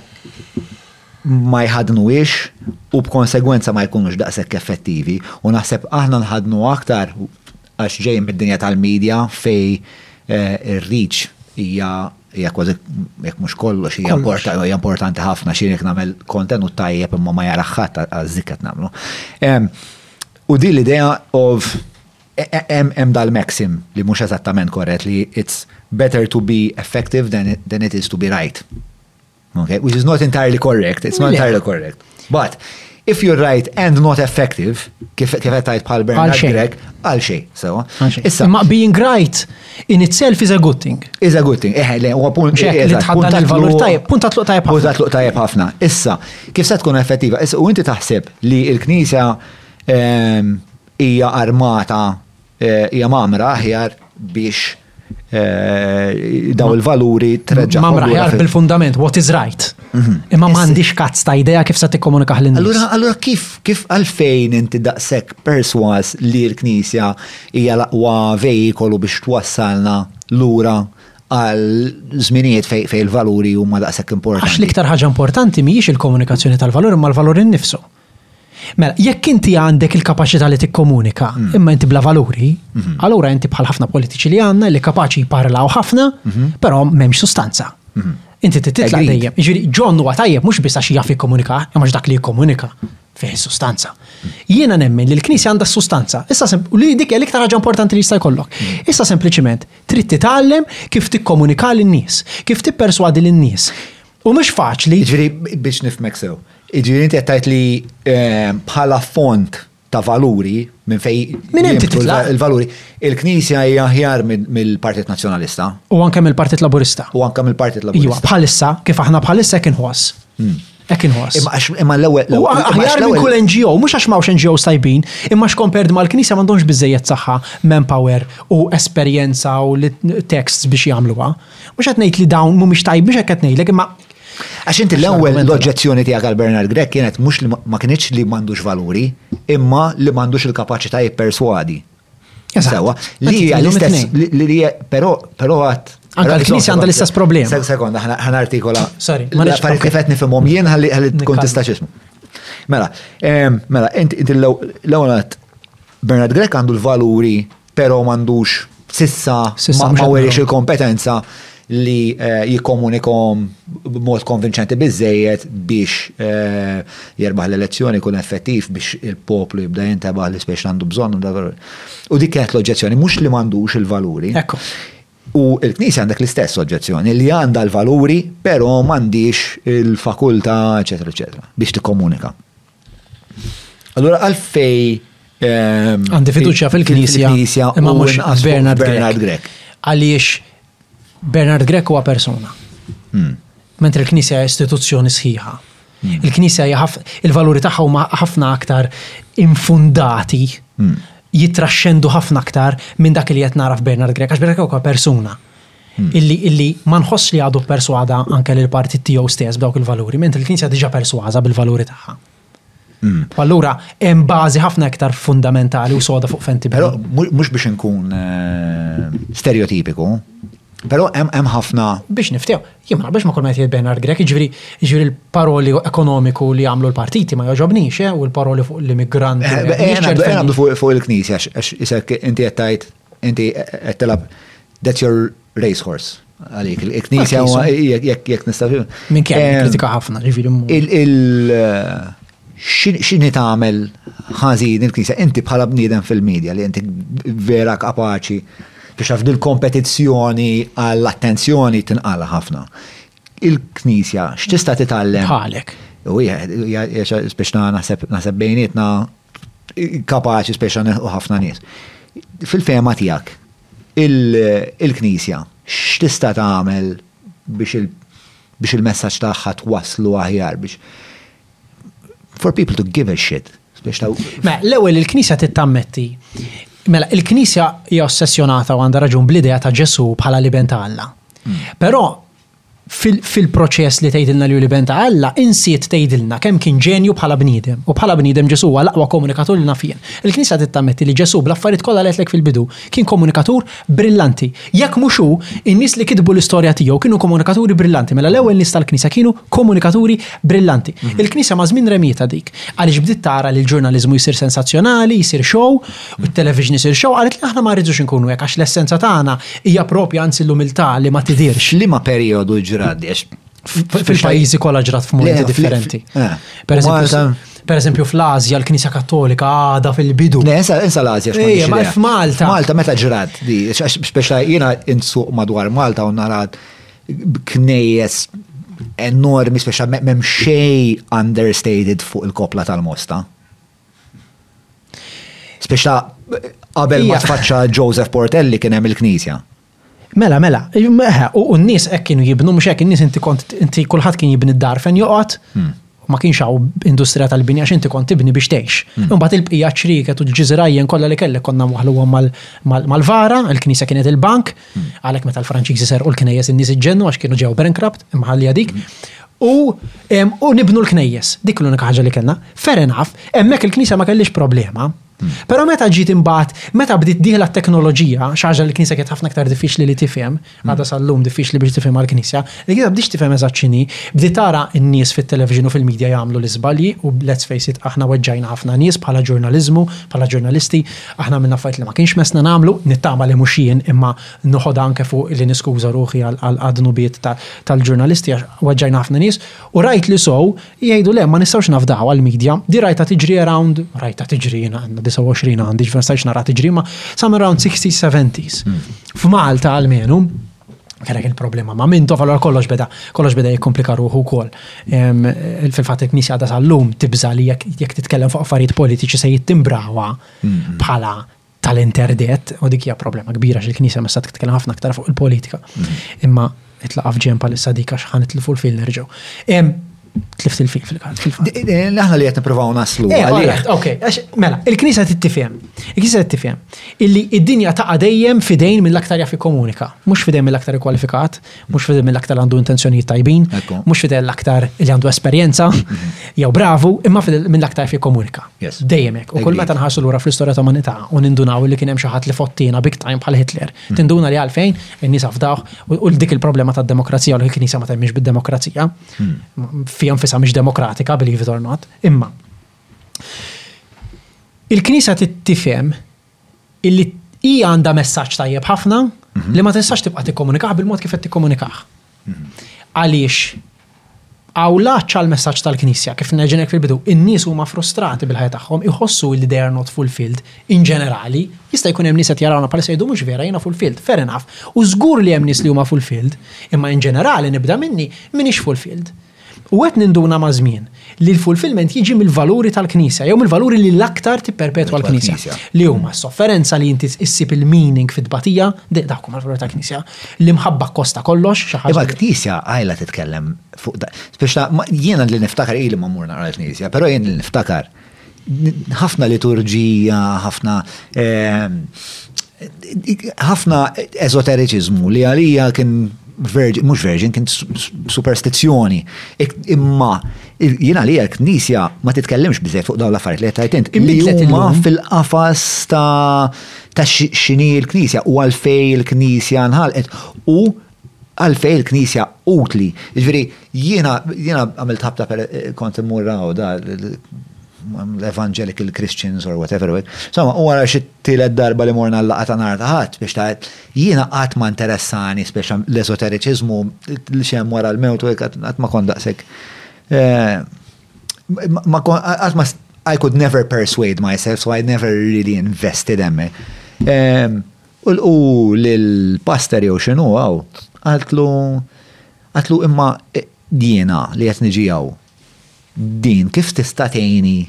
Speaker 1: ma jħadnuhiex u b'konsegwenza ma jkunux daqshekk effettivi u naħseb aħna nħadnu aktar għax ġejjin mid-dinja tal-medja fej eh, ir-reach hija hija kważi jekk mhux kollox hija importanti ħafna xi jekk nagħmel kontenut tajjeb imma ma jaraħħat għaż-żikket nagħmlu. U din l-idea of Hemm dal-maxim li mhux eżattament korrett li it's better to be effective than, than it is to be right. Okay? Which is not entirely correct, it's not entirely correct. But if you're right and not effective, kif kif qed tgħid bħal Bernard Grek, għal xejn, sewa.
Speaker 2: Issa ma being right in itself is a good thing.
Speaker 1: Is a good thing. Eh, le, huwa punt
Speaker 2: li tħaddan il-valur tajjeb, punt tluq tajjeb ħafna.
Speaker 1: Punt tluq tajjeb ħafna. Issa, kif se tkun effettiva? Issa u inti taħseb li l-Knisja ehm, Hija armata, hija mgħammra aħjar biex dawn il-valuri treġġagħhom.
Speaker 2: Mgħammra aħjar bil-fundament, what is right. Imma m'għandix kazz ta' idea kif se tikkomunikah
Speaker 1: lin-nies.
Speaker 2: Allura,
Speaker 1: allura kif, kif għalfejn inti daqshekk persważ li l-Knisja hija l-aqwa vejikolu biex twassalna lura għal żminijiet fejn fejn il-valuri huma
Speaker 2: daqshekk
Speaker 1: importanti?
Speaker 2: Għax l-iktar ħaġa importanti mhijiex il-komunikazzjoni tal-valuri imma l-valuri nnifsu. Mela, jekk inti għandek il-kapaċità li tikkomunika, mm. imma inti bla valuri, mhm. allura inti bħal ħafna politiċi li għandna li kapaċi jparlaw ħafna, mhm. però m'hemmx sustanza. Mhm. Inti titla dejjem. Ġiri, John huwa tajjeb mhux biss għax jaf jikkomunika, imma dak li jikkomunika fih sustanza. Jiena nemmen li l-Knisja għandha sustanza. Issa li dik l-iktar ħaġa importanti li jista' jkollok. Issa sempliċiment trid titgħallem kif tikkomunika lin-nies, kif tipperswadi lin-nies. U mhux faċli.
Speaker 1: Jiġifieri biex nifhmek sew. Jiġifieri inti qed tgħid li ehm, bħala fond ta' valuri minn
Speaker 2: fejn. Minn
Speaker 1: hemm
Speaker 2: titla'.
Speaker 1: Il-valuri. Il-Knisja hija aħjar mill-Partit Nazzjonalista.
Speaker 2: U anke mill-Partit Laburista.
Speaker 1: U anke mill-Partit Laburista.
Speaker 2: Iva, bħalissa, kif aħna bħalissa hekk inħoss. Hmm.
Speaker 1: Hekk inħoss. Imma l-ewwel.
Speaker 2: U aħjar minn kull NGO, mhux għax m'hawnx NGO stajbin, imma x'komperd mal-Knisja m'għandhomx biżejjed saħħa, manpower u esperjenza u texts biex jagħmluha. Mhux qed ngħid li dawn mhumiex tajb biex hekk qed ngħidlek imma
Speaker 1: Għax inti l-ewwel l-oġġezzjoni tiegħek għal Bernard Grek kienet mhux li ma kinitx li m'għandux valuri, imma li m'għandux il-kapaċità jipperswadi. Sewa, li hija l-istess, li hija, però, però għat.
Speaker 2: Anka l-Knisja għandha l-istess problema.
Speaker 1: Sek sekond, ħan artikola.
Speaker 2: Sorry, ma nix. Farid
Speaker 1: kif qed nifhimhom jien ħalli ħalli tkun tista' xismu. Mela, mela, inti l-ewwel Bernard Grek għandu l-valuri pero m'għandux sissa ma
Speaker 2: weriex
Speaker 1: il-kompetenza li eh, jikkomunikom b'mod konvinċenti biżejjed biex eh, jerbaħ l-elezzjoni kun effettiv biex il-poplu jibda jintabaħ li spiex għandu bżonn. U dik kienet l-oġġezzjoni, mhux li m'għandux il-valuri. U l-Knisja għandek l-istess oġġezzjoni li għandha l-valuri, però m'għandix il-fakulta, eċetera, eċetera, biex tikkomunika. Allura għalfej ehm,
Speaker 2: għandi fiduċja fil-Knisja imma mhux Bernard
Speaker 1: Grek.
Speaker 2: Għaliex Bernard Grek huwa persona.
Speaker 1: Hmm.
Speaker 2: Mentri l-Knisja istituzzjoni sħiħa. Hmm. Il-Knisja il-valuri tagħha huma ħafna aktar infundati hmm. jitraxxendu ħafna aktar minn dak li qed naraf Bernard Grek għax Bernard Grek huwa persuna. illi illi ma nħoss li għadu perswada anke lil partit tiegħu stess b'dawk il-valuri, mentri l-Knisja diġà persważa bil-valuri tagħha. Hmm. Allura hemm bażi ħafna iktar fundamentali u soda fuq fenti.
Speaker 1: Però mhux biex inkun eh, stereotipiku, Pero hemm ħafna.
Speaker 2: Biex niftew, jien ma biex ma kolmet jgħid Bernard Grek, ġifieri ġifieri l-paroli ekonomiku li għamlu l-partiti ma jogħġobnix, eh, u l-paroli fuq l-immigranti.
Speaker 1: Eh,
Speaker 2: eh,
Speaker 1: fuq il-knisja, għax isek inti qed Inti qed tilab that's your race horse għalik. Il-knisja huwa jekk nista'
Speaker 2: Minn kemm eh, kritika ħafna, ġifieri
Speaker 1: il eh, xini tagħmel ħażin il-knisja, inti bħala bniedem fil-medja li inti vera kapaċi biex għaf dil-kompetizzjoni għall-attenzjoni tinqala ħafna. Il-knisja, x'tista' titgħallem?
Speaker 2: Bħalek.
Speaker 1: U jgħid, biex naħseb bejnietna kapaċi speċa neħu ħafna nies. Fil-fema tiegħek, il-Knisja x'tista' tagħmel biex il-messaġġ tagħha twasslu aħjar biex for people to give a shit.
Speaker 2: Ma l-ewwel il-Knisja tittammetti. Mela, il-Knisja hija ossessjonata u għandha raġun bl-idea ta' Ġesu bħala l-iben ta' Alla. Hmm. Però Fil-proċess li tgħidilna li hu l-Iben ta' Alla, insiet tgħidilna kemm kien ġenju bħala bniedem. U bħala bniedem Ġesù huwa l-aqwa komunikatur li naf jien. Il-Knisja trid tammetti li Ġesù, bl-affarijiet kollha li għedtlek fil-bidu, kien komunikatur brillanti. Jekk mhux hu, in-nies li kitbu l-istorja tiegħu kienu komunikaturi brillanti. Mela l-ewwel nies tal-Knisja kienu komunikaturi brillanti. Il-Knisja maż-żmien remietha dik, għaliex bdiet tara li l-ġurnaliżmu jsir sensazzjonali, jsir show, u t-television isir xew, qalet li aħna ma rridux inkunu hekk għax l-essenza tagħna hija propja anzi l-umiltà li ma tidirx.
Speaker 1: Li ma perjodu ġrad
Speaker 2: fil-pajjiżi kollha ġrat
Speaker 1: f'mumenti
Speaker 2: differenti.
Speaker 1: Eh.
Speaker 2: Per per eżempju fl-Azja l-Knisja Kattolika għada fil-bidu.
Speaker 1: Le, insa l-Azja
Speaker 2: x'ma. ma f'Malta.
Speaker 1: Malta meta ġrat di, speċa jiena insuq madwar Malta u narat knejjes enormi speċa m'hemm xej understated fuq il-kopla tal-mosta. Speċta qabel ma tfaċċa Joseph Portelli kien hemm il-Knisja.
Speaker 2: Mela, mela, u n-nies hekk kienu jibnu mhux hekk in-nies inti kont inti kulħadd kien jibni d-dar fejn joqgħod. Hmm. Ma kienx hawn industrija tal-bini għax inti kont tibni biex tgħix. Hmm. Imbagħad il-bqija ċriket u l-ġiżrajjen kollha li kellek konna waħluhom mal-vara, il-knisja kienet il-bank, Għalhekk meta l-Franċiżi serqu l-knejjes in-nies iġġennu għax kienu ġew bankrupt, imma ħalli dik. U nibnu l-knejjes, dik l-unika ħaġa li kellna. Fair enough, hemmhekk il-Knisja ma kellix problema. Però meta ġiet imbagħad, meta bdiet dieħla t-teknoloġija, xi ħaġa li l-Knisja kienet ħafna aktar diffiċli li tifhem, għadha sal-lum diffiċli biex tifhem għall-Knisja, Li kien ma bdiex tifhem eżatt x'inhi, bdiet tara n-nies fit-television u fil-media jagħmlu l-iżbalji u let's face it aħna weġġajna ħafna nies bħala ġurnaliżmu, bħala ġurnalisti, aħna għamilna affarijiet li ma kienx messna nagħmlu, nittama li mhux jien imma noħodha anke fuq li niskuża ruħi għad-dnubiet tal-ġurnalisti għax weġġajna ħafna nies u rajt li sew jgħidu le ma nistgħux nafdaw għall-media, di rajtha tiġri around, rajtha tiġri jiena għandna 29 għandi ġifieri ma stajtx naraha tiġri imma somewhere around sixties seventies. F'Malta almenu, kellek il-problema ma' Mintoff, allora kollox beda, kollox beda jikkomplika ruħu wkoll. Fil-fatt il-Knisja għadha tal-lum tibża li jekk titkellem fuq affarijiet politiċi se jittimbrawa mm-hmm. bħala tal-interdet u dik hija problema kbira x'il-Knisja ma titkellem ħafna aktar fuq il-politika. Mm-hmm. Imma itlaqaf ġempa l-sadika xħan itlfu l-fil nerġgħu. tlift il-fin fil-każ.
Speaker 1: Naħna li qed nippruvaw naslu.
Speaker 2: Eh, ok, mela, il-Knisja tittifhem. Il-Knisja tittifhem illi id-dinja taqa' dejjem fidejn mill-aktar jaf komunika, mhux fidejn mill-aktar kwalifikat, mhux fidejn mill-aktar għandu intenzjonijiet tajbin, mhux fidejn l-aktar li għandu esperjenza, mhm. jew bravu, imma fidejn mill-aktar jaf komunika. Dejjem hekk. U kull meta nħarsu lura fl-istorja ta' umanità u nindunaw li kien hemm xi ħadd li fottina big time bħal Hitler, mhm. tinduna li għalfejn in-nies afdaw u dik il-problema tad-demokrazija u l-Knisja ma temmiex bid-demokrazija. Hmm. Fija nfisa mhix demokratika, believe it or not, imma. Il-Knisja tittifhem illi hija għandha messaġġ tajjeb ħafna mhm. li ma tistax tibqa' tikkomunikah bil-mod kif qed tikkomunikah. Mhm. Għaliex għawlaċ għal messaġġ tal-Knisja kif neġenek fil-bidu, in-nies huma frustrati bil-ħajja tagħhom, iħossu li they are not fulfilled, in ġenerali, jista' jkun hemm nies qed jarawna bħalissa jgħidu mhux vera jiena fulfilled, fair enough, u żgur li hemm nies li huma fulfilled, imma in ġenerali nibda minni m'iniex fulfilled. U qed ninduna maż-żmien li l-fulfillment jiġi mill-valuri tal-Knisja jew mill-valuri li l-aktar tipperpetwa l-Knisja, li huma s-sofferenza li inti issib il-meaning fit-tbatija, dawk huma l-valuri tal-Knisja, l-imħabba kkosta kollox, xi ħaġa.
Speaker 1: Imma l-Knisja qajla titkellem fuq dan. Jiena li niftakar ili ma mmur naqra l-Knisja, però jien li niftakar ħafna liturġija, ħafna ħafna eżoteriċiżmu li għalija kien virgin, mux virgin, kien superstizzjoni. Imma jina li għal knisja ma titkellimx bizzet fuq dawn l-affarijiet li għettajt int.
Speaker 2: Li
Speaker 1: huma fil-qafas ta' xini l-knisja u għalfej l-knisja nħalqet u Għalfejn il-Knisja utli? Jiġifieri jiena jiena għamilt ħabta per kont immur hawn da l-Evangelical Christians or whatever. Insomma, u wara xi tielet darba li morna l-laqgħa ta' nhar ta' Ħadd biex ta' jiena qatt ma interessani speċa l-eżoteriċiżmu li x'hemm wara l-mewt u hekk qatt ma kont daqshekk qatt ma I could never persuade myself so I never really invested hemmhekk. U lqu lil paster jew x'inhu hawn, qaltlu, qaltlu, imma jiena li qed niġi hawn, din kif tista' tgħinni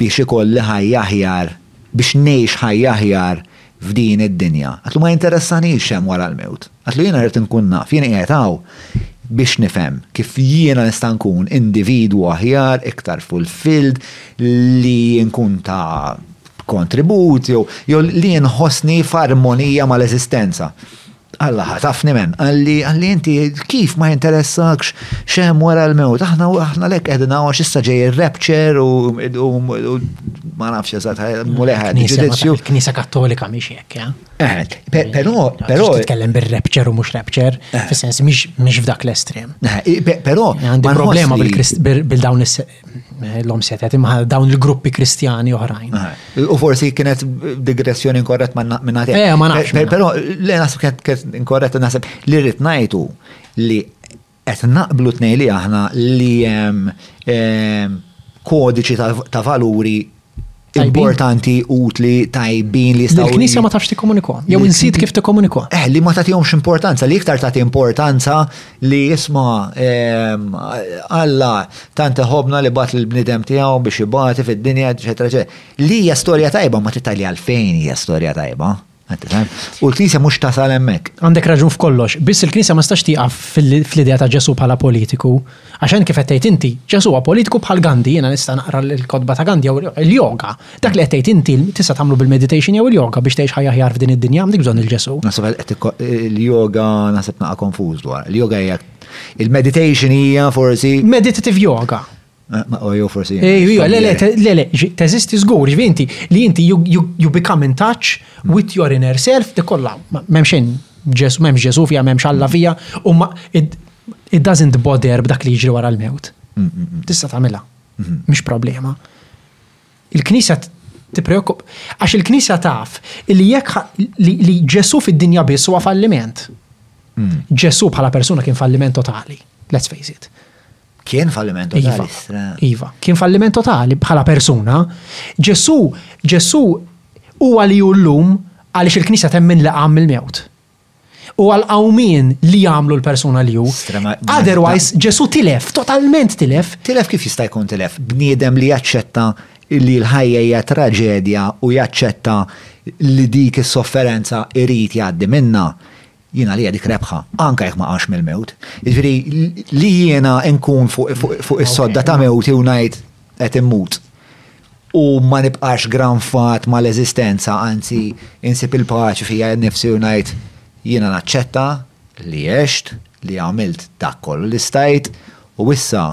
Speaker 1: biex ikolli ħajja aħjar, biex ngħix ħajja aħjar f'din id-dinja? Qaltlu, ma jinteressanix x'hemm wara l-mewt. Qaltlu, jiena rrid inkun naf, jien qiegħed hawn biex nifhem kif jiena nista' nkun individwu aħjar, iktar fulfilled, li nkun ta' b'kontribut jew jew li nħossni f'armonija mal-eżistenza. Alla ħatafni men, għalli għalli inti kif ma jinteressakx xem wara l-mewt, aħna aħna lek qegħdin għax issa ġej ir-rapture u ma nafx eżatt muleħa ġudizzju.
Speaker 2: Knisa Kattolika mhix hekk,
Speaker 1: eh? Eħed, però però
Speaker 2: titkellem bir-rapture u mhux rapture,
Speaker 1: eh.
Speaker 2: fis-sens mhix f'dak l-estrem.
Speaker 1: Eh, però
Speaker 2: għandi problema bil-dawn l-om setet imma dawn il-gruppi kristjani oħrajn.
Speaker 1: U forsi kienet digressjoni inkorret minna te.
Speaker 2: Eh, ma nafx.
Speaker 1: Pero, le nasib kienet inkorret nasib li rrit najtu li qed naqblu tnej li aħna li kodiċi ta' valuri importanti, utli, tajbin li jistgħu.
Speaker 2: Il-Knisja ma tafx tikkomunikwa, jew insit kif tikkomunikwa.
Speaker 1: Eh, li ma tagħtihomx importanza, li iktar tagħti importanza li jisma' ehm, Alla tant iħobna li bat l-bnidem tiegħu biex ibati fid-dinja, eċetera, eċetera. Li hija storja tajba ma titalja għalfejn hija storja tajba. U l-Knisja mhux tasal hemmhekk.
Speaker 2: Għandek raġun f'kollox, biss il-Knisja ma stax tieqaf fl-idea ta' Ġesu bħala politiku. Għax hemm kif qed tgħid inti, Ġesu huwa politiku bħal Gandhi, jiena nista' naqra l-kotba ta' Gandhi jew il-yoga. Dak li qed tgħid inti tista' tagħmlu bil-meditation jew il-yoga biex tgħix ħajja ħjar f'din id-dinja, m'dik bżonn il-Ġesu.
Speaker 1: Naħseb il-yoga naħseb naqa' konfuż dwar. Il-yoga hija il-meditation hija forsi.
Speaker 2: Meditative yoga.
Speaker 1: Ojo forsi.
Speaker 2: Ejwa, le, le, le, le, teżisti żgur, ġvinti, li inti you become in touch with your inner self, te kollha, m'hemmxin Ġesu, m'hemmx Ġesu fija, m'hemmx Alla fija, u ma it doesn't bother b'dak li jiġri wara l-mewt. Mm, mm, mm. Tista' tagħmilha. Mm-hmm. Mhix problema. Il-Knisja tippreokkup għax il-Knisja taf li jekk li Ġesu fid-dinja biss huwa falliment. Ġesu bħala persuna kien falliment totali. Let's face it.
Speaker 1: Kien falliment
Speaker 2: iva,
Speaker 1: totali. Iva,
Speaker 2: iva. Kien falliment totali bħala persuna. Ġesu, Ġesu huwa li llum għaliex il-Knisja temmen li qam il-mewt. U għal qawmien li jagħmlu l-persuna li
Speaker 1: hu.
Speaker 2: Otherwise, Ġesu tilef, totalment tilef.
Speaker 1: Tilef kif jista' jkun tilef? Bniedem li jaċċetta li l-ħajja hija traġedja u jaċċetta li dik is-sofferenza irid jgħaddi minna Jien għalija dik rebħa, anke jekk ma qamx mill-mewt. Jiġifieri li jiena nkun fuq is-sodda ta' mewti u ngħid qed immut u ma nibqax granfat ma l-eżistenza, anzi insib il-paċi fija nifsi u ngħid jiena naċċetta li għext, li għamilt dak kollu li stajt u issa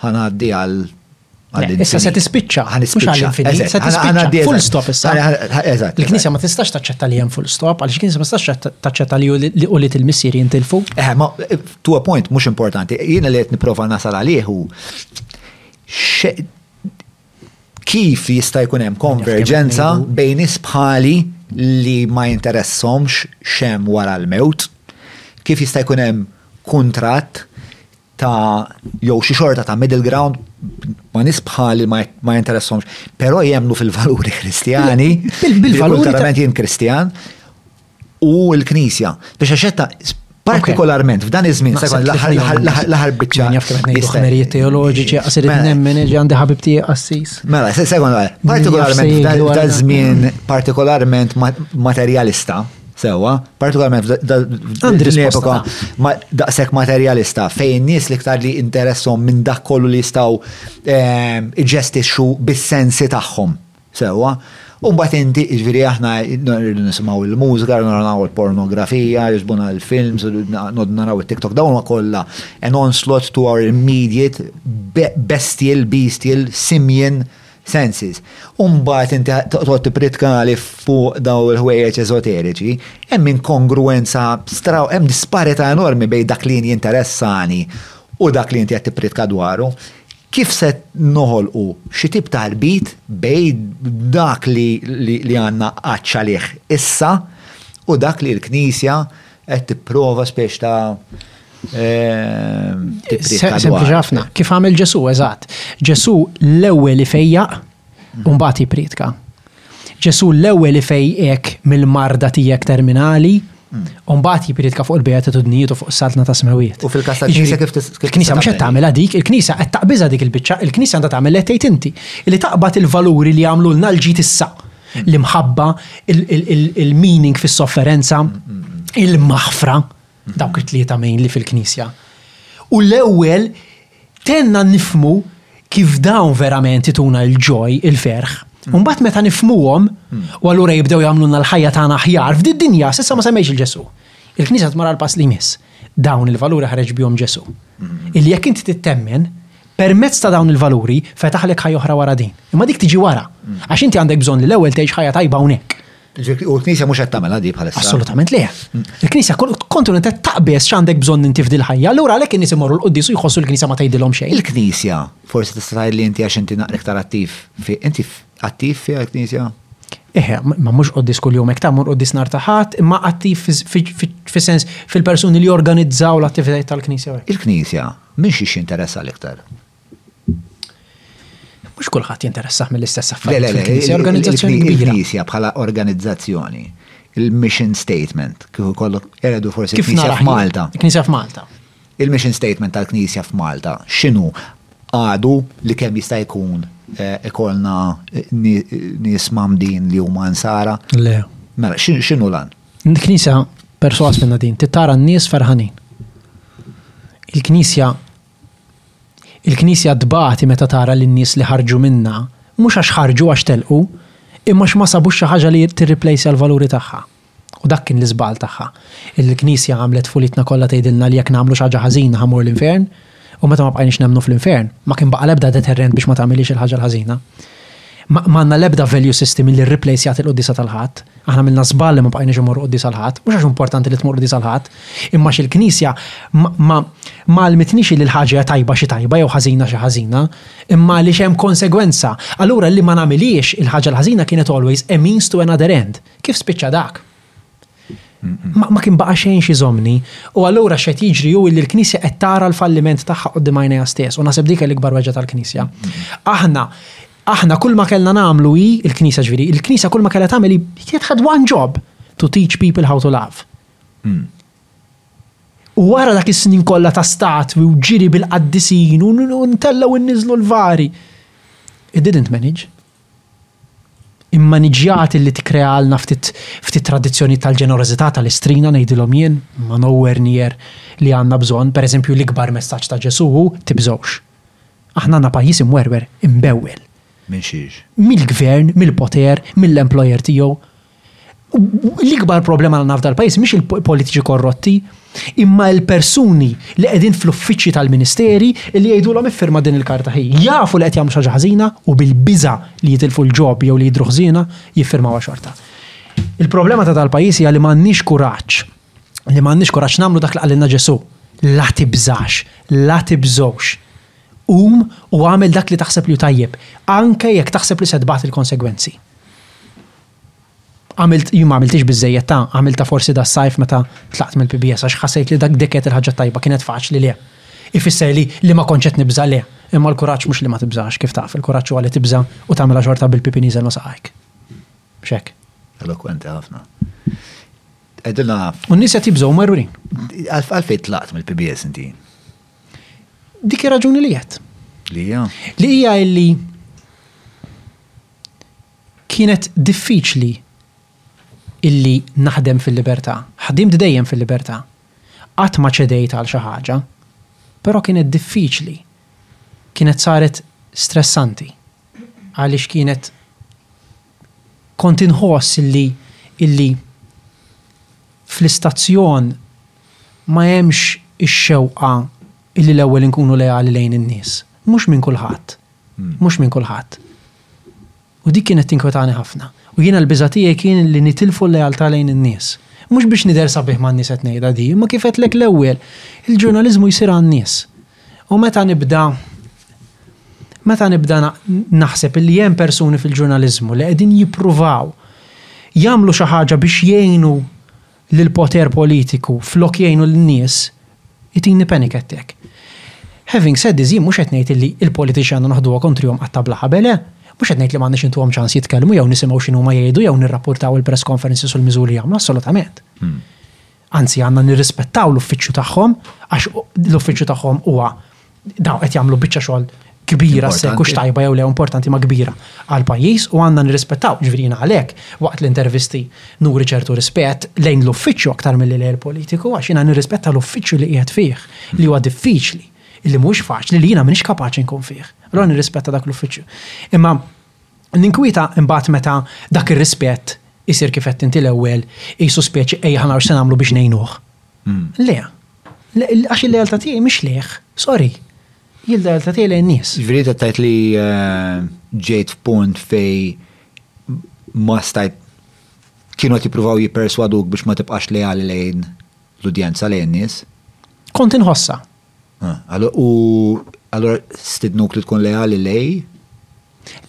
Speaker 1: ħanaddi għal
Speaker 2: Issa se tispiċċa,
Speaker 1: ħan
Speaker 2: ispiċċa. Se tispiċċa, full stop issa.
Speaker 1: Eżatt.
Speaker 2: Il-Knisja ma tistax taċċetta li hemm full stop, għaliex il-Knisja ma tistax taċċetta li u li til-missieri jintilfu.
Speaker 1: Eh, ma eh, to a point mhux importanti. Jiena li qed nipprova nasal għalih hu kif jista' jkun hemm konverġenza bejn isbħali li ma jinteressomx xem wara l-mewt, kif jista' jkun hemm kuntratt ta' jew xi xorta ta' middle ground ma' nies bħali ma jinteressomx, però jemnu fil-valuri kristjani,
Speaker 2: bil-valuri ta'
Speaker 1: jien kristjan u l-knisja. Biex għaxetta Partikolarment f'dan iż-żmien, l-aħħar biċċa.
Speaker 2: Jaf kemm ngħidu ħmerijiet teoloġiċi, qasir nemmen iġi għandi ħabib tiegħi qassis.
Speaker 1: Mela,
Speaker 2: sekonda,
Speaker 1: partikolarment f'dan żmien partikolarment materjalista, Sewa, partikolarment f'epoka daqshekk materjalista fejn nies li ktar li interessom minn dak kollu li jistgħu ehm, iġestixxu bis-sensi tagħhom. Sewa, u mbagħad inti jiġifieri aħna rridu nisimgħu l-mużika, rridu naraw il-pornografija, jiġbuna l-films, nod naraw it-TikTok dawn ma kollha an onslaught to our immediate bestial, bestial, simien senses. U mbagħad inti toqgħod tipritkali fuq daw il-ħwejjeġ eżoteriċi, hemm inkongruenza straw, hemm disparità enormi bejn dak li jinteressani u dak li inti qed tipritka dwaru. Kif se noħolqu xi tip ta' rbit bejn dak li, li, li għandna qaċċa lih issa u dak li l-Knisja qed tipprova spiex ta'
Speaker 2: Sempliċi ħafna, kif għamel Ġesu, eżatt. Ġesu l-ewwel ifejjaq u mbagħad jipritka. Ġesu l-ewwel ifejjek mill-marda tiegħek terminali, Umbat jipritka fuq il-beatitudnijiet u fuq saltna ta' smewiet.
Speaker 1: U fil-kas ta' knisja kif
Speaker 2: Il-knisja mhux qed tagħmilha dik, il-knisja qed taqbiżha dik il-biċċa, il-knisja għandha tagħmel qed tgħid inti. Li taqbad il-valuri li jagħmlu lna l-ġid issa. L-imħabba, il-meaning fis-sofferenza, il-maħfra. dawk it-tlieta main li fil-Knisja. U l-ewwel tenna nifmu kif dawn verament ituna l-ġoj, il-ferħ. Mbagħad meta nifmuhom, u allura jibdew jagħmlulna l-ħajja tagħna aħjar f'din dinja, s'issa ma semmejx il-Ġesu. Il-Knisja tmara l-pass li jmiss. Dawn il-valuri ħareġ bihom Ġesu. Illi jekk inti tittemmen, permezz ta' dawn il-valuri fetaħlek ħajja oħra wara din. Imma dik tiġi wara. Għax inti għandek bżonn li l-ewwel tgħix ħajja tajba hawnhekk.
Speaker 1: U l-Knisja mhux qed tagħmel di bħalissa.
Speaker 2: Assolutament le. Il-Knisja kontinent qed taqbeż x'għandek bżonn inti f'dil ħajja, allura għalhekk in-nies imorru l-quddis u jħossu l-Knisja ma tgħidilhom xejn.
Speaker 1: Il-Knisja, forsi tista' tgħid li inti għax inti naqra iktar attiv fi inti attiv fiha l-Knisja?
Speaker 2: Eħe, ma mhux qoddis kull jum iktar, mur qoddis nar taħat, imma attiv fis-sens fil-persuni li jorganizzaw l-attivitajiet tal-Knisja.
Speaker 1: Il-Knisja, minn xiex jinteressa l-iktar?
Speaker 2: Mhux kulħadd jinteressah mill-istess affarijiet fil-Knisja, organizzazzjoni kbira.
Speaker 1: Il-Knisja bħala organizzazzjoni, il-mission statement, kif ukoll eredu forsi
Speaker 2: Knisja
Speaker 1: f'Malta.
Speaker 2: Knisja f'Malta.
Speaker 1: Il-mission statement tal-Knisja f'Malta, x'inhu għadu li kemm jista' jkun eh, ikolna eh, nies mamdin li huma nsara?
Speaker 2: Le.
Speaker 1: Mela, x'inhu lan?
Speaker 2: Il-Knisja perswas minna din, titara n-nies ferħanin. Il-Knisja Il-Knisja tbati meta tara lin-nies li ħarġu minnha, mhux għax ħarġu għax telqu, imma għax ma sabux xi ħaġa li tirriplejsja l-valuri tagħha. U dak kien l-iżball tagħha. Il-Knisja għamlet f'uliedna kollha tgħidilna li jekk nagħmlu xi ħaġa ħażina ħa mmur l-infern, u meta ma bqajniex nemmnu fl-infern, ma kien baqa' l-ebda deterrent biex ma tagħmilhiex il-ħaġa l-ħażina. Ma għandna l-ebda value system li rriplejsjat il-quddiesa tal-Ħadd. Aħna għamilna żball li ma bqajniex immorru quddies għall-Ħadd, mhux għax hu importanti li tmur quddies għall-Ħadd, imma għax il-Knisja ma għallmitniex li l-ħaġa hija tajba xi tajba jew ħażina xi ħażina, imma għaliex hemm konsegwenza. Allura li ma nagħmilhiex il-ħaġa l-ħażina kienet always a means to another end. Kif spiċċa dak? Ma kien baqa' xejn x'iżommni. U allura x'qed jiġri hu li l-Knisja qed tara l-falliment tagħha quddiem għajnejha stess, u naħseb dik hi l-ikbar weġgħa tal-Knisja. Aħna, aħna kull ma kellna nagħmlu hi, il-Knisja ġifieri, il-Knisja kull ma kellha tagħmel hi, it had one job, to teach people how to love. U wara dak is-snin kollha ta' statwi u ġiri bil-qaddisin u ntellgħu nniżlu l-vari, it didn't manage. immaniġġjati li tikkrealna ftit ftit tradizzjonijiet tal-ġenerożità tal-istrina ngħidilhom jien, imma nowhere near li għandna bżonn, pereżempju l-ikbar messaġġ ta' Ġesù hu, tibżgħux. Aħna għandna pajjiż imwerwer, imbewwel.
Speaker 1: Minn xiex?
Speaker 2: Mill-gvern, mill-poter, mill-employer tiegħu. L-ikbar problema għal nafda l-pajis miex il-politiċi korrotti, imma l-persuni li qegħdin fl-uffiċċji tal-ministeri li jgħidulhom iffirma din il-karta ħi. Jafu li qed jagħmlu xi ħaġa ħażina u bil-biża' li jitilfu l-ġob jew li jidhru ħżiena jiffirmawha xorta. Il-problema ta' dal-pajjiż hija li m'għandniex kuraġġ, li m'għandniex kuraġġ nagħmlu dak li qalilna Ġesù, la tibżax, la tibżgħux. Qum u agħmel dak li taħseb li hu tajjeb, anke jekk taħseb li se tbati l-konsegwenzi. Għamilt, jien ma għamiltiex biżżejjed ta', għamiltha forsi das-sajf meta tlaqt mill-PBS għax ħassejt li dak dik kienet il-ħaġa t-tajba, kienet faċli, le. Ifisser li, li ma kontx qed nibża', le. Imma l-kuraġġ mhux li ma tibżax, kif taf, il-kuraġġ huwa li tibża' u tagħmilha xorta bil-pipi nieżel ma' saqajk. Mhux hekk?
Speaker 1: Elokwenti ħafna. Għedilna.
Speaker 2: U n-nies qed jibżgħu marwrin.
Speaker 1: Għalfejn tlaqt mill-PBS inti?
Speaker 2: Dik ir-raġuni li qed.
Speaker 1: Li hija?
Speaker 2: Li hija illi Kienet diffiċli illi naħdem fil-libertà. Ħdimt dejjem fil-libertà. Qatt ma ċedejt għal xi ħaġa. Però kienet diffiċli. Kienet saret stressanti. Għaliex kienet kont inħoss illi illi fl-istazzjon ma hemmx ix-xewqa illi l-ewwel inkunu leali lejn in-nies. Mhux minn kulħadd. Mhux minn kulħadd. U dik kienet tinkwetani ħafna. U jiena l-biża' tiegħi kien li nitilfu l-lealtà lejn in-nies. Mhux biex nidher sabiħ man-nies qed ngħidha di, imma kif għedtlek l-ewwel, il-ġurnaliżmu jsir għan-nies. U meta nibda meta nibda naħseb illi hemm persuni fil-ġurnaliżmu li qegħdin jippruvaw jagħmlu xi ħaġa biex jgħinu li l-poter politiku flok jgħinu lin-nies jtini panic attack. Having said this jien mhux qed ngħid illi il-politiċi għandna noħduha kontrihom qatta' bla ħabel le, mhux qed ngħid li m'għandniex intuhom ċans jitkellmu jew nisimgħu x'inhuma jgħidu jew nirrappurtaw il-press conferences u l-miżuri li jagħmlu assolutament. Anzi għandna nirrispettaw l-uffiċċju tagħhom għax l-uffiċċju tagħhom huwa Dawn qed jagħmlu biċċa xogħol kbira se kux tajba jew le importanti ma kbira għal pajjiż u għandna nirrispettaw ġvirina għalhekk waqt l-intervisti nuri ċertu rispett lejn l-uffiċċju aktar milli lejn politiku għax jiena nirrispetta l-uffiċċju li qiegħed fih li huwa diffiċli li mhux faċli li jiena m'iniex kapaċi nkun fih. Allora nirrispetta dak l-uffiċċju. Imma ninkwita imbagħad meta dak ir-rispett isir kif qed inti l-ewwel qisu speċi ejja ħanarx se nagħmlu biex ngħinuh. Hmm. Le, Le, għax il-lealtà tiegħi mhix lejh, sorry. Jien lealtà tiegħi lejn nies.
Speaker 1: Ġifieri ta' tajt li eh, ġejt f'punt fej ma stajt kienu qed jippruvaw jipperswaduk biex ma tibqax leali lejn l-udjenza lejn nies.
Speaker 2: Kont inħossa.
Speaker 1: Ah, u allora stidnuk li tkun leali lej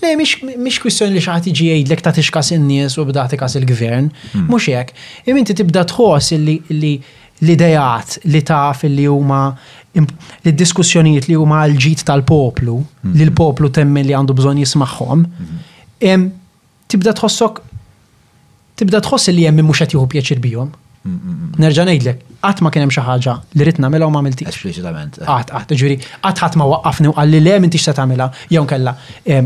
Speaker 2: Le, mhix kwistjoni li xi ħadd jiġi jgħidlek ta' tixkas in-nies u bda tikas il-gvern, hmm. mhux hekk. Imma inti tibda tħoss li l-idejat li taf li huma li diskussjonijiet li huma għal ġid tal-poplu, hmm. li l-poplu temmen li għandu bżonn jismagħhom, hmm. Tibda tħossok tibda tħoss li hemm min mhux qed jieħu pjaċir bihom. Nerġa' ngħidlek, qatt ma kien hemm xi ħaġa li rid nagħmilha u ma għamiltix.
Speaker 1: Espliċitament.
Speaker 2: Eh. Qatt, qatt, ġifieri, qatt ħadd ma waqqafni u qalli le m'intix se tagħmilha jew nkella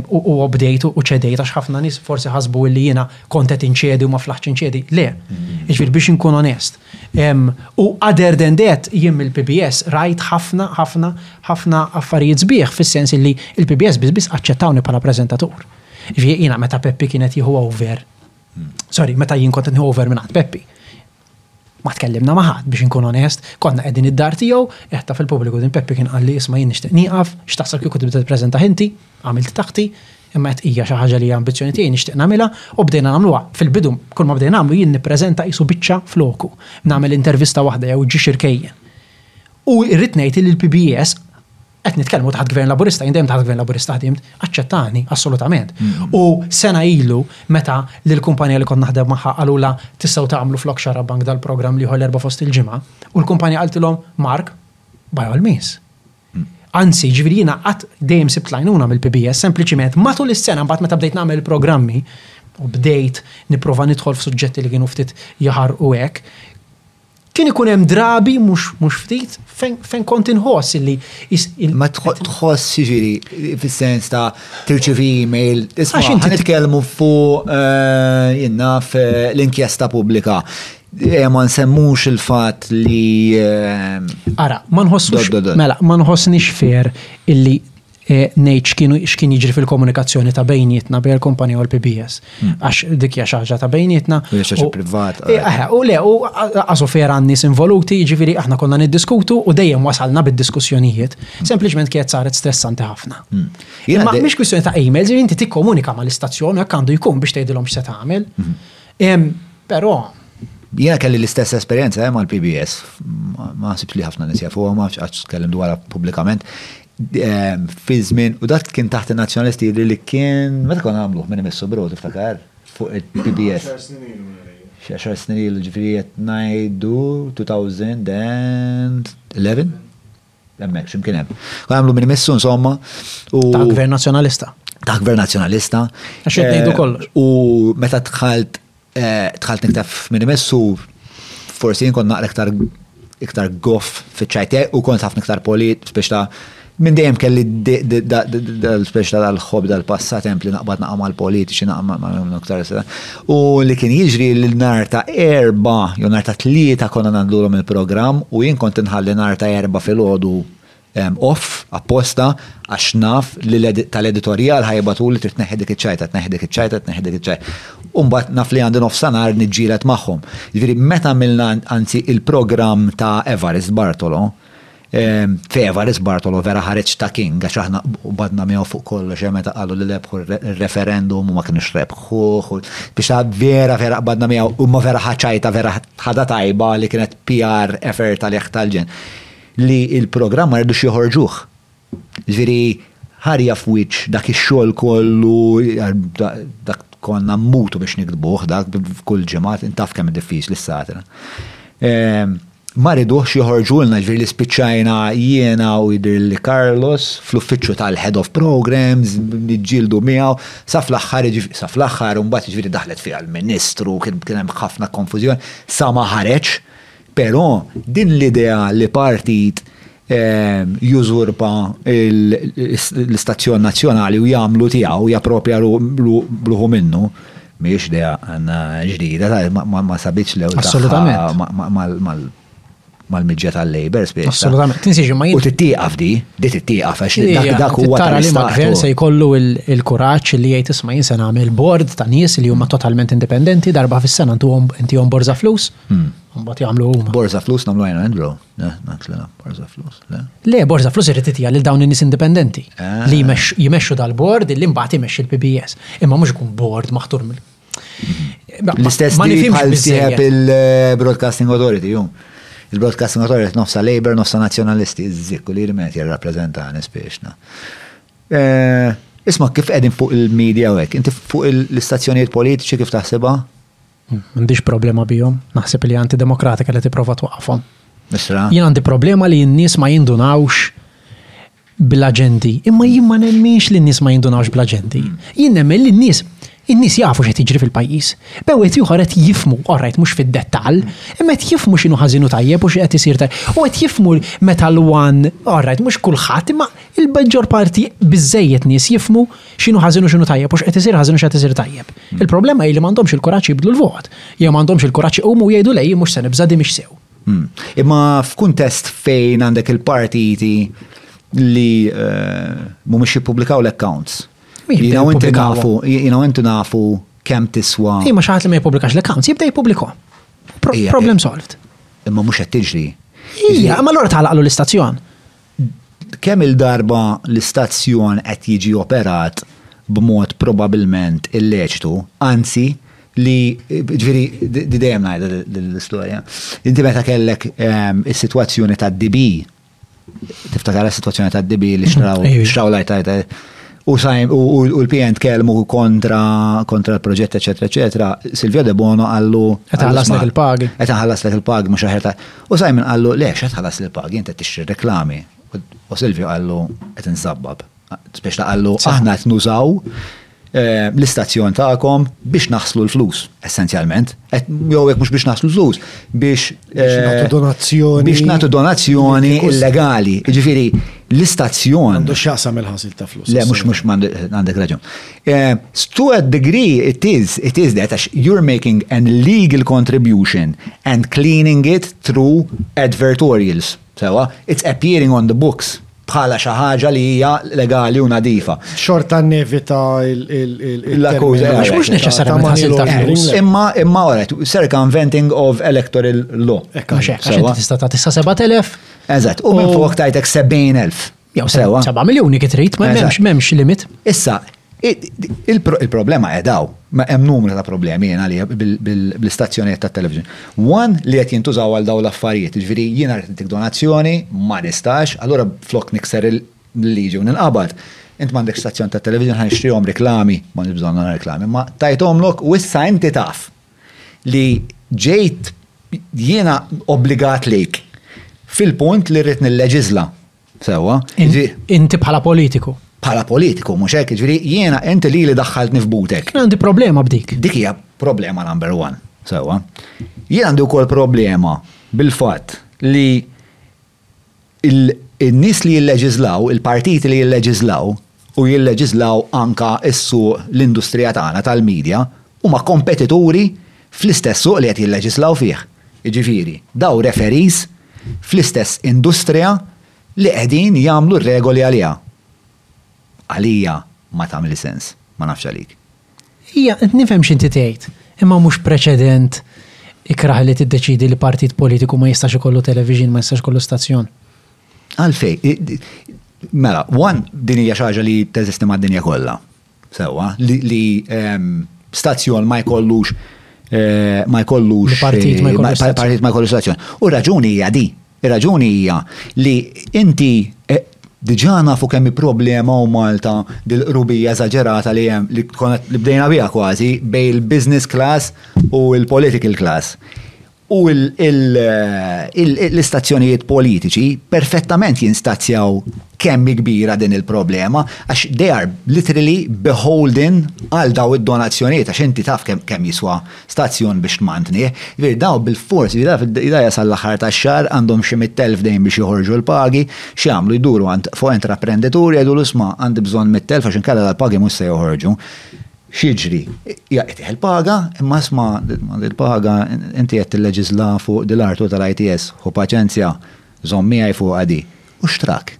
Speaker 2: u obdejt u ċedejt għax ħafna nies forsi ħasbu li jiena kont qed inċedi u ma flaħx inċedi. Le, mm-hmm. ġifieri biex inkun onest. U other than that, jien mill-PBS rajt ħafna, ħafna, ħafna affarijiet sbieħ fis-sens li il-PBS biss biss aċċettawni bħala preżentatur. Ġifieri jiena meta Peppi kien qed jieħu over, sorry, meta jien kont qed nieħu over minn għand Peppi, ma tkellimna ma' ħadd biex inkun onest, konna qegħdin id-dar tiegħu, eħta eh, fil-pubbliku din Peppi kien qalli isma' jien nixtieq nieqaf, x'taħseb kieku tibda tippreżenta ħinti, għamilt taħti, imma qed hija xi ħaġa li hija ambizzjoni tiegħi nixtieq nagħmilha u bdejna nagħmluha. Fil-bidu kull ma bdejna nagħmlu jien nippreżenta qisu biċċa floku, nagħmel intervista waħda jew ġi xirkejjen. U irrid ngħid li l-PBS qed nitkellmu taħt gvern laburista, jindem taħt gvern laburista ħdimt, aċċettani, assolutament. Mm. U sena ilu, meta l-kumpanija li kont naħdem maħħa għalula tistaw tagħmlu flok xara bank dal-programm li erba fost il-ġimgħa, u l-kumpanija għaltilhom Mark, by all means. Mm. Anzi, ġviri jina għat dejjem sibt lajnuna mill-PBS, sempliciment matul is-sena mbagħad meta bdejt nagħmel programmi u bdejt niprofa nidħol f'suġġetti li kienu ftit jahar u hekk, Kien ikun hemm drabi mhux mhux ftit fejn kont inħoss illi
Speaker 1: ma tħoss jiġri fis-sens ta' tirċivi email isma'
Speaker 2: xi
Speaker 1: nitkellmu fuq eh, jinnaf eh, l-inkjesta pubblika. Eh, ma nsemmux il-fatt li
Speaker 2: Ara, ma nħossux mela, ma nħossniex fer illi ngħid x'kienu x'kien jiġri fil-komunikazzjoni ta' bejnietna bejn il-kumpanija u l-PBS. Hmm. Għax dik hija xi ħaġa ta' bejnietna.
Speaker 1: Hija xi
Speaker 2: privat.
Speaker 1: Eh,
Speaker 2: eh. Eh, u le, u qasu fiera nies involuti, jiġifieri aħna konna niddiskutu u dejjem wasalna bid-diskussjonijiet. Hmm. Sempliċement kienet saret stressanti ħafna. Hmm.
Speaker 1: Imma
Speaker 2: mhix kwistjoni ta' emails, jiġifieri inti tikkomunika mal-istazzjon hekk għandu jkun biex tgħidilhom x'se tagħmel. Però
Speaker 1: Jena kelli l-istess esperienza eh, mal-PBS, ma sibx li ħafna nisja fuq, ma għax tkellem dwar publikament, fi żmien, u dak kien taħt il-Nazzjonalisti li li kien, meta kon għamluh minn imissu bro, tiftakar, fuq il-PBS. Xaxar snin ilu ġifiri jett najdu 2011? Emmek, ximkien hemm. Kon għamlu minn imissu, insomma.
Speaker 2: Ta' gvern nazzjonalista.
Speaker 1: Ta' gvern nazzjonalista.
Speaker 2: Għax jett najdu
Speaker 1: eh,
Speaker 2: kollox.
Speaker 1: U meta tħalt Eh, tħalt niktef minn imessu, forsi jien kont naqra iktar iktar goff fiċ-ċajte u kont ħafna iktar polit biex ta' minn dejjem kelli dal-speċ ta' dal-ħob dal-passatemp li naqbad naqam għal politiċi naqam ma' iktar U li kien jiġri li nar ta' erba, jew nar ta' tlieta konna nandulhom il-programm u jien kont inħalli nar ta' erba fil-ħodu off apposta għax naf li tal-editorjal ħajbatu li trid neħi dik iċ-ċajta, tneħi dik iċ-ċajta, tneħi dik iċ-ċajta. Umbat naf li għandi nofsanar niġġielet magħhom. Jiġifieri meta għamilna anzi il-programm ta' Evarist Bartolo, ehm, fe Evarist Bartolo vera ħareġ ta' King għax aħna badna miegħu fuq kollox eh, meta qalu li lebħu referendum u ma kienx rebħuh biex vera vera badna miegħu u ma vera ħaċajta vera ħada tajba li kienet PR effort tal-jaħ tal-ġen. li l-programm ma rridux joħorġuh. Ġifieri ħarja f'wiċċ dak ix-xogħol kollu dak konna mmutu biex nikdbuh dak kull ġimgħa intaf kemm diffiċli s-satra. Ehm, ma riduhx joħorġulna ġifieri li spiċċajna jiena u jidhir li Carlos fl-uffiċċju tal-Head of Programs niġġieldu miegħu sa fl-aħħar sa fl-aħħar u mbagħad jiġifieri daħlet fiha l-Ministru kien hemm ħafna konfużjoni sa ma ħareġ Però din l-idea li partit jużurpa l-istazzjon nazzjonali u jagħmlu tiegħu, japproprja ruħu minnu, mhijiex idea ġdida, ma sabitx l-ewwel
Speaker 2: tagħha
Speaker 1: mal-miġja tal-Labour spiss.
Speaker 2: Assolutament. Tinsiġi ma
Speaker 1: U tittieqaf di, di tittieqaf għax dak dak huwa
Speaker 2: tara li Macron se jkollu il-kuraġġ li jgħid isma' jien se nagħmel bord ta' nies li huma totalment indipendenti darba fis-sena inti borza flus. Hmm. Mbagħad jagħmlu huma.
Speaker 1: Borza flus nagħmlu għajna għandru. Eh, Natlina borza flus. Le,
Speaker 2: borza flus irid titija lil dawn in-nies indipendenti
Speaker 1: eh.
Speaker 2: li jmexxu dal-bord li mbagħad imexxi l-PBS. Imma mhux ikun bord maħtur mill. Mhm.
Speaker 1: L-istess
Speaker 2: ma nifhimx biżejjed
Speaker 1: il-Broadcasting eh, Authority jum. Il-Broadcasting Authority nofsa Labour, nofsa Nazzjonalisti, iż-żikku li jirmet jirrappreżentani spiexna. Isma' kif qegħdin fuq il-medja u hekk, inti fuq l-istazzjonijiet politiċi kif taħsibha?
Speaker 2: M'għandix problema bihom, naħseb li għanti demokratika li tipprova twaqqafhom.
Speaker 1: Misra.
Speaker 2: Jien għandi problema li n-nies ma jindunawx bl-aġendi. Imma jien ma nemminx li n-nies ma jindunawx bl-aġendi. Hmm. Jien nemmen li n-nies in-nies jafu x'qed jiġri fil-pajjiż. Bewet ieħor qed jifmu, orajt mhux fid-dettall, imma qed jifmu x'inhu ħażinu tajjeb u x'qed isir tajjeb. U qed jifmu meta l-wan, orajt mhux kulħadd, imma il-bajġor parti biżejjed nies jifmu X'inhu ħażin u x'inhu tajjeb u x'qed isir ħażin u x'qed isir tajjeb. Il-problema hi li m'għandhomx il-kuraġġ jibdlu l-vot. Jew m'għandhomx il-kuraġġ iqumu u jgħidu le jien mhux se nibża' din mhix sew.
Speaker 1: Imma f'kuntest fejn għandek il-partiti li mhumiex jippubblikaw l-accounts. Jiena u inti nafu, jiena u inti nafu kemm tiswa.
Speaker 2: Imma xi ħadd li ma jippubblikax l-accounts jibda
Speaker 1: jippublikhom.
Speaker 2: Problem solved.
Speaker 1: Imma mhux qed tiġri.
Speaker 2: Ija, imma allura tagħlaqlu l-istazzjon.
Speaker 1: Kemm-il darba l-istazzjon qed jiġi operat b'mod probabilment illeċitu, anzi li, ġifieri, di dejjem ngħidha din l-istorja. Inti meta kellek is-sitwazzjoni tad-DB, tiftakar is-sitwazzjoni tad-DB li xtraw xtraw l-ajtajt u l-PN tkellmu kontra kontra l-proġett, eċetera, eċetera, Silvio Debono qallu.
Speaker 2: Qed ħallaslek il-pagi.
Speaker 1: Qed ħallaslek il-pagi mhux aħjar ta' U Simon qallu, Le, x'qed tħallas il-pagi, int qed tixtri r-reklami. U Silvio qallu, Qed insabbab. Biex ta' qallu, aħna qed nużaw eh, l-istazzjon tagħkom biex naħslu l-flus, essenzjalment. Jew jekk mhux biex naħslu l-flus, biex eh,
Speaker 3: nagħtu donazzjoni.
Speaker 1: Biex nagħtu donazzjoni illegali. Ġifieri, l-istazzjon.
Speaker 3: Għandu x'jaqsam il-ħasil ta' flus.
Speaker 1: Le, mhux mhux għandek raġun. Eh, to a degree it is, it is that, għax you're making an legal contribution and cleaning it through advertorials. Sewa, it's appearing on the books bħala xi ħaġa li hija legali u nadifa.
Speaker 3: Xorta nevita
Speaker 1: l-akkuża. Mhux mhux
Speaker 2: neċessarjament ħasil ta' flus.
Speaker 1: Imma imma oret, circumventing of electoral law.
Speaker 3: Ekka,
Speaker 2: tista' ta' tista' 7000.
Speaker 1: Eżatt, u minn fuq tajtek 70,000.
Speaker 2: Jew
Speaker 1: sewa.
Speaker 2: 7 miljuni kif trid, ma m'hemmx m'hemmx limit.
Speaker 1: Issa, il-problema qedaw, ma hemm numru ta' problemi jiena li bl-istazzjonijiet ta' television. One li qed jintużaw għal dawn l-affarijiet, ġifieri jiena rrid intik donazzjoni, ma nistax, allura flok nikser il-liġi u ninqabad, int m'għandekx stazzjon ta' television ħa nixtrihom reklami, m'għandix bżonn reklami, ma tajthomlok u issa inti taf. li ġejt jiena obbligat lejk fil-punt li rrid
Speaker 2: nilleġiżla.
Speaker 1: Sewwa?
Speaker 2: Inti bħala politiku.
Speaker 1: Bħala politiku, mhux hekk, ġifieri jiena inti li li daħħaltni f'butek.
Speaker 2: Jiena għandi problema b'dik.
Speaker 1: Dik hija problema number one. Sewwa? Jien għandi wkoll problema bil-fatt li in-nies li jilleġiżlaw, il-partiti li jilleġiżlaw u jilleġiżlaw anke s-suq, l-industrija tagħna tal-media, huma kompetituri fl-istess suq li qed jilleġiżlaw fih. Jiġifieri, dawn referees fl-istess industrija li qegħdin jagħmlu r-regoli għaliha. Għalija ma tagħmli sens, ma nafx għalik.
Speaker 2: Ija, nifhem x'inti tgħid, imma mhux preċedent ikrah li tiddeċiedi li partit politiku ma jistax ikollu televixin, ma jistax ikollu stazzjon.
Speaker 1: Għalfejn? Mela, one, din hija xi ħaġa li teżisti mad-dinja kollha. Sewwa, li ehm, stazzjon ma jkollux eh, ma jkollux.
Speaker 2: Partit ma
Speaker 1: eh,
Speaker 2: jkollux.
Speaker 1: Partit ma jkollux stazzjon. U raġuni hija di, Ir-raġuni hija li inti diġà nafu kemm hi problema u Malta dil-qrubija eżaġerata li hemm li bdejna biha kważi bejn il-business class u l-political class. U l-istazzjonijiet politiċi perfettament jinstazjaw kemm hi kbira din il-problema għax they are literally beholden għal dawn id-donazzjonijiet għax inti taf kemm jiswa stazzjon biex tmantnih, jiġifieri dawn bilfors, jiġifieri jasal l-aħħar tax-xahar għandhom xi mitt elf dejjem biex joħorġu l-pagi, x'jagħmlu jduru għand fuq intraprenditur jgħidulu isma' għandi bżonn mitt elf għax inkella dal-pagi mhux se joħorġu. X'jiġri? Jagħtih il-paga, imma isma' din il-paga inti qed tilleġiżla fuq din l-artu tal-ITS, ħu paċenzja, Żomm miegħi fuqha di. U x'trak?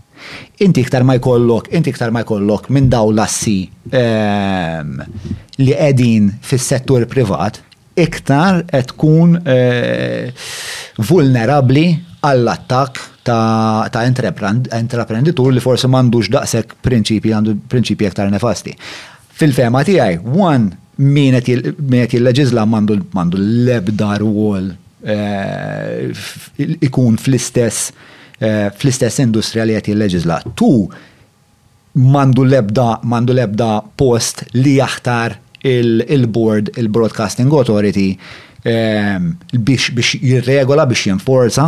Speaker 1: Inti iktar ma jkollok, inti iktar ma jkollok minn dawn l-assi li qegħdin fis-settur privat, iktar qed tkun vulnerabbli għall-attakk ta' intraprenditur li forsi m'għandux daqshekk prinċipji, għandu prinċipji iktar nefasti. Fil-fehma tiegħi, one, min qed jilleġiżla m'għandu l-ebda rwol ikun fl-istess fl-istess industrija li qed jilleġiżla. Two, m'għandu l-ebda m'għandu l-ebda post li jaħtar il-Board, il-Broadcasting Authority biex jirregola, biex jenforza.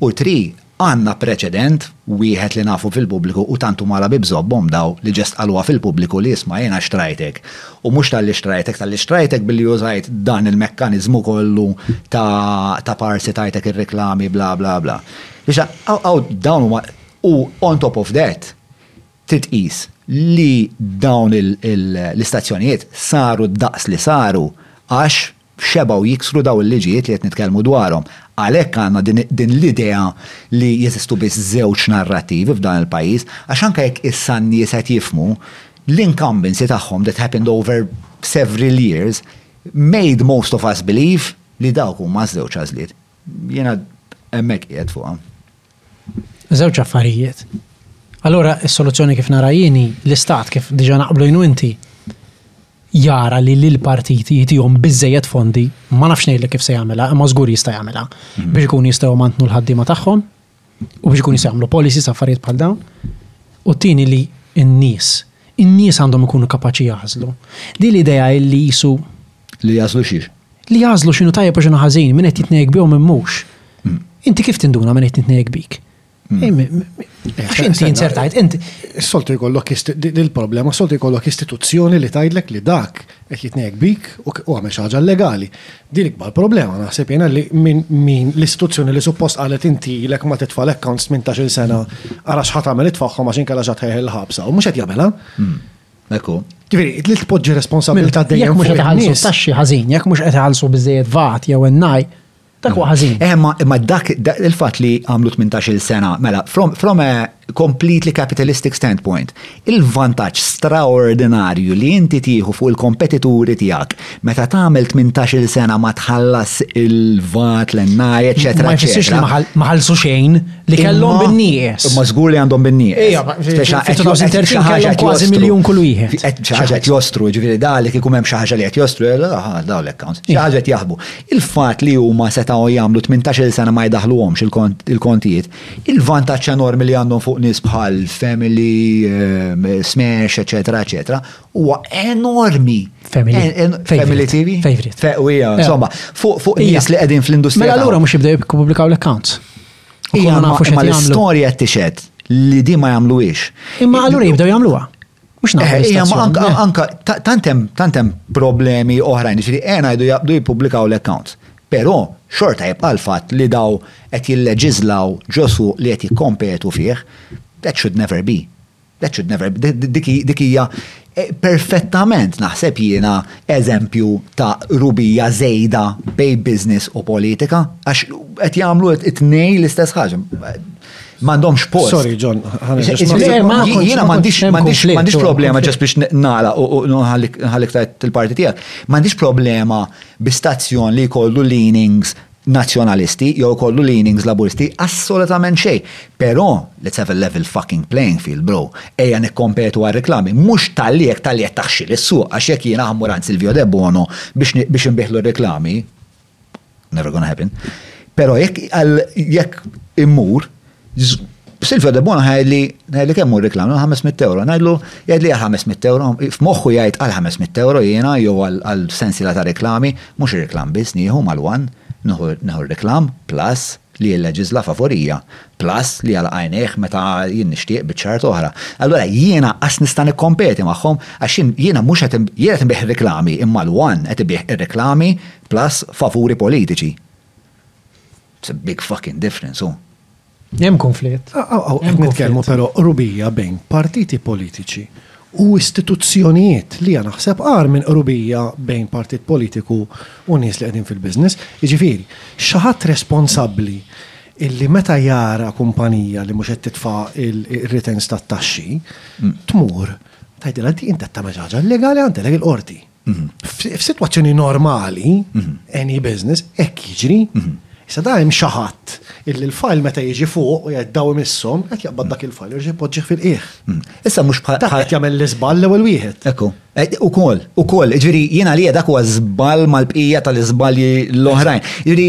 Speaker 1: U three, Għandna preċedent, wieħed li nafu fil-pubbliku u tant huma għalabib żobbhom daw li ġest qalugħa fil-pubbliku li isma' jiena xtrajtek. U mhux talli xtrajtek, talli xtrajtek billi użajt dan il-mekkaniżmu kollu ta' ta' parsi tajtek ir-riklami bla bla bla. Biex hawn dawn huma u on top of that trid tqis li dawn l-istazzjonijiet saru d-daqs li saru għax xebgħu jiksru dawn il-liġijiet li qed nitkellmu dwarhom. Għalhekk għandna din l-idea li jeżistu biss żewġ narrattivi f'dan il-pajjiż, għax anke jekk issa n-nies qed jifhmu, l-incumbency tagħhom that happened over several years made most of us believe li dawk huma ż-żewġ għażliet. Jiena hemmhekk qiegħed fuqha.
Speaker 2: Żewġ affarijiet. Allura is-soluzzjoni kif nara jien hi l-istat kif diġà naqblu jien u inti jara li lill-partiti jitihom biżżejjed fondi, ma nafx ngħidlek kif se jagħmilha, imma żgur jista' jagħmilha, mhm. biex ikun jistgħu jmantnu l-ħaddiema tagħhom u biex ikun jistgħu jagħmlu policies affarijiet bħal dawn. U t-tieni li n-nies, in-nies għandhom ikunu kapaċi jaħslu. Din l-idea li jisu
Speaker 1: Li jagħżlu xi?
Speaker 2: Li jagħżlu x'inhu tajjeb u x'inhu ħażin, min qed jitnejjek bih u min mhux. Mm. Inti kif tinduna min qed jitnejjek bik? Mm. Għax inti insertajt, inti.
Speaker 3: Soltu jkollok il-problema, soltu jkollok istituzzjoni li tajdlek li dak qed jitnejk bik u għamel xi ħaġa legali. Din ikbar problema naħseb jiena li min l-istituzzjoni li suppost qalet inti lek ma titfal accounts 18-il sena għara x'ħat għamel itfagħhom għax inkella x'ħat il-ħabsa u mhux qed jagħmilha. Mm.
Speaker 1: Ekku.
Speaker 3: Ġifieri, li tpoġġi responsabilità dejjem
Speaker 2: mhux qed iħallsu taxxi ħażin, jekk mhux qed iħallsu biżejjed vat jew NI, dak huwa ħażin.
Speaker 1: Eh, imma dak il-fatt li għamlu 18-il sena, mela, from a completely capitalistic standpoint, il-vantaġġ straordinarju li inti tieħu fuq il-kompetituri tiegħek Meta tagħmel tmintax-il sena ma tħallas il-vat, l-NI, eċetera.
Speaker 2: Ma jfissirx li ma ħallsu xejn li kellhom bin-nieqes.
Speaker 1: Imma żgur li għandhom
Speaker 2: bin-nieqes.
Speaker 1: Ejja,
Speaker 2: kellhom kważi miljun kull wieħed.
Speaker 1: Xi ħaġa qed jostru, ġifieri da li kieku hemm xi ħaġa li qed jostru, daw l-accounts. Xi ħaġa qed jaħbu. Il-fatt li huma setgħu jagħmlu 18-il sena ma jdaħluhomx il-kontijiet, il-vantaġġ enormi li għandhom fuq nies bħal family, eh, smash, eċetera, eċetera, huwa enormi.
Speaker 2: Family.
Speaker 1: Family TV?
Speaker 2: Favorite. Feqwija,
Speaker 1: insomma, fuq nies li qegħdin fl-industrija.
Speaker 2: Mela allura mhux jibdew jippubblikaw l-accounts.
Speaker 1: Ija
Speaker 2: nafu x'qed jagħmlu.
Speaker 1: Storja tixed li di ma jagħmluhiex.
Speaker 2: Imma allura jibdew jagħmluha. Mhux nafu.
Speaker 1: Eh, Ija anka tantem tantem problemi oħrajn, ġifieri għena jdu jabdu jippubblikaw l-accounts. Però xorta jibqa' l-fatt li daw qed jilleġiżlaw ġosu li qed jikkompetu fih, that should never be. That should never, dik hija eh, perfettament naħseb jiena eżempju ta' rubija żejda bej business u politika, għax qed jagħmlu it-tnej l-istess ħaġa. M'għandhomx post.
Speaker 3: Sorry, John.
Speaker 1: Jiena m'għandix problema ġas biex nala u nħallik tajt il-parti tiegħek. M'għandix problema bi stazzjon li jkollu leanings Nazzjonalisti jew ikollu leanings Laburisti assolutament xejn. Però, let's have a level fucking playing field bro. Ejja nikkompetu għar-riklami. Mhux talli jekk talli qed taħxi lis-suq għax jekk jiena ħammur għand Silvio Debono biex biex inbiegħlu r-riklami, never gonna happen, però jekk jekk immur, Silvio De Bona ħajli, ħajli kemm hu reklam, 500 euro, ngħidlu jgħid li 500 euro, f'moħħu jgħid għal 500 euro jiena jew għal sensila ta' reklami, mhux reklam biss nieħu mal-wan, nieħu reklam plus li jilleġiżla favorija, plus li jagħlaq għajnejh meta jien nixtieq biċ-ċart oħra. Allura jiena qas nista' nikkompeti magħhom għax jiena mhux qed jien qed nbih reklami imma l-wan qed ibih ir-reklami plus favuri politiċi. It's a big fucking difference, hu.
Speaker 2: Hemm konflitt. Qed
Speaker 3: nitkellmu però qrubija bejn partiti politiċi u istituzzjonijiet li għana ħseb għar minn qrubija bejn partit politiku u nies li qegħdin fil-biznis. Iġifiri, xaħat responsabli illi meta jara kumpanija li mhux qed titfa' il-returns tat-taxxi, tmur tgħidilha di inta tagħmel ħaġa legali għandilek il-qorti. Mhm. F'sitwazzjoni normali, mhm. any business, hekk jiġri. Mhm. Issa da hemm xi ħadd illi l-fajl meta jiġi fuq u jgħid daw imisshom qed jaqbad dak il-fajl u jpoġġi fil-qiegħ.
Speaker 1: Issa mhux bħal
Speaker 3: qed jagħmel l-iżball l-ewwel wieħed.
Speaker 1: Ekku. E, ukoll, ukoll, ġifieri jiena li dak huwa żball mal-bqija tal-iżbalji l-oħrajn. Ġifieri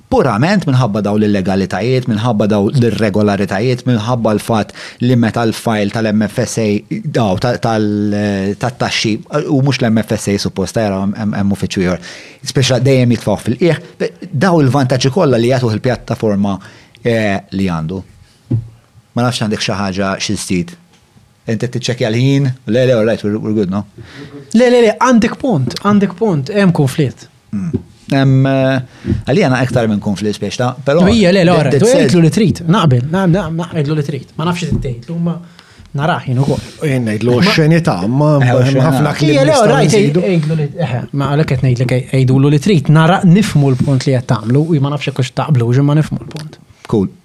Speaker 1: Purament minħabba dawn l-illegalitajiet, minħabba dawn l-irregolaritajiet, minħabba l-fatt li meta l-fajl tal-MFSA, tat-taxxi, u mhux l-MFSA suppost, tara hemm uffiċċju ieħor, speċa dejjem jitfgħuh fil-qiegħ, dawn il-vantaġġi kollha li jagħtuh il-pjattaforma li għandu. Ma nafx għandek xi ħaġa xi żżid. Int qed tiċċekkja l-ħin? Le, le, all right, we're good, no?
Speaker 2: Le, le, le, għandek punt, għandek punt, hemm konflitt.
Speaker 1: Hmm. Għalija na iktar minn konflitt biex ta' pero.
Speaker 2: Ija, le,
Speaker 1: l-għara,
Speaker 2: tu għedlu li trit, naqbel, naqbel li trit, ma nafx t-tejtlu, ma naraħ jenu
Speaker 3: kol. Jien ngħidlu
Speaker 1: xeni
Speaker 3: ta'
Speaker 1: ma
Speaker 3: ħafna
Speaker 2: kliem. Le, rajt ngħidlu li eh, ma għalhekk qed ngħidlek ngħidulu li trid nara nifmu l-punt li qed tagħmlu u ma nafx hekk taqblu ma nifmu l-punt.
Speaker 1: Cool.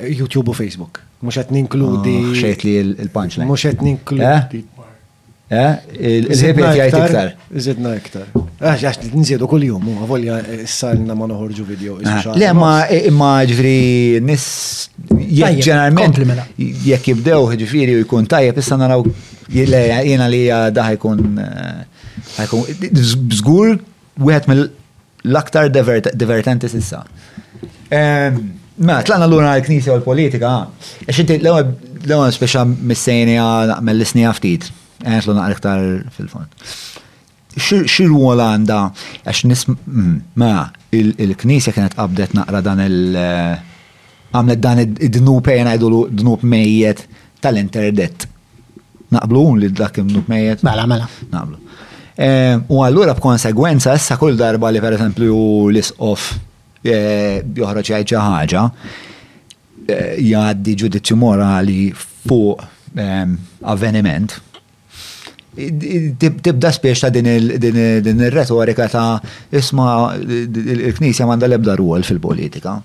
Speaker 3: YouTube u Facebook. Mhux qed ninkludi.
Speaker 1: Ah, xejt li l-punchline.
Speaker 3: Mhux qed ninkludi.
Speaker 1: Eh? Eh? Il-ħibet jgħid iktar.
Speaker 3: Zidna iktar. Ah, għax għax nżiedu kull jum, għavolja eh, s-salna ma noħorġu video. Ah,
Speaker 1: le, ma
Speaker 3: eh,
Speaker 1: imma ġifri nis jek ġeneralment jek jibdew ġifiri u jkun tajjeb, issa naraw jena li daħ jkun zgur wieħed mill L-aktar divertenti sissa. Ehm, ma, tlana l-luna l-knisja u l-politika, għax inti l-ewel speċa missejni għamel l-isni għaftit, għet l iktar fil-fond. Xil għol għanda, għax nis, mm, ma, il-knisja kienet qabdet naqra dan il- għamlet dan id-dnub jena id-dnub mejjet tal-interdet. Naqblu li dak imnuk mejet?
Speaker 2: Mela, mela.
Speaker 1: Naqblu. Ehm, u allura b'konsegwenza issa kull darba li pereżempju l-isqof eh, joħroġ jgħid xi ħaġa, eh, jgħaddi ġudizzju morali fuq ehm, avveniment, tibda spiex ta' din il-retorika ta' isma il-Knisja manda lebda ruol fil-politika.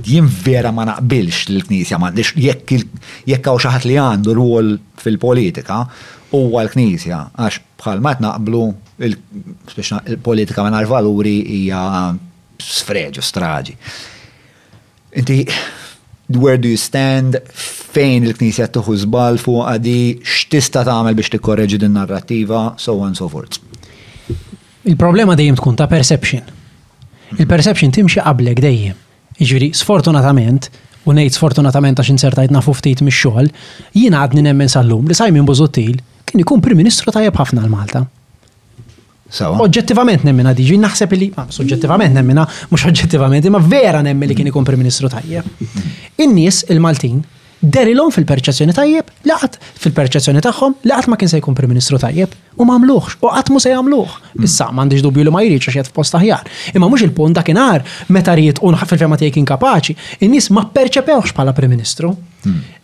Speaker 1: Jien vera ma naqbilx li l-Knisja m'għandhiex, jekk jekk hawn xi ħadd li għandu rwol fil-politika, huwa l-Knisja, għax bħalma qed naqblu l-politika mingħajr valuri hija sfreġ u straġi. Inti where do you stand, fejn il-Knisja tieħu żball fuq għadi, x'tista' tagħmel biex tikkoreġi din narrattiva, so on so forth.
Speaker 2: Il-problema dejjem tkun ta' perception. Il-perception timxi qablek dejjem. Jiġifieri, sfortunatament, u ngħid sfortunatament għax inzertajt naf u ftit mix-xogħol, jiena għadni nemmen sal-lum li Simon Busuttil kien ikun Prim Ministru tajjeb ħafna għal
Speaker 1: Malta. Sewa.
Speaker 2: Oġġettivament nemminha diġi, naħseb li, ah, soġġettivament nemminha, mhux oġġettivament, imma vera nemmen li kien ikun Prim Ministru tajjeb. In-nies il-Maltin Dehrilhom fil-perċezzjoni tajjeb li qatt, fil-perċezzjoni tagħhom, li qatt ma kien se jkun Prim Ministru tajjeb. U m'għamluhx, u qatt mhu se jagħmluh. Issa, m'għandix dubbju li ma jridx għax qiegħed f'post aħjar. Imma mhux il-punt, dakinhar, meta ried u fil-fehma tiegħi kien kapaċi, in-nies ma pperċepewhx bħala Prim Ministru.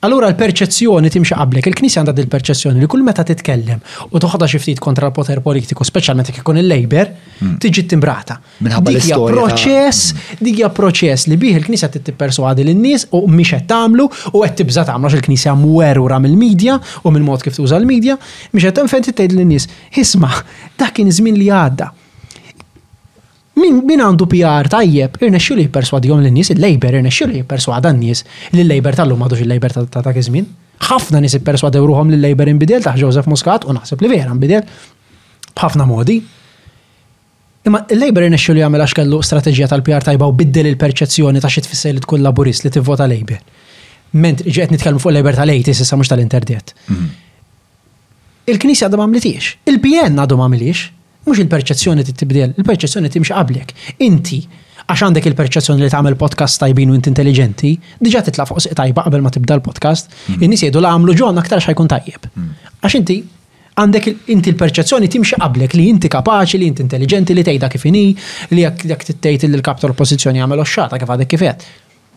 Speaker 2: Allura l-perċezzjoni timxi qablek. Il-Knisja għandha din perċezzjoni li kull meta titkellem u toħodha xi ftit kontra l-poter politiku, speċjalment jekk ikun il-Labour, tiġi ttimbrata.
Speaker 1: Minħabba
Speaker 2: li hija proċess, dik hija proċess li bih il-Knisja trid tipperswadi lin-nies u mhix qed tagħmlu u qed tibża' tagħmlu għax il-Knisja mwerwra mill-medja u mill-mod kif tuża l-medja, mhix qed fejn tgħid lin-nies, isma' dak kien żmien li għadda. Min, min għandu PR tajjeb, irnexxu li jipperswadihom lin-nies, il-Labor irnexxu li jipperswada n-nies li l-Labor tal-lum għadux il-Labor ta' dak iż-żmien. Ħafna nies ipperswadew ruhom li l-Labor inbidel taħ Joseph Muscat u naħseb li vera nbidel b'ħafna modi. Imma il-Labour irnexxielu jagħmel għax kellu strateġija tal-PR tajba u biddel il-perċezzjoni ta' xi tfisser li tkun Laburist li tivvota Labour. Mentri, ġifieri qed nitkellmu fuq Labour tal-80s issa mhux tal-interdiet. Il-Knisja għadha ma għamlitiex. Il-PN għadu ma għamilhiex. Mhux il-perċezzjoni trid tibdel, il-perċezzjoni timxi qablek. Inti, għax għandek il-perċezzjoni li tagħmel podcasts tajbin u inti intelliġenti, diġà titla' fuq sieq tajba qabel ma tibda l-podcast, in-nies jgħidu la għamlu John aktar x'ħajkun tajjeb. Għax inti Għandek inti l-perċezzjoni timxi qablek li inti kapaċi, li inti intelliġenti, li tgħidha kif inhi, li jekk jekk tgħid li l-Kap tal-Oppożizzjoni jagħmel oxxata kif għadek kif għedt,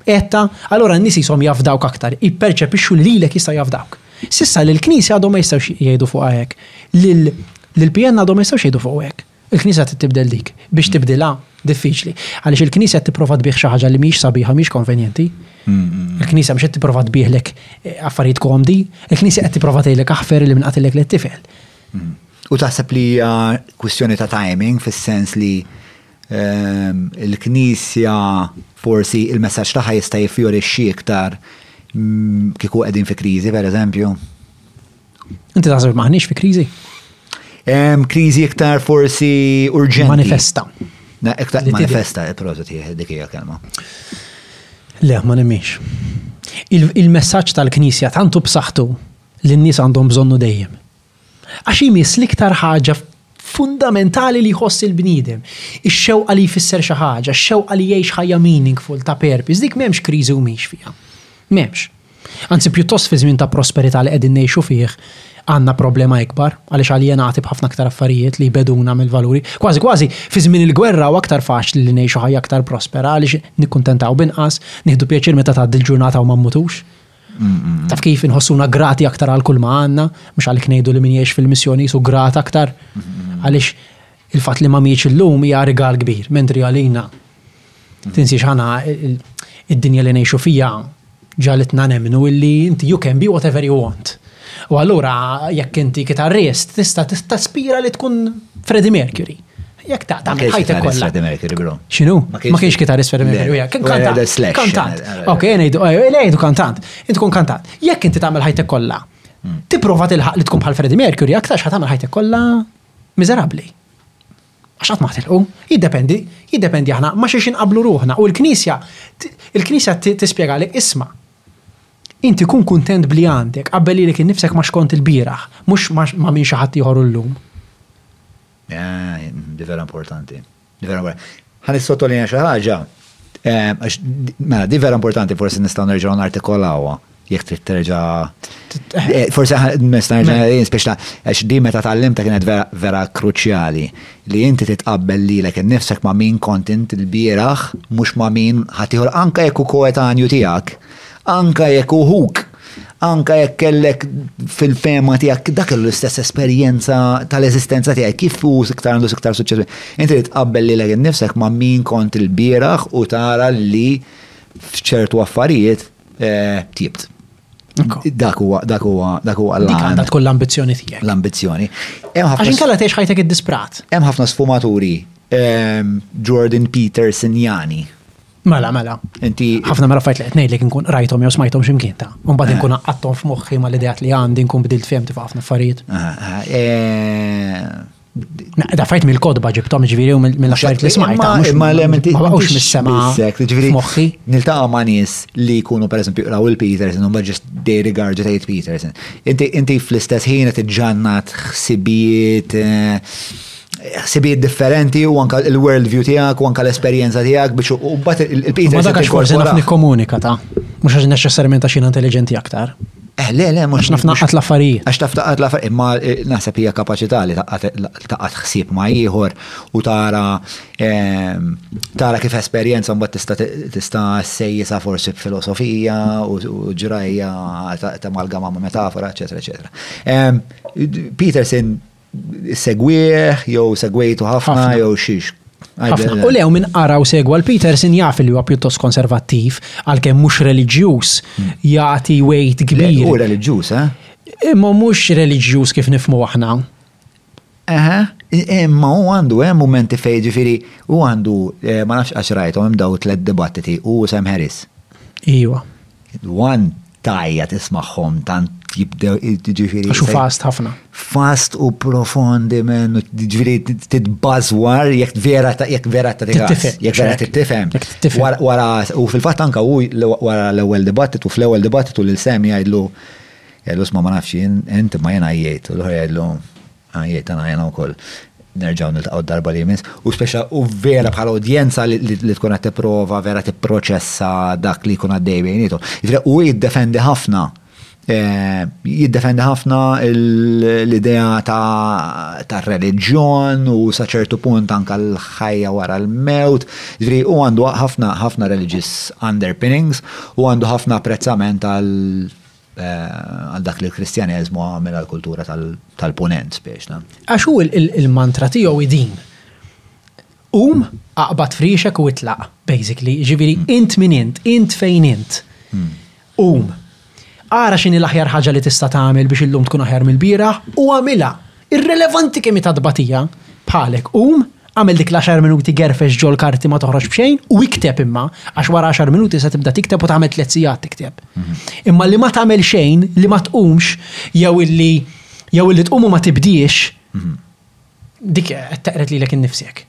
Speaker 2: għedtha, allura n-nies qishom jafdawk aktar, jipperċepixxu li lilek jistgħu jafdawk. S'issa lill-Knisja għadhom ma jistgħux jgħidu fuqha hekk, lill-PN għadhom ma jistgħux jgħidu fuqu hekk. Il-Knisja trid tibdel dik. Biex tibdilha, diffiċli. Għaliex il-Knisja qed tipprova tbigħ xi ħaġa li mhijiex sabiħa, mhijiex konvenjenti. Il-Knisja mhux qed tipprova tbigħlek eh, affarijiet komdi, il-Knisja qed tipprova tgħidlek aħfer li minn qatilek li tifel.
Speaker 1: U taħseb li hija kwistjoni ta' timing fis-sens li ehm, il-Knisja forsi il-messaġġ tagħha jista' jifjorixxi iktar mm, kieku qegħdin fi kriżi pereżempju.
Speaker 2: Inti taħseb maħniex fi kriżi?
Speaker 1: Kriżi iktar forsi urġenti.
Speaker 2: Manifesta.
Speaker 1: Na, iktar manifesta, eh, proza tiħed dik hija kelma.
Speaker 2: Le, ma nemmiex. Il-messaġġ tal-Knisja tantu b'saħħtu li n-nies għandhom bżonnu dejjem. Għax jmiss l-iktar ħaġa fundamentali li jħoss il-bniedem. Ix-xewqa li jfisser xi ħaġa, x-xewqa li jgħix ħajja meaningful ta' purpose, dik m'hemmx kriżi u mhix fiha. M'hemmx. Anzi, pjuttost fi żmien ta' prosperità li qegħdin ngħixu fih, għandna problema ikbar, għaliex aljenati b'ħafna aktar affarijiet li jbegħduna mill-valuri. Kważi kważi, fi żmien il-gwerra huwa aktar faċli li ngħixu ħajja aktar prospera għaliex nikkuntentaw b'inqas, nieħdu pjaċir meta tgħaddi l-ġurnata u ma mmutux. Taf kif, inħossuna grati aktar għal kulma għandna, mhux għalhekk ngħidu li min jgħix fil-missjoni qisu grat aktar għaliex il-fatt li ma mietx illum hija rigal kbir, mentri għalina, Tinsiex ħana id-dinja li ngħixu fija ġalitna nemmnu illi inti you can be whatever you want. U allura jekk inti kitarrist tista' taspira li tkun Freddie Mercury. Jekk ta' ta' ħajtek kollha.
Speaker 1: Freddie Mercury, bro.
Speaker 2: X'inhu?
Speaker 1: Ma kienx
Speaker 2: kitarrist Freddie Mercury. Kien kantant. Kantant. Ok, ngħidu eh, ngħidu kantant. Int tkun kantant. Jekk inti tagħmel ħajtek kollha, hmm. tipprova tilħaq li tkun bħal Freddie Mercury, aktarx ħadd tagħmel ħajtek kollha miżerabbli. Għax qatt ma ħatilqu. Jiddependi, jiddependi aħna ma' xiex inqabblu ruħna u l-Knisja, il-Knisja tispjegalek, isma', inti kun kuntent b'li għandek, qabbel lilek innifsek ma' x'kont il-bieraħ, mhux ma' min xi ħadd ieħor hu llum.
Speaker 1: Eh, di vera importanti. Di vera importanti. Ħa nissottolinja xi ħaġa, għax mela di vera importanti forsi nistgħu nerġgħu nartikolawha. jek trid terġa' eh, forsi nista' nerġa' speċta għax di meta tgħallimta kienet vera kruċjali li inti titqabbel lilek innifsek ma' min kont int il-bieraħ mhux ma' min ħatiħor anka jekk hu koetanju tiegħek, anka jekk uħuk, anka jekk kellek fil-fema tiegħek dak l-istess esperjenza tal-eżistenza tiegħek kif hu iktar għandu iktar suċċess. Inti titqabbel lilek innifsek ma' min kont il-bieraħ u tara li f'ċertu affarijiet Eh, tjibt. Dak huwa dak huwa dak huwa
Speaker 2: l
Speaker 1: Dik
Speaker 2: għandha tkun l-ambizzjoni tiegħek.
Speaker 1: L-ambizzjoni.
Speaker 2: Għax inkella tgħix ħajtek id-disprat.
Speaker 1: Hemm ħafna sfumaturi. Ehm, Jordan Peterson Jani.
Speaker 2: Mela, mela.
Speaker 1: Inti.
Speaker 2: ħafna mela fajt li qed ngħidlek inkun rajthom jew smajthom x'imkien ta'. Mbagħad inkun eh. qattahom f'moħħi mal-ideat li għandi nkun bidilt fehmti ħafna affarijiet.
Speaker 1: Eh,
Speaker 2: eh, Da fajt mill-kodba ġibtom ġviri u mill-affarijiet li smajta.
Speaker 1: Ma l-elementi
Speaker 2: ma baqgħux mis-sema.
Speaker 1: Ġviri
Speaker 2: moħħi.
Speaker 1: Niltaqa' ma' nies li jkunu pereżempju jqraw il-Peterson u ma ġist they regard it Peterson. Inti fl-istess ħin qed iġġannat ħsibijiet eh, ħsibijiet differenti u anka il-world view tiegħek u anka l-esperjenza tiegħek biex u
Speaker 2: bat
Speaker 1: il-Peterson.
Speaker 2: Ma dak għax forsi naf nikkomunika ta' mhux għax neċessarjament għax intelligenti aktar.
Speaker 1: Eh, le, le, mux.
Speaker 2: Għax naf naqqat l-affarijiet.
Speaker 1: Għax taf taqqat l-affarijiet, imma eh, naħseb hija kapaċità li taqqat ħsieb ma' ieħor u tara ehm, tara kif esperjenza mbagħad tista' tista' sejjisa forsi filosofija u ġrajja ta' malgama ma' metafora, eċetera, eċetera. Ehm, Peterson Segwieħ, jew segwejtu ħafna, jew xiex.
Speaker 2: U lew minn qara u segwa l-Peterson jaf li huwa pjuttost konservattiv, għalkemm mhux reliġjuż, hmm.
Speaker 1: jagħti wejt
Speaker 2: kbir.
Speaker 1: Hu reliġjuż, eh?
Speaker 2: Imma mhux reliġjuż kif nifmu aħna.
Speaker 1: Eħe, imma u għandu hemm momenti fej ġifieri u għandu eh, ma nafx għax rajthom hemm daw tliet dibattiti u Sam Harris.
Speaker 2: Iwa.
Speaker 1: One tajja tismagħhom tant jibdew ġifieri. Għax
Speaker 2: fast ħafna.
Speaker 1: Fast u profondi men ġifieri titbażwar jekk vera jekk vera ta' jekk vera tittifhem. Wara u fil-fatt anka u wara l-ewwel dibattitu fl-ewwel dibattitu lil sem jgħidlu jgħidlu sma ma nafx jien int ma jien għajjejt u l-ħor jgħidlu Għajiet, għana għajna u koll. Nerġaw niltaqaw darba li jmiss. U speċa u vera bħal udjenza li tkun għat prova vera t-proċessa dak li kun għaddej bejnietu. Jifre, u jiddefendi ħafna. Eh, jiddefendi ħafna l-idea ta' reliġjon u saċertu punt anka l-ħajja wara l-mewt. Jifre, u għandu ħafna ħafna religious underpinnings u għandu ħafna apprezzament għal għal dak li l-Kristjaneżmu għamel għal kultura tal-Punent spiexna. Għax
Speaker 2: hu il-mantra tiegħu idin. Um, aqbad friexek u itlaq, basically, ġiviri, hmm. int min int, int fejn int. Hmm. Um, għara xini l-aħjar ħaġa li tista' tagħmel biex illum tkun aħjar mill-bira u għamila. Irrelevanti kemm hi ta' tbatija, bħalek qum, agħmel dik l-għaxar minuti gerfex ġol-karti ma toħroġ b'xejn u ikteb imma, għax wara għaxar minuti se tibda tikteb u tagħmel tliet sigħat tikteb. Imma li ma tagħmel xejn, li ma tqumx jew illi jew illi tqum u ma tibdiex, dik qed teqred lilek innifsek.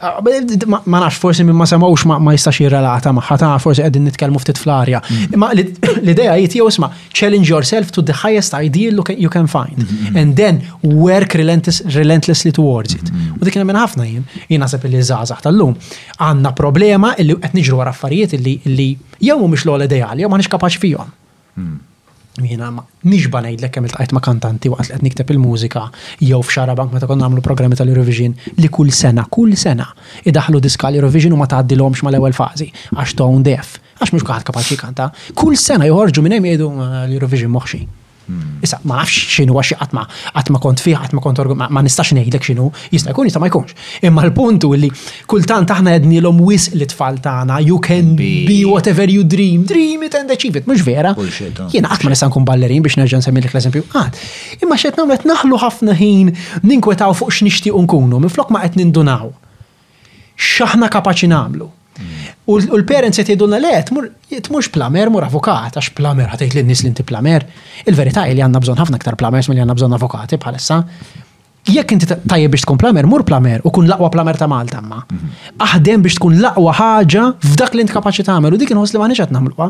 Speaker 2: Ma nafx, forsi minn ma semgħux ma jistax jirrelata magħha ta' forsi qegħdin nitkellmu ftit fl-arja. Mm-hmm. Imma l-idea hi tiegħu isma' challenge yourself to the highest ideal you can find mm-hmm. and then work relentlessly towards it. Mm-hmm. U dik minn ħafna jien, jien naħseb li żgħażagħ tal-lum għandna problema illi qed niġru wara affarijiet illi jew mhumiex l-għol ideali jew ma nix kapaċi fihom. Jiena nixba' ngħidlek kemm iltqajt ma' kantanti waqt li qed nikteb il-mużika jew f'Xarabank meta konna nagħmlu programmi tal-Eurovision li kull sena, kull sena, idaħħlu diska għall-Eurovision u ma tgħaddilhomx mal-ewwel fażi għax tone deaf, għax mhux kulħadd kapaċi jkanta. Kull sena joħorġu minn hemm jgħidu l-Eurovision moħħxi. Issa, ma nafx x'inhu għax qatt ma qatt ma kont fih, qatt ma kont ma nistax ngħidlek x'inhu, jista' jkun jista' ma jkunx. Imma l-punt hu li kultant aħna għednielhom wisq li tfal tagħna, you can
Speaker 1: be
Speaker 2: whatever you dream, dream it and achieve it, mhux vera. Jiena qatt ma nista' nkun ballerin biex nerġa' nsemmilek l-eżempju qatt. Imma x'qed nagħmlu qed naħlu ħafna ħin ninkwetaw fuq x'nixtiequ nkunu minflok ma qed nindunaw x'aħna kapaċi nagħmlu. U l-parents qed jgħidulna le, tmurx plamer, mur avukat, għax plamer ħatejt lin-nies li inti plamer. Il-verità li għandna bżonn ħafna aktar plamers milli għandna bżonn avukati bħalissa. Jekk inti tajjeb biex tkun plamer, mur plamer u kun l-aqwa plamer ta' Malta ma. Aħdem biex tkun l-aqwa ħaġa f'dak li int kapaċi tagħmel u dik inħoss li m'aħniex qed nagħmluha.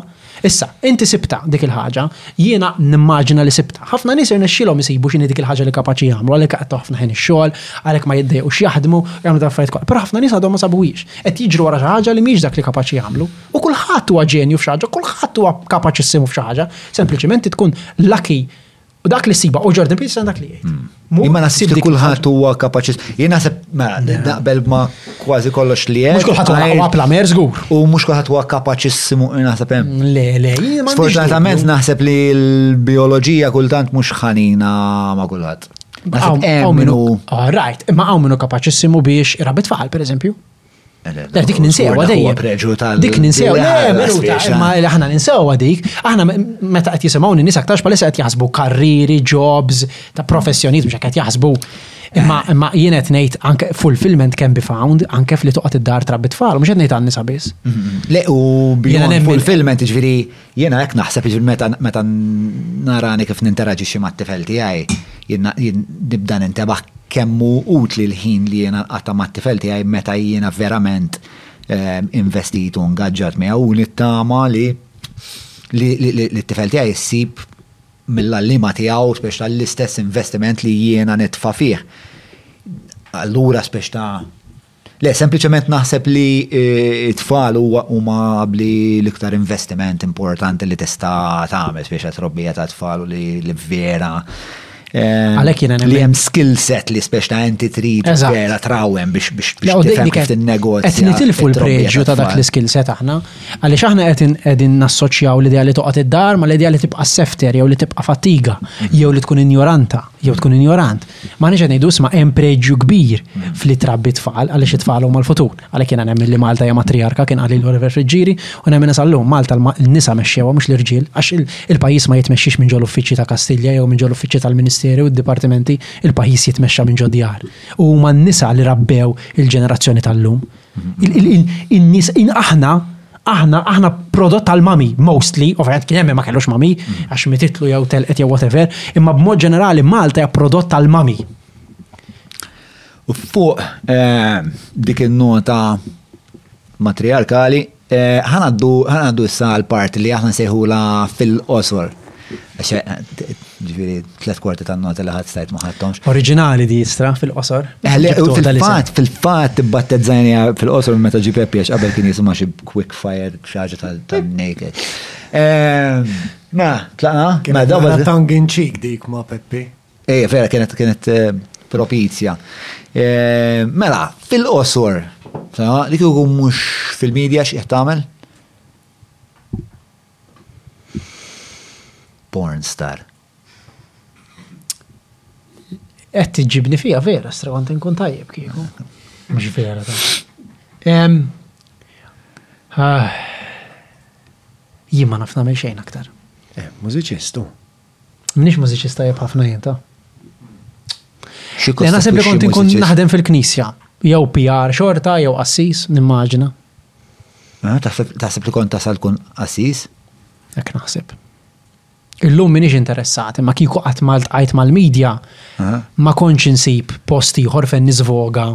Speaker 2: Issa, inti sibta dik il-ħaġa, jiena nimmaġina li sibta. Ħafna nies irnexxielhom isibu x'inhi dik il-ħaġa li kapaċi jagħmlu, għalhekk qed ħafna ħin ix-xogħol, għalhekk ma jiddejqux jaħdmu, jagħmlu dak affarijiet kollha. Però ħafna nies għadhom ma sabuhiex. Qed jiġru wara xi ħaġa li mhix dak li kapaċi jagħmlu. U kulħadd huwa ġenju f'xi ħaġa, kulħadd huwa kapaċissimu f'xi ħaġa. Sempliċiment tkun lucky U dak li s-siba, u Jordan Peterson dak li jgħid. Hmm.
Speaker 1: Ma nasib li kullħat huwa kapaċi. Jien naħseb mela, naqbel ma kważi kollox li hemm.
Speaker 2: Mhux kullħat huwa plamer żgur.
Speaker 1: U mhux kullħat huwa kapaċissimu naħseb hemm.
Speaker 2: Mm, le, le,
Speaker 1: Sfortunatament naħseb li l-bioloġija kultant mhux ħanina ma kulħadd. Naħseb hemm minnu.
Speaker 2: Right, imma hawn minnu kapaċissimu biex irabit tfal, pereżempju. Dik ninsewa dejjem.
Speaker 1: Huwa preġu tal.
Speaker 2: Dik ninsewa. Le, minuta, imma li aħna ninsewa dik, aħna meta qed jisimgħu nies aktarx palissa qed jaħsbu karriri, jobs, ta' professjonijiet biex qed jaħsbu. Imma imma jien qed ngħid anke fulfillment can be found anke f'li toqgħod id-dar trabbi tfal, mhux qed ngħid għan-nisa biss.
Speaker 1: Le u
Speaker 2: bjond
Speaker 1: fulfillment ġifieri Jiena hekk naħseb jiġri meta meta narani kif ninteraġixxi mat-tifel tiegħi, jien nibda nintebaħ kemm hu utli l-ħin li jiena nqata' mat-tifel tiegħi meta jiena verament ehm, investit u ngaġġat miegħu u nittama li li t-tifel tiegħi jissib mill-allima tiegħu spiex tal-istess investiment li jiena nitfa' fih. Allura spiex ta' Le, sempliċement naħseb li t-tfal huma bli l-iktar investiment importanti li tista' tagħmel biex trobbija ta' tfal u li vera
Speaker 2: Għalek jena
Speaker 1: Li jem skill set li speċ ta' enti
Speaker 2: trid
Speaker 1: vera trawem biex biex tifhem kif il-negozju.
Speaker 2: Qed nitilfu l-preġju ta' dak l-skill set aħna, għaliex aħna qegħdin nassoċjaw l-idea li toqgħod id-dar ma l-idea li tibqa' sefter jew li tibqa' fatiga jew li tkun injoranta jew tkun injorant. M'aħniex qed ngħidu isma' hemm preġju kbir f'li trabbi tfal għaliex it-tfal huma l-futur. Għalhekk jiena nemmen li Malta hija matrijarka kien qalilu Oliver Friggieri u nemmen sa llum Malta n-nisa mexxewha mhux l-irġiel għax il-pajjiż ma jitmexxix minn ġol-uffiċċji ta' Kastilja jew minn ġol-uffiċċji tal-ministeri u d-dipartimenti, il-pajjiż jitmexxa minn ġod-djar. U huma n-nisa li rabbew il-ġenerazzjoni tal-lum. In-nies in aħna aħna aħna prodott tal-mami mostly, ovvjament kien hemm ma kellux mami mm. għax mititlu jew telqet jew whatever, imma b'mod ġenerali Malta hija prodott tal-mami.
Speaker 1: Fuq eh, dik in-nota matriarkali Ħanaddu issa għal parti li aħna nsejħula fil-qosor. Ġviri, tlet kwarti ta' noti li ħadd stajt maħattomx.
Speaker 2: Oriġinali di jistra fil-qosor. Eh,
Speaker 1: fil-fat, fil-fat, battezzajni fil-qosor minn meta ġipep jax qabel kien jisma xi quick fire xaġa tal-naked. Ehm, ma,
Speaker 3: tlaqna?
Speaker 1: Kien
Speaker 3: għadda tangin ċik dik ma' Peppi.
Speaker 1: Ej, vera, kienet kienet eh, propizja. Eh, mela, fil-qosor, li kieku mhux fil-medja x'qiegħed tagħmel? Porn star.
Speaker 2: Qed tiġibni fija vera, strawant inkun tajjeb kieku. Mhux vera ta. Ah, jien ma naf nagħmel xejn aktar.
Speaker 3: Eh, mużiċistu.
Speaker 2: Mnix mużiċist tajjeb ħafna jien ta'. Jena
Speaker 1: sempi
Speaker 2: kont inkun naħdem fil-knisja. Jew PR xorta, jew assis, nimmaġina.
Speaker 1: Ah, taħseb li kont tasal kun assis?
Speaker 2: Ek naħseb. Illum minix interessati, ma kiku qatt malt għajt mal-medja,
Speaker 1: ah.
Speaker 2: ma konċ insib post ieħor fejn nizvoga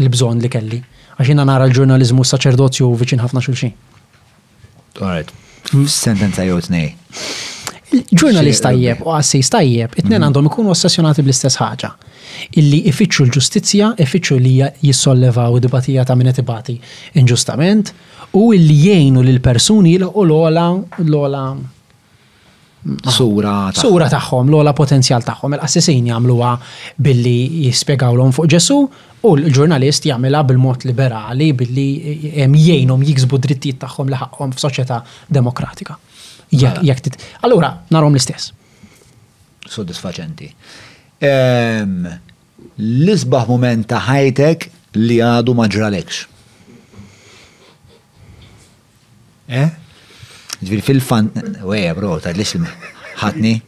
Speaker 2: il-bżonn li kelli. Għax jiena nara l-ġurnaliżmu s-saċerdozju viċin ħafna xulxin.
Speaker 1: All right. Sentenza jew tnej.
Speaker 2: Ġurnalist tajjeb u qassis tajjeb, it-tnen mhm. għandhom ikunu ossessjonati bl-istess ħaġa. Illi ifittxu l-ġustizzja, ifittxu li jissollevaw id-dibatija ta' minnet ibati inġustament, u illi jgħinu l-persuni l-ola l-ola
Speaker 1: sura
Speaker 2: sura tagħhom, l-ogħla potenzjal tagħhom. Il-qassisin jagħmluha billi jispjegawlhom fuq Ġesù u l-ġurnalist jagħmilha bil-mod liberali billi jgħinhom jiksbu d-drittijiet tagħhom li ħaqqhom f'soċjetà demokratika. Mela. Jekk tit. Allura narhom l-istess.
Speaker 1: Soddisfaċenti. Ehm, l-isbaħ mument ta' ħajtek li għadu ma ġralekx.
Speaker 3: Eh?
Speaker 1: Ġviri fil-fan, weja bro, ta' lix ħatni.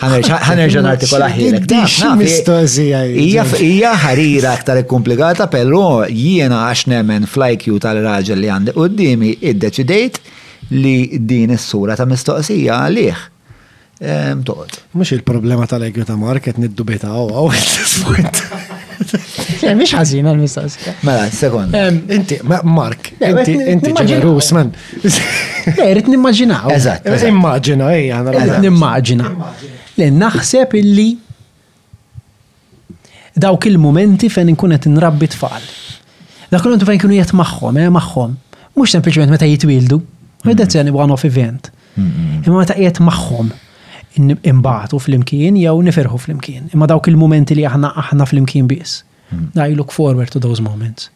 Speaker 1: ħanerġa nartikola ħilek. Ija ħarira aktar komplikata, pero jiena għax nemmen fl-IQ tal-raġel li għandi qoddimi id-deċidejt li din is-sura ta' mistoqsija għalih. Toqgħod.
Speaker 3: Mhux il-problema tal-egju ta' Mark qed niddubita għaw għaw. Eh,
Speaker 2: mhix ħażin għal mistoqs.
Speaker 1: Mela, sekond.
Speaker 3: Inti, Mark, inti inti ġenerus man.
Speaker 2: Rrid nimmaġinaw.
Speaker 1: Eżatt.
Speaker 3: Immaġina, ejja.
Speaker 2: Rrid nimmaġina. Li naħseb illi Dawk il-mumenti fejn inkun qed inrabbi t-tfal. Dawk il-mumenti fejn kienu qiegħed magħhom, eh, magħhom. Mhux sempliċement meta jitwieldu, mm. that's an one-off event. Imma meta qiegħed magħhom imbagħtu flimkien jew nifirħu flimkien. Imma dawk il-mumenti li aħna aħna flimkien biss. Mm. I look forward to those moments.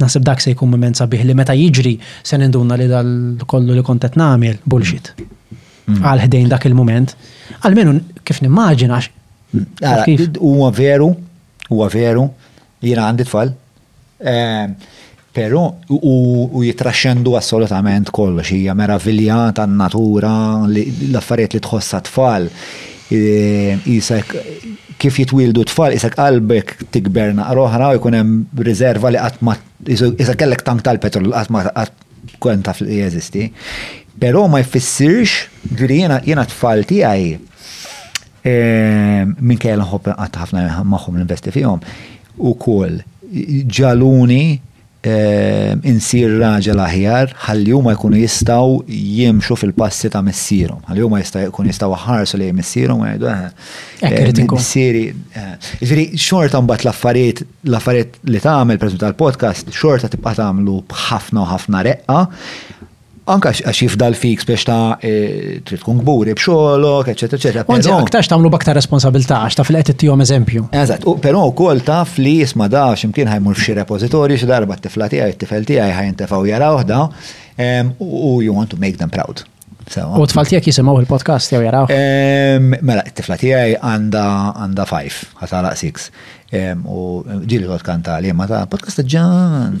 Speaker 2: Naħseb dak se jkun mument sabiħ li meta jiġri se ninduna li dal kollu li kont qed nagħmel bullshit. Mm. Għal ħdejn dak il-mument. Almenu kif nimmaġina
Speaker 1: Huwa veru, huwa veru, jiena għandi tfal. Ehm, Pero u jitraxxendu assolutament kollox, hija meravilja tan-natura, l-affarijiet li tħossa tfal. Isek kif jitwildu tfal, isek qalbek tikber naqra oħra u jkun hemm riserva li qatt ma isek kellek tank tal-petrol qatt ma kont taf li jeżisti. Però ma jfissirx, ġifieri jiena jiena tfal tiegħi ehm, minn kejja nħobb qatt ħafna magħhom l-investi fihom, ukoll ġaluni insir raġel aħjar ħalli huma jkunu jistgħu jimxu fil-passi ta' missierhom. Ħalli huma jistgħu jkunu jistgħu ħarsu lejn missierhom u jgħidu eh. eh missieri. Eh. Ġifieri xorta mbagħad l-affarijiet l-affarijiet li tagħmel preżu tal-podcast xorta tibqa' tagħmlu b'ħafna u ħafna reqqa Anka għax jifdal fik spiex ta' eh, trid tkun kburi b'xogħolok, eċetera, eċetera. Anzi,
Speaker 2: aktarx tagħmlu b'aktar responsabilità għax taf li qed ittihom eżempju.
Speaker 1: Eżatt, però wkoll taf li jisma' da x'imkien ħajmur f'xi repożitorju xi darba t-tifla tiegħi, t-tifel tiegħi ħajntefgħu jarawh da u you want to make them proud.
Speaker 2: U tfal tiegħek jisimgħu il-podcast jew jaraw?
Speaker 1: Mela, t-tifla tiegħi għandha għandha 5, ħatalaq 6. U ġieli tot kanta li ma ta' podcast ġan.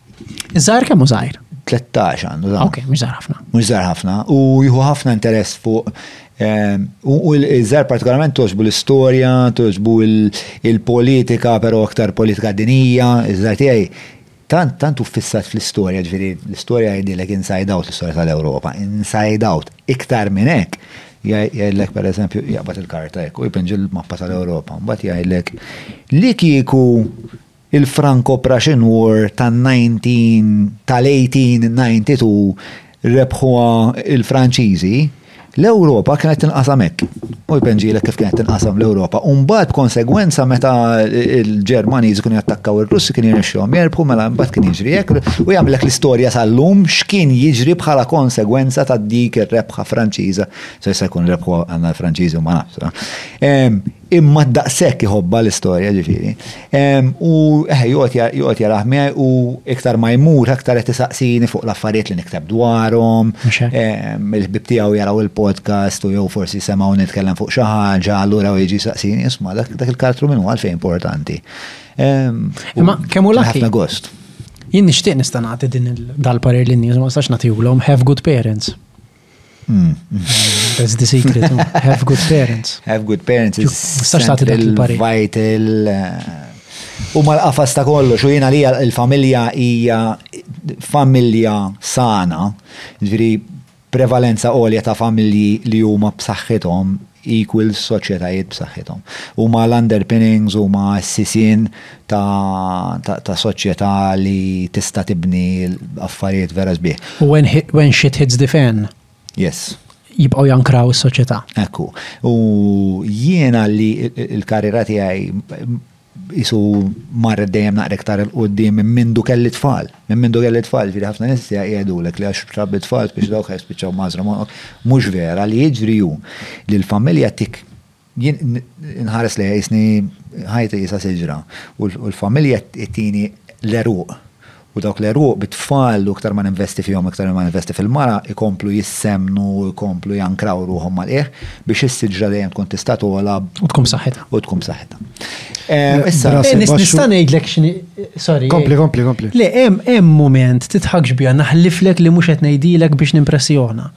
Speaker 2: Iż-żgħir kemm hu żgħir?
Speaker 1: 13 għandu dan.
Speaker 2: Ok, mhux żgħar ħafna.
Speaker 1: Mhux żgħar ħafna u jieħu ħafna interess fuq ehm, u l-żgħar partikolarment toġbu l-istorja, toġbu l-politika, però aktar politika dinija, iż-żgħar tiegħi tant tant u fissat fl-istorja, ġifieri l-istorja jgħidilek inside out l-istorja tal-Ewropa, inside out iktar minn hekk jgħidlek per eżempju jaqbad il-karta jekk u jpinġi l-mappa tal-Ewropa, mbagħad jgħidlek li kieku Il-Franco-Prussian War tal-1892 rebħuha l-Franċiżi, l-Ewropa kienet tinqasam hekk. U jpenġilek kif kienet tinqasam l-Ewropa. U mbagħad b'konsegwenza meta l-Ġermaniżi kienu jattakkaw ir-Russi kien jirnexxihom jerbħu mela mbagħad kien jiġri hekk u jagħmlek l-istorja sal-lum x'kien jiġri bħala konsegwenza ta' dik ir-rebħa Franċiża. Se jkun rebħu għandna l-Franċiżi u ma nafx. Imma daqshekk iħobbha l-istorja, ġifieri. U eħe joqgħod jarah miegħi u iktar ma jmur aktar qed isaqsini fuq l-affarijiet li nikteb dwarhom. Il-ħbieb tiegħu jaraw il-podcast u jew forsi semgħu nitkellem fuq xi ħaġa, allura jiġi jsaqsini, isma' dak il-karattru min hu għalfejn importanti.
Speaker 2: Imma kemm hu l-aktar.
Speaker 1: Ħafna gost.
Speaker 2: Jien nixtieq nista' nagħti din dal-parir lin-nies ma nistax nagħtihulhom have good parents. That's the secret. Have good parents.
Speaker 1: Have good parents.
Speaker 2: Mistax tagħti dak il-pari.
Speaker 1: Vital. Uh, u mal-qafas ta' kollu, xu jena li il-familja hija familja sana, ġviri prevalenza għolja ta' familji li huma b'saħħithom equals soċjetajiet b'saħħithom. Huma l-underpinnings, huma s-sisien ta' soċjetà li tista' tibni affarijiet vera sbieħ.
Speaker 2: U when shit hits the fan.
Speaker 1: Yes.
Speaker 2: Jibqgħu jankraw is-soċjetà.
Speaker 1: Ekku. U jiena li l-karriera tiegħi Qisu marret dejjem naqra iktar 'il quddiem minn mindu kelli t-tfal. Minn mindu kelli t-tfal, jiġifieri ħafna nies jgħidulek li għax trabbit tfal spiċċa dawk ħa jispiċċaw mgħażżra m'għonqok. Mhux vera, li jiġri hu li l-familja tik jien inħares lejha qisni ħajti qisha siġra u l-familja tini l-għeruq U dawk l-għeruq bit-tfal, u iktar ma ninvesti fihom, iktar ma ninvesti fil-mara, ikomplu jissemmnu, ikomplu jankraw ruħhom mal-qiegħ biex is-siġra dejjem tkun tista' togħla.
Speaker 2: U tkun b'saħħitha.
Speaker 1: U tkun b'saħħitha. Issa.
Speaker 2: Nista' ngħidlek x'inhi. Sorry.
Speaker 3: Kompli, kompli, kompli.
Speaker 2: Le, hemm mument titħakx biha naħliflek li mhux qed ngħidilek biex nimpressjona.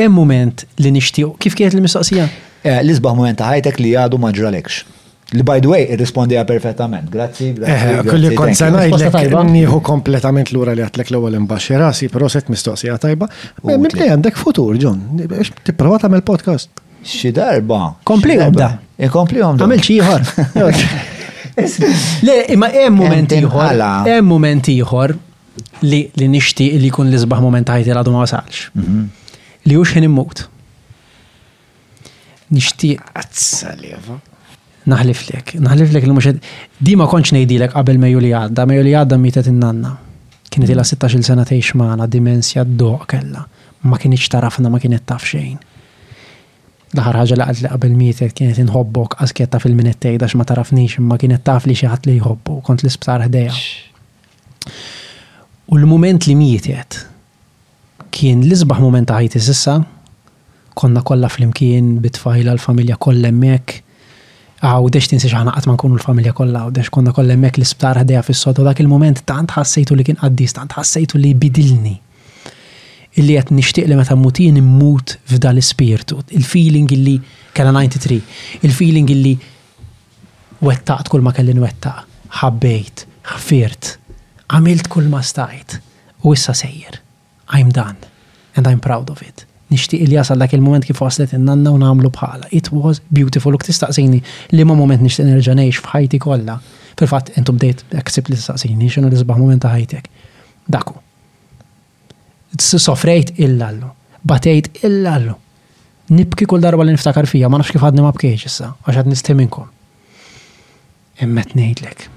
Speaker 2: Hemm mument li nixtieq kif kienet il-mistoqsija?
Speaker 1: L-isbaħ mument ta' ħajtek li għadu ma ġralekx. Li by the way, irrispondiha perfettament. Grazzi, grazzi.
Speaker 3: Eh,
Speaker 1: eh
Speaker 3: kulli kont
Speaker 2: se ngħidlek
Speaker 3: nieħu kompletament lura li għatlek l-ewwel imbaxxi rasi, però set mistoqsija tajba. Mibli għandek futur, John. Tipprova tagħmel podcast.
Speaker 1: Xi darba.
Speaker 2: Kompli
Speaker 1: għamda. Inkompli għamda.
Speaker 2: Għamil xi ieħor. Le, imma hemm moment ieħor. Hemm moment ieħor li li nixtieq li jkun l-isbaħ moment ħajti għadu ma wasalx.
Speaker 1: Mhm.
Speaker 2: Li hux ħin immut. Nixtieq.
Speaker 3: Azzaleva.
Speaker 2: Naħliflek, naħliflek li mhux dima kontx ngħidilek qabel Mejju li għadda, Mejju li għadda mietet in-nanna. Kienet ilha 16-il sena tgħix magħna, dimensja d-doq kellha. Ma kinitx tarafna, ma kienet taf xejn. L-aħħar ħaġa li qaltli qabel mietet kienet inħobbok qasketta fil-min qed tgħidha ma tarafnix imma kienet taf li xi ħadd li jħobbu, kont l-isptar ħdejha. U l-mument li mietet, Kien l-isbaħ mument ta' ħajti s'issa. Konna kollha flimkien bit-tfajla, l-familja kollha hemmhekk. Għawdex tinsiex aħna qatt ma nkunu l-familja kollha Għawdex. Konna kollha hemmhekk l-isptar ħdejha fis-sodda u dak il-mument tant ħassejtu li kien qaddis, tant ħassejtu li bidilni. Illi qed nixtieq li meta mmut jien immut f'dal-ispirtu. Il-feeling illi, kellha 93, il-feeling illi Wettaqt kulma kelli nwettaq, ħabbejt, ħfirt, għamilt kulma stajt, u issa sejjer. I'm done, and I'm proud of it. Nixtieq li jasal dak il-mument kif waslet in-nanna u nagħmlu bħalha. It was beautiful u tistaqsini liema mument nixtieq nerġa' ngħix f'ħajti kollha. Fil-fatt, intu bdejt hekk ħsibt li tistaqsini x'inhu l-isbaħ mument ta' ħajtek. Dak hu. Sofrejt illallu. Batejt illallu. Nibki kull darba li niftakar fija, ma nafx kif għadni ma bkejtx issa, għax għad nistħi minnkom. Imma qed ngħidlek.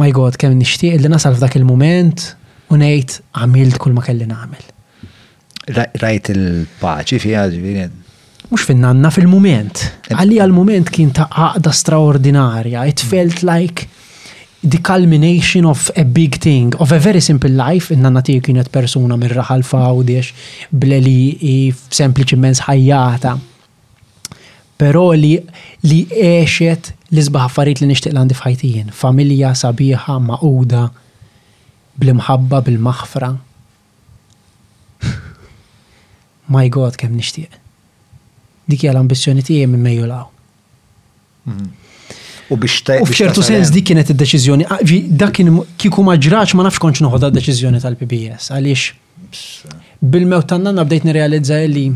Speaker 2: My God, kemm nixtieq li nasal f'dak il-mument u ngħid għamilt kull ma kelli nagħmel.
Speaker 1: Rajt il-paċi fiha ġifieri.
Speaker 2: Mhux fin-nanna fil-mument. Għalija l-mument kien ta' għaqda straordinarja. It felt like the culmination of a big thing, of a very simple life, inna natiju kienet persuna mirra ħalfa u diex bleli sempliċi mens ħajjata. Pero li li eċet li zbaħ affarijiet li nishtiq l-għandi fħajtijin, familja sabiħa, maquda, bl-imħabba, bil-maħfra, My God kemm nixtieq. Dik hija l-ambizzjoni tiegħi minn Mejju l-għaw. Mhm.
Speaker 1: U biex te.
Speaker 2: U f'ċertu sens dik kienet id-deċiżjoni. Dak kien kieku ma ġrax ma nafx konċ noħodha deċiżjoni tal-PBS għaliex bil-mew tan-nanna bdejt nirrealizza li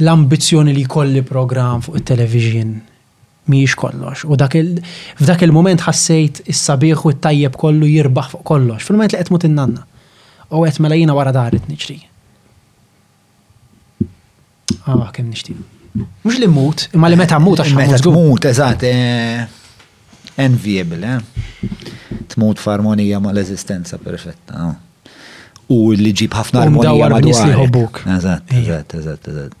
Speaker 2: l-ambizzjoni li kolli program fuq it-television mhijiex kollox. U dak il, f'dak il-mument ħassejt is-sabiħ u t-tajjeb kollu jirbaħ fuq kollox, fil-mument li qed tmut in-nanna. U għedt mela jiena wara dar qed niġri. Ah, kemm nixtieq. Mhux li mmut, imma li meta mmut għax
Speaker 1: Meta tmut, eżatt, eh, enviable, eh? Tmut f'armonija ma' l-eżistenza perfetta. Oh. U li ġib ħafna armonija ma' dawk. Eżatt, eżatt, eżatt,
Speaker 2: eżatt.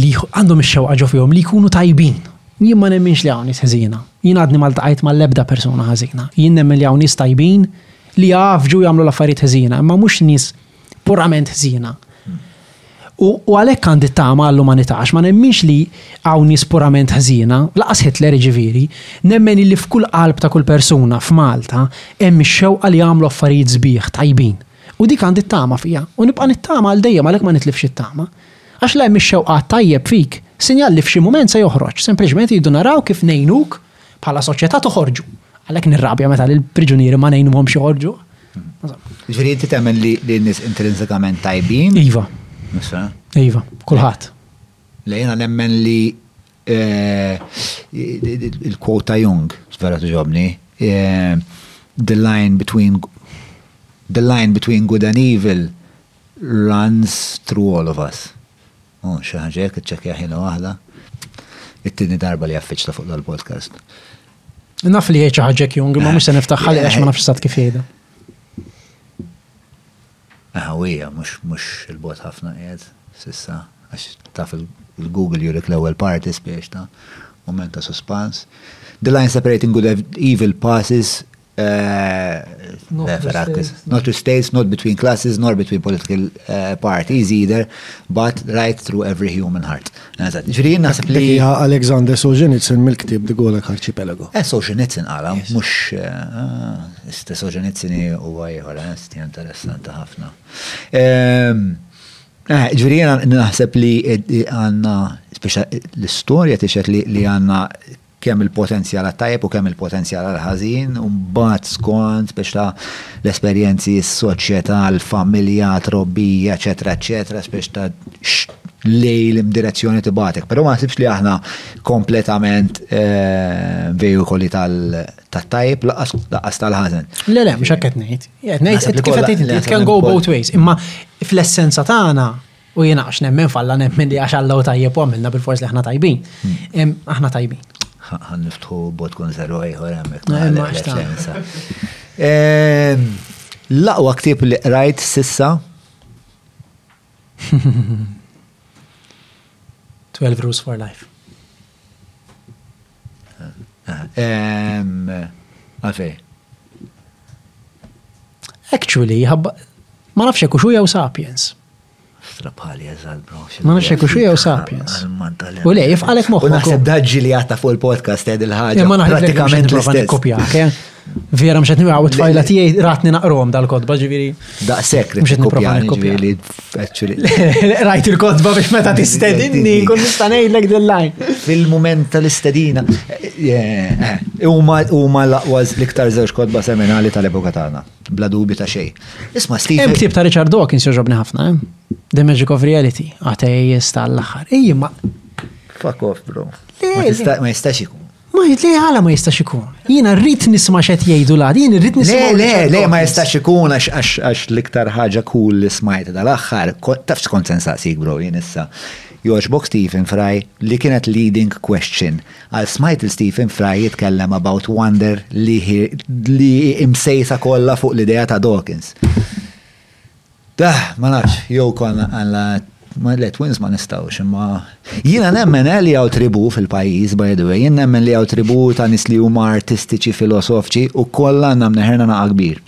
Speaker 2: li għandhom ix-xewqa ġo fihom li jkunu tajbin. Jien ma nemminx li hawn nies ħżiena. Jien għadni ma ltaqajt mal-ebda persuna ħażina. Jien nemmen li hawn nies tajbin li jgħaffġu jagħmlu l-affarijiet ħżiena, imma mhux nies purament ħżiena. U għalhekk għandi t-tama għall-umanità għax ma nemminx li hawn nies purament ħżiena, lanqas Hitler jiġifieri, nemmen illi f'kull qalb ta' kull persuna f'Malta hemm ix-xewqa li jagħmlu affarijiet sbieħ, tajbin. U dik għandi t-tama fija, u nibqa' nittama għal dejjem għalhekk ma nitlifx it-tama. Għax la hemm ix-xewqat tajjeb fik, sinjal li f'xi mument se joħroġ, sempliċement irridu naraw kif ngħinuk bħala soċjetà toħorġu. Għalhekk nirrabja meta lill-priġunieri ma ngħinuhomx joħorġu.
Speaker 1: Ġifieri inti temmen li n-nies intrinsikament tajbin?
Speaker 2: Iva. Iva, kulħadd.
Speaker 1: Le jiena nemmen li Il-quote ta' Jung, vera tuġobni, the line between the line between good and evil runs through all of us. U xaħġek, ċekja ħina waħda. It-tini darba li għaffiċta fuq dal-podcast.
Speaker 2: Naf li ħieċa ħagġek jung, ma mux se niftaħħal għax ma nafx sat kif jgħida.
Speaker 1: Eħawija, mhux 'il bogħod ħafna qiegħed s'issa, għax taf il-Google jurik l-ewwel parti spiex ta' mument ta' suspans. The line separating good and evil passes
Speaker 2: not to states,
Speaker 1: not between classes, nor between political parties either, but right through every human heart. Eżatt, ġifieri jien naħseb li.
Speaker 3: Hija Alexander Solzhenitsyn mill-ktieb The Golak Archipelago.
Speaker 1: Eh, Solzhenitsyn qara, mhux eh, ah, istess Solzhenitsyn huwa ieħor, eh, sti interessanti ħafna. Ehm, eh, ġifieri jien naħseb li eh, għandna speċa l-istorja tixet li għandna kemm il-potenzjal għat-tajjeb u kemm il-potenzjal għall-ħażin, u mbagħad skont biex ta' l-esperjenzi, s-soċjetà, l-familja, trobbija, eċetera, eċetera, biex ta' lejl imdirezzjoni tibatek. Però ma ħsibx li aħna kompletament eh, vejukoli tal-tajb laqas tal-ħazen.
Speaker 2: Le, le,
Speaker 1: mhux hekk
Speaker 2: qed
Speaker 1: ngħid.
Speaker 2: Qed
Speaker 1: ngħid
Speaker 2: it can go both ways, imma fl-essenza tagħna U jiena għax nemmen falla nemmen li għax Alla u tajjeb u għamilna bil-fors li aħna tajbin. Hmm. Aħna tajbin.
Speaker 1: Għan niftħu bot kun
Speaker 2: zero ieħor hemmhekk.
Speaker 1: L-aqwa ktib li qrajt sissa
Speaker 2: 12 Rules for Life.
Speaker 1: Għafej.
Speaker 2: Actually, ma nafx jekk xu jew sapiens.
Speaker 1: Strapali eżal, bro.
Speaker 2: Ma nafx jekk xu jew sapiens. U le, jifqalek moħħok.
Speaker 1: U naħseb daġġi li għatta fuq il-podcast għed il-ħagġa.
Speaker 2: Ma naħseb
Speaker 1: pratikament l-istess.
Speaker 2: Vera mxet nibgħu t-tfajla tiegħi ratni naqrom dal-kodba ġifieri. Daqshekk li
Speaker 1: mxet
Speaker 2: nipproponi
Speaker 1: ġifieri
Speaker 2: Rajt il-kodba biex meta tistedinni kun nista' ngħidlek dil-lajn.
Speaker 1: Fil-mument tal-istedina. Huma l-aqwa l-iktar żewġ kodba seminali tal-epoka tagħna. Bla dubi ta' xejn. Isma' Steve.
Speaker 2: Hemm ktib ta' Richard Dawkins joġobni ħafna, eh? The Magic of Reality, għatej jista' l-aħħar. Ejja ma.
Speaker 1: Fuck off, bro. Ma jistax ikun.
Speaker 2: Ma jgħid li għala ma jistax ikun. Jiena rrid nisma' x'qed jgħidu l jien rrid nisma'
Speaker 1: Le, le, le, ma jistax ikun għax l-iktar ħaġa kull li smajt dal-aħħar, taf skont sensaqsik bro jien issa. Jogħġbok Stephen Fry li kienet leading question għal smajt il Stephen Fry jitkellem about wonder li imsejsa kollha fuq l-idea ta' Dawkins. Dah, ma nafx, jew konna għandna, ma le twins ma nistgħux, imma jiena nemmen eh li hawn tribù fil-pajjiż by the way, jien nemmen li hawn tribù ta' nies li huma artistiċi, filosofċi u kollha għandna mneħerna naqa' kbir.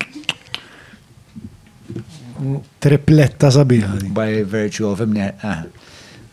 Speaker 3: Tripletta sabiħa.
Speaker 1: By virtue of imneħ,
Speaker 2: eh.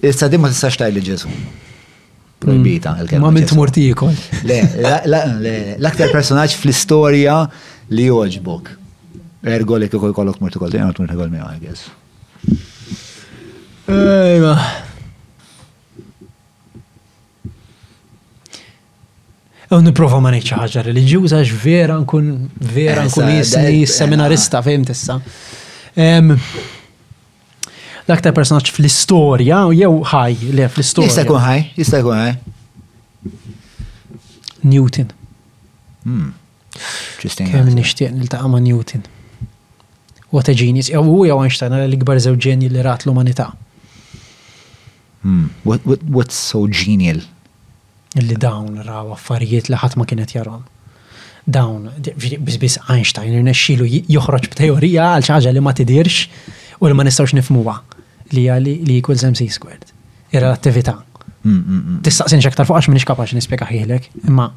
Speaker 1: Issa din ma tistax tajli Ġesu. Projbita mm. il-kelma.
Speaker 2: Ma minn tmur tiekol.
Speaker 1: Le, l-aktar personaġġ fl-istorja li joġbok. Ergo li kieku jkollok mur tiekol, dejjem tmur tiekol miegħu, I guess.
Speaker 2: Ejma. U niprofa ma ngħidx ħaġa reliġjuża għax vera nkun vera
Speaker 1: eh,
Speaker 2: nkun jisni seminarista fejn tista'. L-aktar personaġġ fl-istorja jew ħaj le fl-istorja.
Speaker 1: Jista' jkun ħaj, jista' jkun ħaj.
Speaker 2: Newton. Hmm.
Speaker 1: Interesting.
Speaker 2: Kemm nixtieq niltaqa' ma' Newton. What a genius. Jew hu jew Einstein għal l-ikbar żewġ ġenji li rat l-umanità.
Speaker 1: Hmm. What's so genial
Speaker 2: li dawn raw affarijiet li ħadd ma kien qed jarahom. Dawn, biss biss Einstein irnexxielu joħroġ b'teorija għal xi ħaġa li ma tidhirx u li ma nistgħux nifmuha li hija li equals MC squared. Ir-relattività.
Speaker 1: Mm, mm, mm.
Speaker 2: Tistaqsinx aktar fuq għax minix kapaċi nispjega ħilek, imma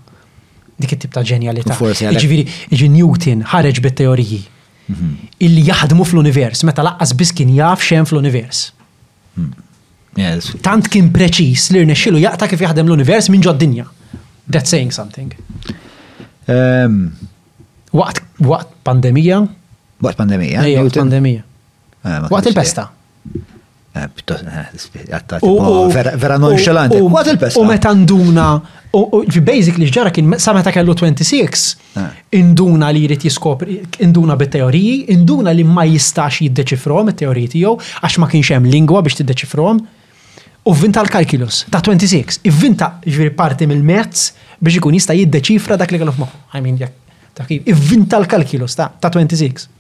Speaker 2: dik it-tip ta' ġenjalità.
Speaker 1: Forsi għalhekk.
Speaker 2: Ġifieri, ġi Newton ħareġ bit-teoriji mhm. illi jaħdmu fl-univers meta laqqas biss kien jaf xejn fl-univers. Tant kien preċiż li rnexxilu jaqta' kif jaħdem l-univers minn ġod dinja. That's saying something.
Speaker 1: Ehm.
Speaker 2: Waqt waqt pandemija?
Speaker 1: Waqt pandemija.
Speaker 2: Ejja, waqt pandemija.
Speaker 1: Eh,
Speaker 2: waqt il-pesta.
Speaker 1: Eh,
Speaker 2: oh,
Speaker 1: vera
Speaker 2: nonxalanti.
Speaker 1: Waqt il-pesta.
Speaker 2: U meta nduna, basically ġara kien sa meta kellu 26, induna li jrid jiskopri, induna bit-teoriji, induna li ma jistax jiddeċifrom it-teoriji tiegħu għax ma kienx hemm lingwa biex tiddeċifrom. U vinta l-kalkulus ta' 26, ivvinta ġifieri parti mill-mezz biex ikun jista' jiddeċifra dak li kellu f'moħħu. I mean, ta' kif, ivvinta l-kalkulus ta' 26.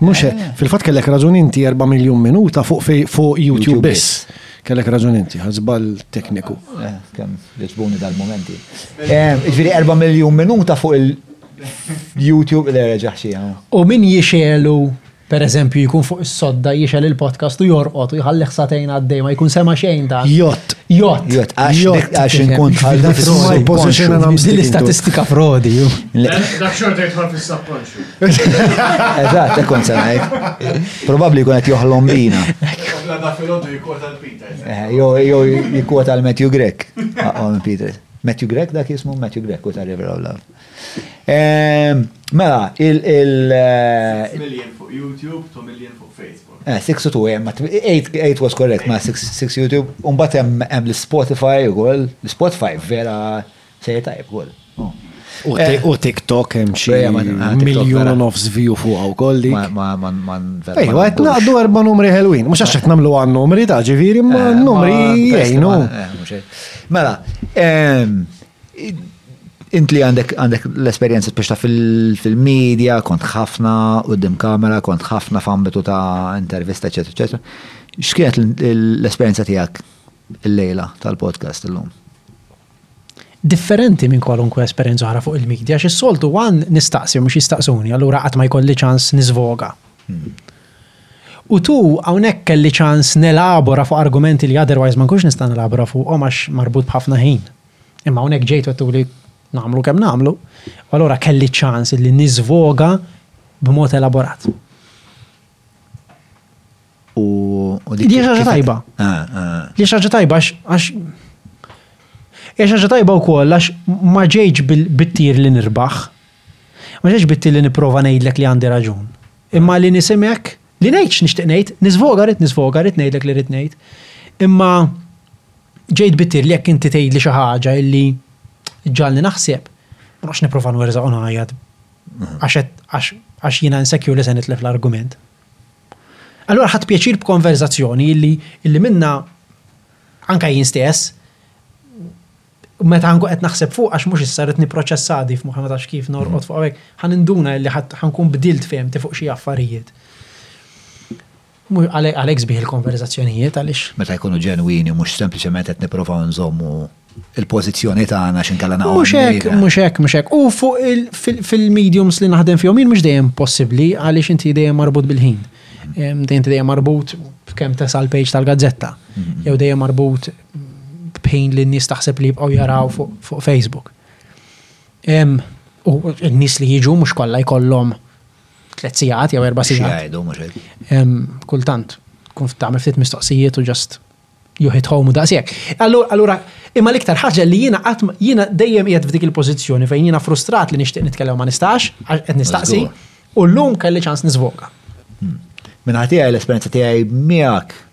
Speaker 1: Mhux eh.
Speaker 3: fil-fatt kellek raġun inti 4 miljun minuta fuq fuq YouTube biss. Kellek raġun inti, ħazbal tekniku.
Speaker 1: Eh, Kem, jġbuni dal-momenti. Eh, ġviri 4 miljon minuta fuq il-YouTube li reġaxxija.
Speaker 2: U min jiexelu, per eżempju, jkun fuq is-sodda jiexel il-podcast u jorqot u jħalli ħsatejn għaddej ma jkun sema xejn ta'
Speaker 3: jott.
Speaker 2: Jott.
Speaker 1: Jott, għax
Speaker 3: nkun tħalli fil-pozizjoni
Speaker 2: l-istatistika frodi.
Speaker 4: Dak xorta jitħol fil-sapponġ.
Speaker 1: Eżatt, hekk kont se ngħid. Probabbli jkun qed joħlom bina. Eh, jo jikkwota l-Matthew Grek. Peter. Matthew Grek dak jismu Matthew Grek u ta' River of Love. Ehm, mela, il- il- eh,
Speaker 4: Million fuq YouTube, 2 million fuq Facebook.
Speaker 1: Eh, 6 u 2, 8 was correct ma' 6 YouTube. Umbat hemm l-Spotify u koll. L-Spotify vera Sejjer tajb ukoll.
Speaker 3: U TikTok hemm xi
Speaker 1: miljun
Speaker 3: u nofs view fuq ukoll dik.
Speaker 1: Ma ma ma
Speaker 3: Ej,
Speaker 1: għed
Speaker 3: naqdu erba' numri ħelwin, mhux għax qed nagħmlu għan numri ta' ġifieri, ma numri jgħinu.
Speaker 1: Mela, int li għandek għandek l-esperjenza biex ta' fil-medja, kont ħafna u dim kamera, kont ħafna f'ambitu ta' intervista, eċetera, eċetera. X'kienet l-esperjenza tiegħek il-lejla tal-podcast illum?
Speaker 2: Differenti minn kwalunkwe esperjenza oħra fuq il-midja għax is-soltu one nistaqsi u mhux jistaqsuni, allura qatt ma jkolli ċans niżvoga. U two, hawnhekk kelli ċans nelabora fuq argumenti li otherwise ma nkunx nista' nelabora fuqhom għax marbut b'ħafna ħin. Imma hawnhekk ġejt u għedtuli nagħmlu kemm nagħmlu, u allura kelli ċ-ċans li niżvoga b'mod elaborat.
Speaker 1: U
Speaker 2: Di ħaġa tajba. Di ħaġa tajba għax Ix ħaġa tajba wkoll għax ma ġejġ bit-tir li nirbaħ. Ma ġejġ bit-tir li nipprova ngħidlek li għandi raġun. Imma li nisimek, li ngħid x'nixtieq ngħid, nisfoga rrid nisfoga, rrid ngħidlek li rrid ngħid. Imma ġejt bit-tir li jekk inti tgħidli xi ħaġa illi ġġagħalni naħseb, ma noqgħodx nipprova nwerżaq u ngħajjat għax jiena insecure li se nitlef l-argument. Allura ħadd pjaċir b'konverzazzjoni illi illi minna anka jien stess meta għanku qed naħseb fuq għax mhux issa rid niproċessadi f'moħħi ma tafx kif norqod fuq hawnhekk, ħan induna li ħankun bdilt fehmti fuq xi affarijiet. Mhux għalhekk għalhekk sbieħ il-konverżazzjonijiet għaliex.
Speaker 1: Meta jkunu ġenwini u mhux sempliċement qed nipprovaw nżommu l-pożizzjoni tagħna għax inkella naqgħu.
Speaker 2: Mhux hekk, mhux hekk, mhux hekk. U fuq il fil-mediums li naħdem fihom jien mhux dejjem possibbli għaliex inti dejjem marbut bil-ħin. Dejjem inti dejjem marbut b'kemm tesal page tal-gazzetta. Jew dejjem marbut b'ħin li n-nies taħseb li jibqgħu jaraw fuq Facebook. U n-nies li jiġu mhux kollha jkollhom tliet sigħat jew erba' sigħat.
Speaker 1: X'jgħidu mhux hekk.
Speaker 2: Kultant tkun tagħmel ftit mistoqsijiet u ġast you hit home u daqshekk. Allura imma l-iktar ħaġa li jiena qatt jiena dejjem qiegħed f'dik il-pożizzjoni fejn jiena frustrat li nixtieq nitkellem ma nistax għax qed nistaqsi u llum kelli ċans nisvoka. Hmm.
Speaker 1: Minn ħatija l-esperjenza tiegħi miegħek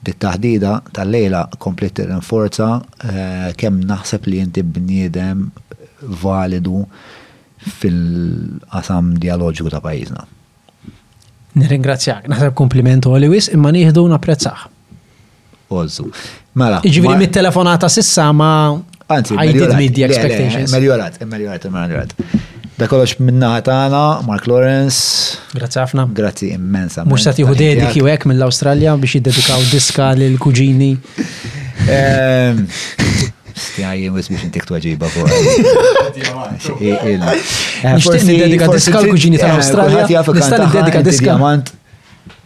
Speaker 1: Dit-taħdita tal-lejla kompliet tirrinforza kemm naħseb li inti bniedem validu fil-qasam dijaloġiku ta' pajjiżna.
Speaker 2: Nirringrazzjak. Naħseb kumpliment għoli wisq imma nieħdu u
Speaker 1: napprezzah. Għożżu.
Speaker 2: Mela.
Speaker 1: Jiġifieri
Speaker 2: mit-telefonata s'issa ma
Speaker 1: Anzi,
Speaker 2: I did meet the expectations.
Speaker 1: Meljorat, meljorat, meljorat. Da kollox minna ħatana, Mark Lawrence.
Speaker 2: Grazzi ħafna.
Speaker 1: Grazzi immensa.
Speaker 2: Mux sa tiħu dediki u hekk mill-Awstralja biex jiddedikaw diska l kuġini ehm,
Speaker 1: Stjaj, jimwis biex intik tuħġiba fuq.
Speaker 2: Nishtiq dedika diska l kuġini tal-Awstralja. Nishtiq dedika diska.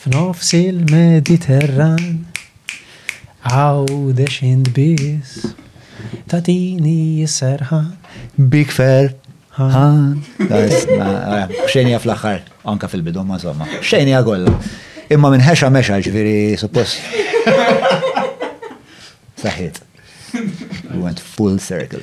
Speaker 1: F'nofs il-Mediterran Għawdex int biss
Speaker 2: Tagħtini
Speaker 1: s-serħan Bik ferħan Xejn hija fl-aħħar Anka fil-bidu ma somma Xejn hija kollha Imma minn ħexa mexa ġifieri suppost Saħħit
Speaker 5: went
Speaker 1: full circle.